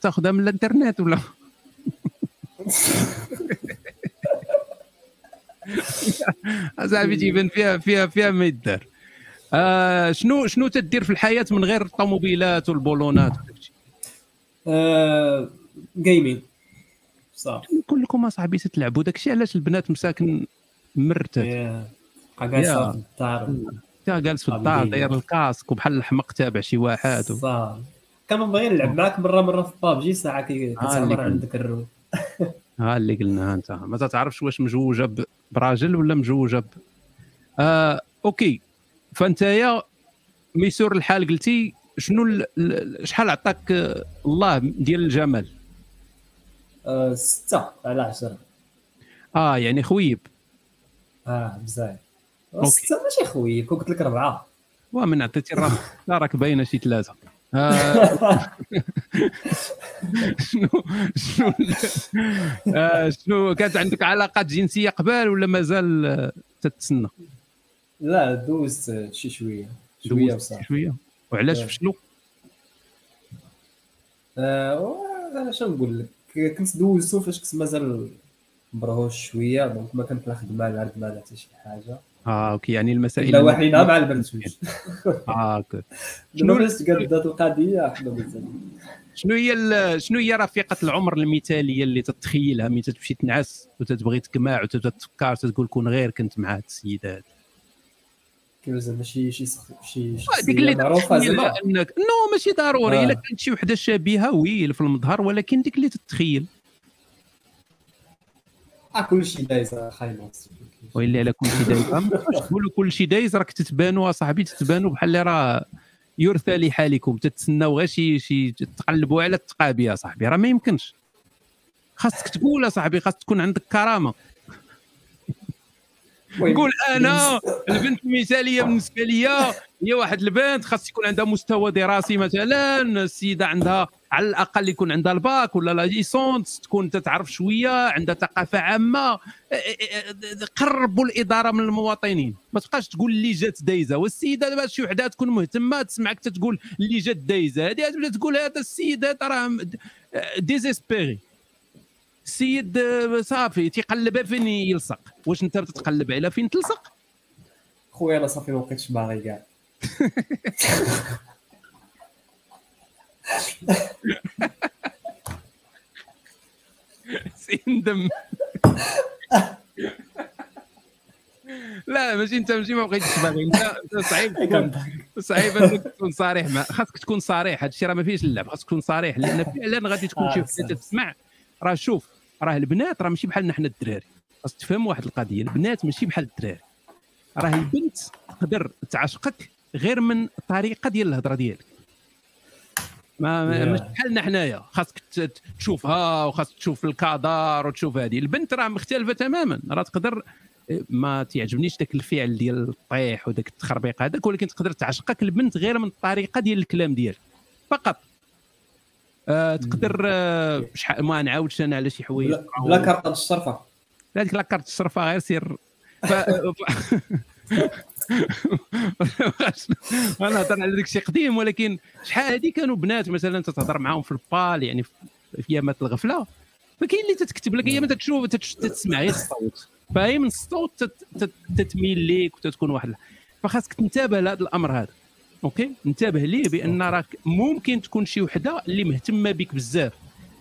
تاخذها من الإنترنت ولا؟ *laughs* أصاحبي تيبان فيها فيها فيها ما يدار. آه شنو شنو تدير في الحياة من غير الطوموبيلات والبولونات آه، جيمين صافي كلكم أصاحبي تلعبوا داكشي علاش البنات مساكن مرتد. يا. بقى جالسة في الدار. جالس في الدار. داير ال casque وبحال الحمق تابع شي واحد و... صافي كنبغي نلعب معاك مرة مرة في بابجي ساعة كي كتعمر قلنا. عندك الرو. *laughs* ها اللي قلناها أنت. ما تعرفش واش مجوجة براجل ولا مجوجة ب... آه OK. فانت يا ميسور الحال قلتي شنو ال... ال- شحال عطاك آه، الله ديال الجمال؟ آه، ستة على عشرة. آه يعني خويب. آه بزاف. ستة ماشي كون قلت لك ربعة. ومن عطيتي الراس *laughs* لا راك باينه شي ثلاثة. آه. *laughs* شنو شنو آه شنو كانت عندك علاقات جنسية قبل ولا مازال تتسنى؟ لا دوزت شي شوية شوية دوزت وصافي. شوية. وعلاش. فشلوا آه، شنو نقول لك؟ كنت دوزتو فاش كنت مازال مبرهوش شوية donc ما كانت لا خدمة لا عندنا لا حتى شي حاجة. آه OK يعني المسائل إلا وحينا مع البرتوش *laughs* آه OK. *laughs* شنو حنا مازال شنو هي شنو هي رفيقة العمر المثالية اللي تتخيلها؟ ملي تمشي تنعس وتتبغي تجمع وتتفكر وتقول كون غير كنت مع هاد السيدة هاد؟ كيف زعما شي شي شي اللي شخصية معروفة تتخيل زعما. انك non ماشي ضروري آه. إلا كانت شي وحدة شبيهه oui في المظهر ولكن ديك اللي تتخيل. آه كلشي دايز خاينة. وإلا على كل شيء دايز *laughs* تقولوا كل شيء دايز راك تتبانوا اصاحبي تتبانوا بحال اللي راه يرثى لحالكم. تتسناو غير شي شي تقلبوا على التقابي يا صاحبي. راه ما يمكنش. خاصك تقول صاحبي خاص تكون عندك كرامة. نقول أنا البنت المثالية بالنسبة ليا هي واحد البنت خاص يكون عندها مستوى دراسي مثلا السيدة عندها على الأقل يكون عندها الباك ولا la licence تكون تتعرف شوية عندها ثقافة عامة قربوا الإدارة من المواطنين. ما تبقاش تقول اللي جات دايزة. والسيدة دابا شي وحدة تكون مهتمة تسمعك تقول اللي جات دايزة. هذه تبدا تقول هذا السيد هذا راه désespéré. السيد آه، صافي تيقلبها فين يلصق؟ واش انت بتتقلب على فين تلصق؟ خويا أنا صافي ما بقيتش باغي كاع. *laughs* سندم لا ماشي انت ماشي ما بغيتش باغي. انت صعيب *laughs* تكون صعيب أنك تكون صريح. مع خاصك تكون صريح. هذا الشيء راه ما فيهش اللعب. خاصك تكون صريح لأن فعلا غادي تكون شي آه، وحده بصح. تسمع. راه شوف راه البنات راه ماشي بحالنا حنا الدراري. خاصك تفهم واحد القضية البنات ماشي بحال الدراري. راه البنت تقدر تعشقك غير من الطريقة ديال الهضرة ديالك. ما Yeah. ماشي بحالنا حنايا خاصك تشوفها وخاصك تشوف الكادار وتشوف هذه. البنت راه مختلفة تماما. راه تقدر ما تعجبنيش ذاك الفعل ديال الطيح وداك التخربيق هذاك ولكن تقدر تعشقك البنت غير من الطريقة ديال الكلام ديالك. فقط. آه تقدر آه شحال ما نعاودش أنا على شي حوايج بلا بلا كارطه الشرفه لا ديك لاكارت الشرفه غير سير. ف... *laughs* *laughs* أنا هضر على داك الشيء قديم ولكن شحال هادي كانوا بنات مثلا تتهضر معاهم في البال يعني في أيامات الغفلة. فكاين اللي تتكتب لك تتشوف تتش- تتسمع غير الصوت فهي من الصوت تت- تت- تتميل ليك وتتكون واحد فخاصك تنتبه لهذا الأمر هذا. أوكي؟ انتبه ليه بأن راك ممكن تكون شي وحدة اللي مهتمة بك بزاف.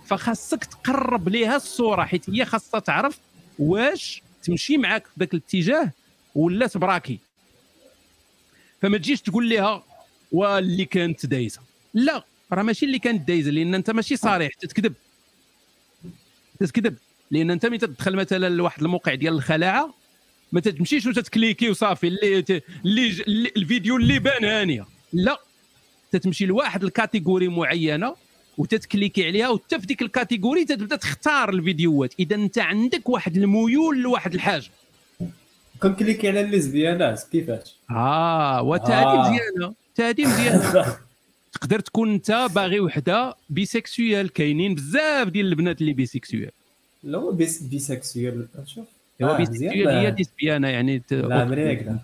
فخاصك تقرب ليها الصورة حيت هي خاصها تعرف واش تمشي معاك في ذاك الاتجاه ولا تبراكي. فما تجيش تقول لها واللي كانت دايزه لا راه ماشي اللي كانت دايزه لأن أنت ماشي صريح تتكذب. تتكذب. لأن أنت ملي تدخل مثلا لواحد الموقع ديال الخلاعة ما تمشيش وتتكليكي وصافي اللي اللي الفيديو اللي بان هانية. لا تتمشي لواحد ال catégorie معينة وتتكليكي عليها وحتى في ديك ال catégorie تبدا تختار الفيديوهات. إذا أنت عندك واحد الميول لواحد الحاجة. كنكليكي على الليزبيانات كيفاش؟ آه وتا آه. هذه مزيانة. تا هذه مزيانة. *laughs* تقدر تكون أنت باغي وحدة bisexuelle كاينين بزاف ديال البنات اللي bisexuelles لا هو بيس بيسكسويال شوف. هو آه، مزيان. هي ديسبيانه يعني لا مريقله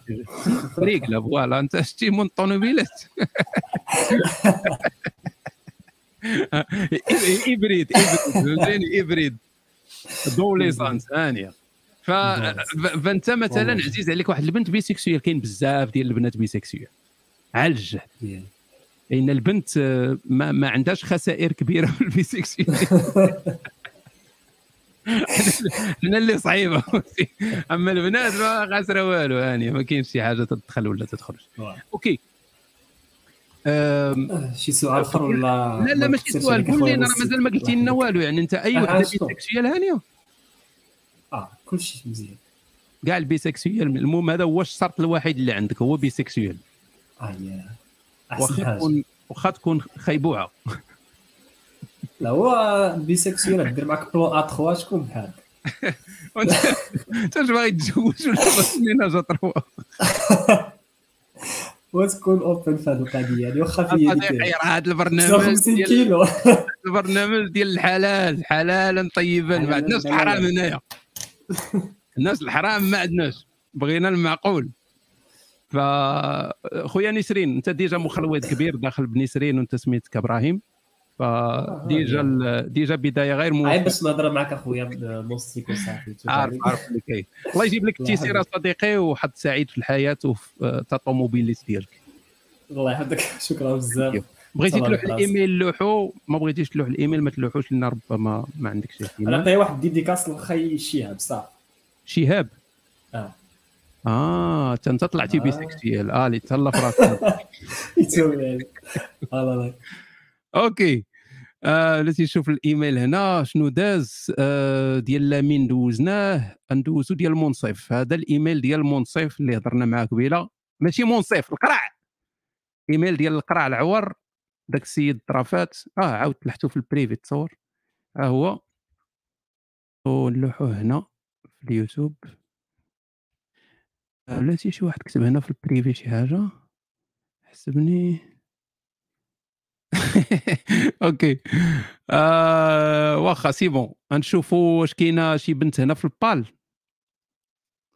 مريقله *laughs* فوالا. أنت شتي من الطوموبيلات *laughs* إبريد إبريد. إبريد. دوليسانس هانيه ف... ف- فأنت مثلا. عزيز عليك واحد البنت بيسكسويال كاين بزاف ديال البنات بيسكسويال. على الجهد لأن البنت آه، ما, ما عندهاش خسائر كبيرة في البيسكسويال. *laughs* حنا اللي صعيبة أما البنات ما خاسره والو هانيه ما كاينش شي حاجة تدخل ولا تخرج OK. شي سؤال آخر ولا لا لا ماشي سؤال. قول لي أنا مازال ما قلتي لنا والو يعني أنت أي وحده شنو؟ bisexuelle هانيه آه كلشي مزيان. كاع ال bisexuelle المهم هذا هو الشرط الوحيد اللي عندك هو bisexuelle آه يا. أحسن واخا حاجة. تكون واخا تكون خيبوعة. لا هو bisexuelle دير معاك plan à 3 شكون بحال *laughs* انت باغي تتزوج ولا باغي ménage à trois وتكون open في هذه القضية يعني واخا في هذا البرنامج 50 ديال كيلو. *laughs* البرنامج ديال الحلال حلالا طيبا ما عندناش الحرام. هنايا. الناس الحرام ما عندناش. بغينا المعقول. ف خويا نسرين انت déjà مخلوط كبير داخل بنسرين وانت سميتك إبراهيم. ف déjà ال- déjà بداية غير عيب موفقه باش نهضر معك أخويا بنصيك وصافي عارف عارف اللي كاين. الله يجيب لك *laughs* التيسير. صديقي وحظ سعيد في الحياة وفي آه، الطوموبيليس ديالك. الله يحفظك. *laughs* شكرا بزاف. بغيتي تلوح. الإيميل لوحو؟ ما بغيتيش تلوح الإيميل ما تلوحوش لأن ربما ما عندكش أنا نعطيه واحد dédicace لخي شيهاب صافي شهاب؟ آه. آه انت طلعتي آه. bisexuelle. آه اللي تهلا *laughs* في راسك. OK. آه التي تشوف الإيميل هنا شنو داز؟ آه ديال لامين دوزناه ندوزو ديال منصف هذا الإيميل ديال منصف اللي هضرنا معاه قبيلة. ماشي منصف القرع إيميل ديال القرع العور داك السيد طرافات. آه عاود تلحتو في ال privé تصور. ها هو. ونلوحوه هنا في اليوتيوب. آه، بلاتي شي واحد كتب هنا في ال privé شي حاجة؟ حسبني. *laughs* OK آه واخا c'est bon. غنشوفوا واش كاينة شي بنت هنا في البال.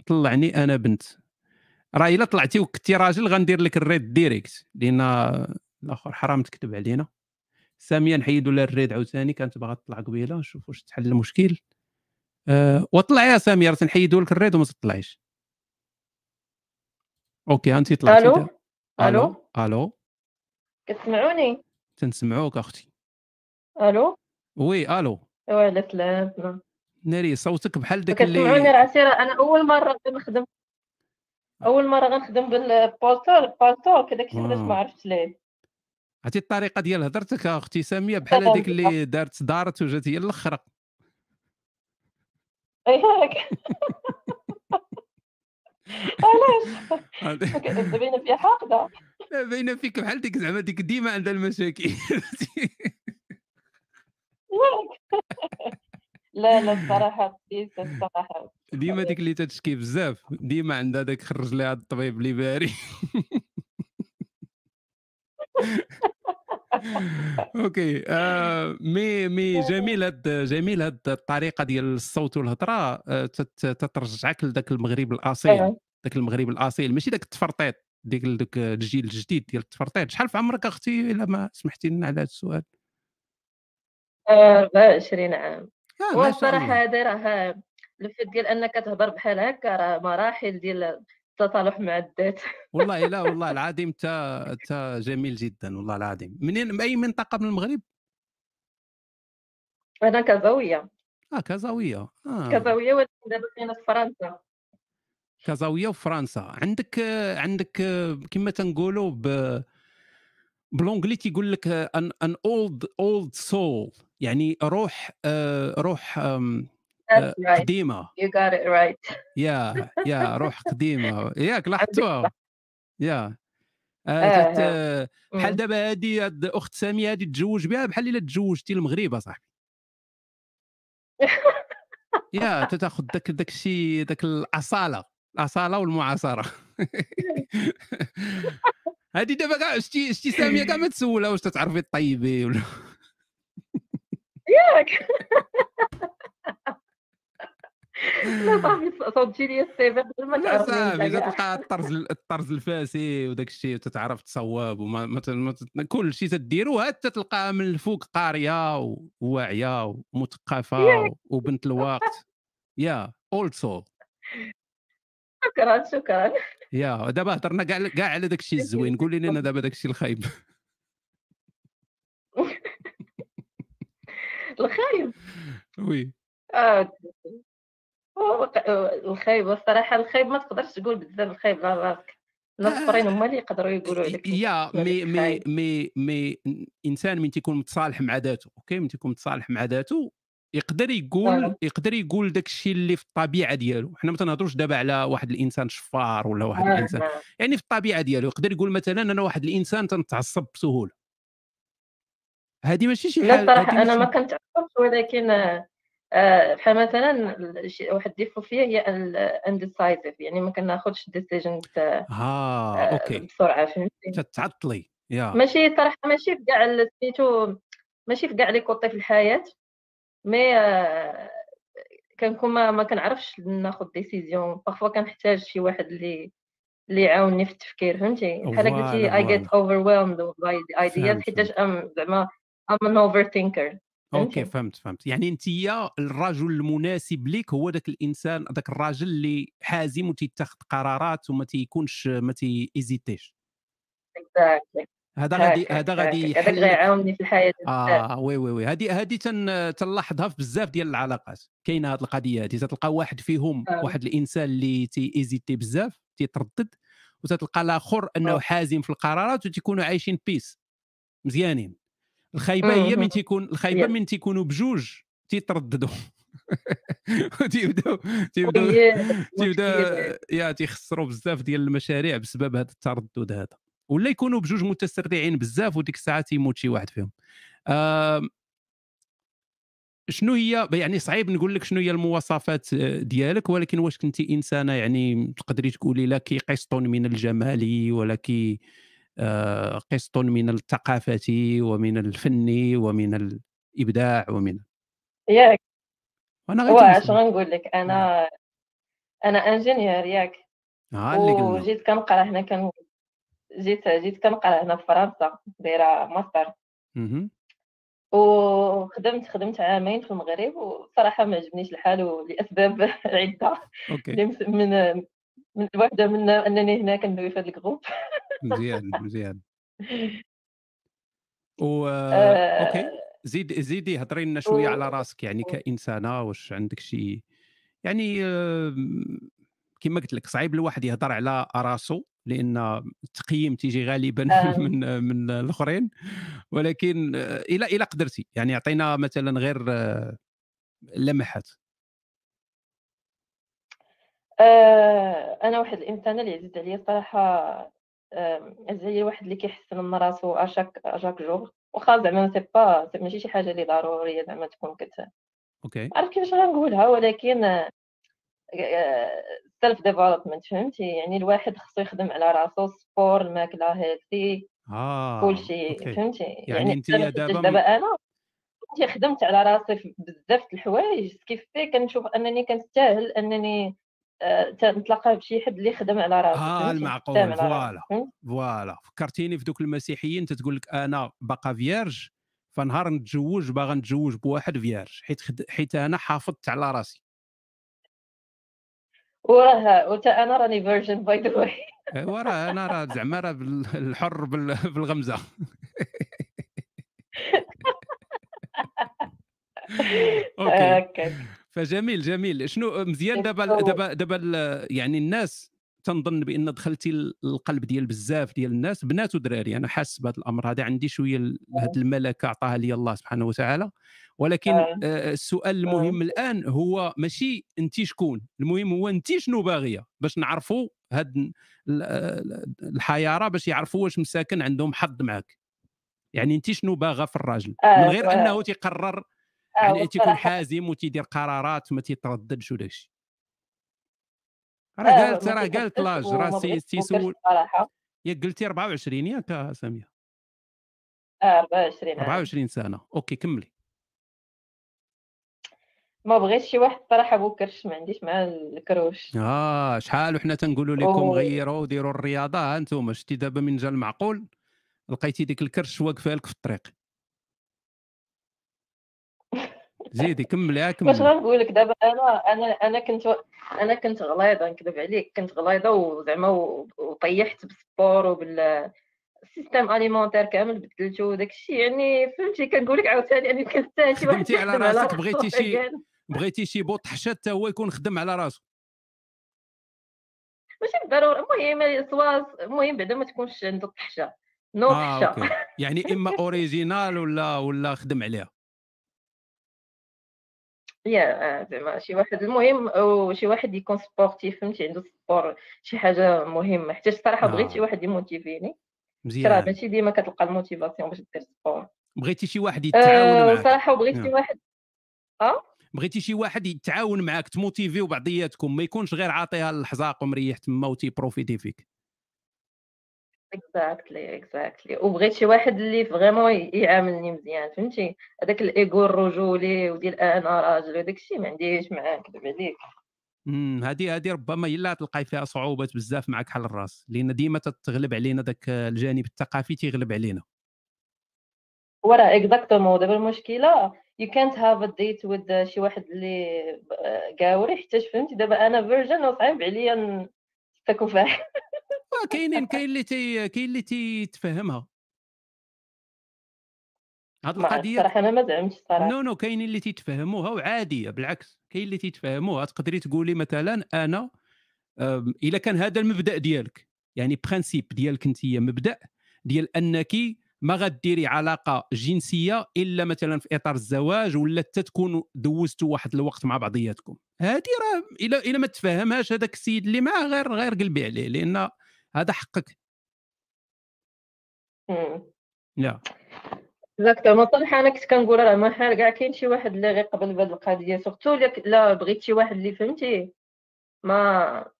طلعني أنا بنت. راه إلا طلعتي وكنتي راجل غندير لك ال red direct لأن الآخر حرام تكتب علينا. سامية نحيدوا لها ال red عاوتاني. كانت باغا تطلع قبيلة. نشوف واش تحل المشكل. أه وطلع يا سامية راه تنحيدوا لك ال red وما تطلعيش. أوكي انت طلعتي ألو؟ دا- ألو؟ ألو؟ كتسمعوني؟ تنسمعوك أختي. ألو؟ وي ألو. وعلى سلام. ناري صوتك بحال داك كتسمعوني اللي راه سير أنا أول مرة نخدم أول مرة غنخدم بالبالتو بالتو كذا كنت علاش ما. عرفتش ليه. عرفتي الطريقة ديال هضرتك أختي سامية بحال هذيك اللي دارت دارت وجات هي الأخرى. ياك *laughs* علاش؟ هذه- باينه فيها حاقدة. باينه فيك بحال ديك زعما ديك ديما عندها المشاكل. لا لا الصراحة الصراحة. ديما ديك اللي تتشكي بزاف. ديما عندها داك خرج ليها الطبيب اللي باري. OK آه mais mais جميل هاد جميل هاد الطريقة ديال الصوت والهضرة. آه تت- تترجعك لذاك المغرب الأصيل. ذاك المغرب الأصيل. ماشي داك التفرطيط. ديك داك الجيل الجديد ديال التفرطيط شحال في عمرك أختي إلا ما سمحتي لنا على هذا السؤال؟ آه، 24 عام. آه، والصراحه. هذا راه الفت ديال أنك تهضر بحال هكا راه مراحل ديال التصالح مع الذات. والله لا *laughs* والله العظيم تا تا جميل جدا والله العظيم. منين من أي منطقة من المغرب؟ أنا كازاويه آه كازاويه آه. كازاويه ولكن دابا كاينة في فرنسا. كازاويه وفرنسا. عندك عندك كما تنقولوا ب ب l'anglais تيقول لك an an old old soul يعني روح روح. قديمة. You got it right. يا يا روح قديمة. ياك لاحظتوها يا. آه، آه، آه. بحال. دابا هذه هاد أخت سامية هذه تزوج بها بحال إلا تزوجتي المغرب أصاحبي. *laughs* يا تتاخذ داك داك الشيء داك الأصالة. الأصالة والمعاصرة. *laughs* هذه دابا كاع شتي شتي سامية كاع ما تسولها واش تتعرفي طيبي ولا؟ ياك. *laughs* لا صافي صوتي لي السيفي قبل ما لا تعرفني صافي. تلقى الطرز الطرز الفاسي وداك الشيء وتتعرف تصواب وما ما كل شيء تديروه حتى تلقاها من الفوق قارية وواعيه ومثقفة. وبنت الوقت. يا اولد سول شكرا شكرا. يا دابا هضرنا كاع كاع على داك الشيء *laughs* الزوين. قولي لنا *laughs* دابا داك الشيء الخايب. *laughs* الخايب. وي. ق- الخايب الصراحه الخايب ما تقدرش تقول بزاف الخايب على راسك. الناس الآخرين هما اللي يقدروا يقولوا عليك يا مي مي. مي مي إنسان من تيكون متصالح مع ذاته OK؟ من تيكون متصالح مع ذاته يقدر يقول آه. يقدر يقول داك الشيء اللي في الطبيعة ديالو. حنا ما تنهضروش دابا على واحد الإنسان شفار ولا واحد آه، الإنسان. آه. يعني في الطبيعة ديالو يقدر يقول مثلا أنا واحد الإنسان تنتعصب بسهولة. هذه ماشي شي لا حال الصراحه هذه أنا ما كنتعصبش ولكن آه، آه، بحال مثلا واحد défaut فيا هي ال indecisive يعني ما كناخذش decisions آه OK. بسرعة فهمتي؟ تتعطلي يا. ماشي صراحة ماشي في كاع سميتو ماشي في كاع les côtés في الحياة. mais آه، كنكون ما, ما كنعرفش ناخذ décision. parfois كنحتاج شي واحد اللي اللي يعاونني في التفكير فهمتي؟ بحال قلتي voilà overwhelmed by the ideas فهمت حيتاش I'm زعما I'm an overthinker أوكي فهمتي؟ فهمت فهمت. يعني انت الرجل المناسب ليك هو ذاك الإنسان ذاك الراجل اللي حازم وتيتخذ قرارات وما تيكونش ما تيزيتيش exactly. هذا غادي هذا غادي هذاك غيعاوني في الحياة آه oui oui oui. هذه هذه تن تنلاحظها في بزاف ديال العلاقات. كاينة هذه القضية هذه. تلقى واحد فيهم آه. واحد الإنسان اللي تيزيتي بزاف تيتردد وتتلقى الآخر أنه آه. حازم في القرارات وتيكونوا عايشين بيس مزيانين. الخايبة هي من. تيكون الخايبة. من تيكونوا بجوج تيترددوا. *laughs* تيبداو تيبداو تيبدا يا تيخسروا بزاف ديال المشاريع بسبب هذا التردد هذا. ولا يكونوا بجوج متسرعين بزاف وديك الساعة تيموت شي واحد فيهم. آم، شنو هي يعني صعيب نقول لك شنو هي المواصفات آه، ديالك ولكن واش كنتي إنسانة يعني تقدري تقولي لا كي قسط من الجمال ولا كي آه، قسط من الثقافه ومن الفن ومن الإبداع ومن ياك. أنا غير واش غنقول لك؟ أنا أنا ingénieur ياك. قلنا. وجيت كنقرأ هنا كان جيت جيت كنقرأ هنا في فرنسا دايرة ماستر. وخدمت خدمت عامين في المغرب وصراحة ما عجبنيش الحال *laughs* OK. اللي مس- من من واحدة من أنني هنا كندوي في هذا الجروب. مزيان *laughs* مزيان. و آه، أوكي. زيد زيدي هضري لنا شوية و- على راسك يعني كإنسانة واش عندك شي يعني آم، كما قلت لك صعيب الواحد يهضر على راسو لأن التقييم تيجي غالبا آه. *laughs* من من الآخرين. ولكن آه، إلى إلى قدرتي. يعني عطينا مثلا غير آه، لمحات أنا واحد الانسانه اللي عزيز عليا الصراحة عزيز عليا واحد اللي كيحسن من راسو chaque chaque jour واخا زعما c'est pas ماشي شي حاجة اللي ضرورية زعما تكون كت OK. عارف كيفاش غنقولها ولكن self development فهمتي؟ يعني الواحد خصو يخدم على راسو sport الماكله healthy آه كلشي فهمتي؟ يعني انت أنا دابا دابا أنا كنت خدمت على راسي بزاف د الحوايج كيف في كنشوف أنني كنستاهل أنني آه، نتلاقى بشي حد اللي خدم على راسي آه المعقول فوالا؟ فوالا. فكرتيني في دوك المسيحيين تتقول لك أنا باقا vierge فنهار نتزوج باغا نتزوج بواحد vierge حيت خد... حيت أنا حافظت على راسي. وراه وتا أنا راني virgin by the way راه أنا راه زعما راه الحر بال- بالغمزة. *laughs* أوكي. فجميل جميل. شنو مزيان دابا دابا دابا يعني الناس تنظن بأن دخلتي ال- القلب ديال بزاف ديال الناس بنات ودراري. أنا حاسس بهذا الأمر. هذا عندي شوية هذه الملكة عطاها لي الله سبحانه وتعالى. ولكن آه. آه، السؤال المهم الآن هو ماشي انت شكون؟ المهم هو انت شنو باغية؟ باش نعرفوا هاد ال- ال- الحيارة باش يعرفوا واش مساكن عندهم حظ معك يعني انت شنو باغا في الراجل؟ آه، من غير أنه تيقرر آه، يعني تيكون حازم وتيدير قرارات ما تيترددش وداك الشيء راه قالت راه قالت l'âge راه سي- تيسول ياك قلتي 24 ياك سامية. آه، 24 عام 24 سنة. OK كملي. ما بغيتش شي واحد الصراحه بوكرش ما عنديش مع الكروش. آه شحال وحنا تنقولوا لكم و- غيروا وديروا الرياضة؟ ها أنتم شتي دابا من جا المعقول لقيتي ديك الكرش واقفة لك في الطريق. زيدي كملي ها واش كملي غنقول لك دابا؟ أنا أنا أنا كنت أنا كنت غليظه نكذب عليك. كنت غليظه وزعما وطيحت بال sport وبال système alimentaire كامل بدلته وداك الشيء يعني فهمتي كنقول لك عاوتاني يعني كنستاهل شي واحد خدمتي على راسك. بغيتي شي كاع. *laughs* بغيتي شي بوط حشا حتى هو يكون خدم على راسو. ماشي بالضرورة. المهم سوا المهم بعدا ما تكونش عنده الطحشه no آه طحشه okay. يعني إما *laughs* originale ولا ولا خدم عليها. yeah آه، زعما شي واحد المهم وشي واحد يكون sportif فهمتي؟ عنده sport شي حاجة مهمة. حتى الصراحة بغيت شي آه. واحد ي motiver ني. راه مزيان ماشي ديما كتلقى ال motivation باش دير sport بغيتي شي واحد يتعاون أه معك صراحة بغيت شي آه. واحد آه؟ بغيتي شي واحد يتعاون معك ت motiver و بعضياتكم ما يكونش غير عاطيها الحزاق ومريح تما وتي profiter فيك. exactly exactly وبغيت شي واحد اللي vraiment يعاملني مزيان فهمتي؟ هذاك الإيغو الرجولي وديال أنا راجل وداك الشيء ما عنديش معاه كذب عليك. هذه هذه ربما اللي تلقاي فيها صعوبات بزاف معك حل الرأس لأن ديما تتغلب علينا ذاك الجانب الثقافي تيغلب علينا. وراه exactement دابا المشكلة you can't have a date with شي واحد اللي قاوري حتى فهمتي؟ دابا أنا virgin وصعيب عليا نستكو فيه آه، كاينين كاين اللي تي كاين اللي تيتفهمها هاد القضية الصراحة أنا ما زعمتش الصراحه no no كاينين اللي تيتفهموها وعادية بالعكس كاين اللي تيتفهموها. تقدري تقولي مثلا أنا إلا كان هذا المبدأ ديالك يعني principe ديالك أنت مبدأ ديال أنك ما غديري علاقة جنسية إلا مثلا في إطار الزواج ولا حتى تكونوا دوزتوا واحد الوقت مع بعضياتكم. هذه راه إلا إلا ما تفهمهاش هذاك السيد اللي معاه غير غير قلبي عليه لأن هذا حقك. لا. exactement صراحة أنا كنت كنقول راه ما حال كاع كاين شي واحد اللي غيقبل بهاد القضية. surtout لا بغيت شي واحد اللي فهمتي؟ ما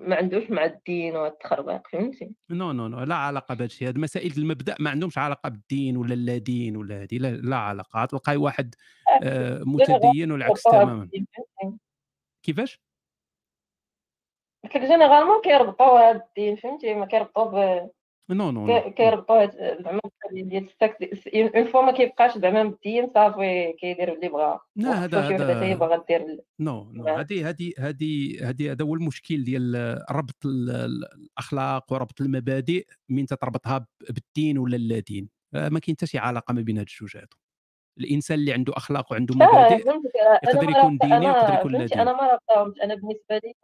ما عندوش مع الدين والتخربيق فهمتي؟ no no no لا علاقة بهذا الشيء. هاد مسائل المبدأ ما عندهمش علاقة بالدين ولا لا دين ولا هذه لا, لا علاقة. تلقاي واحد آه، متدين والعكس تماما؟ كيفاش؟ قلت لك généralement كيربطوها بالدين فهمتي؟ ما كيربطوه ب no no no كي- كيربطوه زعما ديال السكس une fois ما كيبقاش زعما بالدين صافي كيدير اللي بغا لا هذا هي هذا باغا دير no no. هذه هذه هذه هذه هذا هو المشكل ديال ربط ال- ال- الاخلاق وربط المبادئ من تتربطها بالدين ولا لا دين آه، ما كاين حتى شي علاقه ما بين هاد الجوج هادو الانسان اللي عنده اخلاق وعنده مبادئ يقدر يكون ديني ويقدر يكون لا فهمتي دين أنا ما رابطاهمش أنا بالنسبة لي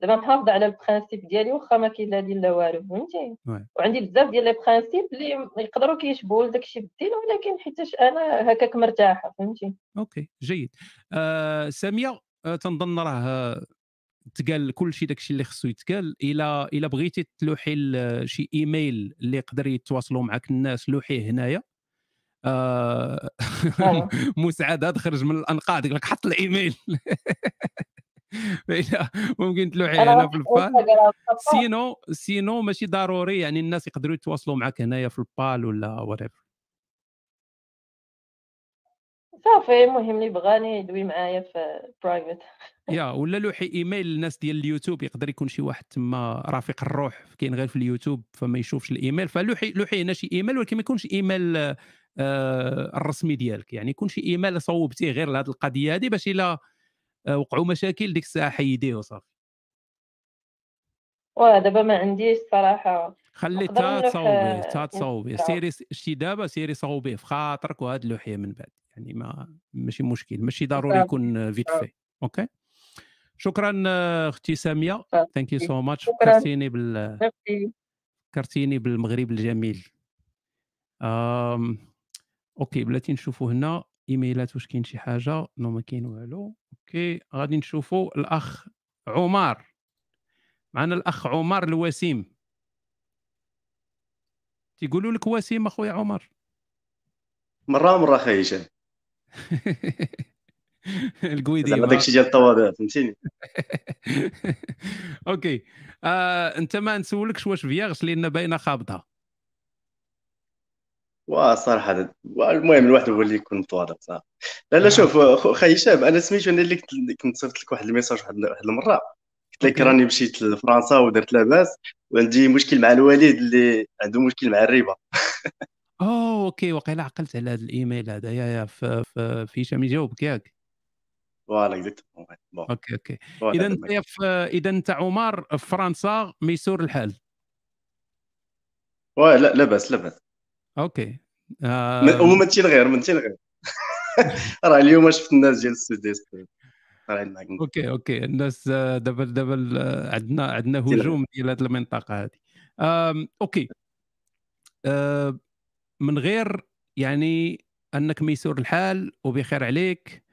دابا محافظه على ال principe ديالي واخا ما كاين لا دين لا والو فهمتي. وعندي بزاف ديال les principes اللي يقدروا كيشبهوا لداكشي بالدين ولكن حيتاش أنا هكاك مرتاحة فهمتي؟ okay جيد. آه ساميه آه تنظن راه تقال كل شيء داكشي اللي خصو يتقال. إلا إلا بغيتي تلوحي ل- شي إيميل اللي يقدر يتواصلوا معك الناس لوحيه هنايا. آه أيوة. *laughs* مساعد هذا خرج من الأنقاض يقول لك حط الإيميل. *laughs* *laughs* ممكن تلوحيه أنا هنا في البال. sinon sinon ماشي ضروري يعني الناس يقدروا يتواصلوا معك هنايا في البال ولا whatever. صافي المهم اللي بغاني يدوي معايا في private *laughs* yeah ولا لوحي إيميل للناس ديال اليوتيوب يقدر يكون شي واحد تما رفيق الروح كاين غير في اليوتيوب فما يشوفش الإيميل. فلوحي لوحي هنا شي إيميل ولكن ما يكونش إيميل آه، الرسمي ديالك. يعني يكون شي إيميل صوبتيه غير لهذه القضية هذه باش إلا وقعوا مشاكل ديك الساعة حيديه وصافي. ودابا ما عنديش صراحة. خلي نقدر تا آه، تا انستغرام. سيري شتي دابا سيري صوبيه في خاطرك وهاد اللوحية من بعد. يعني ما ماشي مشكل ماشي ضروري. يكون vite آه. في okay؟ شكرا آه، أختي سامية. thank you so much. فكرتيني بال فكرتيني بالمغرب الجميل. أم... okay بلاتي نشوفوا هنا. إيميلات واش كاين شي حاجة no ما كاين والو. okay غادي نشوفوا الأخ عمر معنا الأخ عمر الوسيم. تيقولوا لك وسيم أخويا عمر مرة مرة أخي هشام. *laughs* القويدي زعما داكشي ديال التواضع فهمتيني؟ *laughs* أوكي. آه، أنت ما نسولكش واش فياغش لأن باينة خابطة. وصراحة هذا- المهم الواحد هو اللي يكون متواضع صح لا لا شوف خو- خي هشام أنا سميتو أنا اللي كنت صيفط لك واحد ال message واحد واحد المرة. قلت لك. راني مشيت لفرنسا ودرت لاباس وعندي مشكل مع الوالد اللي عنده مشكل مع الربا. *laughs* أوه okay وقيلا عقلت على هذا الإيميل هذا. yeah yeah في هشام يجاوبك ياك. voilà exactement okay okay. إذا انت في إذا أنت عمر في فرنسا ميسور الحال. واه لا لاباس لاباس. okay. من- آه. غير من تشيل غير. *laughs* راه اليوم شفت الناس ديال ال sud-ice طالعين معاك okay okay. الناس آه، دابا دابا آه، عندنا عندنا هجوم ديال هذه المنطقة هذه okay. من غير يعني انك ميسور الحال وبخير عليك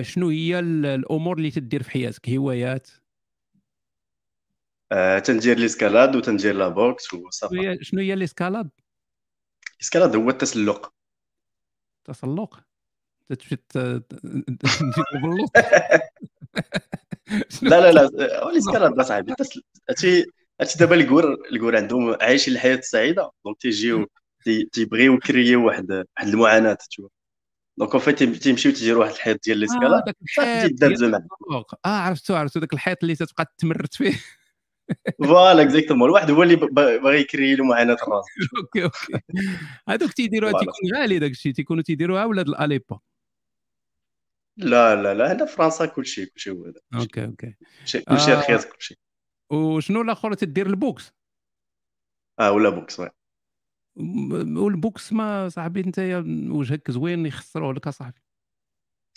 شنو هي ال- الأمور اللي تدير في حياتك؟ هوايات؟ تندير l'escalade وتندير la boxe وصافي شنو هي ال escalade ال escalade هو التسلق تسلق تمشي لا لا لا هو ال escalade اصاحبي التسل- هادشي هادشي دابا الكور الكور عندهم عايشين الحياة السعيدة؟ donc تيجيو تي- تيبغيو يكريو واحد واحد المعاناة تشوف donc en fait تيمشيو تيديروا واحد الحيط ديال آه ال escalade صافي معاه آه عرفتو عرفتو داك الحيط اللي تتبقى تمرت فيه. voilà exactement الواحد هو اللي باغي يكري له معاناة الراس. *laughs* okay okay. هذوك تيديروها تيكون غالي داك الشيء تيكونوا تيديروها ولاد الأليبا. لا لا لا هنا في فرنسا كلشي كلشي هو هذا. okay okay. كلشي كلشي آه رخيص كلشي وشنو الآخر تدير؟ ال boxe. آه ولا boxe oui. وال boxe ما صاحبي أنت وجهك زوين يخسروه لك أصاحبي.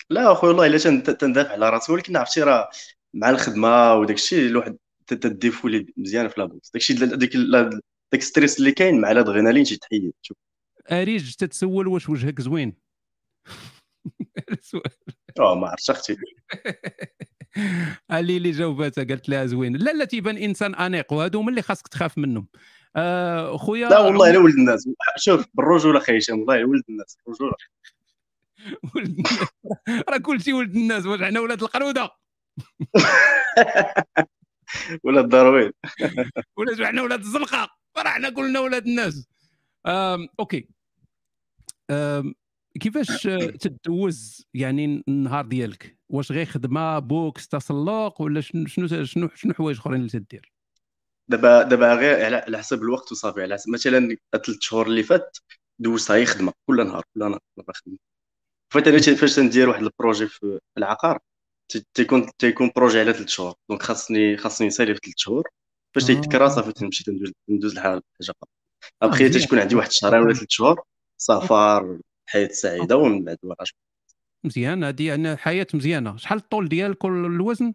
لا أخويا والله إلا تن- تندافع على راسي ولكن عرفتي راه مع الخدمة وداك الشيء الواحد تديفولي مزيان في la boxe داك الشيء ديك داك ال stress اللي كاين مع الادرينالين تيتحيد شوف. أريج تتسول واش وجهك زوين. *laughs* السؤال آه ما عرفتش أختي. *laughs* اللي اللي جاوباتها قالت لها زوين. لا لا تيبان إنسان أنيق وهادو هما اللي خاصك تخاف منهم. آه خويا لا والله عمر ولد الناس. شوف بالرجولة خي هشام والله ولد الناس. بالرجولة. *laughs* ولد الناس. راه كلشي ولد الناس واش حنا ولاد القرودة. *laughs* ولا الدروين *laughs* ولا حنا ولاد الزنقه راه حنا كلنا ولاد الناس. آم، okay. آم، كيفاش تدوز يعني النهار ديالك؟ واش غير خدمة boxe تسلق ولا شنو شنو شنو شنو حوايج أخرين اللي تدير؟ دابا دابا غير على حسب الوقت وصافي. على حسب مثلا ثلاث شهور اللي فات دوزتها هي خدمة. كل نهار كل نهار خدمة. أنا فاش تندير واحد ال projet في العقار تيكون تيكون projet على ثلاث شهور. donc خاصني خاصني نسالي في ثلاث شهور فاش تيتكرا صافي تمشي تندوز ندوز الحاجة حاجة أخرى. آه، أبخي مزيان. تكون عندي واحد شهرين ولا ثلاث شهور سفر الحياة السعيده ومن بعد ورا مزيان. هذه يعني حياة مزيانة. شحال الطول ديالك والوزن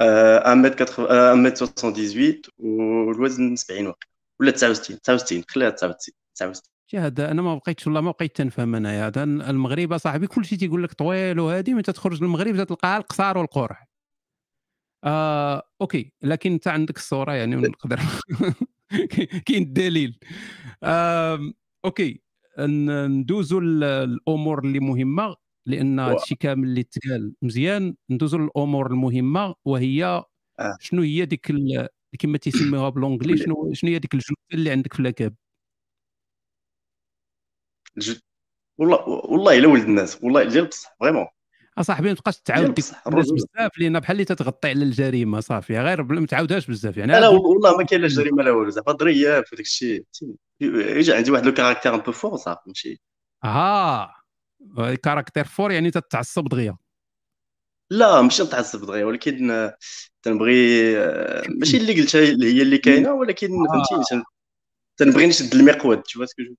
آه، 1 متر 1 متر 78 والوزن 70 وقت ولا 69 69 خليها 69 69 شي هذا أنا ما بقيتش والله ما بقيت تنفهم انايا هذا. المغرب أصاحبي كلشي تيقول لك طويل وهادي ملي تخرج للمغرب تلقاها القصار والقرح. آه okay لكن أنت عندك الصورة يعني ونقدر. *laughs* كاين الدليل. آه okay ندوزو ل- الأمور اللي مهمة لأن هادشي كامل اللي تقال مزيان. ندوزو للامور المهمة وهي آه. شنو هي ديك كما تيسميوها بالونجلي شنو شنو هي ديك الجثة اللي عندك في لاكاب الج- والله والله إلا ولد الناس والله ديال بصح فريمون. أصاحبي ما تبقاش تعاود ديك الناس بزاف لأن بحال اللي تتغطي على الجريمة صافي. غير ما تعاودهاش بزاف يعني لا والله ما كاين لا جريمة لا والو زعما ضرياب وداك الشيء يجي عندي واحد لو كاركتير ان بو فور صافي ماشي. آه. كاركتير فور يعني تتعصب دغيا. لا ماشي نتعصب دغيا ولكن آه، تنبغي آه، ماشي اللي قلتها هي اللي كاينة ولكن فهمتيني تن- تنبغي نشد المقود شوف اسكو جو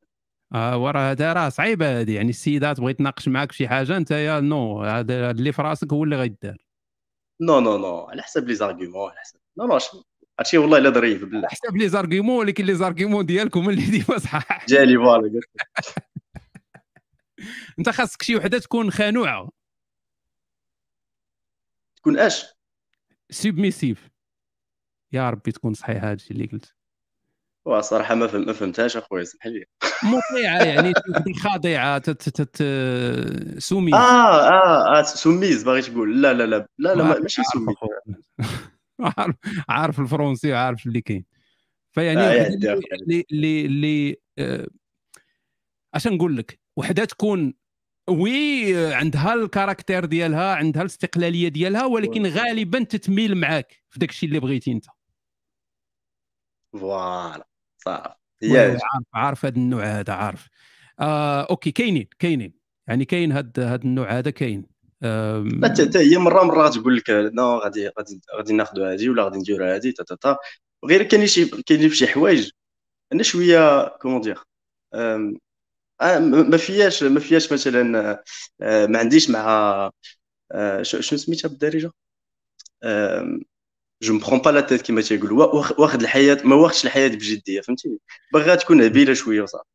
آه ورا هذا راه صعيبه هذه يعني السيدات بغيت تناقش معاك في شي حاجة انت يا نو هذا اللي في راسك هو اللي غيدار. نو نو نو على حسب لي زارغيومون على حسب. نو نو هادشي والله إلا ظريف بالله على حساب لي زارغيمون ولكن لي زارغيمون ديالك هما اللي ديما صحاح *laughs* جالي فوالا. *laughs* انت خاصك شي وحدة تكون خانوعة. تكون أش؟ submissive يا ربي تكون صحيح هذا الشيء اللي قلت. صراحة ما فهم ما فهمتهاش اخويا سمح لي مطيعه يعني *laughs* خاضعة soumise آه آه آه سميز باغي تقول. لا لا لا لا لا ما- ماشي سميز. أخويا. *laughs* عارف عارف الفرنسي وعارف اللي كاين. فيعني آه، اللي. اللي اللي, آه، اش نقول لك وحدة تكون oui عندها ال caractère ديالها عندها الاستقلالية ديالها ولكن غالبا تتميل معاك في داك الشيء اللي بغيتي أنت. voilà. هادي. عارف عارف هذا النوع هذا عارف. آه okay كاينين كاينين يعني كاين هاد هاد النوع هذا كاين حتى هي مرة مرة تقول لك non غادي غادي غادي ناخذوا هذه ولا غادي نديروا هذه تا تا تا. غير كاين شي كاين شي حوايج. أنا شوية comment dire آه، ما فياش ما فياش مثلا آه، ما عنديش مع آه، شنو سميتها بالدارجة؟ je me prends pas la tête كيما تيقولوا وا- واخد الحياة ما واخدش الحياة بجدية فهمتيني باغيها تكون هبيلة شوية وصافي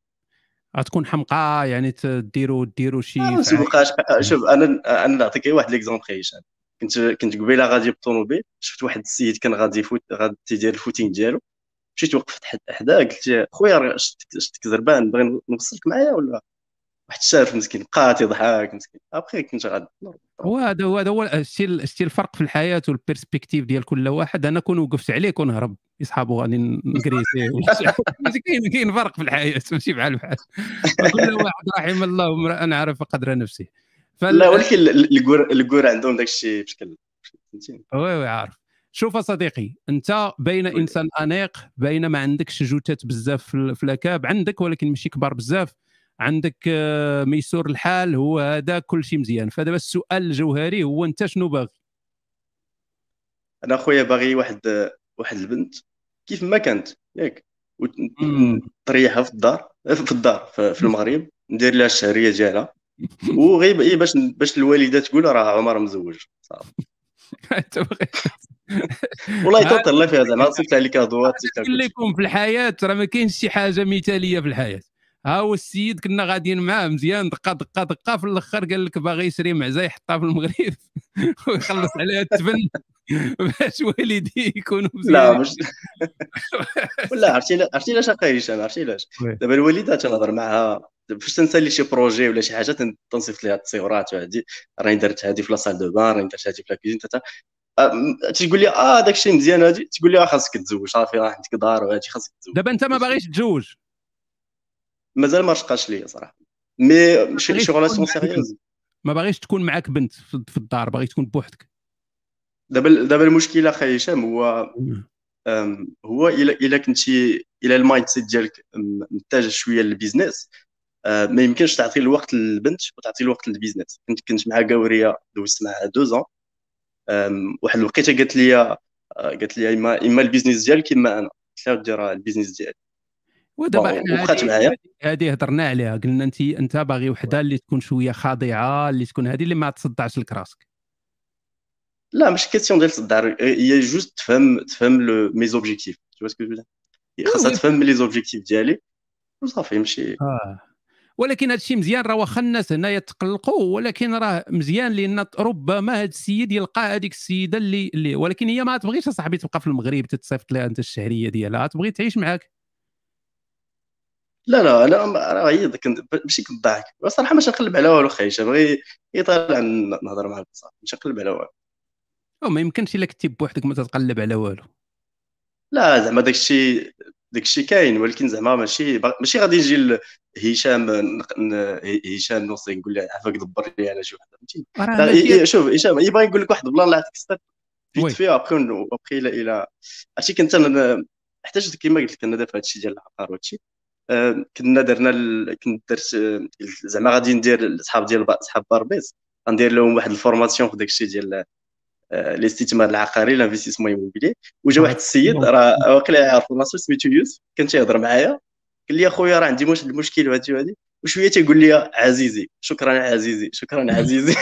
غتكون حمقى يعني تديروا ديروا شي ما نسوقهاش شوف أنا أنا نعطيك غير واحد l'exemple هشام كنت كنت قبيلة غادي بالطوموبيل شفت واحد السيد كان غادي يفوت غادي يدير ال footing ديالو. مشيت وقفت حد- حداه قلت له خويا شفتك زربان باغي نوصلك معايا ولا واحد الشاف مسكين بقى تيضحك مسكين. أبخي كنت غادي. هو هذا هو هذا هو الشيء الفرق في الحياة وال perspective ديال كل واحد. أنا كون وقفت عليه كون هرب. يصحابو غادي نكريسي *laughs* كاين كاين فرق في الحياة. ماشي بحال بحال. كل واحد رحم الله امرأ عرف قدر نفسه فال- لا ولكن الكور الكور عندهم داك الشيء بشكل وي وي عارف. شوف صديقي أنت بين إنسان أنيق بين ما عندكش جوتات بزاف في الأكاب عندك ولكن ماشي كبار بزاف. عندك آه، ميسور الحال هو هذا كل شيء مزيان. فدابا السؤال الجوهري هو انت شنو باغي؟ أنا خويا باغي واحد واحد البنت كيف ما كانت ياك. وتريحها في الدار في الدار في المغرب ندير لها الشهرية ديالها وغير إيه باش باش الوالدة تقول راه عمر مزوج. صافي. *laughs* والله تهلا فيها زعما صيفط عليك قال لكم في الحياة راه ما كاينش شي حاجة مثالية في الحياة. ها هو السيد كنا غاديين معاه مزيان دقة دقة دقة في الأخر قال لك باغي يشري معزة يحطها في المغرب *laughs* ويخلص عليها التبن *laughs* باش والديه يكونوا مزيان. لا مش *laughs* ولا عرفتي عرفتي علاش أخي هشام؟ عرفتي علاش. دابا الوالدة تنهضر معها فاش تنسالي شي projet ولا شي حاجة تن- تنصيفط ليها التصويرات وهادي. راني درت هادي في la salle de bain راني درت هادي في la cuisine تقول لي آه داك الشيء مزيان هادي. تقول لي آه خاصك تزوج صافي راه عندك دار وهادي خاصك تزوج. دابا أنت ما باغيش تتزوج مازال ما رشقاش ليا صراحة. mais شي شي relation sérieuse. ما باغيش تكون معاك بنت في الدار باغي تكون بوحدك. دابا دابا المشكلة أخي هشام هو هو الا إلا كنتي إلا ال mindset ديالك متجه شوية لل business آه، ما يمكنش تعطي الوقت للبنت وتعطي الوقت لل business. كنت كنت مع قوريه دوزت معها دوزون واحد الوقيتة قالت لي آه، قالت لي اما إما ال business ديالك إما أنا. قلت لها دير ال business ديالي. ودابا وبقات هذه- معايا. هذه- هذه هضرنا عليها قلنا انت انت باغي وحدة اللي تكون شوية خاضعة اللي تكون هذه اللي ما تصدعش لك راسك لا ماشي question ديال تصدع هي juste تفهم تفهم les mes objectifs tout ce que je خاصها. تفهم les objectifs ديالي وصافي ماشي آه. ولكن هذا الشيء مزيان راه واخا الناس هنايا تقلقوا ولكن راه مزيان لأن ربما هذا السيد يلقى هذيك السيدة اللي اللي ولكن هي ما تبغيش أصاحبي تبقى في المغرب تتصيفط لها أنت الشهرية ديالها تبغي تعيش معاك. لا لا أنا راه هي كنت ماشي كنضحك صراحة ماشي نقلب على والو خايشه بغي يطالع نهضر معاه بصح ماشي نقلب على والو. أو ما يمكنش إلا كنتي بوحدك ما تتقلب على والو. لا زعما داك الشيء داك الشيء كاين ولكن زعما ماشي ماشي غادي يجي ل- هشام هشام نوصي نقول له عافاك دبر لي على شي وحدة ي- شوف هشام يبغى يقول لك واحد البلان لا عطيك ستار وي. فيت فيها ابخي إلى إلى عرفتي كنت أنا حتى جيت كيما قلت لك أنا دابا هادشي ديال العقار وهادشي. كنا درنا ال... كنت درت آه، زعما غادي ندير الاصحاب ديال صحاب باربيز. غندير لهم واحد ال formation في داك الشيء ديال آه، الاستثمار العقاري l'investissement immobilier. وجا واحد السيد راه واقيلا يعرف راسو سميتو يوسف. كان تيهضر معايا. قال لي أخويا راه عندي واحد المشكل وهادي وهادي. وشوية تيقول لي عزيزي شكرا عزيزي شكرا عزيزي.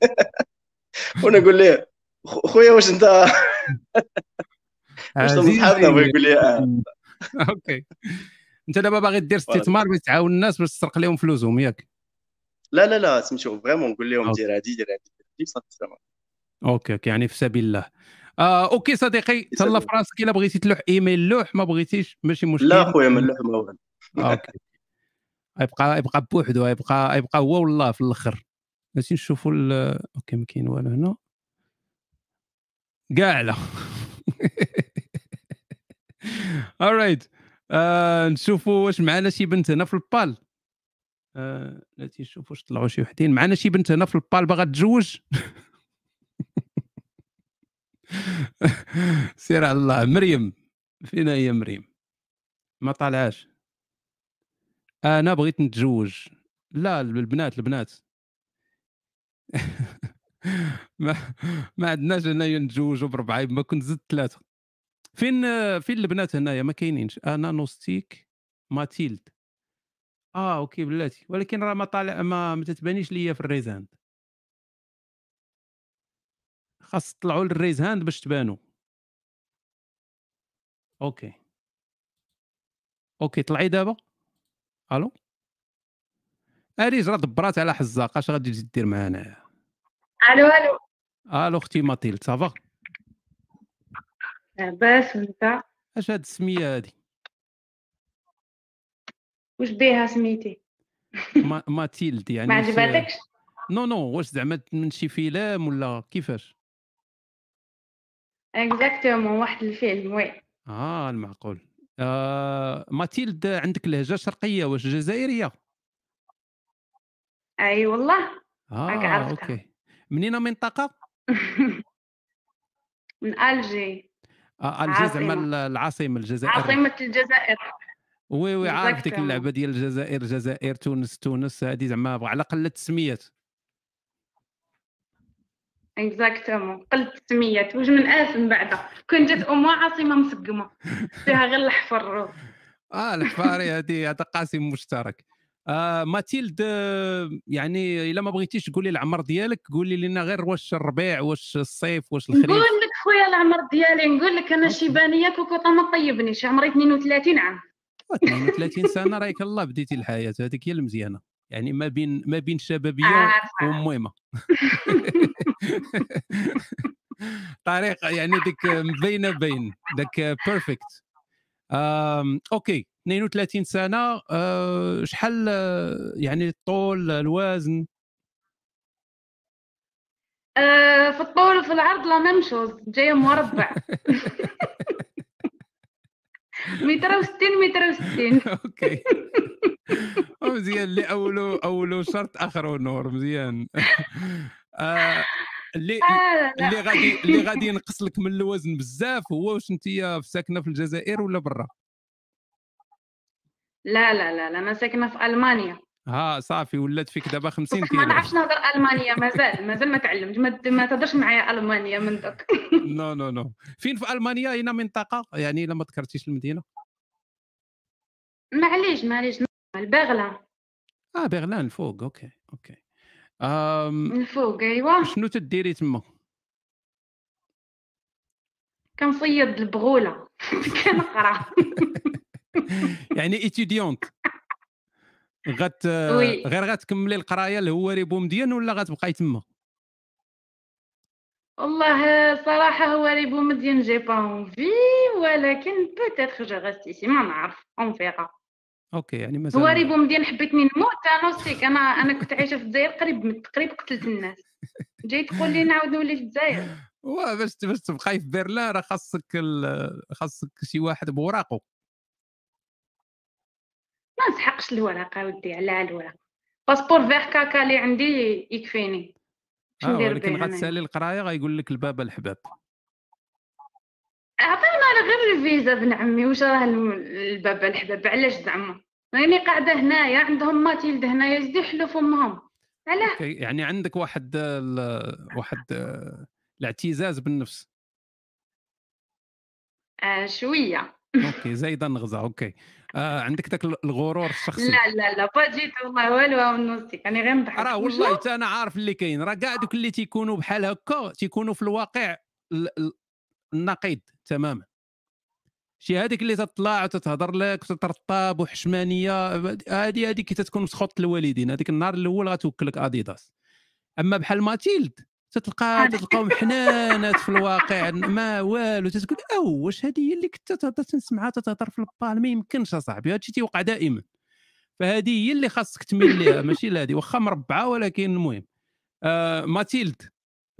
*laughs* وأنا نقول ليه "خو- خويا واش انت *laughs* واش صحابنا يقول لي *laughs* OK. انت دابا باغي دير استثمار باش تعاون الناس باش تسرق لهم فلوسهم ياك. لا لا لا سميتو vraiment نقول لهم. دير هادي دير هادي صافي OK OK يعني في سبيل الله. آه OK صديقي تهلا في راسك إلا بغيتي تلوح إيميل لوح ما بغيتيش ماشي مشكل. لا خويا ما نلوح ما والو. OK. *laughs* يبقى يبقى بوحدو يبقى يبقى هو والله في الأخر. ماشي نشوفوا OK ما كاين والو هنا. كاع لا *laughs* alright آه نشوفوا واش معنا شي بنت هنا في البال. آه لا تنشوف واش طلعوا شي وحدين. معنا شي بنت هنا في البال باغا تتزوج *laughs* سير على الله. مريم. فين هي مريم؟ ما طالعاش. أنا بغيت نتزوج. لا البنات البنات. *laughs* ما ما عندناش هنايا نتزوجوا بربعة ما كنت زدت ثلاثة. فين فين البنات هنايا؟ ما كاينينش. أنا نوستيك ماتيلد. آه OK بلاتي. ولكن راه ما طالع ما, ما تتبانيش ليا في ال raise hand. خاص تطلعوا لل raise hand باش تبانوا. OK. OK طلعي دابا. ألو؟ اريج راه دبرات على حزاق. أش غادي تجي دير معانا؟ ألو ألو. ألو أختي ماتيلد ça va. لاباس وانت؟ اش هاد السمية هادي؟ واش بيها سميتي؟ ما ماتيلد *laughs* يعني ما عجباتكش non non واش زعما من شي فيلم ولا كيفاش؟ exactement واحد الفيلم oui. آه المعقول. آه ماتيلد عندك لهجة شرقية واش جزائرية؟ أي والله. آه OK. منين؟ منطقة؟ *laughs* من ألجي. الجزائر عاصمة. زعما ال- العاصمة الجزائر. عاصمة الجزائر. oui oui عارف ديك. اللعبة ديال الجزائر الجزائر تونس تونس هذه زعما على قله التسميات اكزاكتومون قلت السميات واش من اس من بعدها كون جات امها عاصمة مسقمة. فيها غير الحفر *laughs* آه الحفاري هذه هذا قاسم مشترك. آه ماتيلد آه، يعني إلا ما بغيتيش تقولي العمر ديالك قولي لنا غير واش الربيع واش الصيف واش الخريف. نقول لك خويا العمر ديالي نقول لك أنا شيبانيه كوكوطه ما طيبنيش عمري 32 عام. 32 سنة رايك الله بديتي الحياة هذيك هي المزيانة. يعني ما بين ما بين شبابية عارفة. ومهمة. *laughs* طريق يعني ديك مبينه بين داك perfect OK 32 سنة آه، شحال آه، يعني الطول الوزن؟ آه، في الطول وفي العرض la même chose جاية مربع. *laughs* متر وستين متر وستين. *laughs* أوكي. مزيان اللي أولو أولو شرط اخره نور مزيان. *laughs* آه، اللي آه،. اللي غادي اللي غادي ينقص لك من الوزن بزاف؟ هو واش أنت ساكنة في الجزائر ولا برا؟ لا لا لا لا أنا ساكنة في ألمانيا. ها صافي ولات فيك دابا 50 ما كيلو. نعرفش نهضر المانيا مازال مازال ما تعلمت. ما ما تهضرش معايا المانيا من دوك *laughs* non non non. فين في ألمانيا؟ اين منطقة يعني إلا ما ذكرتيش المدينة. معليش معليش. البغلة. آه بغلان الفوق OK OK. أم من الفوق ايوا شنو تديري تما؟ كنصيد البغولة. *laughs* كنقرأ. *laughs* يعني étudiante غت oui. غير غتكملي القراية الهواري بومدين ولا غتبقاي تما؟ والله صراحة هو ريبو مديان جي با اونفي ولكن بوتيتر جو ريست ايسي ما نعرف اون فيغا أوكي يعني هو مازال ريبو مديان حبيتني نموت أنا وسيك أنا أنا كنت عايشة في الجزائر قريب من قتلت الناس *laughs* جاي تقول لي نعاود نولي في الجزائر. باش باش تبقاي في برلين راه خاصك خاصك شي واحد بوراقو. ما نسحقش الورقة ودي على الورق باسبور فيغ كاكا اللي عندي يكفيني. آه ولكن غتسالي القراية غيقول لك البابا الحباب. عطيونا على غير الفيزا بن عمي واش راه الم- الباب الحباب؟ علاش زعما؟ راني قاعدة هنايا عندهم ماتيلد هنايا زدي يحلوا فمهم علاه يعني عندك واحد ال- واحد آه، الاعتزاز بالنفس. آه شوية. أوكي زايده النغزه أوكي. آه عندك ذاك الغرور الشخصي؟ لا لا لا با جيت والله والو يعني غير نضحك. راه؟ والله حتى أنا عارف اللي كاين. راه كاع دوك اللي تيكونوا بحال هكا تيكونوا في الواقع ال- ال- النقيض تماما. شي هذيك اللي تطلع وتتهضر لك وتترطب وحشمانية هذه هذيك كي تتكون مسخوط الوالدين هذيك النهار الأول غتوكلك اديداس أما بحال ماتيلد تتلقى تتلقاهم *laughs* حنانات في الواقع ما والو تتقول أو واش هذه هي اللي كنت تهضر تنسمعها تتهضر في البال؟ ما يمكنش أصاحبي هادشي تيوقع دائما. فهذه هي اللي خاصك تميل ليها *laughs* ماشي لهذه واخا مربعة ولكن المهم. آه ماتيلد.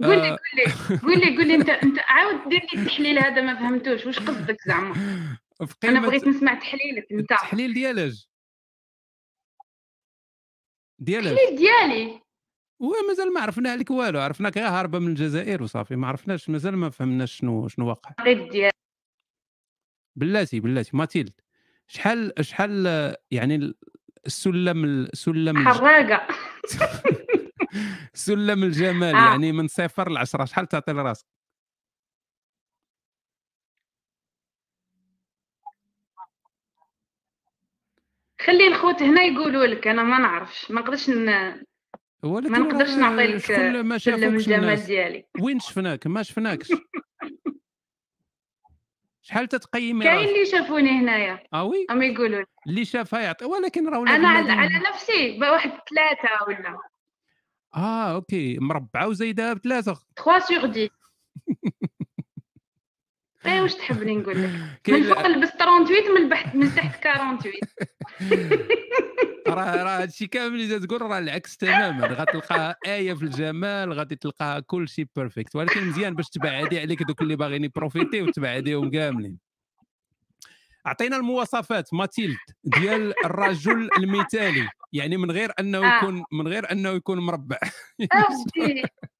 قول لي آه، قول لي قول لي قول لي انت انت عاود دير لي التحليل هذا ما فهمتوش واش قصدك زعما؟ *laughs* أنا بغيت نسمع تحليلك انت التحليل ديالاش. ديالاش. التحليل ديالي؟ ومازال ما عرفنا عليك والو. عرفناك غير هاربة من الجزائر وصافي. ما عرفناش مازال ما فهمناش شنو شنو واقع. بلاتي بلاتي. ماتيلد شحال شحال يعني ال- السلم السلم حراقة. *laughs* سلم الجمال. آه. يعني من صفر لعشرة. شحال تعطي لراسك؟ خلي الخوت هنا يقولوا لك. أنا ما نعرفش. ما نقدرش ن... ما ولكن نقدرش راه نعطي لك شكون ما شافوكش الجمال ديالي وين شفناك؟ ما شفناكش. *laughs* شحال تتقيمي كاين اللي شافوني هنايا. آه oui. هم يقولوا لي. اللي شافها يعطي ولكن راه أنا على, على نفسي بواحد ثلاثة ولا. آه OK. مربعة وزايده بثلاثه 3 sur 10 *laughs* اي واش تحبني نقول لك؟ من فوق لبس 38 من بحت من تحت 48 راه *laughs* راه هادشي كامل اللي تقول راه العكس تماما. غتلقاها آية في الجمال غادي تلقاها كل شيء perfect ولكن مزيان باش تبعدي عليك دوك اللي باغيين ي profiter وتبعديهم كاملين. أعطينا المواصفات. ماتيلد ديال الرجل المثالي. يعني من غير أنه آه. يكون من غير أنه يكون مربع. *laughs*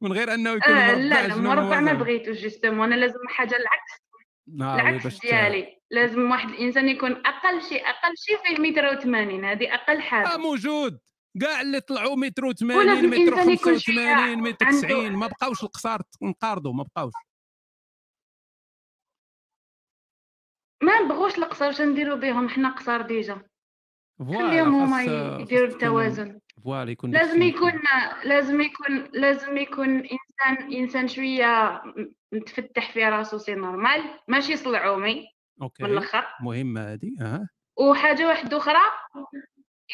من غير أنه يكون آه لا لا مربع ما؟ بغيتوش justement أنا لازم حاجة العكس. آه، العكس ديالي. لازم واحد الإنسان يكون أقل شيء أقل شيء فيه متر وثمانين هذه أقل آه حاجة موجود. كاع اللي طلعوا متر و80 ولازم متر الإنسان يكون شوية 85 متر عنده- 90 ما بقاوش القصار نقارضوا ما بقاوش. ما نبغوش القصار واش نديروا بهم حنا قصار déjà. خليهم هما يديروا التوازن. voilà يكون لازم يكون لازم يكون لازم يكون انسان إنسان شوية متفتح في راسو c'est normal. ماشي صلعومي OK. من الأخر. مهمة هذه آه وحاجة واحدة أخرى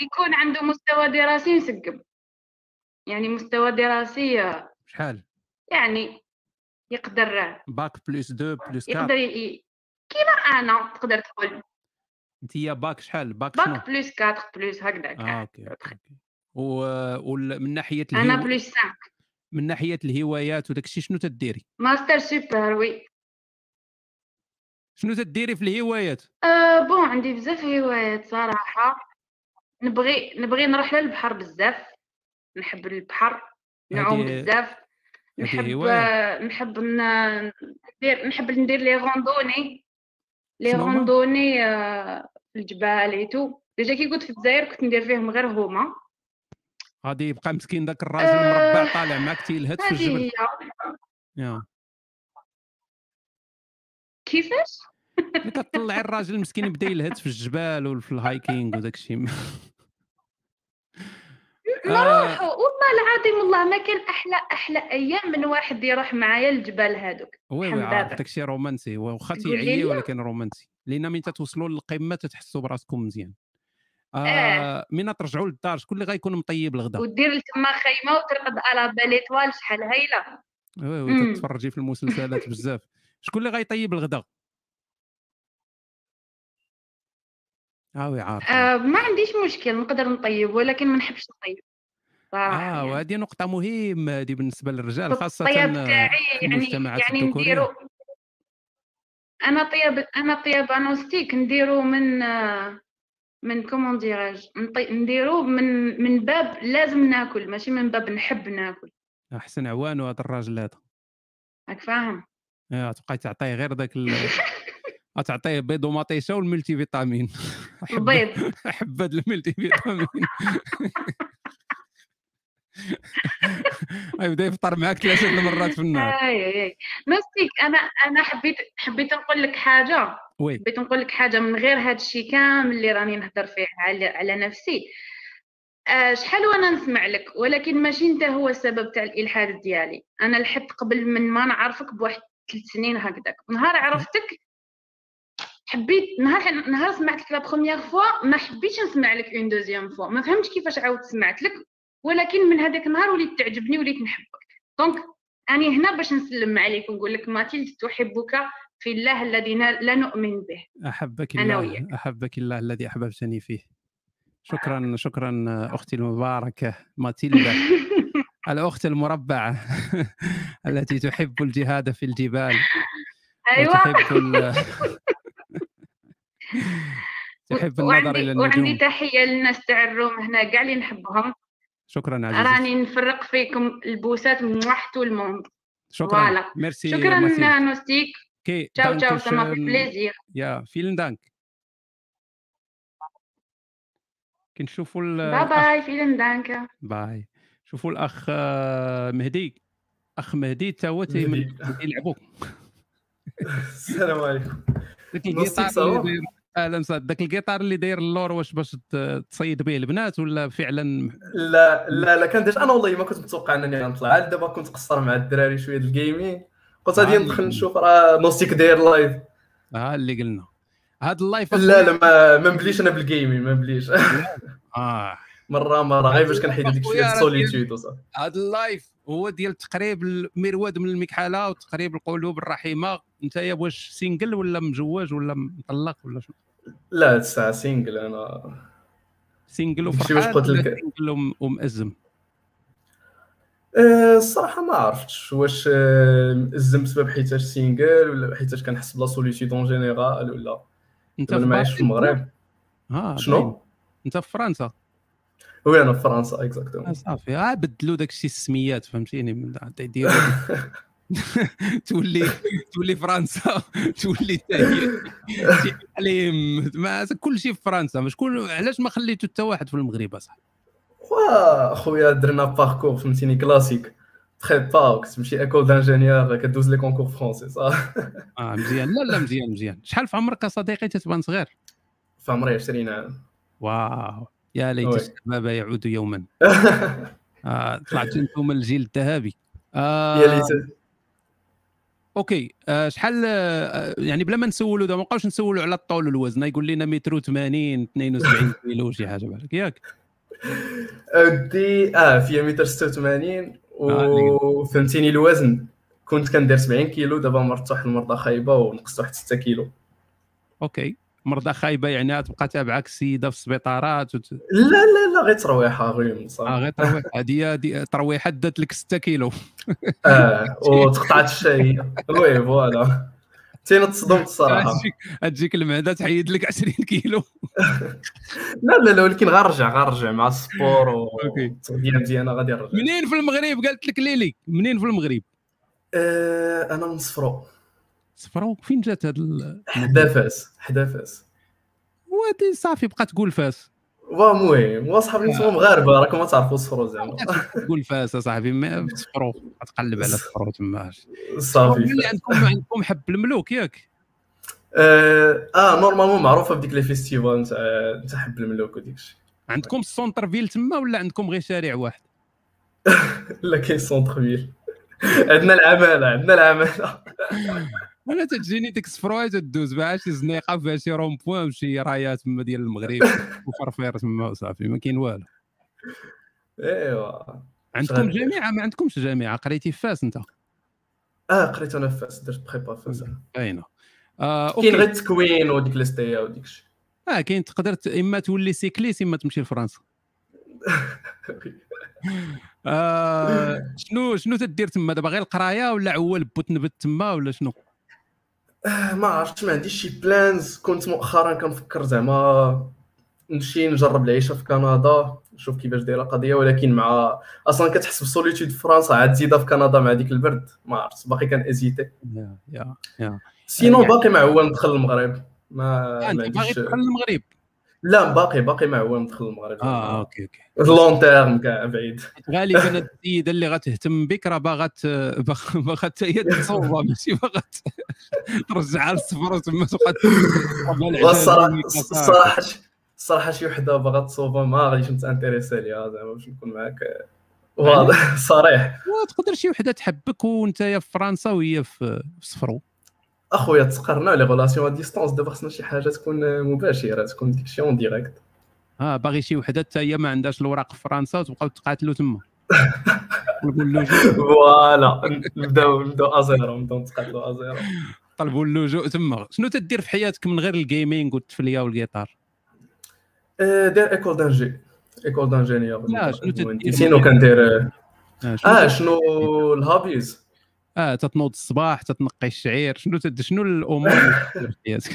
يكون عنده مستوى دراسي مسقم يعني مستوى دراسي شحال؟ يعني يقدر bac plus 2 plus 4 يقدر ي... كيما أنا تقدر تقول. أنت يا باك شحال؟ باك شنو؟ bac plus 4 plus هكذاك. آه OK و... ومن ناحية أنا. plus 5 من ناحية الهوايات وداك الشيء شنو تديري؟ master super oui. شنو تديري في الهوايات؟ أه bon عندي بزاف هوايات صراحة. نبغي نبغي نروح للبحر بزاف. نحب البحر نعوم بزاف. نحب نحب ندير نحب ندير les randonnées. les آه، في الجبال et tout déjà كي كنت في الجزائر كنت ندير فيهم غير هما. غادي يبقى مسكين داك الراجل آه، المربع طالع معك تيلهث في الجبل. يا. كيفاش؟ *laughs* كطلعي الراجل المسكين يبدا يلهث في الجبال وفي الهايكينغ وداك الشيء. *laughs* نروحوا والله العظيم والله ما كان أحلى أحلى أيام من واحد يروح معايا الجبال هذوك oui oui عارف الشيء رومانسي واخا تيعيي ولكن رومانسي. لأن من تتوصلوا للقمة تتحسوا براسكم مزيان. آه. من ترجعوا للدار؟ شكون اللي غيكون مطيب الغدا؟ ودير تما خيمة وترقد على belle étoile شحال هايلة. oui oui تتفرجي في المسلسلات بزاف. شكون اللي غيطيب الغدا؟ آه oui عارف آه ما عنديش مشكل نقدر نطيب ولكن ما نحبش نطيب. صراحة آه يعني. وهذه نقطة مهمة هذه بالنسبة للرجال خاصة الطياب آه، تاعي يعني يعني نديرو أنا طياب أنا طياب انوستيك نديرو من آه، من comment dirais-je نديرو من من باب لازم ناكل ماشي من باب نحب ناكل. أحسن عوان هذا الراجل هذا. راك فاهم. آه، تبقاي تعطيه غير ذاك ال... تعطيه بيض ومطيشة والملتي فيتامين *laughs* البيض. أحب هذا الملتي فيتامين يبدا يفطر معاك ثلاثة المرات في النهار. أي أي نوستيك أنا أنا حبيت حبيت نقول لك حاجة. وي. حبيت نقول لك حاجة من غير هذا الشيء كامل اللي راني نهضر فيه على على نفسي. آه، شحال وأنا نسمع لك؟ ولكن ماشي انت هو السبب تاع الإلحاد ديالي. أنا لحقت قبل من ما نعرفك بواحد ثلاث سنين هكذاك. نهار عرفتك حبيت نهار نهار سمعت لك la première fois ما حبيتش نسمع لك une deuxième fois ما فهمتش كيفاش عاود سمعت لك ولكن من هذاك النهار وليت تعجبني وليت نحبك. donc أني هنا باش نسلم عليك ونقول لك ماتيلد تحبك في الله الذي لا نؤمن به. أنا الله وياك. أحبك الله الذي أحببتني فيه. شكرا شكرا أختي المباركة ماتيلدا الأخت المربعة *laughs* التي تحب الجهاد في الجبال ال... *laughs* تحب النظر وعندي إلى وعندي النجوم تحية للناس تاع ال room هنا كاع اللي نحبهم. شكرا عزيزتي راني نفرق فيكم البوسات من واحد ال monde. شكرا. voilà. merci شكرا نوستيك. OK ciao ciao ça m'a fait Dankeschön plaisir. ja vielen Dank. كنشوفوا ال- bye bye vielen Dank. bye. شوفوا الأخ آه، مهدي. أخ مهدي تا هو تي- من مهدي. يلعبوا السلام عليكم. نوستيك الجيتار أهلا وسهلا. ذاك الجيتار اللي داير اللور واش باش تصيد به البنات ولا فعلا لا لا لا كان أنا والله ما كنت متوقع أنني غنطلع. عاد دابا كنت قصر مع الدراري شوية ال gaming. قلت غادي ندخل نشوف راه نوستيك داير live. ها اللي قلنا. هذا ال live لا لا ما ما نبليش أنا بال gaming ما نبليش. *laughs* آه. مره مرة غير باش كنحيد ديك شوية ال solitude وصافي. هذا ال live هو ديال تقريب المرود من المكحلة وتقريب القلوب الرحيمة. أنت يا واش single ولا مجوج ولا مطلق ولا شنو؟ لا الساعة single أنا. single وفرحان single وم- ومأزم؟ الصراحة ما عرفتش واش أه، مأزم بسبب حيتاش سينجل ولا حيتاش كنحس ب la solitude en général ولا أنت أنا ما عايش في المغرب. باين شنو؟ أنت في فرنسا؟ oui أنا في فرنسا آه، exactement صافي. آه بدلوا داك الشيء السميات فهمتيني؟ يديروا *laughs* تولي تولي فرنسا *laughs* تولي حليم ما كل شيء في فرنسا. ما شكون علاش ما خليتو حتى واحد في المغرب أصاحبي؟ وا خويا درنا parcours فهمتيني classique prépa كتمشي école d'ingénieur كدوز les concours فرونسي صح آه مزيان لا لا مزيان مزيان شحال في عمرك صديقي تتبان صغير في عمري 20 عام wow يا ليت الشباب يعود يوما آه طلعتوا أنتم الجيل الذهبي يا آه ليت okay آه شحال آه يعني بلا ما نسولوا دابا ما نبقاوش نسولوا على الطول والوزن يقول لنا متر 80 72 كيلو شي حاجة بالك ياك ودي آه فيا متر 86 آه اللي قلت وفهمتيني الوزن كنت كندير 70 كيلو دابا مرت واحد المرضى خايبة ونقصت واحد 6 كيلو. okay. مرضى خايبة يعني تبقى تابعك السيدة في السبيطارات وت... لا لا لا غير ترويحة غير آه صافي غير ترويح هذه هذه ترويحة دات لك 6 كيلو. آه وتقطعت الشهيه *laughs* oui voilà. تينا تصدمت الصراحه تجيك تجيك المعده تحيد لك 20 كيلو. *laughs* لا لا لا ولكن غنرجع غنرجع مع ال sport والتغذيه مزيانه غادي نرجع. منين في المغرب؟ قالت لك ليلي. منين في المغرب؟ آه أنا من صفرو صفرو فين جات هاد ال- حدا فاس حدا فاس. وهادي صافي بقى تقول فاس. المهم واصحابي نتوما مغاربه راكم ما تعرفوا صفرو زعما تقول فاس اصاحبي ما في صفرو تقلب على صفرو تما صافي. عندكم عندكم حب الملوك ياك آه, آه normalement معروفه بديك les festivals نتاع نتاع حب الملوك وديك الشيء عندكم ال centre ville تما ولا عندكم غير شارع واحد لا كاين سونتر فيل عندنا العماله عندنا العماله أنا تجيني ديك السفروه تدوز بها شي زنيقة فيها شي رون بوان وشي رايات تما ديال المغرب *laughs* وفرفير تما وصافي ما كاين والو. إيوا. عندكم جامعه ما عندكمش جامعه قريتي في فاس أنت؟ آه قريت أنا في فاس درت بريبا فاس. آه كاين غير التكوين وديك الاستيا وديك الشيء آه كاين تقدر إما تولي سيكليس إما تمشي لفرنسا. *laughs* آه شنو شنو تدير تما؟ دابا غير القراية ولا عوال بو تنبت تما ولا شنو؟ آه، ما عرفتش ما عنديش شي plans كنت مؤخرا كنفكر زعما نمشي نجرب العيشة في كندا نشوف كيفاش دايرة القضية. ولكن مع أصلا كتحس ب solitude في فرنسا عاد زيدها في كندا مع ديك البرد. ما عرفتش باقي كان hésiter يا يا. sinon يعني- باقي معول ندخل المغرب. ما آه، ما باغي تدخل المغرب. لا باقي باقي معول ندخل المغرب. آه أوكي أوكي. long terme كاع بعيد. غالبا *laughs* السيده اللي غتهتم بك راه باغا ت- *laughs* باغا باغا حتى هي تصوبها *laughs* ماشي؟ باغا ت- ترجعها للصفر وتما تبقى الصراحة الصراحة شي وحدة باغا تصوبها ما غاديش نتانتيريسي ليها زعما باش نكون معاك. واضح صريح. تقدر شي وحدة تحبك وانت في فرنسا وهي في صفرو أخويا تسقرنا لي غولاسيون ا ديستونس دابا خصنا شي حاجة تكون مباشرة تكون ديك شي اون ديريكت. آه باغي شي وحدة حتى هي ما عندهاش الوراق في فرنسا وتبقاو تقاتلوا تما. *laughs* نقول له فوالا نبداو نبداو ازيرو نبداو نتقاتلوا ازيرو طلبوا اللجوء تما. شنو تدير في حياتك من غير الجيمنج والتفلية والجيتار آه، داير ايكول دانجي ايكول دانجينيور لا شنو تدير؟ سينو كندير. آه، آه؟ شنو ال hobbies آه تتنوض الصباح تتنقي الشعير. شنو. شنو الأمور في حياتك؟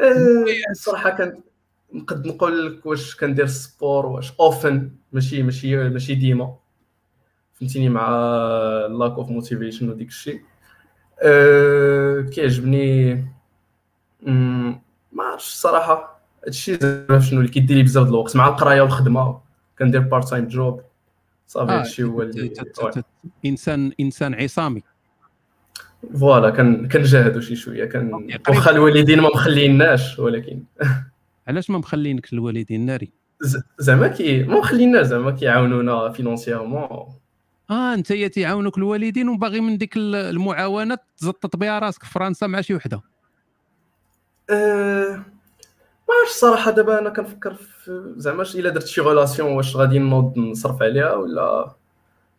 آه، الصراحه كان نقد نقول لك واش كندير ال sport واش often ماشي ماشي ماشي ديما. فهمتيني مع lack of motivation وديك الشيء. أه كيعجبني ما عرفتش الصراحه هادشي زعما شنو اللي كيدير لي بزاف د الوقت. مع القراية والخدمة كندير part time job صافي آه، هادشي هو ت- ت- ت- إنسان إنسان عصامي. voilà كن كنجاهدوا شي شوية كان. واخا الوالدين ما مخليناش ولكن. *laughs* علاش ما مخلينكش الوالدين؟ ناري. زعما كي ما مخليناش زعما كيعاونونا financièrement آه أنت يا تيعاونوك الوالدين وباغي من ديك ال- المعاونة تزطط بها راسك في فرنسا مع شي وحدة. أه ما عرفتش الصراحه دابا أنا كنفكر في زعما إلا درت شي relation واش غادي نوض نصرف عليها ولا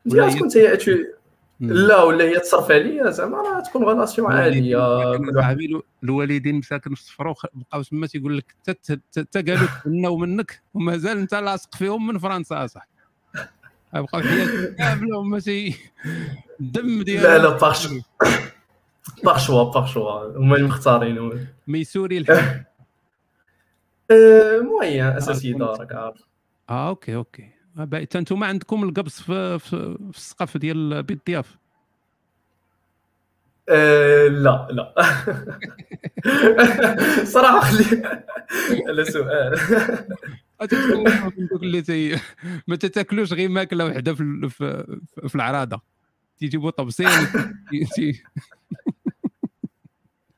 ولا تكون هي لا ولا هي تصرف عليا زعما راه تكون relation الو- الوالدين مساكن في الصفرو خ- بقاو تما تيقول لك حتى قالوا تمناو منك ومازال انت لاصق فيهم من فرنسا أصاحبي. بقاو حياتهم كاملة هما تي الدم ديالهم لا لا par choix باغ شوا باغ شوا هما اللي مختارين هما ميسوري الحب أه، موين أساسي دارك عارف. آه أوكي أوكي. آه، باي- تا أنتم عندكم القبص في في, في السقف ديال بيت الضياف؟ أه، لا لا. *laughs* صراحة خلي على سؤال. دوك اللي تي ما تتاكلوش غير ماكلة وحدة في في, في العراضه تيجيبوا طبسين تي-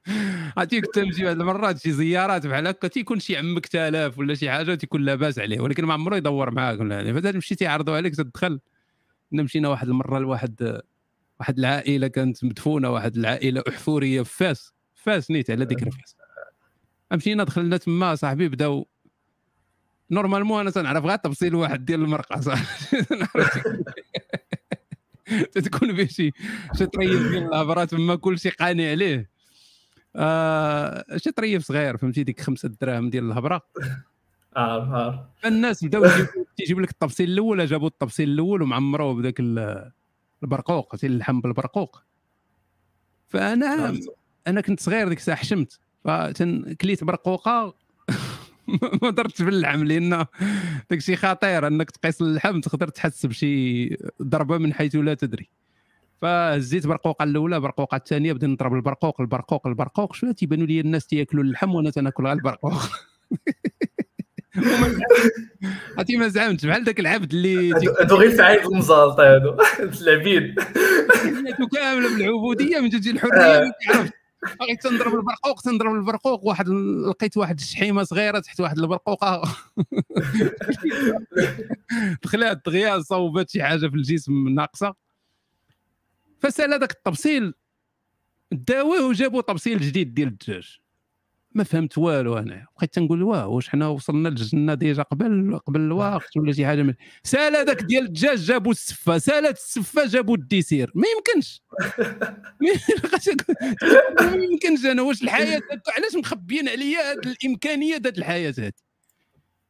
*laughs* عرفتي كنت نمشي بعض المرات شي زيارات بحال هكا تيكون شي عمك تالاف ولا شي حاجة تيكون لاباس عليه ولكن ما عمره يدور معاك ولا يعني. فتا تمشي تيعرضوا عليك تدخل مشينا واحد المرة لواحد واحد العائلة كانت مدفونة واحد العائلة أحفورية في فاس فاس نيت على ذكر فاس. مشينا دخلنا تما صاحبي بداو normalement أنا تنعرف غير تبصيل واحد ديال المرقة صاحبي تتكون *laughs* فيه شي شي طريف ديال الهبره تما كلشي قاني عليه. آه شي طريف صغير فهمتي؟ ديك خمسة دراهم ديال الهبرة. *laughs* عارف عارف. فالناس بداو تيجيب لك التبصيل الأول جابوا التبصيل الأول ومعمروه بداك ال- البرقوق اللحم بالبرقوق. فانا أنا كنت صغير ديك الساعة حشمت. فكليت برقوقة. *laughs* ما درتش باللحم لأن داك الشيء خطير أنك تقيس اللحم تقدر تحس بشي ضربة من حيث لا تدري. فهزيت برقوقة الأولى برقوقة الثانية بديت نضرب البرقوق البرقوق البرقوق. شوية تيبانوا لي الناس تياكلوا اللحم وأنا تناكل غير البرقوق. *laughs* عرفتي ما زعمتش بحال ذاك العبد اللي هادو غير فعايل المزالطه هادو *laughs* العبيد حياته كاملة بالعبودية من تجي الحرية تعرف بغيت تنضرب البرقوق تنضرب البرقوق. واحد لقيت واحد الشحيمه صغيرة تحت واحد البرقوقة. *laughs* دخلات دغيا صوبت شي حاجة في الجسم ناقصة. فسالا هذاك التبصيل. داوه وجابوا تبصيل جديد ديال الدجاج. ما فهمت والو أنا. بقيت تنقول واه واش حنا وصلنا للجنة déjà قبل قبل الوقت ولا شي حاجة من سالا هذاك ديال الدجاج جابوا السفة سالت السفة جابوا ال dessert. ما يمكنش. *laughs* ما يمكنش أنا. واش الحياة علاش مخبيين عليا هاد الإمكانية ديال الحياة هذه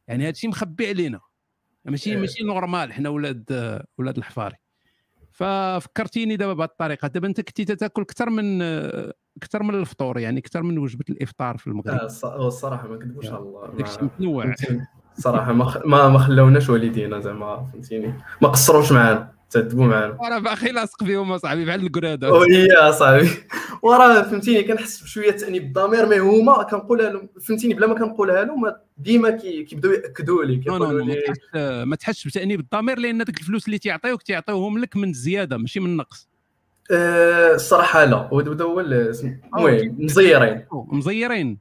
يعني هادشي مخبي علينا. ماشي ماشي نورمال حنا ولاد ولاد الحفاري. ففكرتيني دابا بهذه الطريقة. دابا أنت كنتي تاكل أكثر من أكثر من الفطور يعني أكثر من وجبة الإفطار في المغرب. آه، الصراحة ما كذبوش على الله داكشي متنوع. صراحة ما ما خلاوناش والدينا زعما فهمتيني. ما قصروش معانا. تعذبوا معانا. راه باقي لاصق فيهم أصاحبي بحال القراده وهي صاحبي وراه فهمتيني كنحس بشوية تانيب الضمير mais هما كنقولها لهم فهمتيني بلا ما كنقولها لهم ديما كي- كيبداو يأكدوا لي كيقولوا لي ما تحسش بتانيب الضمير لأن ديك الفلوس اللي تيعطيوك تيعطيوهم لك من الزياده ماشي من النقص آه، الصراحة لا. هو هو المهم مزيرين. مزيرين.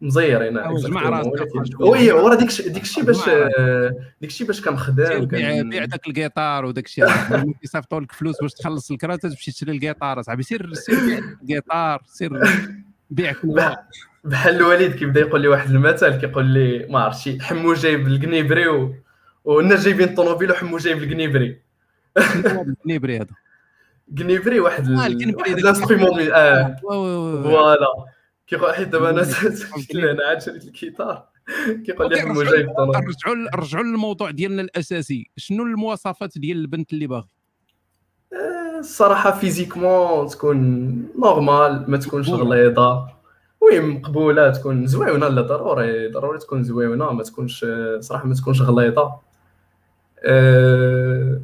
مزيرين أو جمع. راسك. oui ورا ديك ديك الشيء باش. آه، ديك الشيء باش كنخدم سير بيع داك الكيطار وداك الشيء *laughs* كيصيفطوا لك فلوس باش تخلص الكرا تمشي تشري الكيطار اصاحبي سير سير بيع الكيطار سير بيع quoi بحال الوالد كيبدا يقول لي واحد المثل كيقول لي ما عرفتش حمو جايب الكنيبري و... والناس جايبين الطوموبيل وحمو جايب الكنيبري الكنيبري هذا *laughs* كنيبري واحد آه، ال instrument وا- وا. voilà كيقول حيت دابا أنا أنا عاد شريت الكيتار. كيقول لي حمو رجعوا- جايب الطوموبيل رجعوا رجعوا للموضوع ديالنا الأساسي. شنو المواصفات ديال البنت اللي باغي؟ الصراحة physiquement تكون normale ما تكونش غليظة. oui مقبولة تكون زويونه لا ضروري. ضروري تكون زويونه ما تكونش صراحة ما تكونش غليظة. أه...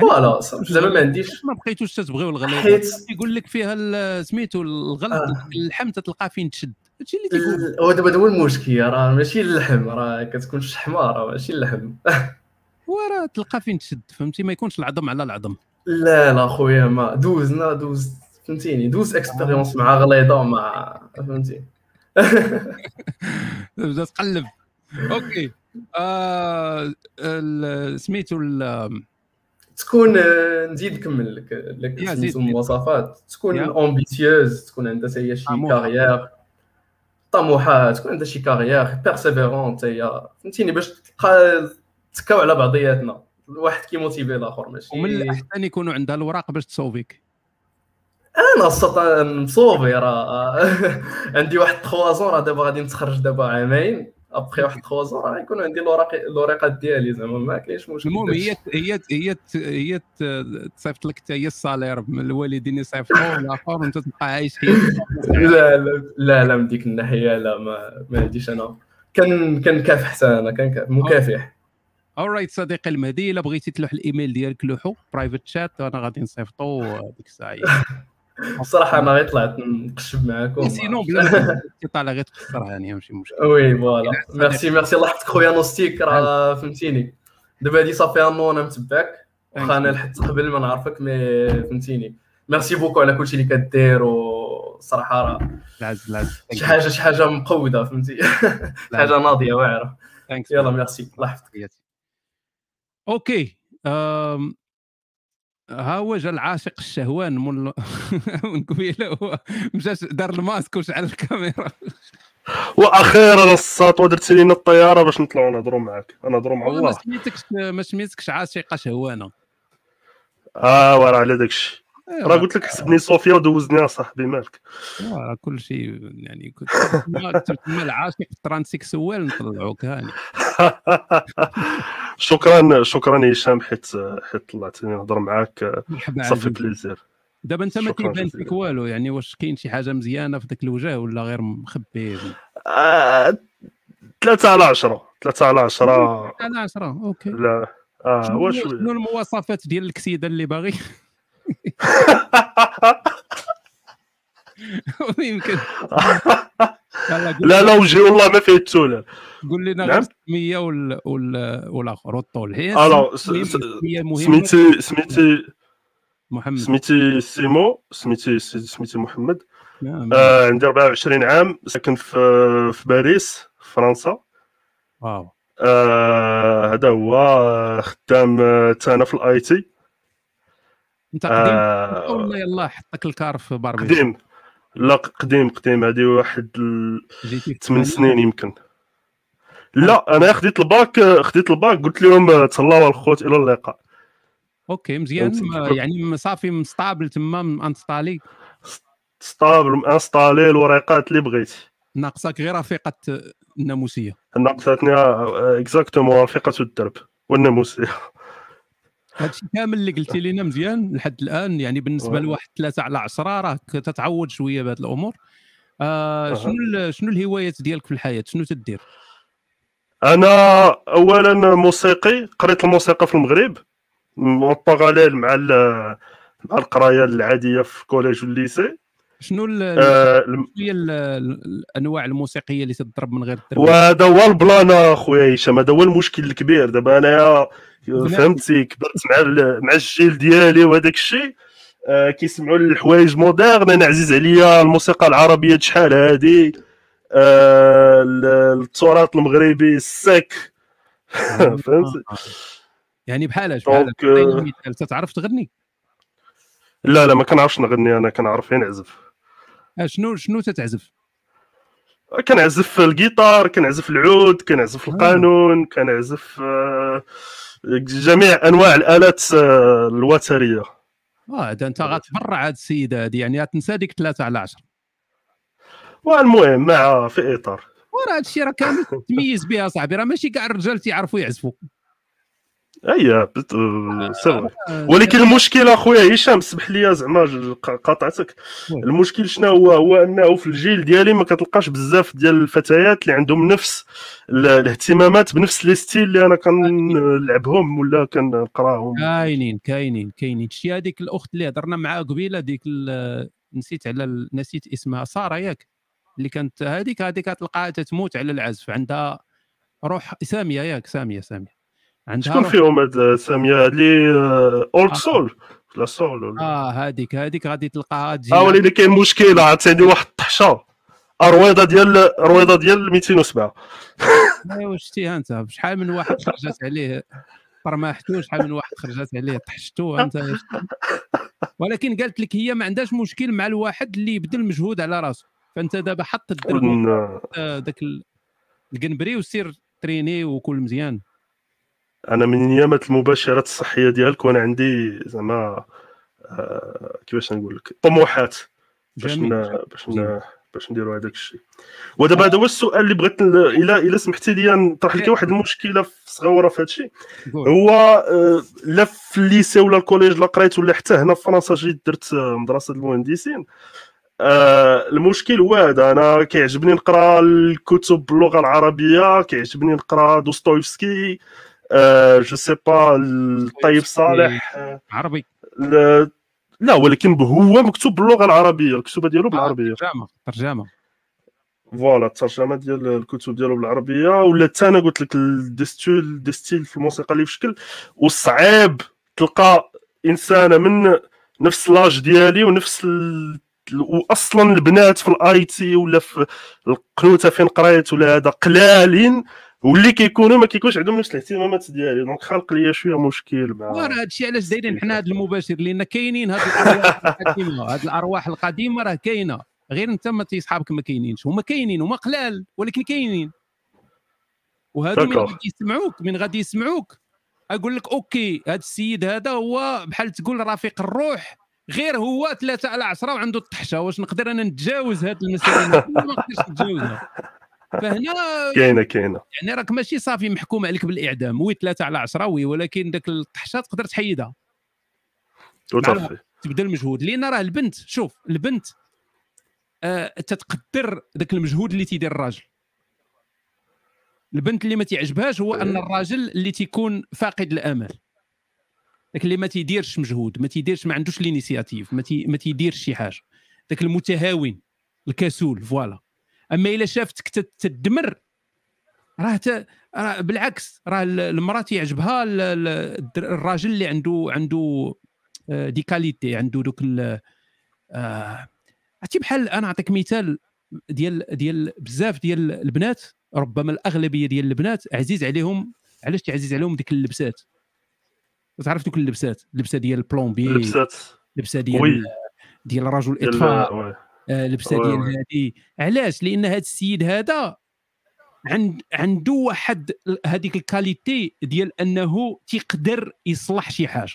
voilà زعما ما عنديش. ما بقيتوش تتبغيو الغليظ حيت- يقول لك فيها سميتو الغلظ آه. اللحم تلقى فين تشد. هادشي اللي تيقول هو دابا هو المشكل راه ماشي اللحم راه كتكون شحمه راه ماشي اللحم. *laughs* وراه تلقى فين تشد فهمتي؟ ما يكونش العظم على العظم. لا لا خويا ما دوزنا دوز فهمتيني؟ دوز expérience مع غليظة مع فهمتي تبدا *laughs* تقلب. *laughs* OK. آه سميتو تكون آه، نزيد نكمل لك لك سميتو. المواصفات تكون. ambitieuse تكون عندها حتى هي شي. carrière طموحة تكون عندها شي carrière persévérante حتى هي فهمتيني باش تبقى تكاو على بعضياتنا. الواحد كي motiver الآخر ماشي ومن الأحسن يكونوا عندها الوراق باش تصوفيك أنا السطا مصوفي راه. *laughs* عندي واحد 3 زون راه دابا غادي نتخرج دابا عامين. après واحد 3 ans راه يكون عندي الوراق الوريقات ديالي زعما ما كاينش مشكل المهم هي هي هي هي تصيفط لك حتى هي ال salaire. من الوالدين يصيفطوا الآخر وانت تبقى عايش حياتك لا لا لا لا من ديك الناحيه لا ما ما عنديش أنا. كان كنكافح حتى أنا كان مكافح alright صديقي المهدي إلا بغيتي تلوح الإيميل ديالك لوحو private chat وأنا غادي نصيفطو ديك الساعة. الصراحة أنا غير طلعت نقشب معاكم. sinon *laughs* بلا طالع غير تخسرها يعني ماشي مشكل. oui voilà. merci merci. الله يحفظك خويا نوستيك راه فهمتيني. دابا هادي صافي انو أنا متبعك. واخا أنا لحقت قبل ما نعرفك mais فهمتيني. merci beaucoup على كلشي اللي كدير وصراحه راه العز العز شي حاجة شي حاجة مقودة فهمتي. *laughs* شي حاجة ناضية واعرة. يلا ميرسي. الله يحفظك OK. ها هو جا العاشق الشهوان من *laughs* من قبيلة هو مشى دار الماسك وشعل الكاميرا. وأخيرا الساطوه درت لينا الطيارة باش نطلعوا نهضروا معاك نهضروا مع ما الله. سميتكش ما سميتكش عاشقة شهوانة. آه ورا على داكشي. إيوا. راه قلت لك حسبني صوفيا ودوزني اصاحبي مالك؟ راه كل شيء يعني كنت تسمى العاشق ال transsexuel نطلعوك هاني. *laughs* شكرا شكرا هشام حيت حيت طلعتني نهضر معاك. صافي. plaisir. دابا انت ما كيبان. فيك والو يعني واش كاين شي حاجة مزيانة في ذاك الوجه ولا غير مخبي؟ آه، ثلاثة على عشرة ثلاثة على عشرة. على 10 أوكي. لا آه شنو هو شنو المواصفات ديال الكسيدة اللي باغي؟ *laughs* *laughs* يمكن. *laughs* لا لا وجهي والله ما فيه التولى قول لنا غير نعم؟ السميه وال... وال... والآخر. والطول هي ألو مهمة. سميتي سميتي محمد. سميتي سيمو؟ سميتي سميتي محمد. نعم. آه عندي 24 عام ساكن في في باريس فرنسا. واو. آه هذا هو آه، خدام آه، تا أنا في ال IT. أنت قديم؟ آه ولا يلا حطك الكار في باربيس قديم. لا قديم قديم. هذه واحد جيتي في 8 الثمانينات؟ سنين يمكن. لا أنا خديت الباك خديت الباك. قلت لهم آه، تهلاو الخوت إلى اللقاء. OK مزيان. يعني صافي م stable تما installé stable installé الوريقات اللي بغيتي. ناقصك غير رفيقة الناموسية. ناقصتني exactement رفيقة الدرب والناموسية. *laughs* هادشي كامل اللي قلتي لنا مزيان لحد الآن. يعني بالنسبة. لواحد ثلاثة على عشرة راك تتعود شوية بهذه الأمور. آه. شنو شنو الهوايات ديالك في الحياة؟ شنو تدير؟ أنا اولا موسيقي قريت الموسيقى في المغرب parallèle مع مع القراية العادية في ال collège وال lycée شنو آه، هي ال- الأنواع الموسيقية اللي تضرب من غير الدرب وهذا هو ال plan أخويا هشام هذا هو المشكل الكبير. دابا أنايا فهمتي كبرت مع مع الجيل ديالي وهذاك الشيء. آه كيسمعوا الحوايج moderne أنا عزيز عليا الموسيقى العربية شحال هادي؟ آه ال- التراث المغربي السك. *laughs* فهمتي؟ يعني بحال آه، مثال تعرف تغني؟ لا لا ما كنعرفش نغني. أنا كنعرف غير نعزف. آه شنو شنو تتعزف؟ كنعزف الجيتار كنعزف العود كنعزف القانون كنعزف آه، جميع أنواع الآلات آه، الوترية. آه هذا أنت غتبرع هاد السيده هذه يعني غتنسى ديك ثلاثة على عشرة. والمهم مع في إطار. وراه هادشي راه كامل تميز بها صاحبي راه ماشي كاع الرجال تيعرفوا يعزفوا. أي بت- آه، c'est vrai. ولكن المشكل أخويا هشام اسمح لي زعما قاطعتك. المشكل شنو هو؟ هو أنه في الجيل ديالي ما كتلقاش بزاف ديال الفتيات اللي عندهم نفس ال- الاهتمامات بنفس les styles اللي أنا كنلعبهم ولا كنقراهم. كاينين كاينين كاينين. شتي هذيك الأخت اللي هضرنا معاها قبيلة ديك نسيت على نسيت اسمها. سارة ياك اللي كانت هذيك هذيك كتلقاها تتموت على العزف. عندها روح سامية ياك سامية سامية. عندها شكون فيهم هاد سامية؟ اللي اولد سول لا سول آه هذيك هذيك غادي تلقاها تجي آه ولكن كاين مشكلة عندي واحد الطحشة. رويضه ديال رويضه ديال 207 *laughs* ايوا شتيها أنت؟ شحال من واحد خرجت عليه؟ طرماحتو شحال من واحد خرجت عليه. طحشتو أنت. ولكن قالت لك هي ما عندهاش مشكل مع الواحد اللي يبذل مجهود على راسه فأنت دابا حط الدرب. آه، داك ال- القنبري وسير تريني وكل مزيان. أنا من ايامات المباشرات الصحية ديالك وأنا عندي زعما آه، كيفاش نقول لك طموحات باش جميل، ن... باش ن... باش نديروا هذاك الشيء. ودابا هذا هو السؤال اللي بغيت الا إلا سمحتي لي نطرح لك واحد المشكلة في صغيره في هذا الشيء. هو آه، لا في ال lycée ولا ال collège لا قريت ولا حتى هنا في فرنسا جيت درت آه، مدرسة المهندسين. آه المشكل هو هذا أنا كيعجبني نقرأ الكتب باللغة العربية كيعجبني نقرأ دوستويفسكي je sais pas الطيب صالح آه، عربي. ل- لا ولكن هو مكتوب باللغة العربية الكتوبه ديالو بالعربية. ترجمة ترجمة. voilà الترجمة ديال الكتب ديالو بالعربية. ولا حتى أنا قلت لك ال des styles des styles في الموسيقى اللي في شكل وصعيب تلقى انسانه من نفس l'âge ديالي ونفس ال... واصلا البنات في ال IT ولا في القنوتة فين قريت ولا هذا قلالين واللي كيكونوا ما كيكونش عندهم نفس الاهتمامات ديالي. donc خلق لي شوية مشكل مع وراه هادشي علاش دايرين حنا هذا المباشر لأن كاينين هاد الأرواح القديمة هاد الأرواح القديمة راه كاينة. غير أنت ما تيصحابك ما كاينينش. هما كاينين هما قلال ولكن كاينين. وهادو من. غادي يسمعوك من غادي يسمعوك. أقول لك OK هذا السيد هذا هو بحال تقول رفيق الروح غير هو ثلاثة على عشرة وعنده الطحشة. واش نقدر أنا نتجاوز هاد المسائل ما نقدرش نتجاوزها. فهنا *laughs* كاينة كاينة. يعني راك ماشي صافي محكوم عليك بالإعدام oui ثلاثة على عشرة oui ولكن داك الطحشة تقدر تحيدها. تو مع تافي الوقت تبذل مجهود لأن راه البنت شوف البنت آه تتقدر ذاك المجهود اللي تيدير الراجل. البنت اللي ما تعجبهاش هو أن الراجل اللي تيكون فاقد الأمل. ذاك اللي ما تيديرش مجهود ما تيديرش ما عندوش ال initiative ما, تي ما تيديرش شي حاجة. ذاك المتهاون الكسول voilà. أما إلا شافتك تدمر راه ت... راه بالعكس راه ال- المرأة تيعجبها الراجل اللي عنده عنده آه، des qualités عنده دوك ال- آه، عرفتي بحال أنا نعطيك مثال ديال ديال بزاف ديال البنات ربما الأغلبية ديال البنات عزيز عليهم علاش تعزيز عليهم ديك اللبسات تعرف دوك اللبسات اللبسة ديال ال plombier اللبسات لبسه ديال oui. ديال رجل ديال- اطفاء oui. آه، لبسة oui، ديال. هادي. علاش؟ لأن هذا السيد هذا عند عنده واحد هذيك ال qualité ديال أنه تيقدر يصلح شي حاجة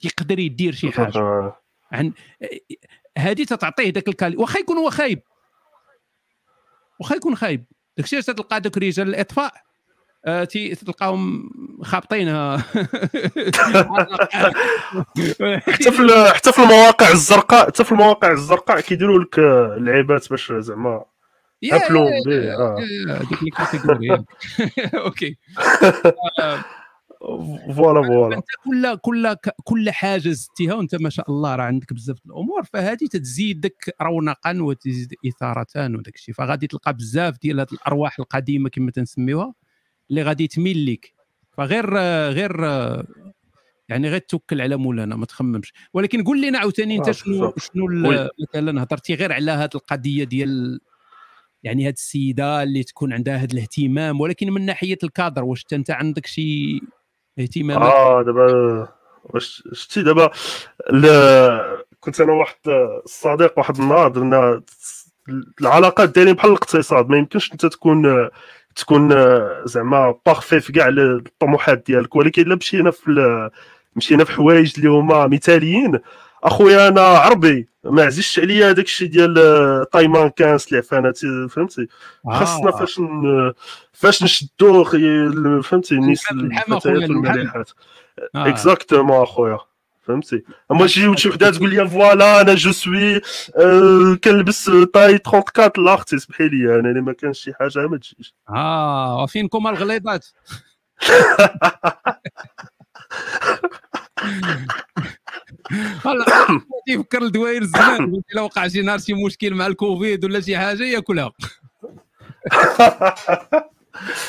تيقدر يدير شي حاجة. آه. عن هذه تتعطيه ذاك ال qualité واخا يكون هو خايب. واخا يكون خايب. داكشي علاش تلقى دوك رجال الإطفاء؟ آه، تلقاهم خابطينها *laughs* حتى في حتى في المواقع الزرقاء حتى في المواقع الزرقاء كيديروا لك آه، اللعيبات باش زعما ابلو هذيك les catégories *laughs* OK. *laughs* آه، voilà. voilà أنت كل كل كل حاجة زدتيها وأنت ما شاء الله راه عندك بزاف الأمور فهذه تزيدك رونقا وتزيد اثاره وداك الشيء. فغادي تلقى بزاف ديال هاد الأرواح القديمة كما تنسميوها. اللي غادي تميل لك فغير غير يعني غير توكل على مولانا ما تخممش ولكن قول لنا عاوتاني انت آه، شنو. شنو. مثلا هضرتي غير على هذه القضية ديال يعني هاد السيدة اللي تكون عندها هذا الاهتمام ولكن من ناحية الكادر واش أنت عندك شي اهتمامات آه دابا واش شتي دابا كنت أنا واحد الصديق واحد النهار درنا العلاقات دايرين بحال الاقتصاد ما يمكنش أنت تكون تكون زعما بارفي في كاع الطموحات ديالك ولكن إلا مشينا في مشينا في حوايج اللي هما مثاليين أخويا أنا عربي ما عزيزش عليا هذاك الشيء ديال تايمان كانس العفانات فهمتي خاصنا آه. فاش ن- فاش نشدو فهمتي الناس الفتيات. والمليحات آه. exactement أخويا فهمتي أما تجي شي وحده تقول لي voilà أنا je suis آه، كنلبس taille 34 لا أختي اسمحي لي أنا اللي ما كانش شي حاجة ما تجيش. *laughs* آه وفينكم الغليظات؟ والله *laughs* تيفكر الدواير الزمان قلت الا وقع شي نهار شي مشكل مع الكوفيد ولا شي حاجة ياكلها. *laughs*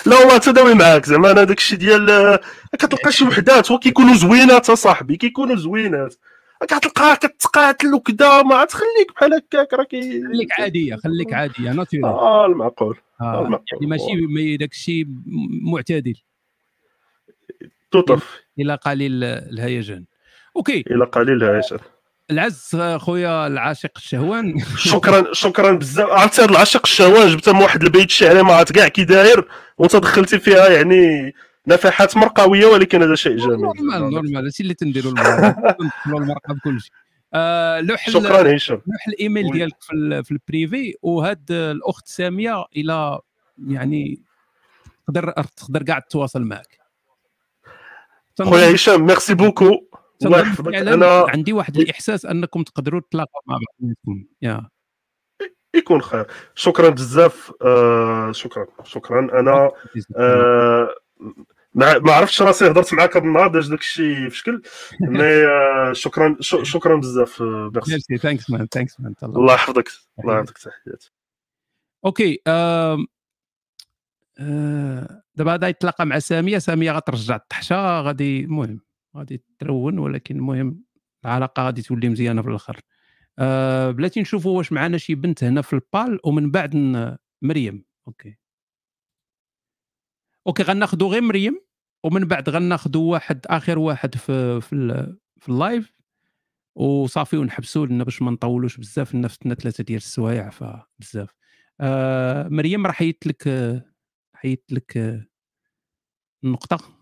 لا والله تداوي معاك زعما أنا داك الشيء ديال كتلقى شي وحدات هو كيكونوا زوينات اصاحبي كيكونوا زوينات. كتلقاها كتقاتل وكذا ما تخليك بحال هكاك راه كي خليك عادية خليك عادية ناتورال آه المعقول آه. المعقول. يعني ماشي ما- داك الشيء معتدل. توطف إلى قليل الهيجان. أوكي. إلى قليل هايشر العز خويا العاشق الشهوان. *laughs* شكرا شكرا بزاف. عرفتي هذا العشق الشهوان جبتها من واحد البيت الشعري ما عرفت كاع كي داير وانت دخلتي فيها يعني نفحات مرقوية ولكن هذا شيء جميل normal normal. هادشي اللي تنديروا *laughs* المرأة ندخلوا المرأة بكل شيء آه لوح شكراً هشام. لوح الإيميل. ديالك في, ال- في ال privé وهاد الأخت سامية إلى يعني تقدر تقدر كاع تتواصل معك خويا هشام merci beaucoup فعلاً أنا عندي واحد الإحساس أنكم تقدروا تلاقوا مع بعضكم يا. يكون خير. شكرا بزاف آه شكرا شكرا. أنا آه ما عرفتش راسي هضرت معاك هذا النهار داز داك الشيء في شكل mais آه شكرا *laughs* شكرا بزاف آه، merci thanks man thanks man الله يحفظك الله يعطيك تحياتي okay آه، دابا غادي يتلاقى مع سامية سامية غترجع الطحشه غادي المهم. غادي ترون ولكن المهم العلاقة غادي تولي مزيانة في الآخر. آه، بلاتي نشوفوا واش معنا شي بنت هنا في البال ومن بعد مريم. okay. okay غناخذوا غير مريم ومن بعد غناخذوا واحد آخر واحد في في, في ال live. وصافي ونحبسوا لنا باش ما نطولوش بزاف لنا ثلاثة ديال السوايع فبزاف. آه مريم راه حيت لك آه، حيت لك آه، النقطه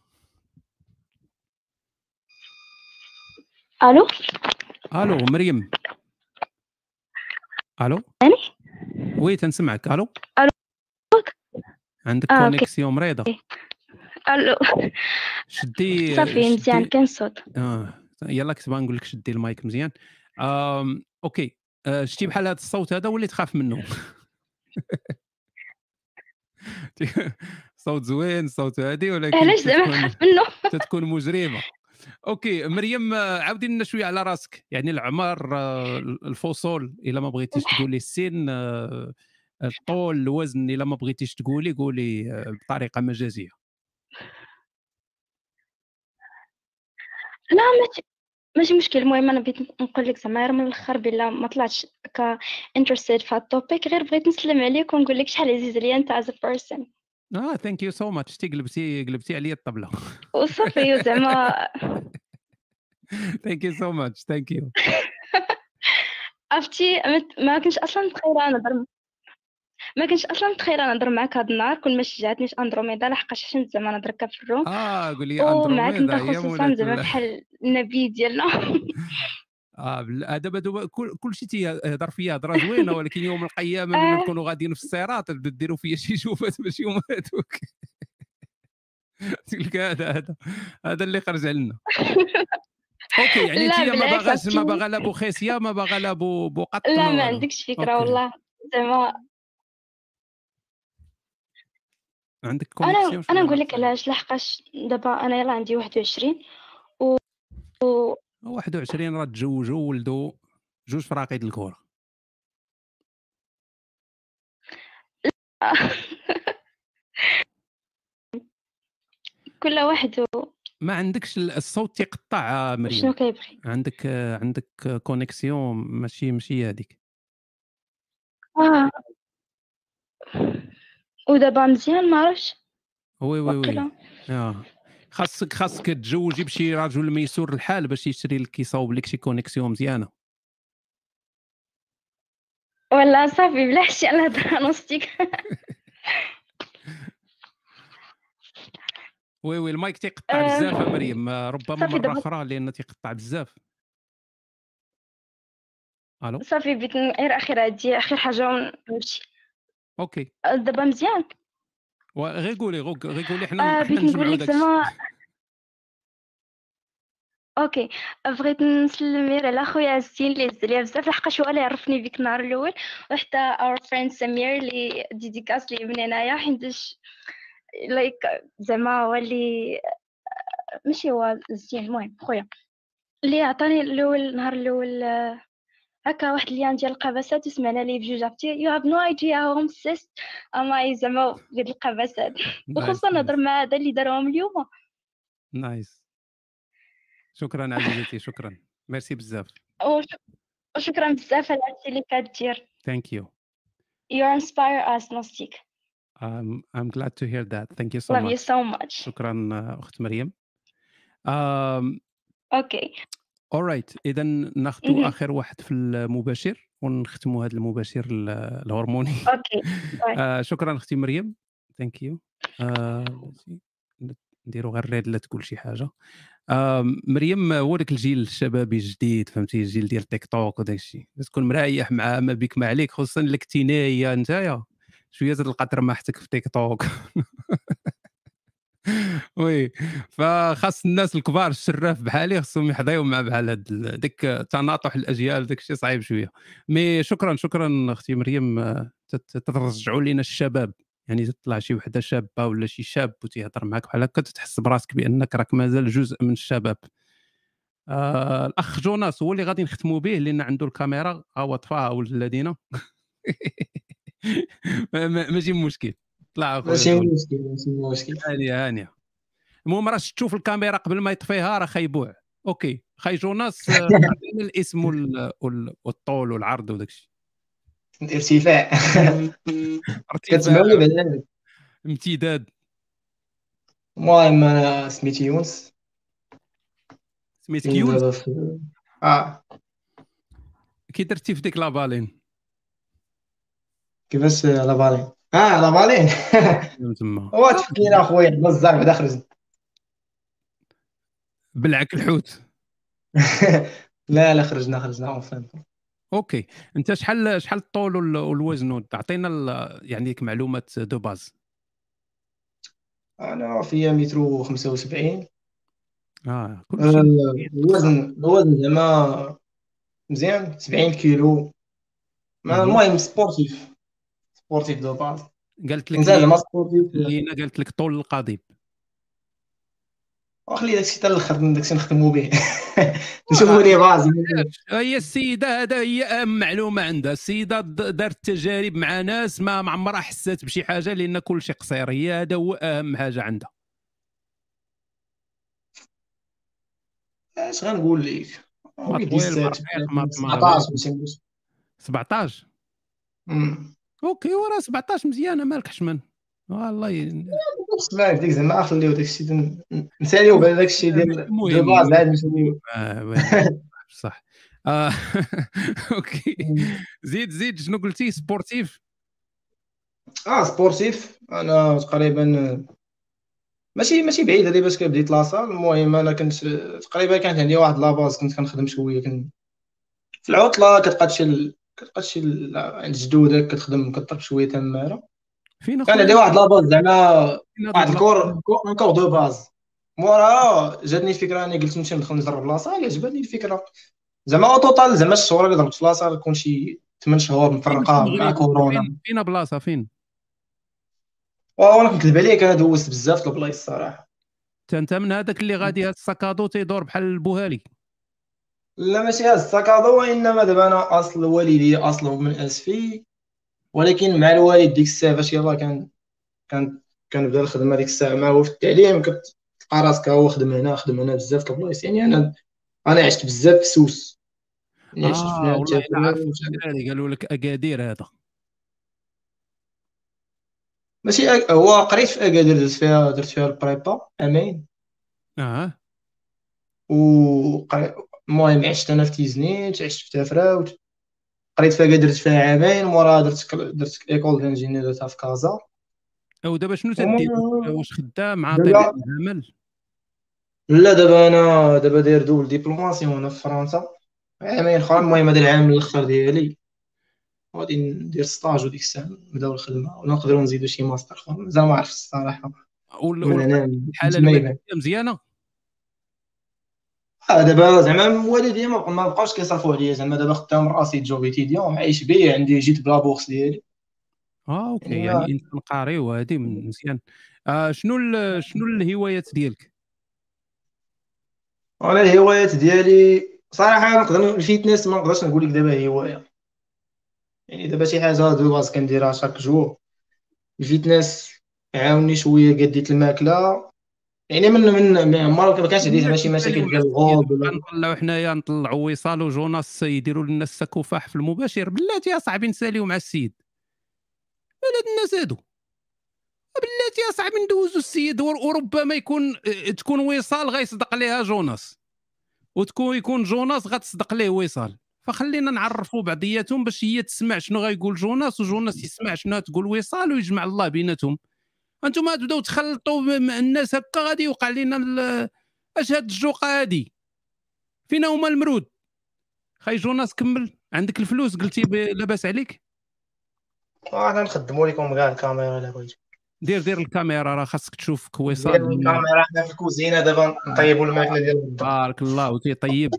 ألو؟ ألو مريم. ألو؟ يعني oui تنسمعك ألو؟ ألو؟ عندك آه،. connexion مريضه ألو. شدي صافي مزيان. الصوت آه. يلا كنت نقول لك شدي المايك مزيان. آم okay. آه شتي بحال هذا الصوت هذا وليت تخاف منه. *laughs* صوت زوين صوت هادي ولكن علاش زعما نخاف منه؟ تتكون مجرمة. okay مريم عاودي لنا شوية على راسك. يعني العمر آه، الفصول إلا ما بغيتيش تقولي السن آه، الطول الوزن إلا ما بغيتيش تقولي قولي آه، بطريقة مجازية. لا ماشي مشكل. المهم أنا بغيت نقول لك زعما من الأخر بلا ما طلعتش ك interested في هاد ال topic غير بغيت نسلم عليك ونقول لك شحال عزيز عليا أنت as person آه thank you so much تي قلبتي قلبتي عليا الطبلة. وصافي زعما thank you so much thank you عرفتي ما- كنتش أصلا متخيلة نهضر ما كنتش أصلا متخيلة نهضر معاك هاد النهار. كون ما شجعتنيش أندروميدا لحقاش حشمت زعما نهضر في ال room. آه قول لي ومعاك انت أندروميدا خصوصا زعما ال- بحال النبي ديالنا. *laughs* آه آه، دابا دابا كل كل شيء تيهضر فيا هضره زوينه *laughs* ولكن يوم القيامة ملي آه. نكونوا غاديين في الصراط ديروا فيا شي شوفات ماشي هما هذوك *laughs* تلك هذا هذا هذا اللي خرج علينا أوكي *laughs* يعني انت ما باغاش ما باغا لا بوخيسيا ما باغا لا بو بو قط لا. ما عندكش فكرة. والله زعما عندك أنا أنا نقول لك علاش لحقاش دابا أنا يلا عندي 21 و, و... 21 راه تزوجوا وولدوا جوج فراقيد الكره *laughs* كل واحد. ما عندكش ال- الصوت تيقطع مريم. شنو كيبغي؟ عندك عندك connexion ماشي ماشي هذيك آه. ودابا مزيان ما عرفتش. oui oui oui. آه. خاصك خاصك تزوجي بشي رجل ميسور الحال باش يشري لك يصاوب لك شي connexion مزيانة. ولا صافي بلا حشي على هضره نوستيك *laughs* oui oui ال mic تيقطع آه، بزاف يا مريم. آه، ربما مرة أخرى لأن تيقطع بزاف. ألو؟ صافي بغيت ن- غير اخر هادي اخر حاجة ونمشي. okay. دابا مزيان. غير قولي غير قولي حنا آه بغيت نقول لك زعما okay. بغيت نسلم غير على خويا عزتين اللي هز ليا بزاف لحقاش هو اللي عرفني بك النهار الأول. وحتى اور فريند سمير اللي ديديكاس لي من هنايا حيتاش لايك زعما هو اللي ماشي هو زين المهم خويا اللي عطاني الأول النهار الأول آه، هكا واحد ليان ديال القباسات وسمعنا ليه بجوج عرفتي؟ يو هاف نو ايديا هاو ام سيست اما زعما قد القباسات *laughs* وخصوصا نهضر مع هذا اللي دارهم اليوم. nice شكرا عزيزتي شكرا. ميرسي بزاف. وش- وشكرا بزاف على هادشي اللي كدير thank you. You inspire us نوستيك I'm, I'm glad to hear that. Thank you so love you much. so much. شكرا أخت مريم. Um, okay alright إذا ناخذ. آخر واحد في المباشر ونختموا هذا المباشر ال- الهرموني. okay. *laughs* آه، شكرا أختي مريم. ثانك يو. نديروا غير ريد لا تقول شي حاجة. آم، مريم هو داك الجيل الشبابي الجديد فهمتي الجيل ديال تيك توك وداك الشيء تكون مريح مع ما بك ما عليك خصوصا نايا نتايا شوية تلقى ترمحتك في تيك توك *laughs* وي. فخاص الناس الكبار الشراف بحالي خصهم يحظيو مع بحال هاد ديك تناطح الأجيال داك الشيء صعيب شوية. مي شكرا شكرا أختي مريم. ترجعوا لينا الشباب. يعني تطلع شي وحدة شابة ولا شي شاب وتيهضر معاك بحال هكا تحس براسك بأنك راك مازال جزء من الشباب. آه الأخ جوناس هو اللي غادي نختموا به لأن عنده الكاميرا هو طفاها ولد الذين. *laughs* ما- ما- ماشي مشكل. طلع ماشي. مشكل ماشي مشكل هانيه هانيه المهم راه تشوف الكاميرا قبل ما يطفيها راه خيبوع. أوكي. خي جوناس آه، *laughs* الاسم وال- وال- والطول والعرض وداك الشيء. ارتفاع. *laughs* ارتفاع. كتسمعوني بعدا؟ امتداد. المهم أنا سميتي يونس. سميتك يونس؟ آه. كي درتي في ديك لابالين. كيفاش لافالين آه لافالين تما وتفكير اخويا بزاف بعدا خرجنا بلعك الحوت. *laughs* لا لا خرجنا خرجنا enfin okay. أنت شحال شحال الطول وال- والوزن؟ عطينا ال- يعني ديك معلومات de base أنا فيا متر و 75 آه كل آه، شيء. الوزن الوزن زعما مزيان 70 كيلو. المهم sportif sportif de base قالت لك لي- sportif. لينا قالت لك طول القضيب. وخلي داكشي حتى الآخر داكشي نخدمو به. نشوفوني بازي هي السيدة هذا هي أهم معلومة عندها. السيدة دارت تجارب مع ناس ما عمرها حسات بشي حاجة لأن كل شيء قصير. هي هذا هو أهم حاجة عندها. اش غنقول لك ما وليدي طويل ما السات رقيق ما ما 17 ماشي مش 17 مم. أوكي وراه 17 مزيانه مالك حشمان والله. ي- ديك زعما خليو داك الشيء نساليو بعد داك الشيء ديال de المهم. base عاد نساليو *laughs* صح. آه، *laughs* okay. زيد زيد شنو قلتي؟ sportif؟ آه sportif. أنا تقريبا ماشي ماشي بعيد هذه باش بديت la salle المهم أنا كنت تقريبا كانت عندي واحد la base كنت كنخدم شوية كنت في العطلة كتبقى تمشي كتبقى ل- عند جدودك كتخدم كضرب شوية تماره فين كان عندي واحد la base زعما واحد؟ الكور كور- دو باز. موراها جاتني الفكرة اني قلت نمشي ندخل نجرب la salle عجبتني الفكرة؟ زعما au total زعما الشهور اللي ضربت في la salle كون شي 8 شهور مفرقه مع كورونا. فين بلاصه فين؟ وأنا كنكذب عليك أنا دوزت بزاف د البلايص الصراحه انت أنت من هذاك اللي غادي هاد السكادو تيدور بحال البوهالي. لا ماشي هاد السكادو وانما دابا أنا أصل والدي أصله من أسفي ولكن مع الوالد ديك الساعة فاش يلاه كان كان كان بدا الخدمة ديك الساعة. مع هو في التعليم كتلقى راسك هو خدم هنا خدم هنا بزاف د البلايص يعني أنا أنا عشت بزاف في سوس يعني عشت في والله قالوا لك أكادير هذا. ماشي أك- هو قريت في أكادير درت فيها درت فيها ال prépa عامين آه. و المهم عشت أنا في تيزنيت عشت في تافراوت قريت فيها درت فيها عامين موراها درت درت école d'ingénieur درتها في كازا. أو دابا شنو تدير؟ واش خدام دابا العمل؟ لا دابا أنا دابا داير double diplôme هنا في فرنسا. عامين أخرى المهم هذا العام الأخر ديالي. غادي ندير stage وديك الساعة نبداو الخدمة. ولا نقدروا نزيدو شي ماستر اخر مازال ما عرفتش الصراحة. هنا الحالة مزيانة؟ آه دابا زعما والدي ما بقاوش كيصرفوا عليا. زعما دابا خدام راسي job étudiant عايش بيه عندي جيت بلا bourse ديالي. آه okay يعني يعني انسان قاري وهادي مزيان. آه شنو ال- شنو الهوايات ديالك؟ أنا الهوايات ديالي صراحة نقدر ال fitness ما نقدرش نقول لك دابا هواية. يعني دابا شي حاجة de base كنديرها chaque jour ال fitness عاوني شوية قديت الماكلة. يعني من من عمر ما كانش عندي زعما شي مشاكل ديال الغوض نطلعوا حنايا نطلعوا وصال وجوناس يديروا لنا السكوفاح في المباشر. بلاتي يا صاحبي نساليو مع السيد. مال هاد الناس هادو؟ بلاتي يا صاحبي ندوزو السيد ور- وربما يكون آه، تكون وصال غيصدق ليها جوناس. وتكون يكون جوناس غتصدق ليه وصال فخلينا نعرفوا بعضياتهم باش هي تسمع شنو غيقول جوناس وجوناس يسمع شنو تقول وصال ويجمع الله بيناتهم. أنتم تبداو تخلطوا مع الناس هكا غادي يوقع لنا أش هاد الجوقه هادي؟ فين هما المرود. خاي جوناس كمل. عندك الفلوس قلتي لاباس عليك؟ أنا نخدموا لكم كاع الكاميرا إلا بغيتي. دير دير الكاميرا راه خاصك تشوف دير وصال الكاميرا حنا في الكوزينة دابا نطيبوا الماكلة ديال الغدا بارك الله وتيطيب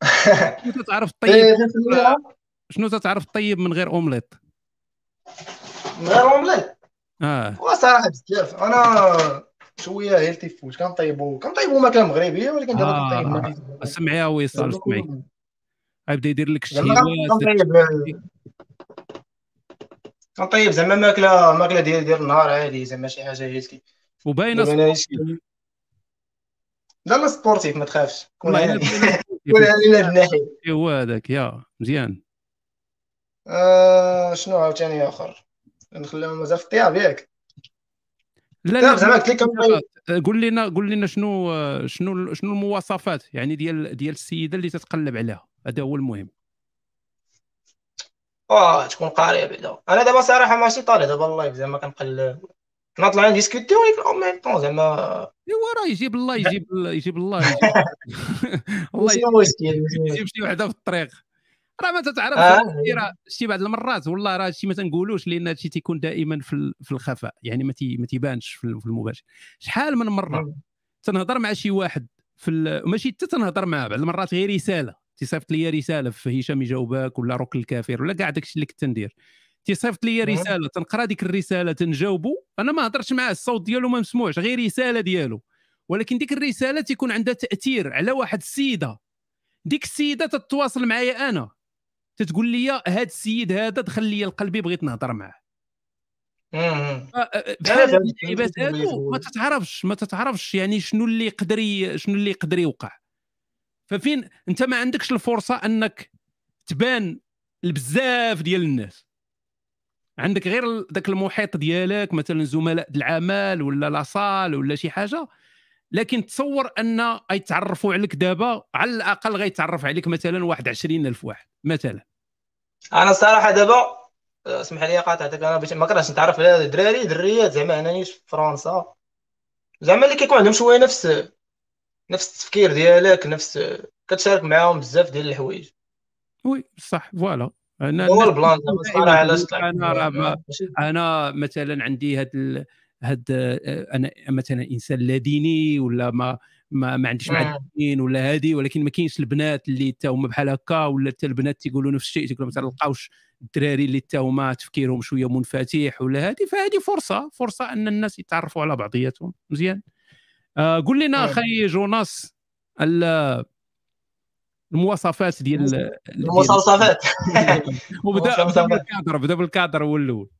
*laughs* شنو تعرف إيه، طيب الفلوس. شنو تعرف طيب من غير أومليت؟ من غير أومليت؟ آه. هو صراحة بزاف. أنا شوية healthy food كنطيبوا كنطيبوا ماكله مغربيه ولكن دابا كنطيب آه. ماكله سمعيها وصال سمعي غيبدأ يدير لك زعما الشهوات كنطيب كنطيب زعما ماكله ماكلة ديال ديال النهار عادي. زعما شي حاجة healthy وباينة. لا لا sportif ما تخافش. كون باينة *laughs* كون هاني لا بناحي هو هذاك يا مزيان. آه شنو عاوتاني آخر؟ نخليهم مازال في الطياب ياك. لا لا زعما قلت لك قول لنا قول لنا شنو شنو شنو المواصفات يعني ديال ديال السيدة اللي تتقلب عليها. هذا هو المهم. آه تكون قاريه بعدا أنا دابا صراحة ماشي طالع دابا ال live زعما كنقلب. كنطلع ن discuter ولكن أو ميم طون زعما. إيوا راه يجيب الله يجيب يجيب الله يجيب. *laughs* *laughs* الله يجيب. ماشي يجيب شي وحدة في الطريق. راه ما تتعرفش آه. شتي بعض المرات والله راه هادشي ما تنقولوش لأن هادشي تيكون دائما في في الخفاء يعني ما ما تيبانش في ال- في المباشر. شحال من مرة تنهضر مع شي واحد في ماشي حتى تنهضر معاه بعض المرات غير رسالة. تيصيفط لي رسالة في هشام يجاوبك ولا روك الكافر ولا كاع داكشي اللي كنت ندير. تيصيفط لي مم. رسالة تنقرا ديك الرسالة تنجاوبو. أنا ما هضرتش معاه الصوت ديالو ما مسموعش غير رسالة ديالو. ولكن ديك الرسالة تيكون عندها تأثير على واحد السيدة. ديك السيدة تتواصل معايا أنا. تتقول لي هاد السيد هذا دخل لي لقلبي بغيت نهضر معاه. آه، آه، بحال اللعيبات هادو تقول. ما تتعرفش ما تتعرفش يعني شنو اللي يقدر شنو اللي يقدر يوقع. ففين انت ما عندكش الفرصة انك تبان لبزاف ديال الناس. عندك غير ذاك المحيط ديالك مثلا زملاء العمل ولا لاصال ولا شي حاجة. لكن تصور أن يتعرفوا عليك دابا على الأقل غيتعرف عليك مثلا واحد 20000 واحد مثلا. أنا الصراحة دابا اسمح لي قاطعتك أنا باش ما كرهتش نتعرف على دراري دريات زعما أنني في فرنسا. زعما اللي كيكون عندهم شوية نفس نفس التفكير ديالك نفس كتشارك معاهم بزاف ديال الحوايج. oui صح voilà. أنا هو ال plan علاش أنا ماشي. أنا مثلا عندي هاد ال... هاد آه، أنا مثلا إنسان لا ديني ولا ما ما, ما عنديش مع مم. الدين ولا هادي ولكن ما كاينش البنات اللي تا هما بحال هكا ولا حتى البنات تيقولوا نفس الشيء تيقولوا ما تلقاوش الدراري اللي تا هما تفكيرهم شوية منفتح ولا هادي فهذه فرصة فرصة أن الناس يتعرفوا على بعضياتهم مزيان آه قول لنا مم. أخي جوناس ال- المواصفات ديال المواصفات *laughs* *laughs* وبدا. بالكادر بدأ بالكادر هو الأول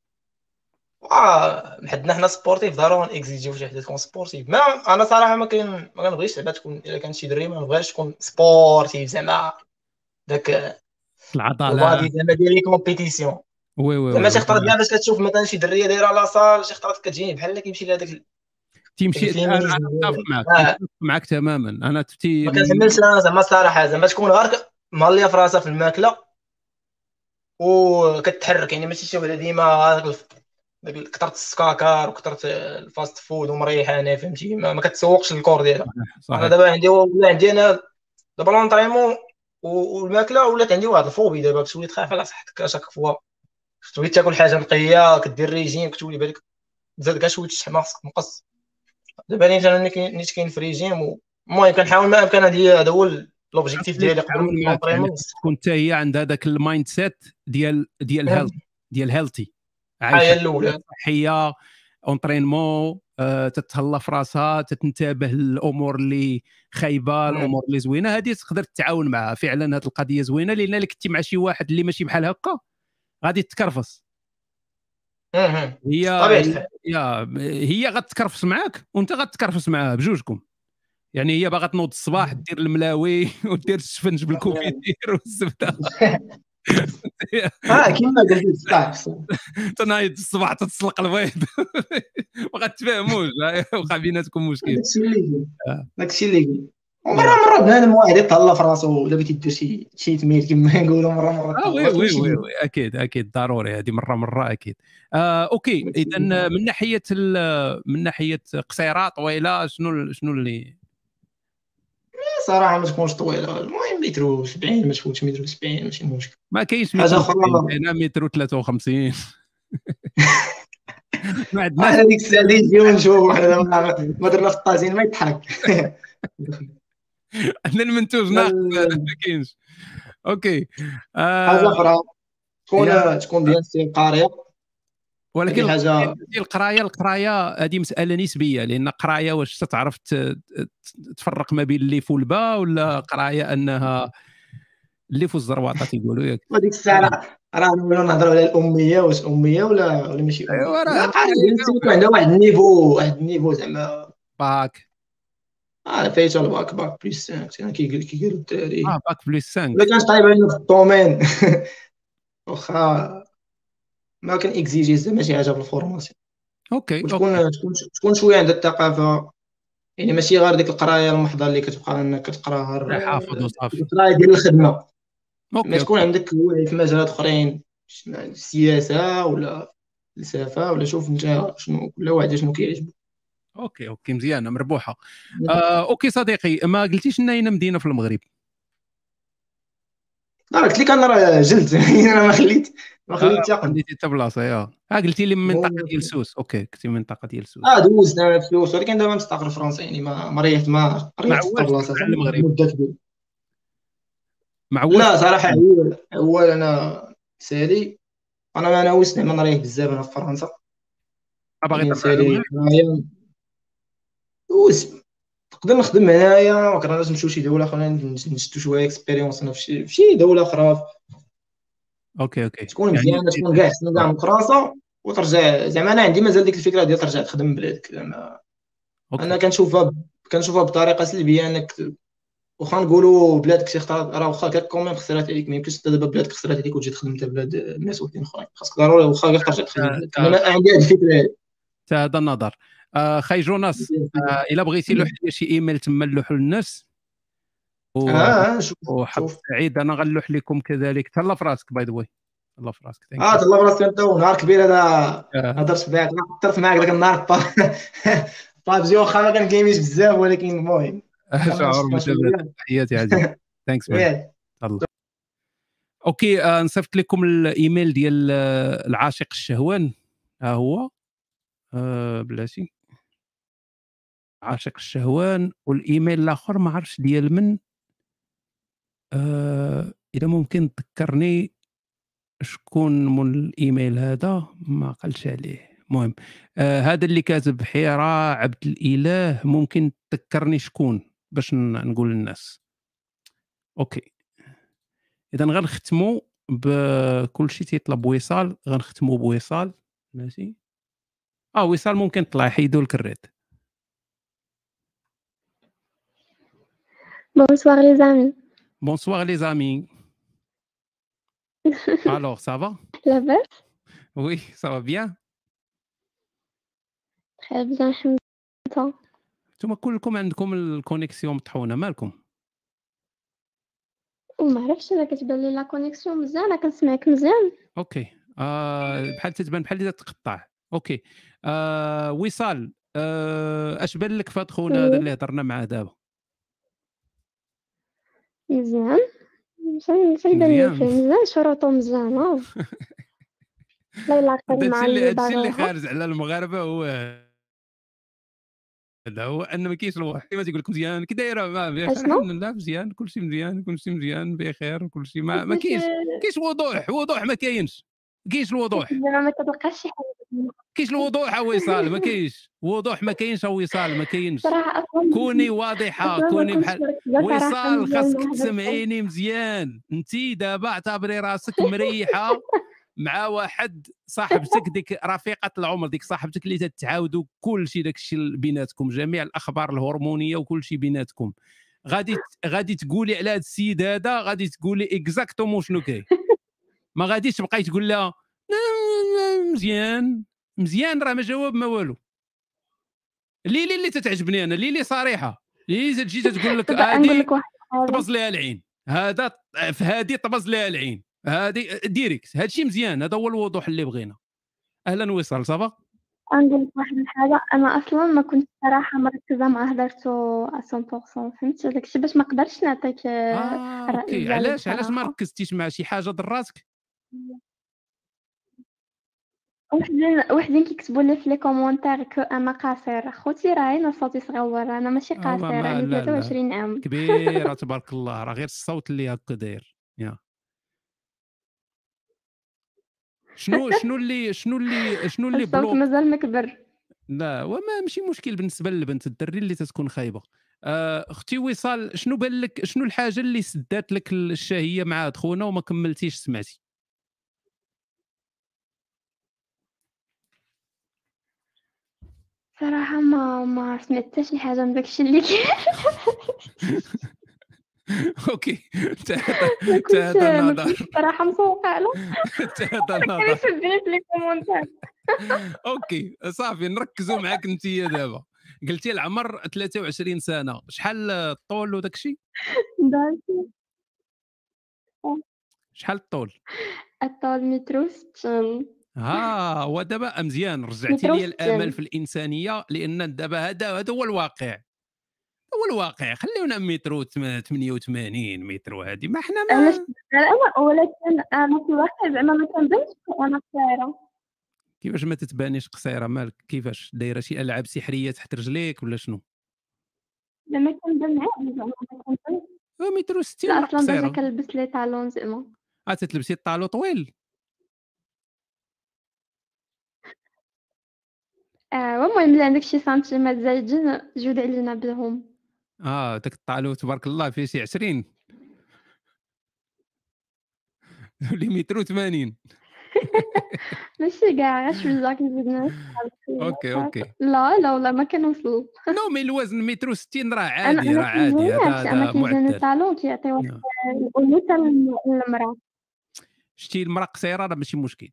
حدنا حنا سبورتيف ضروري اكزيجيو شي حدا تكون سبورتيف. ما أنا صراحة ما كاين ما كنبغيش زعما تكون إلا كان شي دري ما نبغيش تكون سبورتيف زعما. داك البادي زعما ديال لي كومبيتيسيون. وي وي زعما شي خطرات كاع باش كتشوف مثلا شي درية دايرة لاصال شي خطرات كتجيني. بحال كيمشي لهذاك تيمشي أنا متفق معك آه. متفق معك تماما. أنا تفتي ما كنحملش أنا زعما الصراحه زعما تكون غير مهليه في راسها في الماكلة وكتحرك يعني ماشي شي وحدة ديما داك كثرت السكاكر وكثرت الفاست فود ومريحانه فهمتي؟ ما, ما كتسوقش الكور ديالها. أنا دابا عندي ولا عندي أنا دابا لونطريمون والماكلة ولات عندي واحد الفوبي دابا كتولي تخاف على صحتك اشاك فوا كتولي تاكل حاجة نقية كدير ريجيم كتولي بالك تزاد كاع شوية الشحمه خصك مقص. دابا نيت أنا نيت كاين في ريجيم المهم كنحاول ما امكن هذا هو l'objectif ديالي قبل تكون حتى هي عندها ذاك ال mindset ديال ديال. health ديال healthy هي الأولى. صحيه entraînement تتهلا في راسها تتنتبه للأمور اللي خايبة الأمور اللي زوينة. هذه تقدر تتعاون معها. فعلا هذه القضية زوينة. لأن إلا كنتي مع شي واحد اللي ماشي بحال هكا غادي تكرفص. هي الحال. هي هي غتكرفس معاك وأنت غتكرفس معاها بجوجكم. يعني هي باغا تنوض الصباح دير الملاوي *laughs* ودير السفنج بال confiture والزبدة. *laughs* *laughs* آه كيما قلت صح تنايض الصباح تتسلق البيض ما *laughs* غتفهموش وقع بيناتكم مشكل. داكشي اللي كاين آه. داكشي اللي كاين ومرة مرة بنادم واحد يتهلا في راسو الا بغيتي دير شي شي تميل كما نقولوا مرة مرة. آه oui oui oui, oui. أكيد أكيد. ضروري هذه مرة مرة أكيد. آه أوكي. اذا من ناحية من ناحية قصيره طويله شنو شنو اللي صراحة ما تكونش طويلة. المهم متر 70 ما تفوتش متر 70 ماشي مشكل. ما كاينش حاجة أخرى هنا متر 53 ما عندناش هذيك الساعة اللي يجيو نشوفوا حنا ما درنا في الطاجين ما يضحك. *laughs* عندنا المنتوج ناقص ما كاينش. OK. آه. حاجة أخرى؟ تكون تكون ديال السيد قاريه ولكن حاجة ديال القراية القراية هذه مسألة نسبية لأن قراية واش تعرف تفرق ما بين الليف والباء ولا قراية أنها الليف والزرواطه تيقولوا ياك؟ وديك الساعة راه نولوا نهضروا على الأمية واش أمية ولا ولا ماشي؟ ايوا راه عندها واحد ال niveau واحد ال niveau زعما. باك. آه فايته ال bac bac plus 5 يعني كيقول كيقولوا الدراري آه bac plus 5 الا كانت طايبة في ال domaine *laughs* واخا ما كان اكزيجي زعما شي حاجة في ال formation. OK تكون تكون شوية عندها الثقافة يعني ماشي غير ديك القراية المحضة اللي كتبقى انك كتقراها حافظ وصافي. القراية ديال الخدمة. OK ما تكون عندك وعي في مجالات أخرين السياسة ولا الفلسفه ولا شوف أنت شنو كل واحد شنو كيعجبو. أوكي أوكي مزيانة مربوحة. آه أوكي صديقي ما قلتيش لنا اين مدينة في المغرب؟ لا قلت لك أنا راه جلد *laughs* أنا ما خليت. ما خليت آه حتى بلاصة يا. آه قلتي لي من منطقه ديال سوس. أوكي كنتي من منطقة ديال سوس. آه دوزت أنا في فلوس ولكن دابا مستقر في فرنسا يعني ما ما ريحت ما ما ريحت في بلاصة ترجع للمغرب مدة كبيرة. ما عواش لا صراحة اول أنا سالي. أنا ما ناويش زعما نريح بزاف أنا في فرنسا. آه، باغي يعني ترجع سالي للمغرب هنايا. دوز نقدر نخدم هنايا. ما كرهناش نمشيو شي دولة أخرى نشدو شوية expérience أنا في شي دولة أخرى. OK OK. تكون يعني مزيانة تكون كاع حسن كاع من فرنسا وترجع زعما أنا عندي مازال ديك الفكرة ديال ترجع تخدم بلادك. زعما أنا كنشوفها كنشوفها بطريقة سلبية أنك واخا نقولوا بلادك شي خطرات راه واخا كاع quand même خسرات عليك ما يمكنش دابا بلادك خسرات عليك وتجي تخدم حتى بلاد الناس وحدين أخرين. خاصك ضروري واخا غير ترجع تخدم أنا عندي هذه الفكرة. هذا النظر. آه خي جوناس *laughs* آه إلا بغيتي لوح *laughs* شي إيميل تما نلوحو للناس. و... آه، شوف سعيد أنا غنلوح لكم كذلك. تهلا في راسك by the way تهلا في راسك آه. تهلا براسك أنت ونهار كبير هذا آه. هضرت معاك هضرت معاك ذاك النهار. بابجي واخا ما كنجيميش بزاف ولكن المهم. *laughs* شعور متبادل تحياتي عزيز. *laughs* thanks. الله OK آه نصيفط لكم الإيميل ديال آه، العاشق الشهوان. ها هو؟ آه بلاتي. عاشق الشهوان والإيميل الآخر ما عرفتش ديال من. آه إذا ممكن تذكرني شكون من الإيميل هذا؟ ما قالش عليه. المهم آه هذا اللي كاتب حيرة عبد الإله. ممكن تذكرني شكون باش نقول للناس. OK. إذا غنختموا بكل شيء تيطلب وصال. غنختموا بوصال. ماشي؟ آه وصال ممكن طلع. حيدوا لك الريد Bonsoir les amis. Bonsoir les amis. *laughs* Alors, ça va La base Oui, ça va bien. Très bien, لله. أنتم كلكم عندكم ال connexion مطحونه مالكم وما عرفتش أنا كتبان لي la connexion مزيانه كنسمعك مزيان OK آه بحال تتبان بحال اللي تقطع OK آه وصال آه اش بان لك هاد خونا هذا. اللي هضرنا معاه دابا مزيان. يبان لي مزيان. مزيان. شروطو مزيانه الله يلا خير هادشي مع اللي اللي هادشي اللي باغيها خارج على المغاربة هو هذا هو أن ما كاينش الواحد. كيما تيقول لك مزيان. كي دايره ما بخير أشنو؟ الحمد لله مزيان. كلشي مزيان كلشي مزيان. بخير كلشي ما ما كاينش كاينش وضوح وضوح ما كاينش. كاينش الوضوح. ما كتلقاش شي حاجة. كاينش الوضوح وصال ما كاينش. وضوح ما كاينش وصال ما كاينش. كوني واضحة كوني بحال وصال خاصك. تسمعيني مزيان. انت دابا اعتبري راسك *laughs* مريحة مع واحد صاحبتك ديك رفيقة العمر ديك صاحبتك اللي تتعاودوا كل شيء داك الشيء بيناتكم جميع الأخبار الهرمونية وكل شيء بيناتكم. غادي غادي تقولي على هذا السيد هذا غادي تقولي exactement شنو كاين. ما غاديش تبقاي تقول لها مزيان مزيان راه ما جواب ما والو. ليلي اللي تتعجبني أنا ليلي صريحة. ليلي تجي تقول لك *laughs* هادي طبز ليها العين. هذا في هذه طبز ليها العين. هذه direct هادشي مزيان. هذا هو الوضوح اللي بغينا. أهلا وصال ça va؟ نقول لك واحد الحاجة أنا أصلا ما كنت صراحة مركزة مع هضرتو 100% فهمت داكشي باش ما نقدرش نعطيك OK. ديالي علاش؟ علاش ما. ركزتيش مع شي حاجة ضراتك؟ وحدين وحدين كيكتبوا لي في لي كومونتير كو أنا قصير خوتي راه أنا صوتي صغور أنا ماشي ما- قصير ما- عندي لا، لا. 23 عام. كبيرة *laughs* تبارك الله. راه غير الصوت اللي هكا داير. يا. شنو *laughs* شنو اللي شنو اللي شنو اللي الصوت بلوك؟ مازال مكبر. لا وما ماشي مشكل بالنسبة للبنت الدري اللي تتكون خايبة. آه، أختي وصال شنو بان لك شنو الحاجة اللي سدات لك الشهية مع خونا وما كملتيش سمعتي؟ صراحة ما ما سمعت حتى شي حاجة من داكشي اللي كاين. *laughs* OK. *laughs* تا ما تا كنتش هذا ما نظر كنتش صراحة مسوقه له *laughs* تا هذا كان نظر يسبني في les commentaires OK. صافي نركزوا معاك أنت دابا. قلتي العمر 23 سنة. شحال الطول وداك الشيء شحال الطول؟ الطول متر وستين. ها هو دابا مزيان رجعتي لي الآمل. في الإنسانية لأن دابا هذا هذا هو الواقع. هو الواقع. خليونا متر و 88 متر وهذه ما حنا ما ولكن أنا في الواقع زعما ما كنبانش أنا قصيرة. كيفاش ما تتبانيش قصيرة؟ مالك؟ كيفاش؟ دايرة شي ألعاب سحرية تحت رجليك ولا شنو؟ زعما كنبان عادي زعما ما كنبانش آه، متر و 60 لا أصلا déjà كنلبس les talons زعما. آه تتلبسي ال talon طويل. آه المهم اللي عندك شي سنتيمات زايدين جود علينا بهم آه داك ال talon تبارك الله فيه شي 20 ولي متر و 80 *laughs* ماشي كاع غير شوية كنزيد OK OK. لا لا والله ما كنوصل non *laughs* mais الوزن متر 60 راه عادي راه عادي أنا هذا كيجيني معدل talon كيعطي واحد. الانوثه للمرأة. شتي المرأة قصيرة راه ماشي مشكل.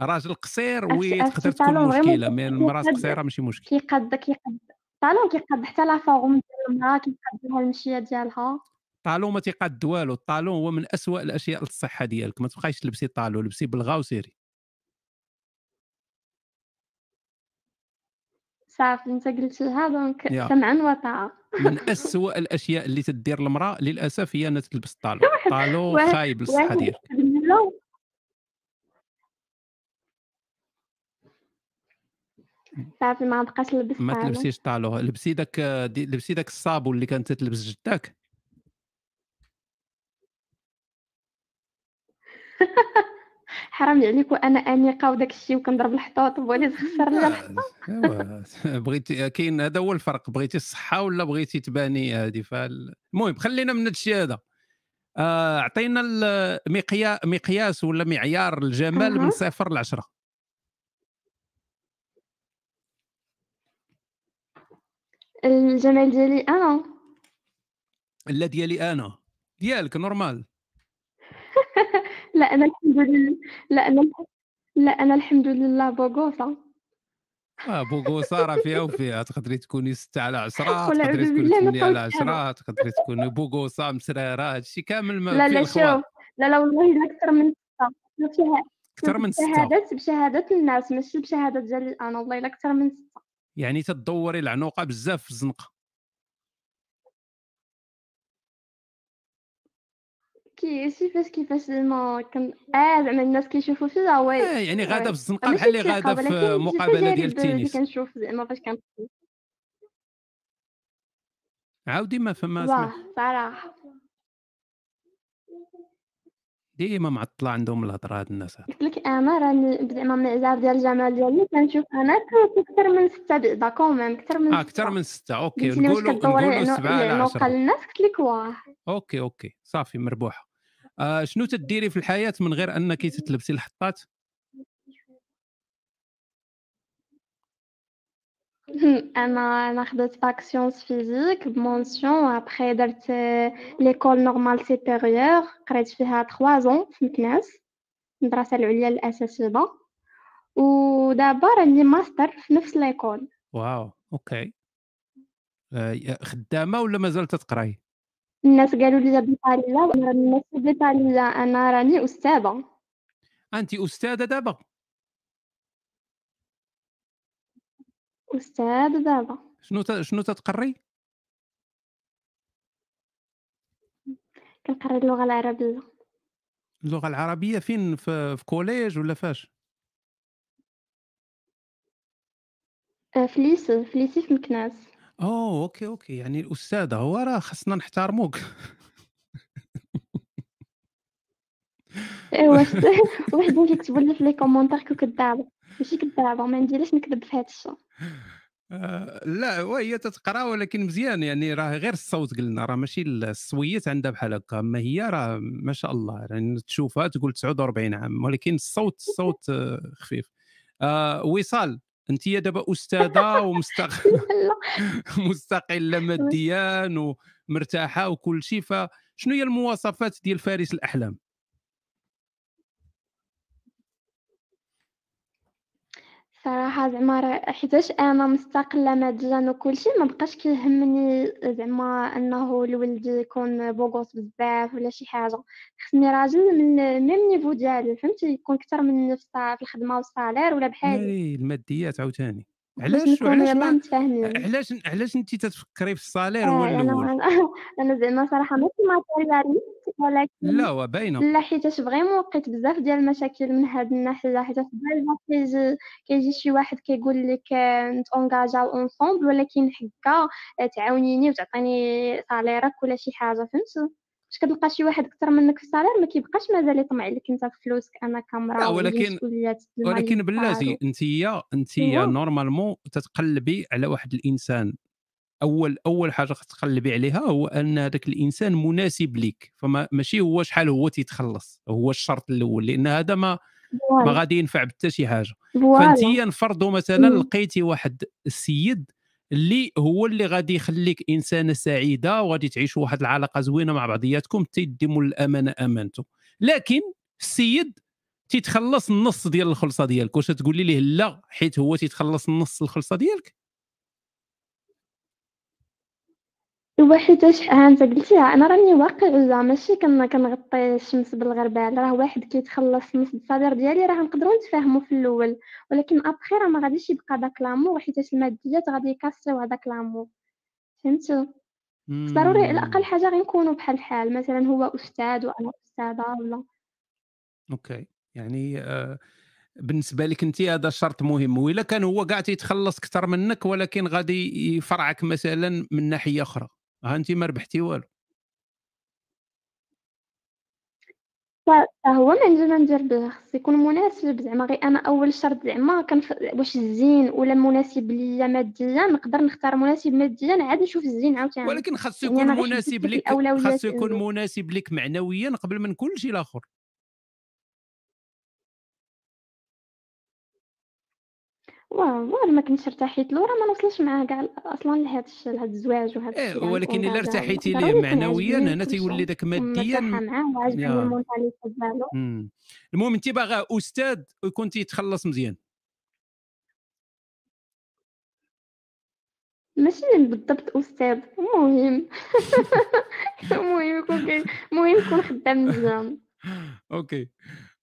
راجل قصير oui تقدر تكون مشكلة mais المراه قصيره ماشي مشكل كيقد كيقد ال talon كيقد حتى la forme ديال المراه كيقد لها المشية ديالها. ال talon ما تيقاد والو. ال talon هو من أسوأ الأشياء للصحة ديالك. ما تبقايش تلبسي talon لبسي بلغا وسيري. صافي أنت قلتيها donc. سمعا وطاعة. من *laughs* أسوأ الأشياء اللي تدير المرأة للأسف هي أنها تلبس ال talon ال talon واحد- خايب للصحة ديالك. صافي ما بقاش نلبس ما تلبسيش talon لبسي داك لبسي داك ال sabot اللي كانت تلبس جداك *laughs* حرام عليك وأنا أنيقة وداك الشيء وكنضرب الحطوط بغيتي تخسر لي. *laughs* الحطوط بغيتي كاين هذا هو الفرق بغيتي الصحة ولا بغيتي تباني هذه فال... المهم خلينا من هذا الشيء هذا. آه، اعطينا المقيا... مقياس ولا معيار الجمال من. صفر لعشرة. الجمال ديالي أنا. لا ديالي أنا. ديالك نورمال. *laughs* لا أنا الحمد لله. لا أنا لا أنا الحمد لله بوغوصه آه بوغوصة راه فيها وفيها. تقدري تكوني 6 على 10 والعياذ تقدري تكوني بالله ما 8 على قلتش أنا. 10 تقدري تكوني بوغوصة مسرارة هادشي كامل ما لا لا شوف. لا لا والله إلا أكثر من ستة. بشها- أكثر من ستة. بشهادات بشهادات الناس ماشي بشهادات ديالي أنا والله إلا أكثر من ستة. يعني تدوري العنوقه بزاف في الزنقة كي كيفاش كيفاش زعما كن آه زعما الناس كيشوفوا فيها وي آه، يعني غادة وي. في الزنقة ماشي بحال اللي غادة في شي تجارب ديال التنس. كنشوف زعما فاش كنت عاودي ما فما واه صراحة ديما معطلة عندهم الهضرة هاد الناس. قلت لك أنا راني زعما المعيار ديال الجمال ديالي كنشوف أنا كنت أكثر من ستة بعدا كوميم أكثر من آه أكثر من ستة. OK نقولوا نقولوا سبعة على العنوقه عشرة. للناس قلت لك واه OK OK. صافي مربوحة. آه شنو تديري في الحياة من غير أنك تتلبسي الحطات؟ *laughs* أنا أنا خديت bac sciences physiques ب mention après درت l'école normale supérieure قريت فيها 3 زون في مكناس المدرسة العليا للأساتذة. ودابا راني ماستر في نفس l'école. واو OK. آه خدامة ولا مازال تتقراي الناس قالوا لي بيطاليا وأنا راني ماشي بيطاليا أنا راني أستاذة. انت أستاذة دابا؟ أستاذة دابا. شنو ت... شنو تتقري؟ كنقري اللغة العربية. اللغة العربية فين؟ في, في collège ولا فاش؟ آه، في lycée في lycée في مكناس. أوه OK OK. يعني الأستاذة هو راه خصنا نحترموك. ايوا كيكتبوا لي في les commentaires que كدابة. ماشي كدابة ما نديرش نكذب في هذا الشيء آه، لا وهي تتقرأ ولكن مزيان يعني راه غير الصوت قلنا راه ماشي السويت عندها بحال هكا. أما هي راه ما شاء الله يعني تشوفها تقول 49 عام ولكن الصوت الصوت آه، خفيف. آه وصال أنت دابا أستاذة ومستقله *laughs* *laughs* مستقله ماديا ومرتاحة وكل شيء فشنو هي المواصفات ديال فارس الأحلام؟ صراحة زعما حيتاش أنا مستقلة ماديا وكل شيء ما بقاش كيهمني زعما أنه لولدي يكون بوغوس بزاف ولا شي حاجة. خصني راجل من ميم niveau ديالي فهمتي؟ يكون أكثر مني في الخدمة وال salaire ولا بحالي الماديات عاوتاني. علاش؟ متفاهمين علاش علاش انت تتفكري في ال salaire هو آه، الأول أنا *laughs* أنا زعما صراحة ماشي matérialiste ولكن لا هو باينه لا حيتاش vraiment لقيت بزاف ديال المشاكل من هاد الناحية. حيت دابا كيجي كيجي شي واحد كيقول لك نت engageaو ensemble ولكن حكا تعاونيني وتعطيني salaire ك ولا شي حاجة فهمتي باش كتلقى شي واحد أكثر منك في ال salaire ما كيبقاش مازال يطمع لك أنت في فلوسك أنا كامراه ولكن ولكن بلاتي. أنت أنت أيوا. normalement تتقلبي على واحد الإنسان أول أول حاجة تقلبي عليها هو أن هذاك الإنسان مناسب ليك فما ماشي هو شحال هو تيتخلص هو الشرط الأول لأن هذا ما ما غادي ينفع بحتى شي حاجة فأنت نفرضوا مثلا مم. لقيتي واحد السيد اللي هو اللي غادي يخليك إنسانة سعيدة وغادي تعيشوا واحد العلاقة زوينة مع بعضياتكم تيديموا الامانه امانته لكن السيد تيتخلص النص ديال الخلصة ديالك واش تقولي ليه لا؟ حيت هو تيتخلص النص الخلصة ديالك. ايوا حيتاش ها انت قلتيها أنا راني واقعيه ماشي كن كنغطي الشمس بالغربال راه واحد كيتخلص نص الصدر ديالي راه نقدروا نتفاهموا في الأول. ولكن ابخي راه ما غاديش يبقى داك لامور حيتاش الماديات غادي يكسروا هذاك لامور فهمتي خص ضروري على الأقل حاجة غير نكونوا بحال الحال مثلا هو أستاذ وأنا أستاذة ولا. أوكي. يعني آه بالنسبة لك انت هذا شرط مهم. وإلا كان هو كاع تيتخلص أكثر منك ولكن غادي يفرعك مثلا من ناحية أخرى. ها انت ما ربحتي والو. هو ما عندي ما ندير به خص يكون مناسب. زعما غير أنا أول شرط زعما كنف... واش الزين ولا مناسب ليا ماديا نقدر نختار مناسب ماديا عاد نشوف الزين عاوتاني. ولكن خاصو يعني يكون مناسب لك خاصو يكون. مناسب لك معنويا قبل من كل شيء الآخر واه واه ما كنتش ارتحيت له راه ما نوصلش معاه كاع أصلا لهذا الشيء لهذا الزواج وهذا الشيء يعني ولكن إلا ارتحيتي ليه؟ معنويا هنا تيولي داك ماديا معاه المونتاليتي ديالو. المهم انت باغا أستاذ ويكون تيتخلص مزيان. ماشي بالضبط أستاذ. المهم. *laughs* *laughs* المهم يكون المهم يكون خدام مزيان. أوكي.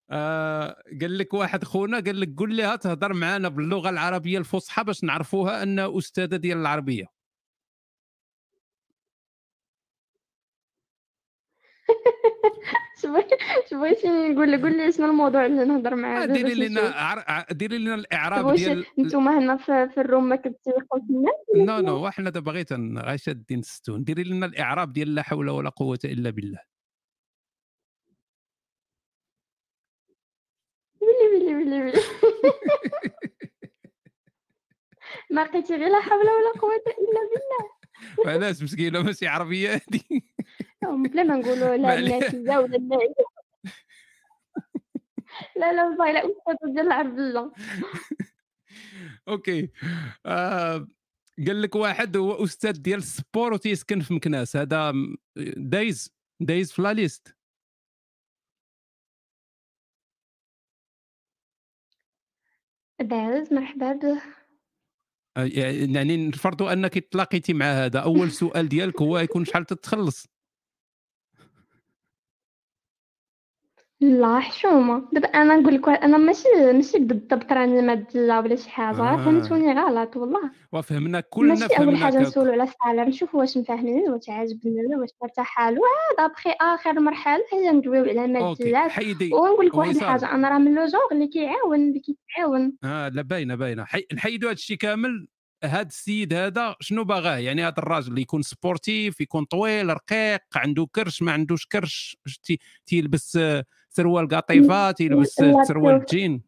آه قال لك واحد خونا قال لك قول لها تهضر معنا باللغة العربية الفصحى باش نعرفوها أن أستاذة ديال العربية. *laughs* شبغيتيني نقول لك؟ قول لي شنو الموضوع اللي نهضر معاه آه، ديري لنا ديري لنا الإعراب ديال نتوما هنا في, الروم ما كتسيقوا في الناس نو؟ نو وحنا دابا غير غير شادين الستون ديري لنا الإعراب ديال لا حول ولا قوة إلا بالله. ويلي ويلي *laughs* ما لقيتي غير لا حول ولا قوة إلا بالله. *laughs* علاش مسكينه ماشي عربية هم بلا ما نقولوا لا. *laughs* النافذة ولا الناعية لا لا والله لا أستاذة ديال العربية okay. آه قال لك واحد هو أستاذ ديال ال sport وتيسكن في مكناس. هذا دايز دايز في لا ليست داز مرحبا به يعني نفرضوا أنك تلاقيتي مع هذا. أول سؤال ديالك هو يكون شحال تتخلص؟ لا حشومة دابا أنا نقول لك أنا ماشي ماشي بالضبط راني مادية ولا شي حاجة راه آه. فهمتوني غلط والله. وفهمنا كلنا ماشي حاجة هكا. نسولو على السالير نشوفو واش مفاهمين واش عاجبني واش مرتاحة له. وعاد أبخي آخر مرحلة هي ندويو على حيدي ونقول لك واحد وصال. الحاجة أنا راه من لو جونغ اللي كيعاون اللي كيتعاون. آه لا باينة باينة. حي... نحيدوا هذا الشيء كامل. هذا السيد هذا شنو باغاه؟ يعني هذا الراجل اللي يكون سبورتيف يكون طويل رقيق عنده كرش ما عندوش كرش. تي... تيلبس آه، سروال قطيفه تيلبس آه، لا سروال تشوف. جين.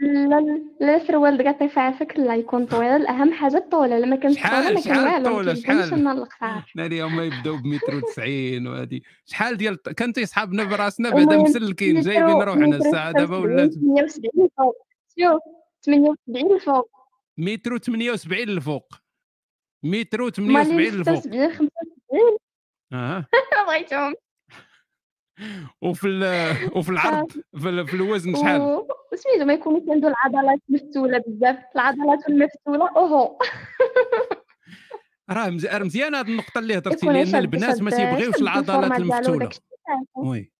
لا لا سروال على فكرة لا يكون طويل. أهم حاجة الطولة. لما شحال ما كان شحال والو شحال؟ لنا القصار *laughs* ناري هما يبداو ب 190 وهذه شحال ديال كان تيصحابنا براسنا بعدا مسلكين جايبين روحنا الساعة دابا ولا 78 فوق. شوف 78 الفوق مترو 78 الفوق. مترو مالي 78 الفوق. 76 75 آه بغيتهم وفي *laughs* وفي العرض في, ال- في الوزن شحال؟ و- وسميتو ما يكونوش عنده العضلات مفتولة بزاف العضلات المفتولة أوهو. *laughs* راه مز- راه مزيان هذه النقطة اللي هضرتي لأن البنات ما تيبغيوش العضلات المفتولة. oui.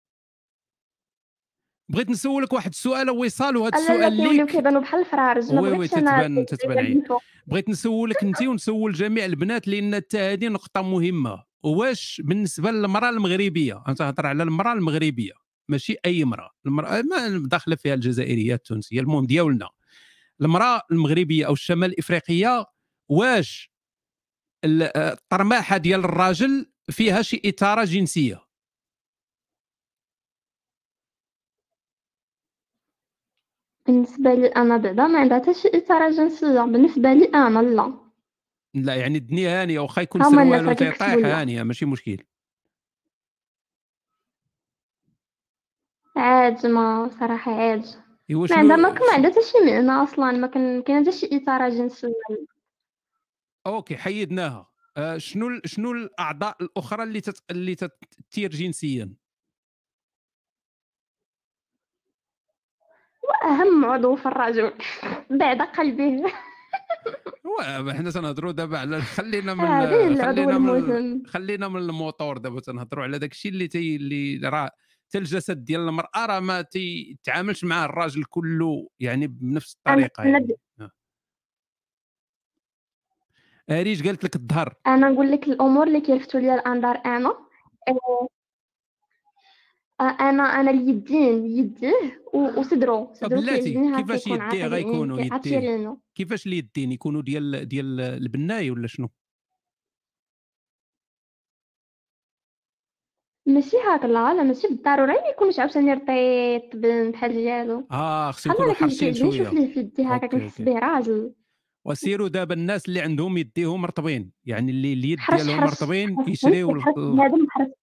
بغيت نسولك واحد السؤال وصال وهذا السؤال كيوليو ليك. كيبانو بحال الفرارج ما oui oui تتبان تتبان فوق. بغيت نسولك انت ونسول جميع البنات لأن حتى هذه نقطة مهمة. واش بالنسبة للمرأة المغربية؟ أنا تهضر على المرأة المغربية ماشي أي امراه المرأة ما داخلة فيها الجزائرية التونسية المهم ديالنا المرأة المغربية أو الشمال الافريقيه واش آه، الطرماحة ديال الراجل فيها شي اثاره جنسية؟ بالنسبة لي أنا بعدا ما عندها حتى شي إثارة جنسية بالنسبة لي أنا لا. لا يعني الدنيا هانية واخا يكون سروال كيكتبوا لنا. هانية ماشي مشكل. عاد ما صراحة عاد ما عندها ما ما عندها حتى شي معنى أصلا ما كان كاين حتى شي اثاره جنسيه أوكي حيدناها. آه، شنو ال- شنو الأعضاء الأخرى اللي تت... اللي تثير جنسيا؟ وأهم عضو في الرجل. *laughs* بعد قلبه. هو حنا تنهضروا دابا على خلينا من خلينا من خلينا من الموتور دابا تنهضروا على داك الشيء اللي تي اللي راه حتى الجسد ديال المرأة راه ما تيتعاملش مع الراجل كله يعني بنفس الطريقة يعني. آه. أريج قالت لك الظهر. أنا نقول لك الأمور اللي كيلفتوا لي الانظار أنا. آه، أنا أنا اليدين يديه وصدرو صدرو بلاتي كيفاش يكون يديه؟ غيكونوا يعني يديه. كيفاش اليدين؟ يكونوا ديال ديال البناي ولا شنو؟ ماشي هكا لا لا ماشي بالضروري ما يكونش عاوتاني رطيط بحال ديالو. آه خصو يكونوا كيعجبني نشوف شوية. ليه في يدي هكا كنحس به راجل وسيروا دابا الناس اللي عندهم يديهم مرطبين يعني اللي اليد ديالهم مرطبين يشريو *laughs* فهمتك حرش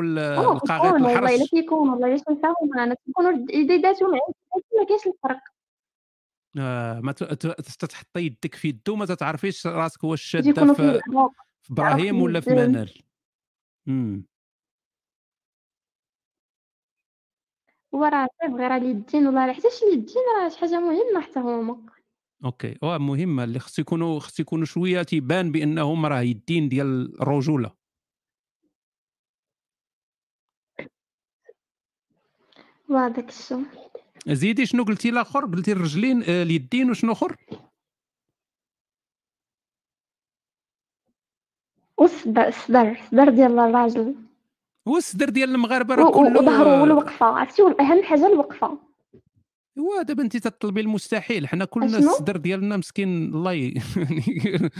ال- آه القاغيط كيكون والله إلا الحرش كيكون والله الا تنساهم أنا كيكونوا ما كاينش الفرق؟ آه ما تتحطي يدك في يدو ما تتعرفيش راسك واش شاده في إبراهيم ولا في منال. امم وراه صافي غير اليدين والله لا حتى اليدين راه شي حاجة مهمة حتى هما. أوكي آه مهمة اللي خص يكونوا خص يكونوا شوية تيبان بأنهم راه يدين ديال الرجولة. وهذاك الشيء زيدي شنو قلتي الآخر قلتي الرجلين آه، اليدين وشنو آخر؟ والصدر الصدر الصدر ديال الراجل. هو الصدر ديال المغاربة راه كله وظهره آه، والوقفة عرفتي؟ اهم حاجة الوقفة. هو دابا انت تطلبي المستحيل. حنا كلنا الصدر ديالنا مسكين. الله. *laughs* يعني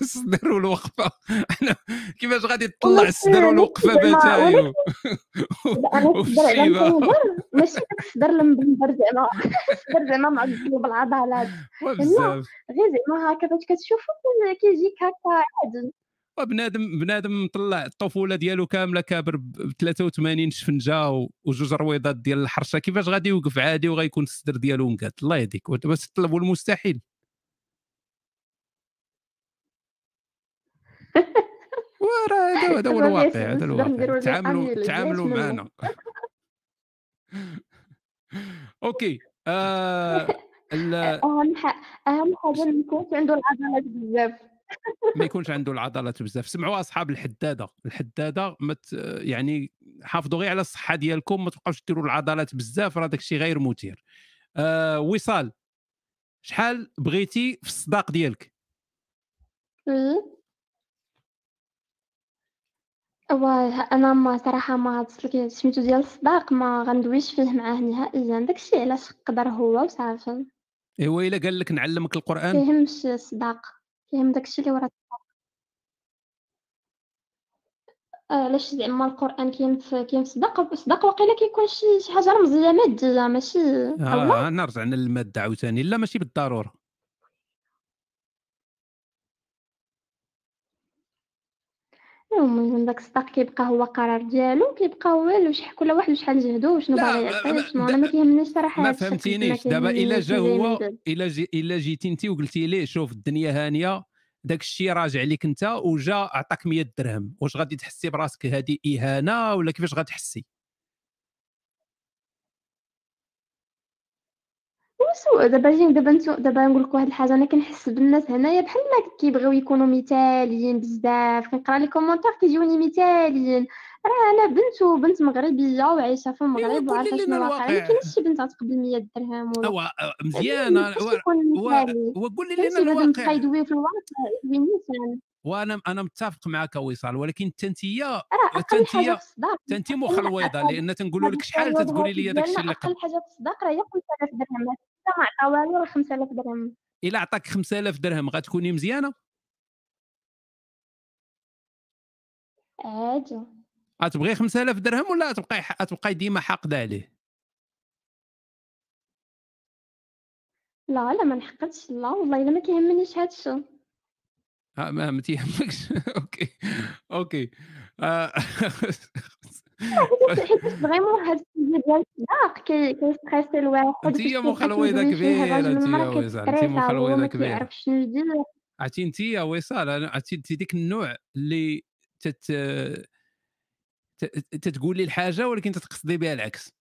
الصدر والوقفة. حنا كيفاش غادي تطلع الصدر والوقفة زعما باتاي ولكن و- أنا وفي *laughs* الصدر على الشيبه تنهضر ماشي داك الصدر المبندر زعما. الصدر زعما معضل بالعضلات لا غير زعما هكا فاش كتشوفو كي- كيجيك هكا عادي. وبنادم بنادم مطلع الطفولة ديالو كاملة كابر ب 83 شفنجة وجوج رويضات ديال الحرشة. كيفاش غادي يوقف عادي وغيكون الصدر ديالو مقاد؟ الله يهديك. ودابا تطلبوا المستحيل. *laughs* وراه هذا هذا هو الواقع هذا الواقع. تعاملوا تعاملوا معنا. *laughs* أوكي آه *laughs* ال- أهم حاجة أهم حاجة ما يكونش عنده العضلات بزاف. ما يكونش عنده العضلات بزاف. سمعوا أصحاب الحدادة. الحدادة مت يعني حافظوا غير على الصحة ديالكم ما تبقاوش ديروا العضلات بزاف راه داك الشيء غير مثير آه وصال. شحال بغيتي في الصداق ديالك؟ واه أنا ما صراحة ما هاد سميتو ديال الصداق ما غندويش فيه معاه نهائيا. داكشي علاش قدر هو وصافي. إيوا إلا قال لك نعلمك القرآن. كيهمش الصداق. كيهم داكشي اللي ورا الصداق آه، علاش زعما القرآن كاين في الصداق الصداق واقيلا كيكون شي شي حاجة رمزية مادية ماشي الله. آه نرجع للمادة عاوتاني. لا ماشي بالضرورة. المهم داك الصداق كيبقى هو قرار ديالو كيبقى هو وش كل واحد وشحال جهدو وشنو باغي يعطي ما, وشنو أنا ما كيهمنيش صراحة ما هاد الشكل ما فهمتينيش دابا إلا كيهمنيش جا زي ما هو إلا جي إلا جيتي انت وقلتي ليه شوف الدنيا هانية داك الشيء راجع ليك انت وجا عطاك 100 درهم. واش غادي تحسي براسك هذه إهانة ولا كيفاش غتحسي؟ وسوء دابا جينا دابا نتو دابا نقول لك واحد الحاجة أنا كنحس بالناس هنايا بحال ما كيبغيو يكونوا مثاليين بزاف. كنقرأ لي كومونتير كيجوني مثاليين راه أنا بنت وبنت مغربية وعايشة في المغرب وعارفة لنا شنو واقع. ما الواقع كاينش شي بنت غتقبل 100 درهم ولا هو يعني مزيانه وقولي كاين لنا الواقع. يدوي في الواقع وأنا أنا متفق معك وصال ولكن الصداق تنتي أقل مخلويضه هاد لأن تنقولوا هاد لك شحال تتقولي لي داك الشيء اللي قبل. أقل حاجة في الصداق راه هي 5000 درهم. حتى ما عطا والو راه 5000 درهم؟ إلا عطاك 5000 درهم غتكوني مزيانة؟ عادي. غتبغي 5000 درهم ولا غتبقاي غتبقاي ديما حاقدة عليه؟ لا لا ما نحقدش لا والله إلا ما كيهمنيش هادشي. ما ما تيهمكش. *laughs* okay. okay. آه، vraiment *laughs* هاد السيد ديال الصداق كي- كي stressي الواحد أنت مخلويده كبيرة أنت وصال أنت مخلويده ما كبيرة. كيعرف شنو يدير. عرفتي أنت يا وصال عرفتي أنت ديك النوع اللي تت تتقول لي الحاجة ولكن تتقصدي بها العكس.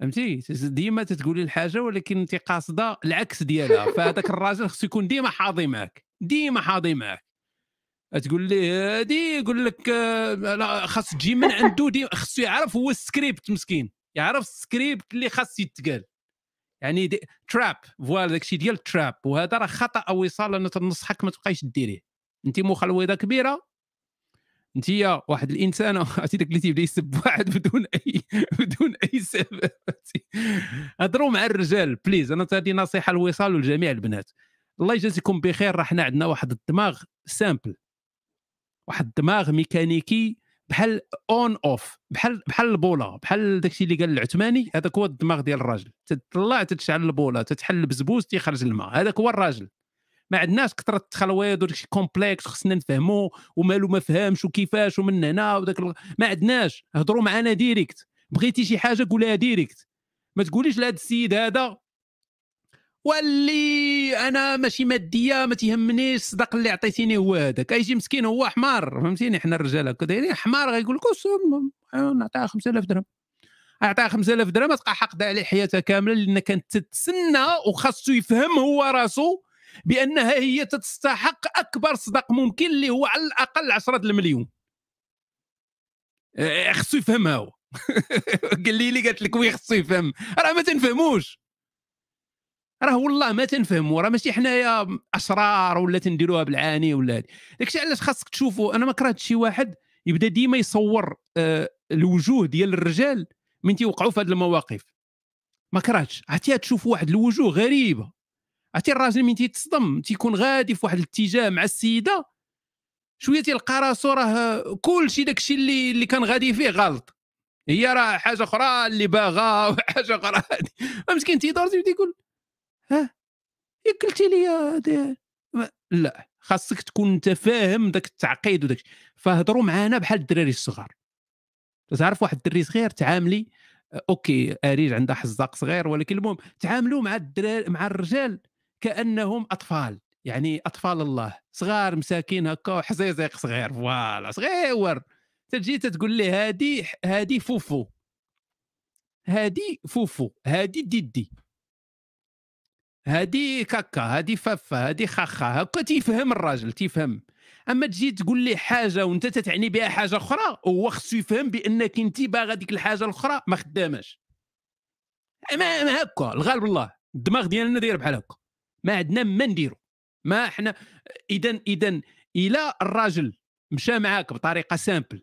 فهمتي؟ ديما تتقولي الحاجة ولكن انت قاصده العكس ديالها. فهذاك الراجل خصو يكون ديما حاضي معك ديما حاضي معك تقول لي هادي يقول لك آه، لا خاص تجي من عنده دي خصو يعرف هو السكريبت مسكين. يعرف السكريبت اللي خاص يتقال. يعني des traps voilà داكشي ديال trap وهذا راه خطأ وصال أنا تنصحك ما تبقايش ديريه. انت مخلوده كبيرة انت يا واحد الإنسان *laughs* عرفتي داك اللي تيبدا يسب واحد بدون أي *laughs* بدون أي سبب. *laughs* هضروا مع الرجال please أنا هذه نصيحة للوصال ولجميع البنات. الله يجازيكم بخير راه حنا عندنا واحد الدماغ simple واحد الدماغ ميكانيكي بحال on off بحال بحال البوله بحال داكشي اللي قال العثماني هذاك هو الدماغ ديال الراجل. تطلع تتشعل البوله تتحل البزبوز تيخرج الماء. هذاك هو الراجل. ما عندناش كثرة التخلويض وداكشي complexe خصنا نفهموا ومالو ما فهمش وكيفاش ومن هنا وداك ال- ما عندناش. هضروا معنا direct بغيتي شي حاجة قولها direct ما تقوليش لهذا السيد هذا واللي أنا ماشي مادية ما تيهمنيش الصداق اللي عطيتيني هو هذاك. يجي مسكين هو حمار فهمتيني؟ حنا الرجال هكا. دايرين حمار غيقول لك "أس- نعطيها 5000 درهم. أعطيها 5000 درهم تبقى حاقدة عليه حياتها كاملة لأن كانت تتسنى وخاصو يفهم هو راسو بأنها هي تستحق أكبر صداق ممكن اللي هو على الأقل 10 المليون. آه، خصو يفهمها هو. *laughs* قال لي قالت لك وي خصو يفهم. راه ما تنفهموش. راه والله ما تنفهموا راه ماشي حنايا اشرار ولا تنديروها بالعاني ولا داكشي علاش خاصك تشوفوا أنا ما كرهتش شي واحد يبدا ديما يصور آه، الوجوه ديال الرجال من تيوقعوا في هذه المواقف. ما كرهتش. عرفتي تشوف واحد الوجوه غريبة. عرفتي الراجل من تيتصدم تيكون غادي في واحد الاتجاه مع السيدة شوية تيلقى راسو راه كل شيء داكشي اللي اللي كان غادي فيه غلط. هي راه حاجة أخرى اللي باغا *laughs* وحاجة أخرى. *laughs* مسكين تيدور تيبدا يقول ها؟ يا قلتي لي لا خاصك تكون أنت فاهم داك التعقيد وداك فهضروا معانا بحال الدراري الصغار. تعرف واحد الدري صغير تعاملي okay أريج عندها حزاق صغير ولكن المهم تعاملوا مع الدراري مع الرجال كأنهم أطفال. يعني أطفال الله. صغار مساكين هكا حزيزيق صغير voilà صغير تجي تقول لي هادي هادي فوفو. هادي فوفو هادي ديدي. هادي كاكا هادي فافا هادي خاخا هكا تيفهم الراجل تيفهم. أما تجي تقول لي حاجة وأنت تتعني بها حاجة أخرى هو خصو يفهم بأنك أنت باغا ديك الحاجة الأخرى ما خداماش. ما, هكا الغالب الله الدماغ ديالنا داير بحال هكا. ما عندنا ما نديرو. ما إحنا إذا إذا إلى الراجل مشى معاك بطريقة simple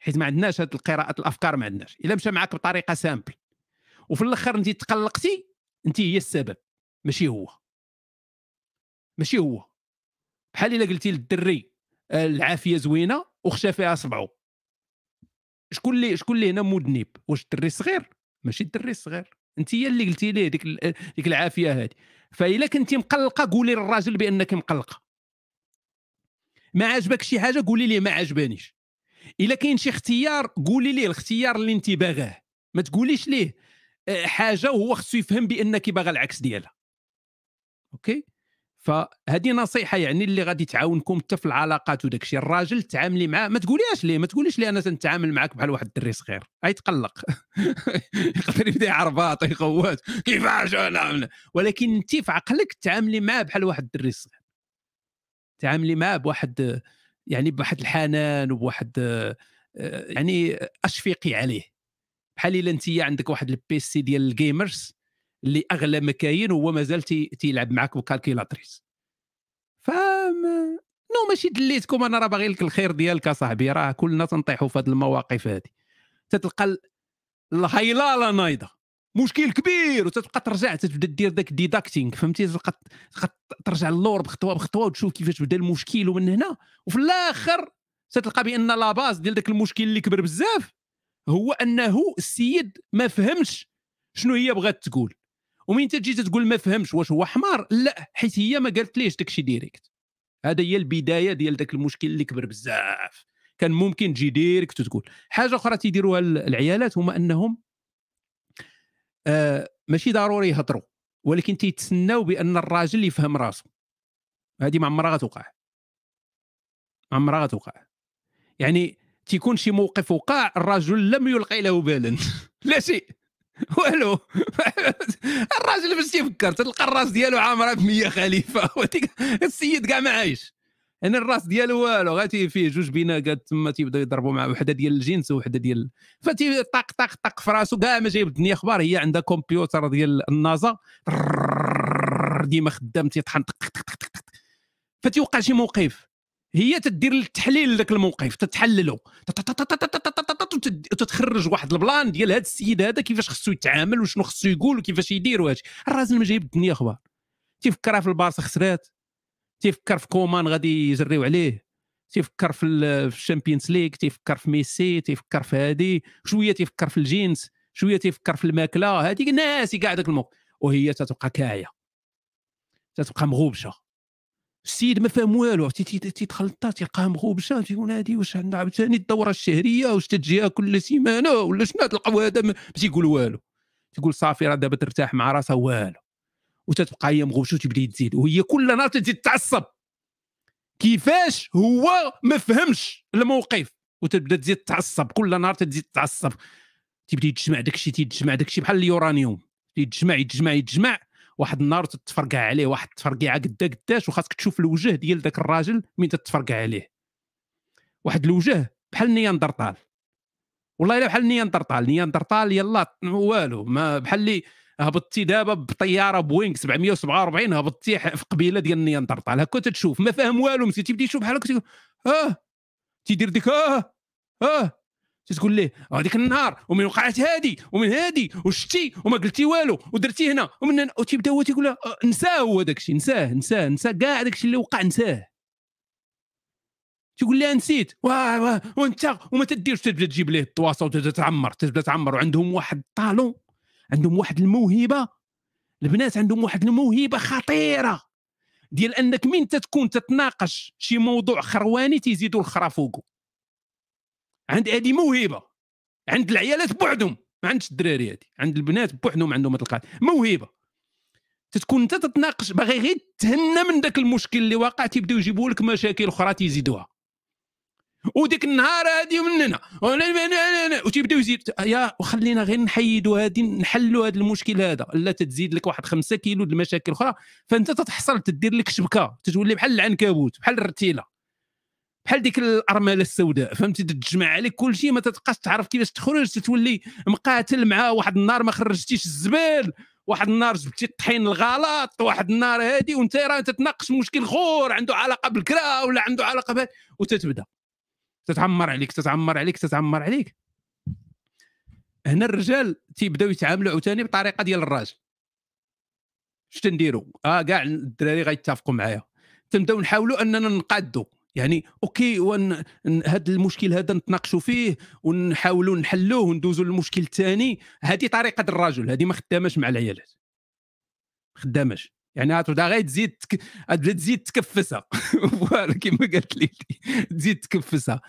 حيت ما عندناش هاد القراءة الأفكار ما عندناش. إلا مشى معاك بطريقة simple وفي الأخر أنت تقلقتي انت هي السبب ماشي هو. ماشي هو. بحال إلا قلتي للدري آه، العافية زوينة وخشى فيها صبعو. شكون اللي شكون اللي هنا مذنب؟ واش الدري الصغير ماشي الدري الصغير انت هي اللي قلتي ليه ديك ال- ديك العافية هذه فاذا كنتي مقلقة قولي للراجل بأنك مقلقة. ما عجبك شي حاجة قولي ليه ما عجبانيش. إلا كاين شي اختيار قولي ليه الاختيار اللي انت باغاه. ما تقوليش ليه آه، حاجة وهو خصو يفهم بأنك باغا العكس ديالها. okay؟ فهذه نصيحة يعني اللي غادي تعاونكم حتى في العلاقات وداك الشيء. الراجل تعاملي معاه ما تقوليهاش ليه ما تقوليش ليه أنا تنتعامل معاك بحال واحد الدري صغير غيتقلق *laughs* يقدر يبدأ يعرباط يخوات كيفاش أنا؟ ولكن أنت في عقلك تعاملي معاه بحال واحد الدري صغير تعاملي معاه بواحد يعني بواحد الحنان وبواحد آه، يعني اشفقي عليه. بحال إلا أنت عندك واحد ال PC ديال ال gamers اللي أغلى ما كاين وهو مازال تي- تيلعب معاك بال calculatrice ف non ماشي دليتكم أنا راه باغي لك الخير ديالك أصاحبي راه كلنا تنطيحوا في هذه المواقف هذه تتلقى ال- الهيلالة نايضة مشكل كبير وتتبقى ترجع تبدا دير داك debugging فهمتي؟ تبقى ترجع للور بخطوة بخطوة وتشوف كيفاش بدا المشكل ومن هنا وفي الآخر تتلقى بأن la base ديال داك المشكل اللي كبر بزاف هو أنه السيد ما فهمش شنو هي بغات تقول. ومين تجي تقول ما فهمش واش هو حمار لا حيت هي ما قالت ليش داكشي direct. هذا هي البداية ديال داك المشكل اللي كبر بزاف. كان ممكن تجي ديريكت وتقول. حاجة أخرى تيديروها ال- العيالات هما أنهم آه ماشي ضروري يهضروا ولكن تيتسناو بأن الراجل يفهم راسه هذه ما عمرها غتوقع ما عمرها غتوقع يعني تيكون شي موقف وقع الرجل لم يلقي له بالا. *laughs* لا شيء. والو. *laughs* الراجل باش تيفكر تلقى الراس ديالو عامرة ب 100 خليفه *laughs* السيد كاع ما عايش. يعني الراس ديالو والو غاتي فيه جوج بناقات تما تيبداو يضربوا مع وحدة ديال الجنس وحده ديال فتي طق طق طق في راسو كاع ما جايب الدنيا أخبار هي عندها كمبيوتر ديال النازا. ديما خدام تيطحن. فتيوقع شي موقف. هي تدير التحليل لذاك الموقف تتحلله وتد- وتتخرج واحد ال plan ديال هذا السيد هذا كيفاش خصو يتعامل وشنو خصو يقول وكيفاش يدير وهادشي الراجل ما جايب الدنيا أخبار تيفكرها في البارسا خسرات تيفكر في comment غادي يجريو عليه تيفكر في ال- في ال Champions League تيفكر في ميسي تيفكر في هادي شوية تيفكر في الجينز شوية تيفكر في الماكله هذيك ناسي كاع داك الموقف وهي تتبقى كاعيه تتبقى مغوبشه السيد ما فاهم والو عرفتي؟ تي- تي- تيتخلطها تيلقاها مغوبشه تيقول هادي واش عندها عاوتاني الدورة الشهرية واش تجيها كل سيمانة؟ ولا شنو تلقاو هذا؟ ما تيقول والو. تيقول صافي راه دابا ترتاح مع راسها والو. وتتبقى هي مغوبشه وتبدا تزيد. وهي كل نهار تزيد تعصب. كيفاش هو ما فهمش الموقف؟ وتبدأ تزيد تعصب. كل نهار تزيد تعصب. تيبدا يتجمع داكشي تيتجمع داكشي بحال اليورانيوم. يتجمع يتجمع يتجمع. واحد النهار تتفرقع عليه واحد التفرقيعه قدا قداش وخاصك تشوف الوجه ديال ذاك الراجل من تتفرقع عليه. واحد الوجه بحال نياندرطال والله إلا بحال Néandertal Néandertal يلا والو ما بحال اللي هبطتي دابا بطيارة بوينغ 747 هبطتي في قبيلة ديال Néandertal هكا تتشوف ما فاهم والو مسكين تيبدا يشوف بحال هكا آه؟ تيدير ديك آه؟ آه؟ تقول ليه؟ هذيك النهار ومن وقعت هادي ومن هادي وشتي وما قلتي والو ودرتي هنا ومن هنا وتيبدا هو تيقول له آه، نساه هو داك الشيء نساه نساه نساه كاع داك الشيء اللي وقع نساه. تقول لها نسيت. وانت وما تديرش تبدأ تجيب ليه الطواسه وتبدأ تعمر تبدأ تعمر. وعندهم واحد الطالون عندهم واحد الموهبة. البنات عندهم واحد الموهبة خطيرة. ديال أنك من تتكون تتناقش شي موضوع خرواني تيزيدوا الخرا فوقه عند هذه موهبة عند العيالات بوحدهم ما عندش الدراري هذه عند البنات بوحدهم عندهم هاد القاعدة. موهبة. تتكون انت تتناقش باغي غير تهنى من ذاك المشكل اللي واقع تيبداو يجيبوا لك مشاكل أخرى تيزيدوها. وديك النهار هادي أنا- وتيبداو يزيد. يا وخلينا غير نحيدوا هادي نحلوا هذا المشكل هذا. لا تتزيد لك واحد خمسة كيلو المشاكل أخرى فأنت تتحصل تدير لك شبكة تتولي بحال العنكبوت بحال الرتيلة. بحال ديك الأرملة السوداء فهمتي؟ تتجمع عليك كل شيء ما تتبقاش تعرف كيفاش تخرج تتولي مقاتل مع واحد النهار ما خرجتيش الزبال واحد النهار جبتي الطحين الغلط واحد النهار هادي وانت راه تتناقش مشكل خور عنده علاقة بالكرا ولا عنده علاقة بهاد وتتبدأ. تتعمر عليك تتعمر عليك تتعمر عليك. هنا الرجال تيبداو يتعاملوا عاوتاني بطريقة ديال الراجل. اش تنديروا آه كاع الدراري غيتفقوا معايا. تنبداو نحاولوا أننا نقادوا يعني أوكي ون... هذا المشكل هذا نتناقشوا فيه ونحاولوا نحلوه وندوزوا للمشكل الثاني هذه طريقة الرجل هذه ما خداماش مع العيالات. ما خداماش. يعني غتبدا غير تزيد تك... تزيد تكفسها. *laughs* voilà كما قالت لي تزيد تكفسها.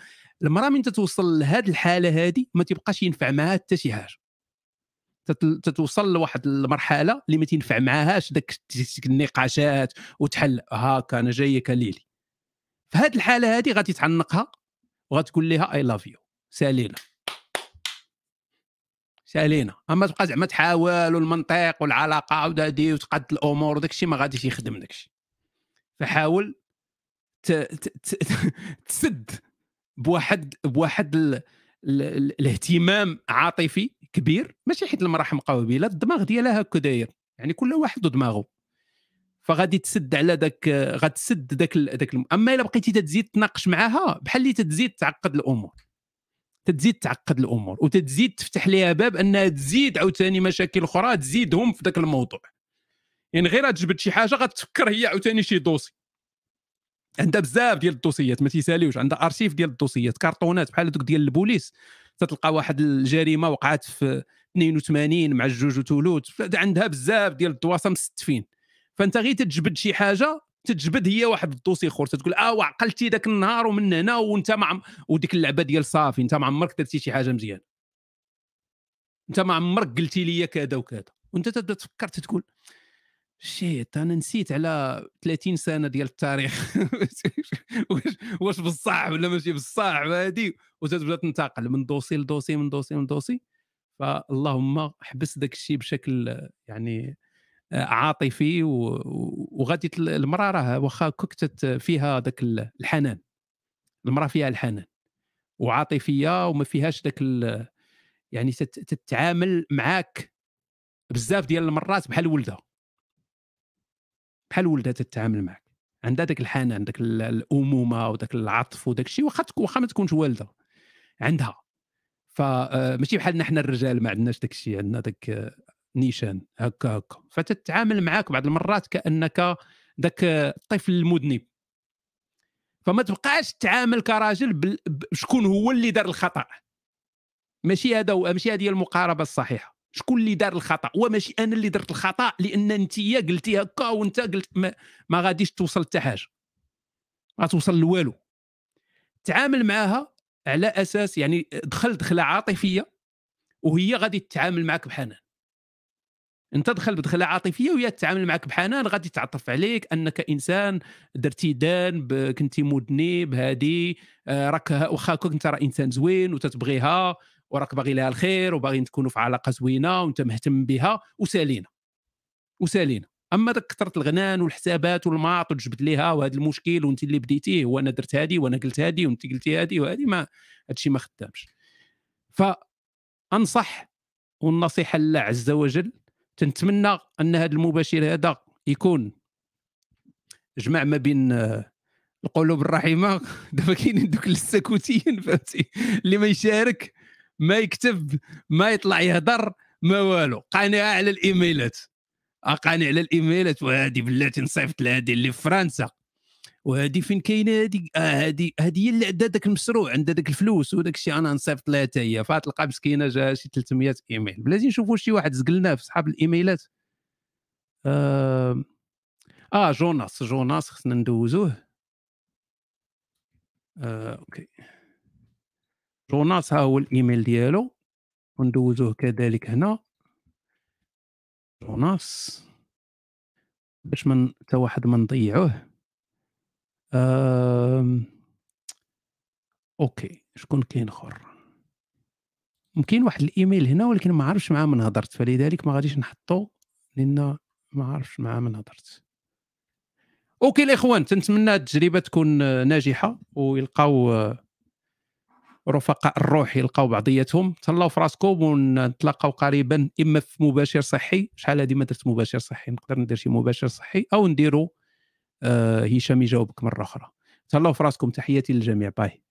المرأة من تتوصل لهذه الحالة هذه ما تبقاش ينفع معها حتى شي حاجة. تت- تتوصل لواحد المرحلة اللي ما تنفع معاهاش داك النقاشات وتحل. هاكا أنا جايك ليلي. في هذه الحالة هذه غادي تعلقها وغتقول لها I love you سالينا. سالينا. أما تبقى زعما تحاول والمنطق والعلاقة ودادي وتقاد الأمور وداك الشيء ما غاديش يخدم داك فحاول ت... ت... ت... *laughs* تسد بواحد بواحد ال... ال... ال... الاهتمام عاطفي كبير ماشي حيت المراه حمقى لا الدماغ ديالها هكا داير يعني كل واحد ودماغه فغادي تسد على داك غتسد داك داك الم- أما إلا بقيتي تزيد تناقش معاها بحال اللي تزيد تعقد الأمور. تزيد تعقد الأمور وتزيد تفتح ليها باب أنها تزيد عاوتاني مشاكل أخرى تزيدهم في ذاك الموضوع. يعني غير تجبد شي حاجة غتفكر هي عاوتاني شي دوسي. عندها بزاف ديال الدوسيات ما تيساليوش عندها أرشيف ديال الدوسيات كارطونات بحال دوك ديال البوليس. تتلقى واحد الجريمة وقعت في 82 مع الجوج وتلوت عندها بزاف ديال الدواسا مستفين. فأنت غير تجبد شي حاجة تتجبد هي واحد الدوسي آخر تتقول آه وعقلتي ذاك النهار ومن هنا وأنت ما. وديك اللعبة ديال صافي أنت ما عمرك درتي شي حاجة مزيانه أنت ما عمرك قلتي لي كذا وكذا. وأنت تبدأ تفكر تقول شيت أنا نسيت على 30 سنة ديال التاريخ. *laughs* واش واش بصح ولا ماشي بصح هادي؟ وتتبدا تنتقل من دوسي لدوسي من دوسي من دوسي. فاللهم حبس داك الشيء بشكل يعني عاطفي وغادي المرأة راه واخا كنت فيها ذاك الحنان المرأة فيها الحنان وعاطفيه وما فيهاش ذاك يعني تتعامل معاك بزاف ديال المرات بحال ولدها. بحال ولدها تتعامل معك عندها ذاك الحنان ذاك الأمومة وذاك العطف وذاك الشيء واخا واخا ما تكونش والدة عندها. فماشي آه، بحالنا حنا الرجال ما عندناش ذاك الشيء عندنا ذاك نيشان هكا هكا. فتتعامل معك بعض المرات كأنك ذاك الطفل المذنب. فما تبقاش تعامل كراجل بشكون هو اللي دار الخطأ. ماشي هذا ماشي هذه المقاربة الصحيحة. شكون اللي دار الخطأ؟ وماشي أنا اللي درت الخطأ لأن أنت قلتي هكا وأنت قلت ما, ما غاديش توصل حتى حاجة. ما توصل لوالو. تعامل معاها على أساس يعني دخل دخلة عاطفية وهي غادي تتعامل معك بحنان. انت دخل بدخلة عاطفية وهي تتعامل معك بحنان غادي تعطف عليك أنك إنسان درتي دان كنتي مذنب هادي آه، راك واخا كنت راه إنسان زوين وتتبغيها وراك باغي لها الخير وباغيين تكونوا في علاقة زوينة وأنت مهتم بها وسالينا وسالينا أما داك كثرة الغنان والحسابات والماط وتجبد ليها وهذا المشكل وأنت اللي بديتيه وأنا درت هذه وأنا قلت هذه وأنت قلتي هذه وهذه ما هادشي ما خدامش. فانصح والنصيحة لله عز وجل تنتمنى أن هذا المباشر هذا يكون جمع ما بين آه، القلوب الرحيمة. *laughs* دابا كاينين دوك السكوتيين فهمتي؟ اللي ما يشارك ما يكتب ما يطلع يهضر ما والو. قانع على الإيميلات. قانع على الإيميلات. وهذه بلاتي نصيفط لهذه اللي في فرنسا. وهذه فين كاينة؟ هذه هذه هذه هي اللي عندها ذاك المشروع عندها ذاك الفلوس وداك الشيء أنا نصيفط لها حتى هي. فتلقى مسكينة جا شي 300 إيميل. بلاتي نشوفوا شي واحد زقلناه في صحاب الإيميلات. آه, آه جوناس جوناس خصنا ندوزوه. آه OK. جوناس ها هو الإيميل ديالو. وندوزوه كذلك هنا. جوناس. باش من حتى واحد ما نضيعوه. OK شكون كاين آخر؟ ممكن واحد الإيميل هنا ولكن ما عرفتش معاه من هضرت فلذلك ما غاديش نحطو لأن ما عرفتش معاه من هضرت. OK الإخوان تنتمنى التجربة تكون ناجحة ويلقاو رفقاء الروح يلقاو بعضياتهم. تهلاو في راسكم ونتلاقاو قريبا إما في مباشر صحي. شحال هذه ما درت مباشر صحي؟ نقدر ندير شي مباشر صحي أو نديرو هشام يجاوبك مرة أخرى. تهلاو في راسكم تحياتي للجميع. bye.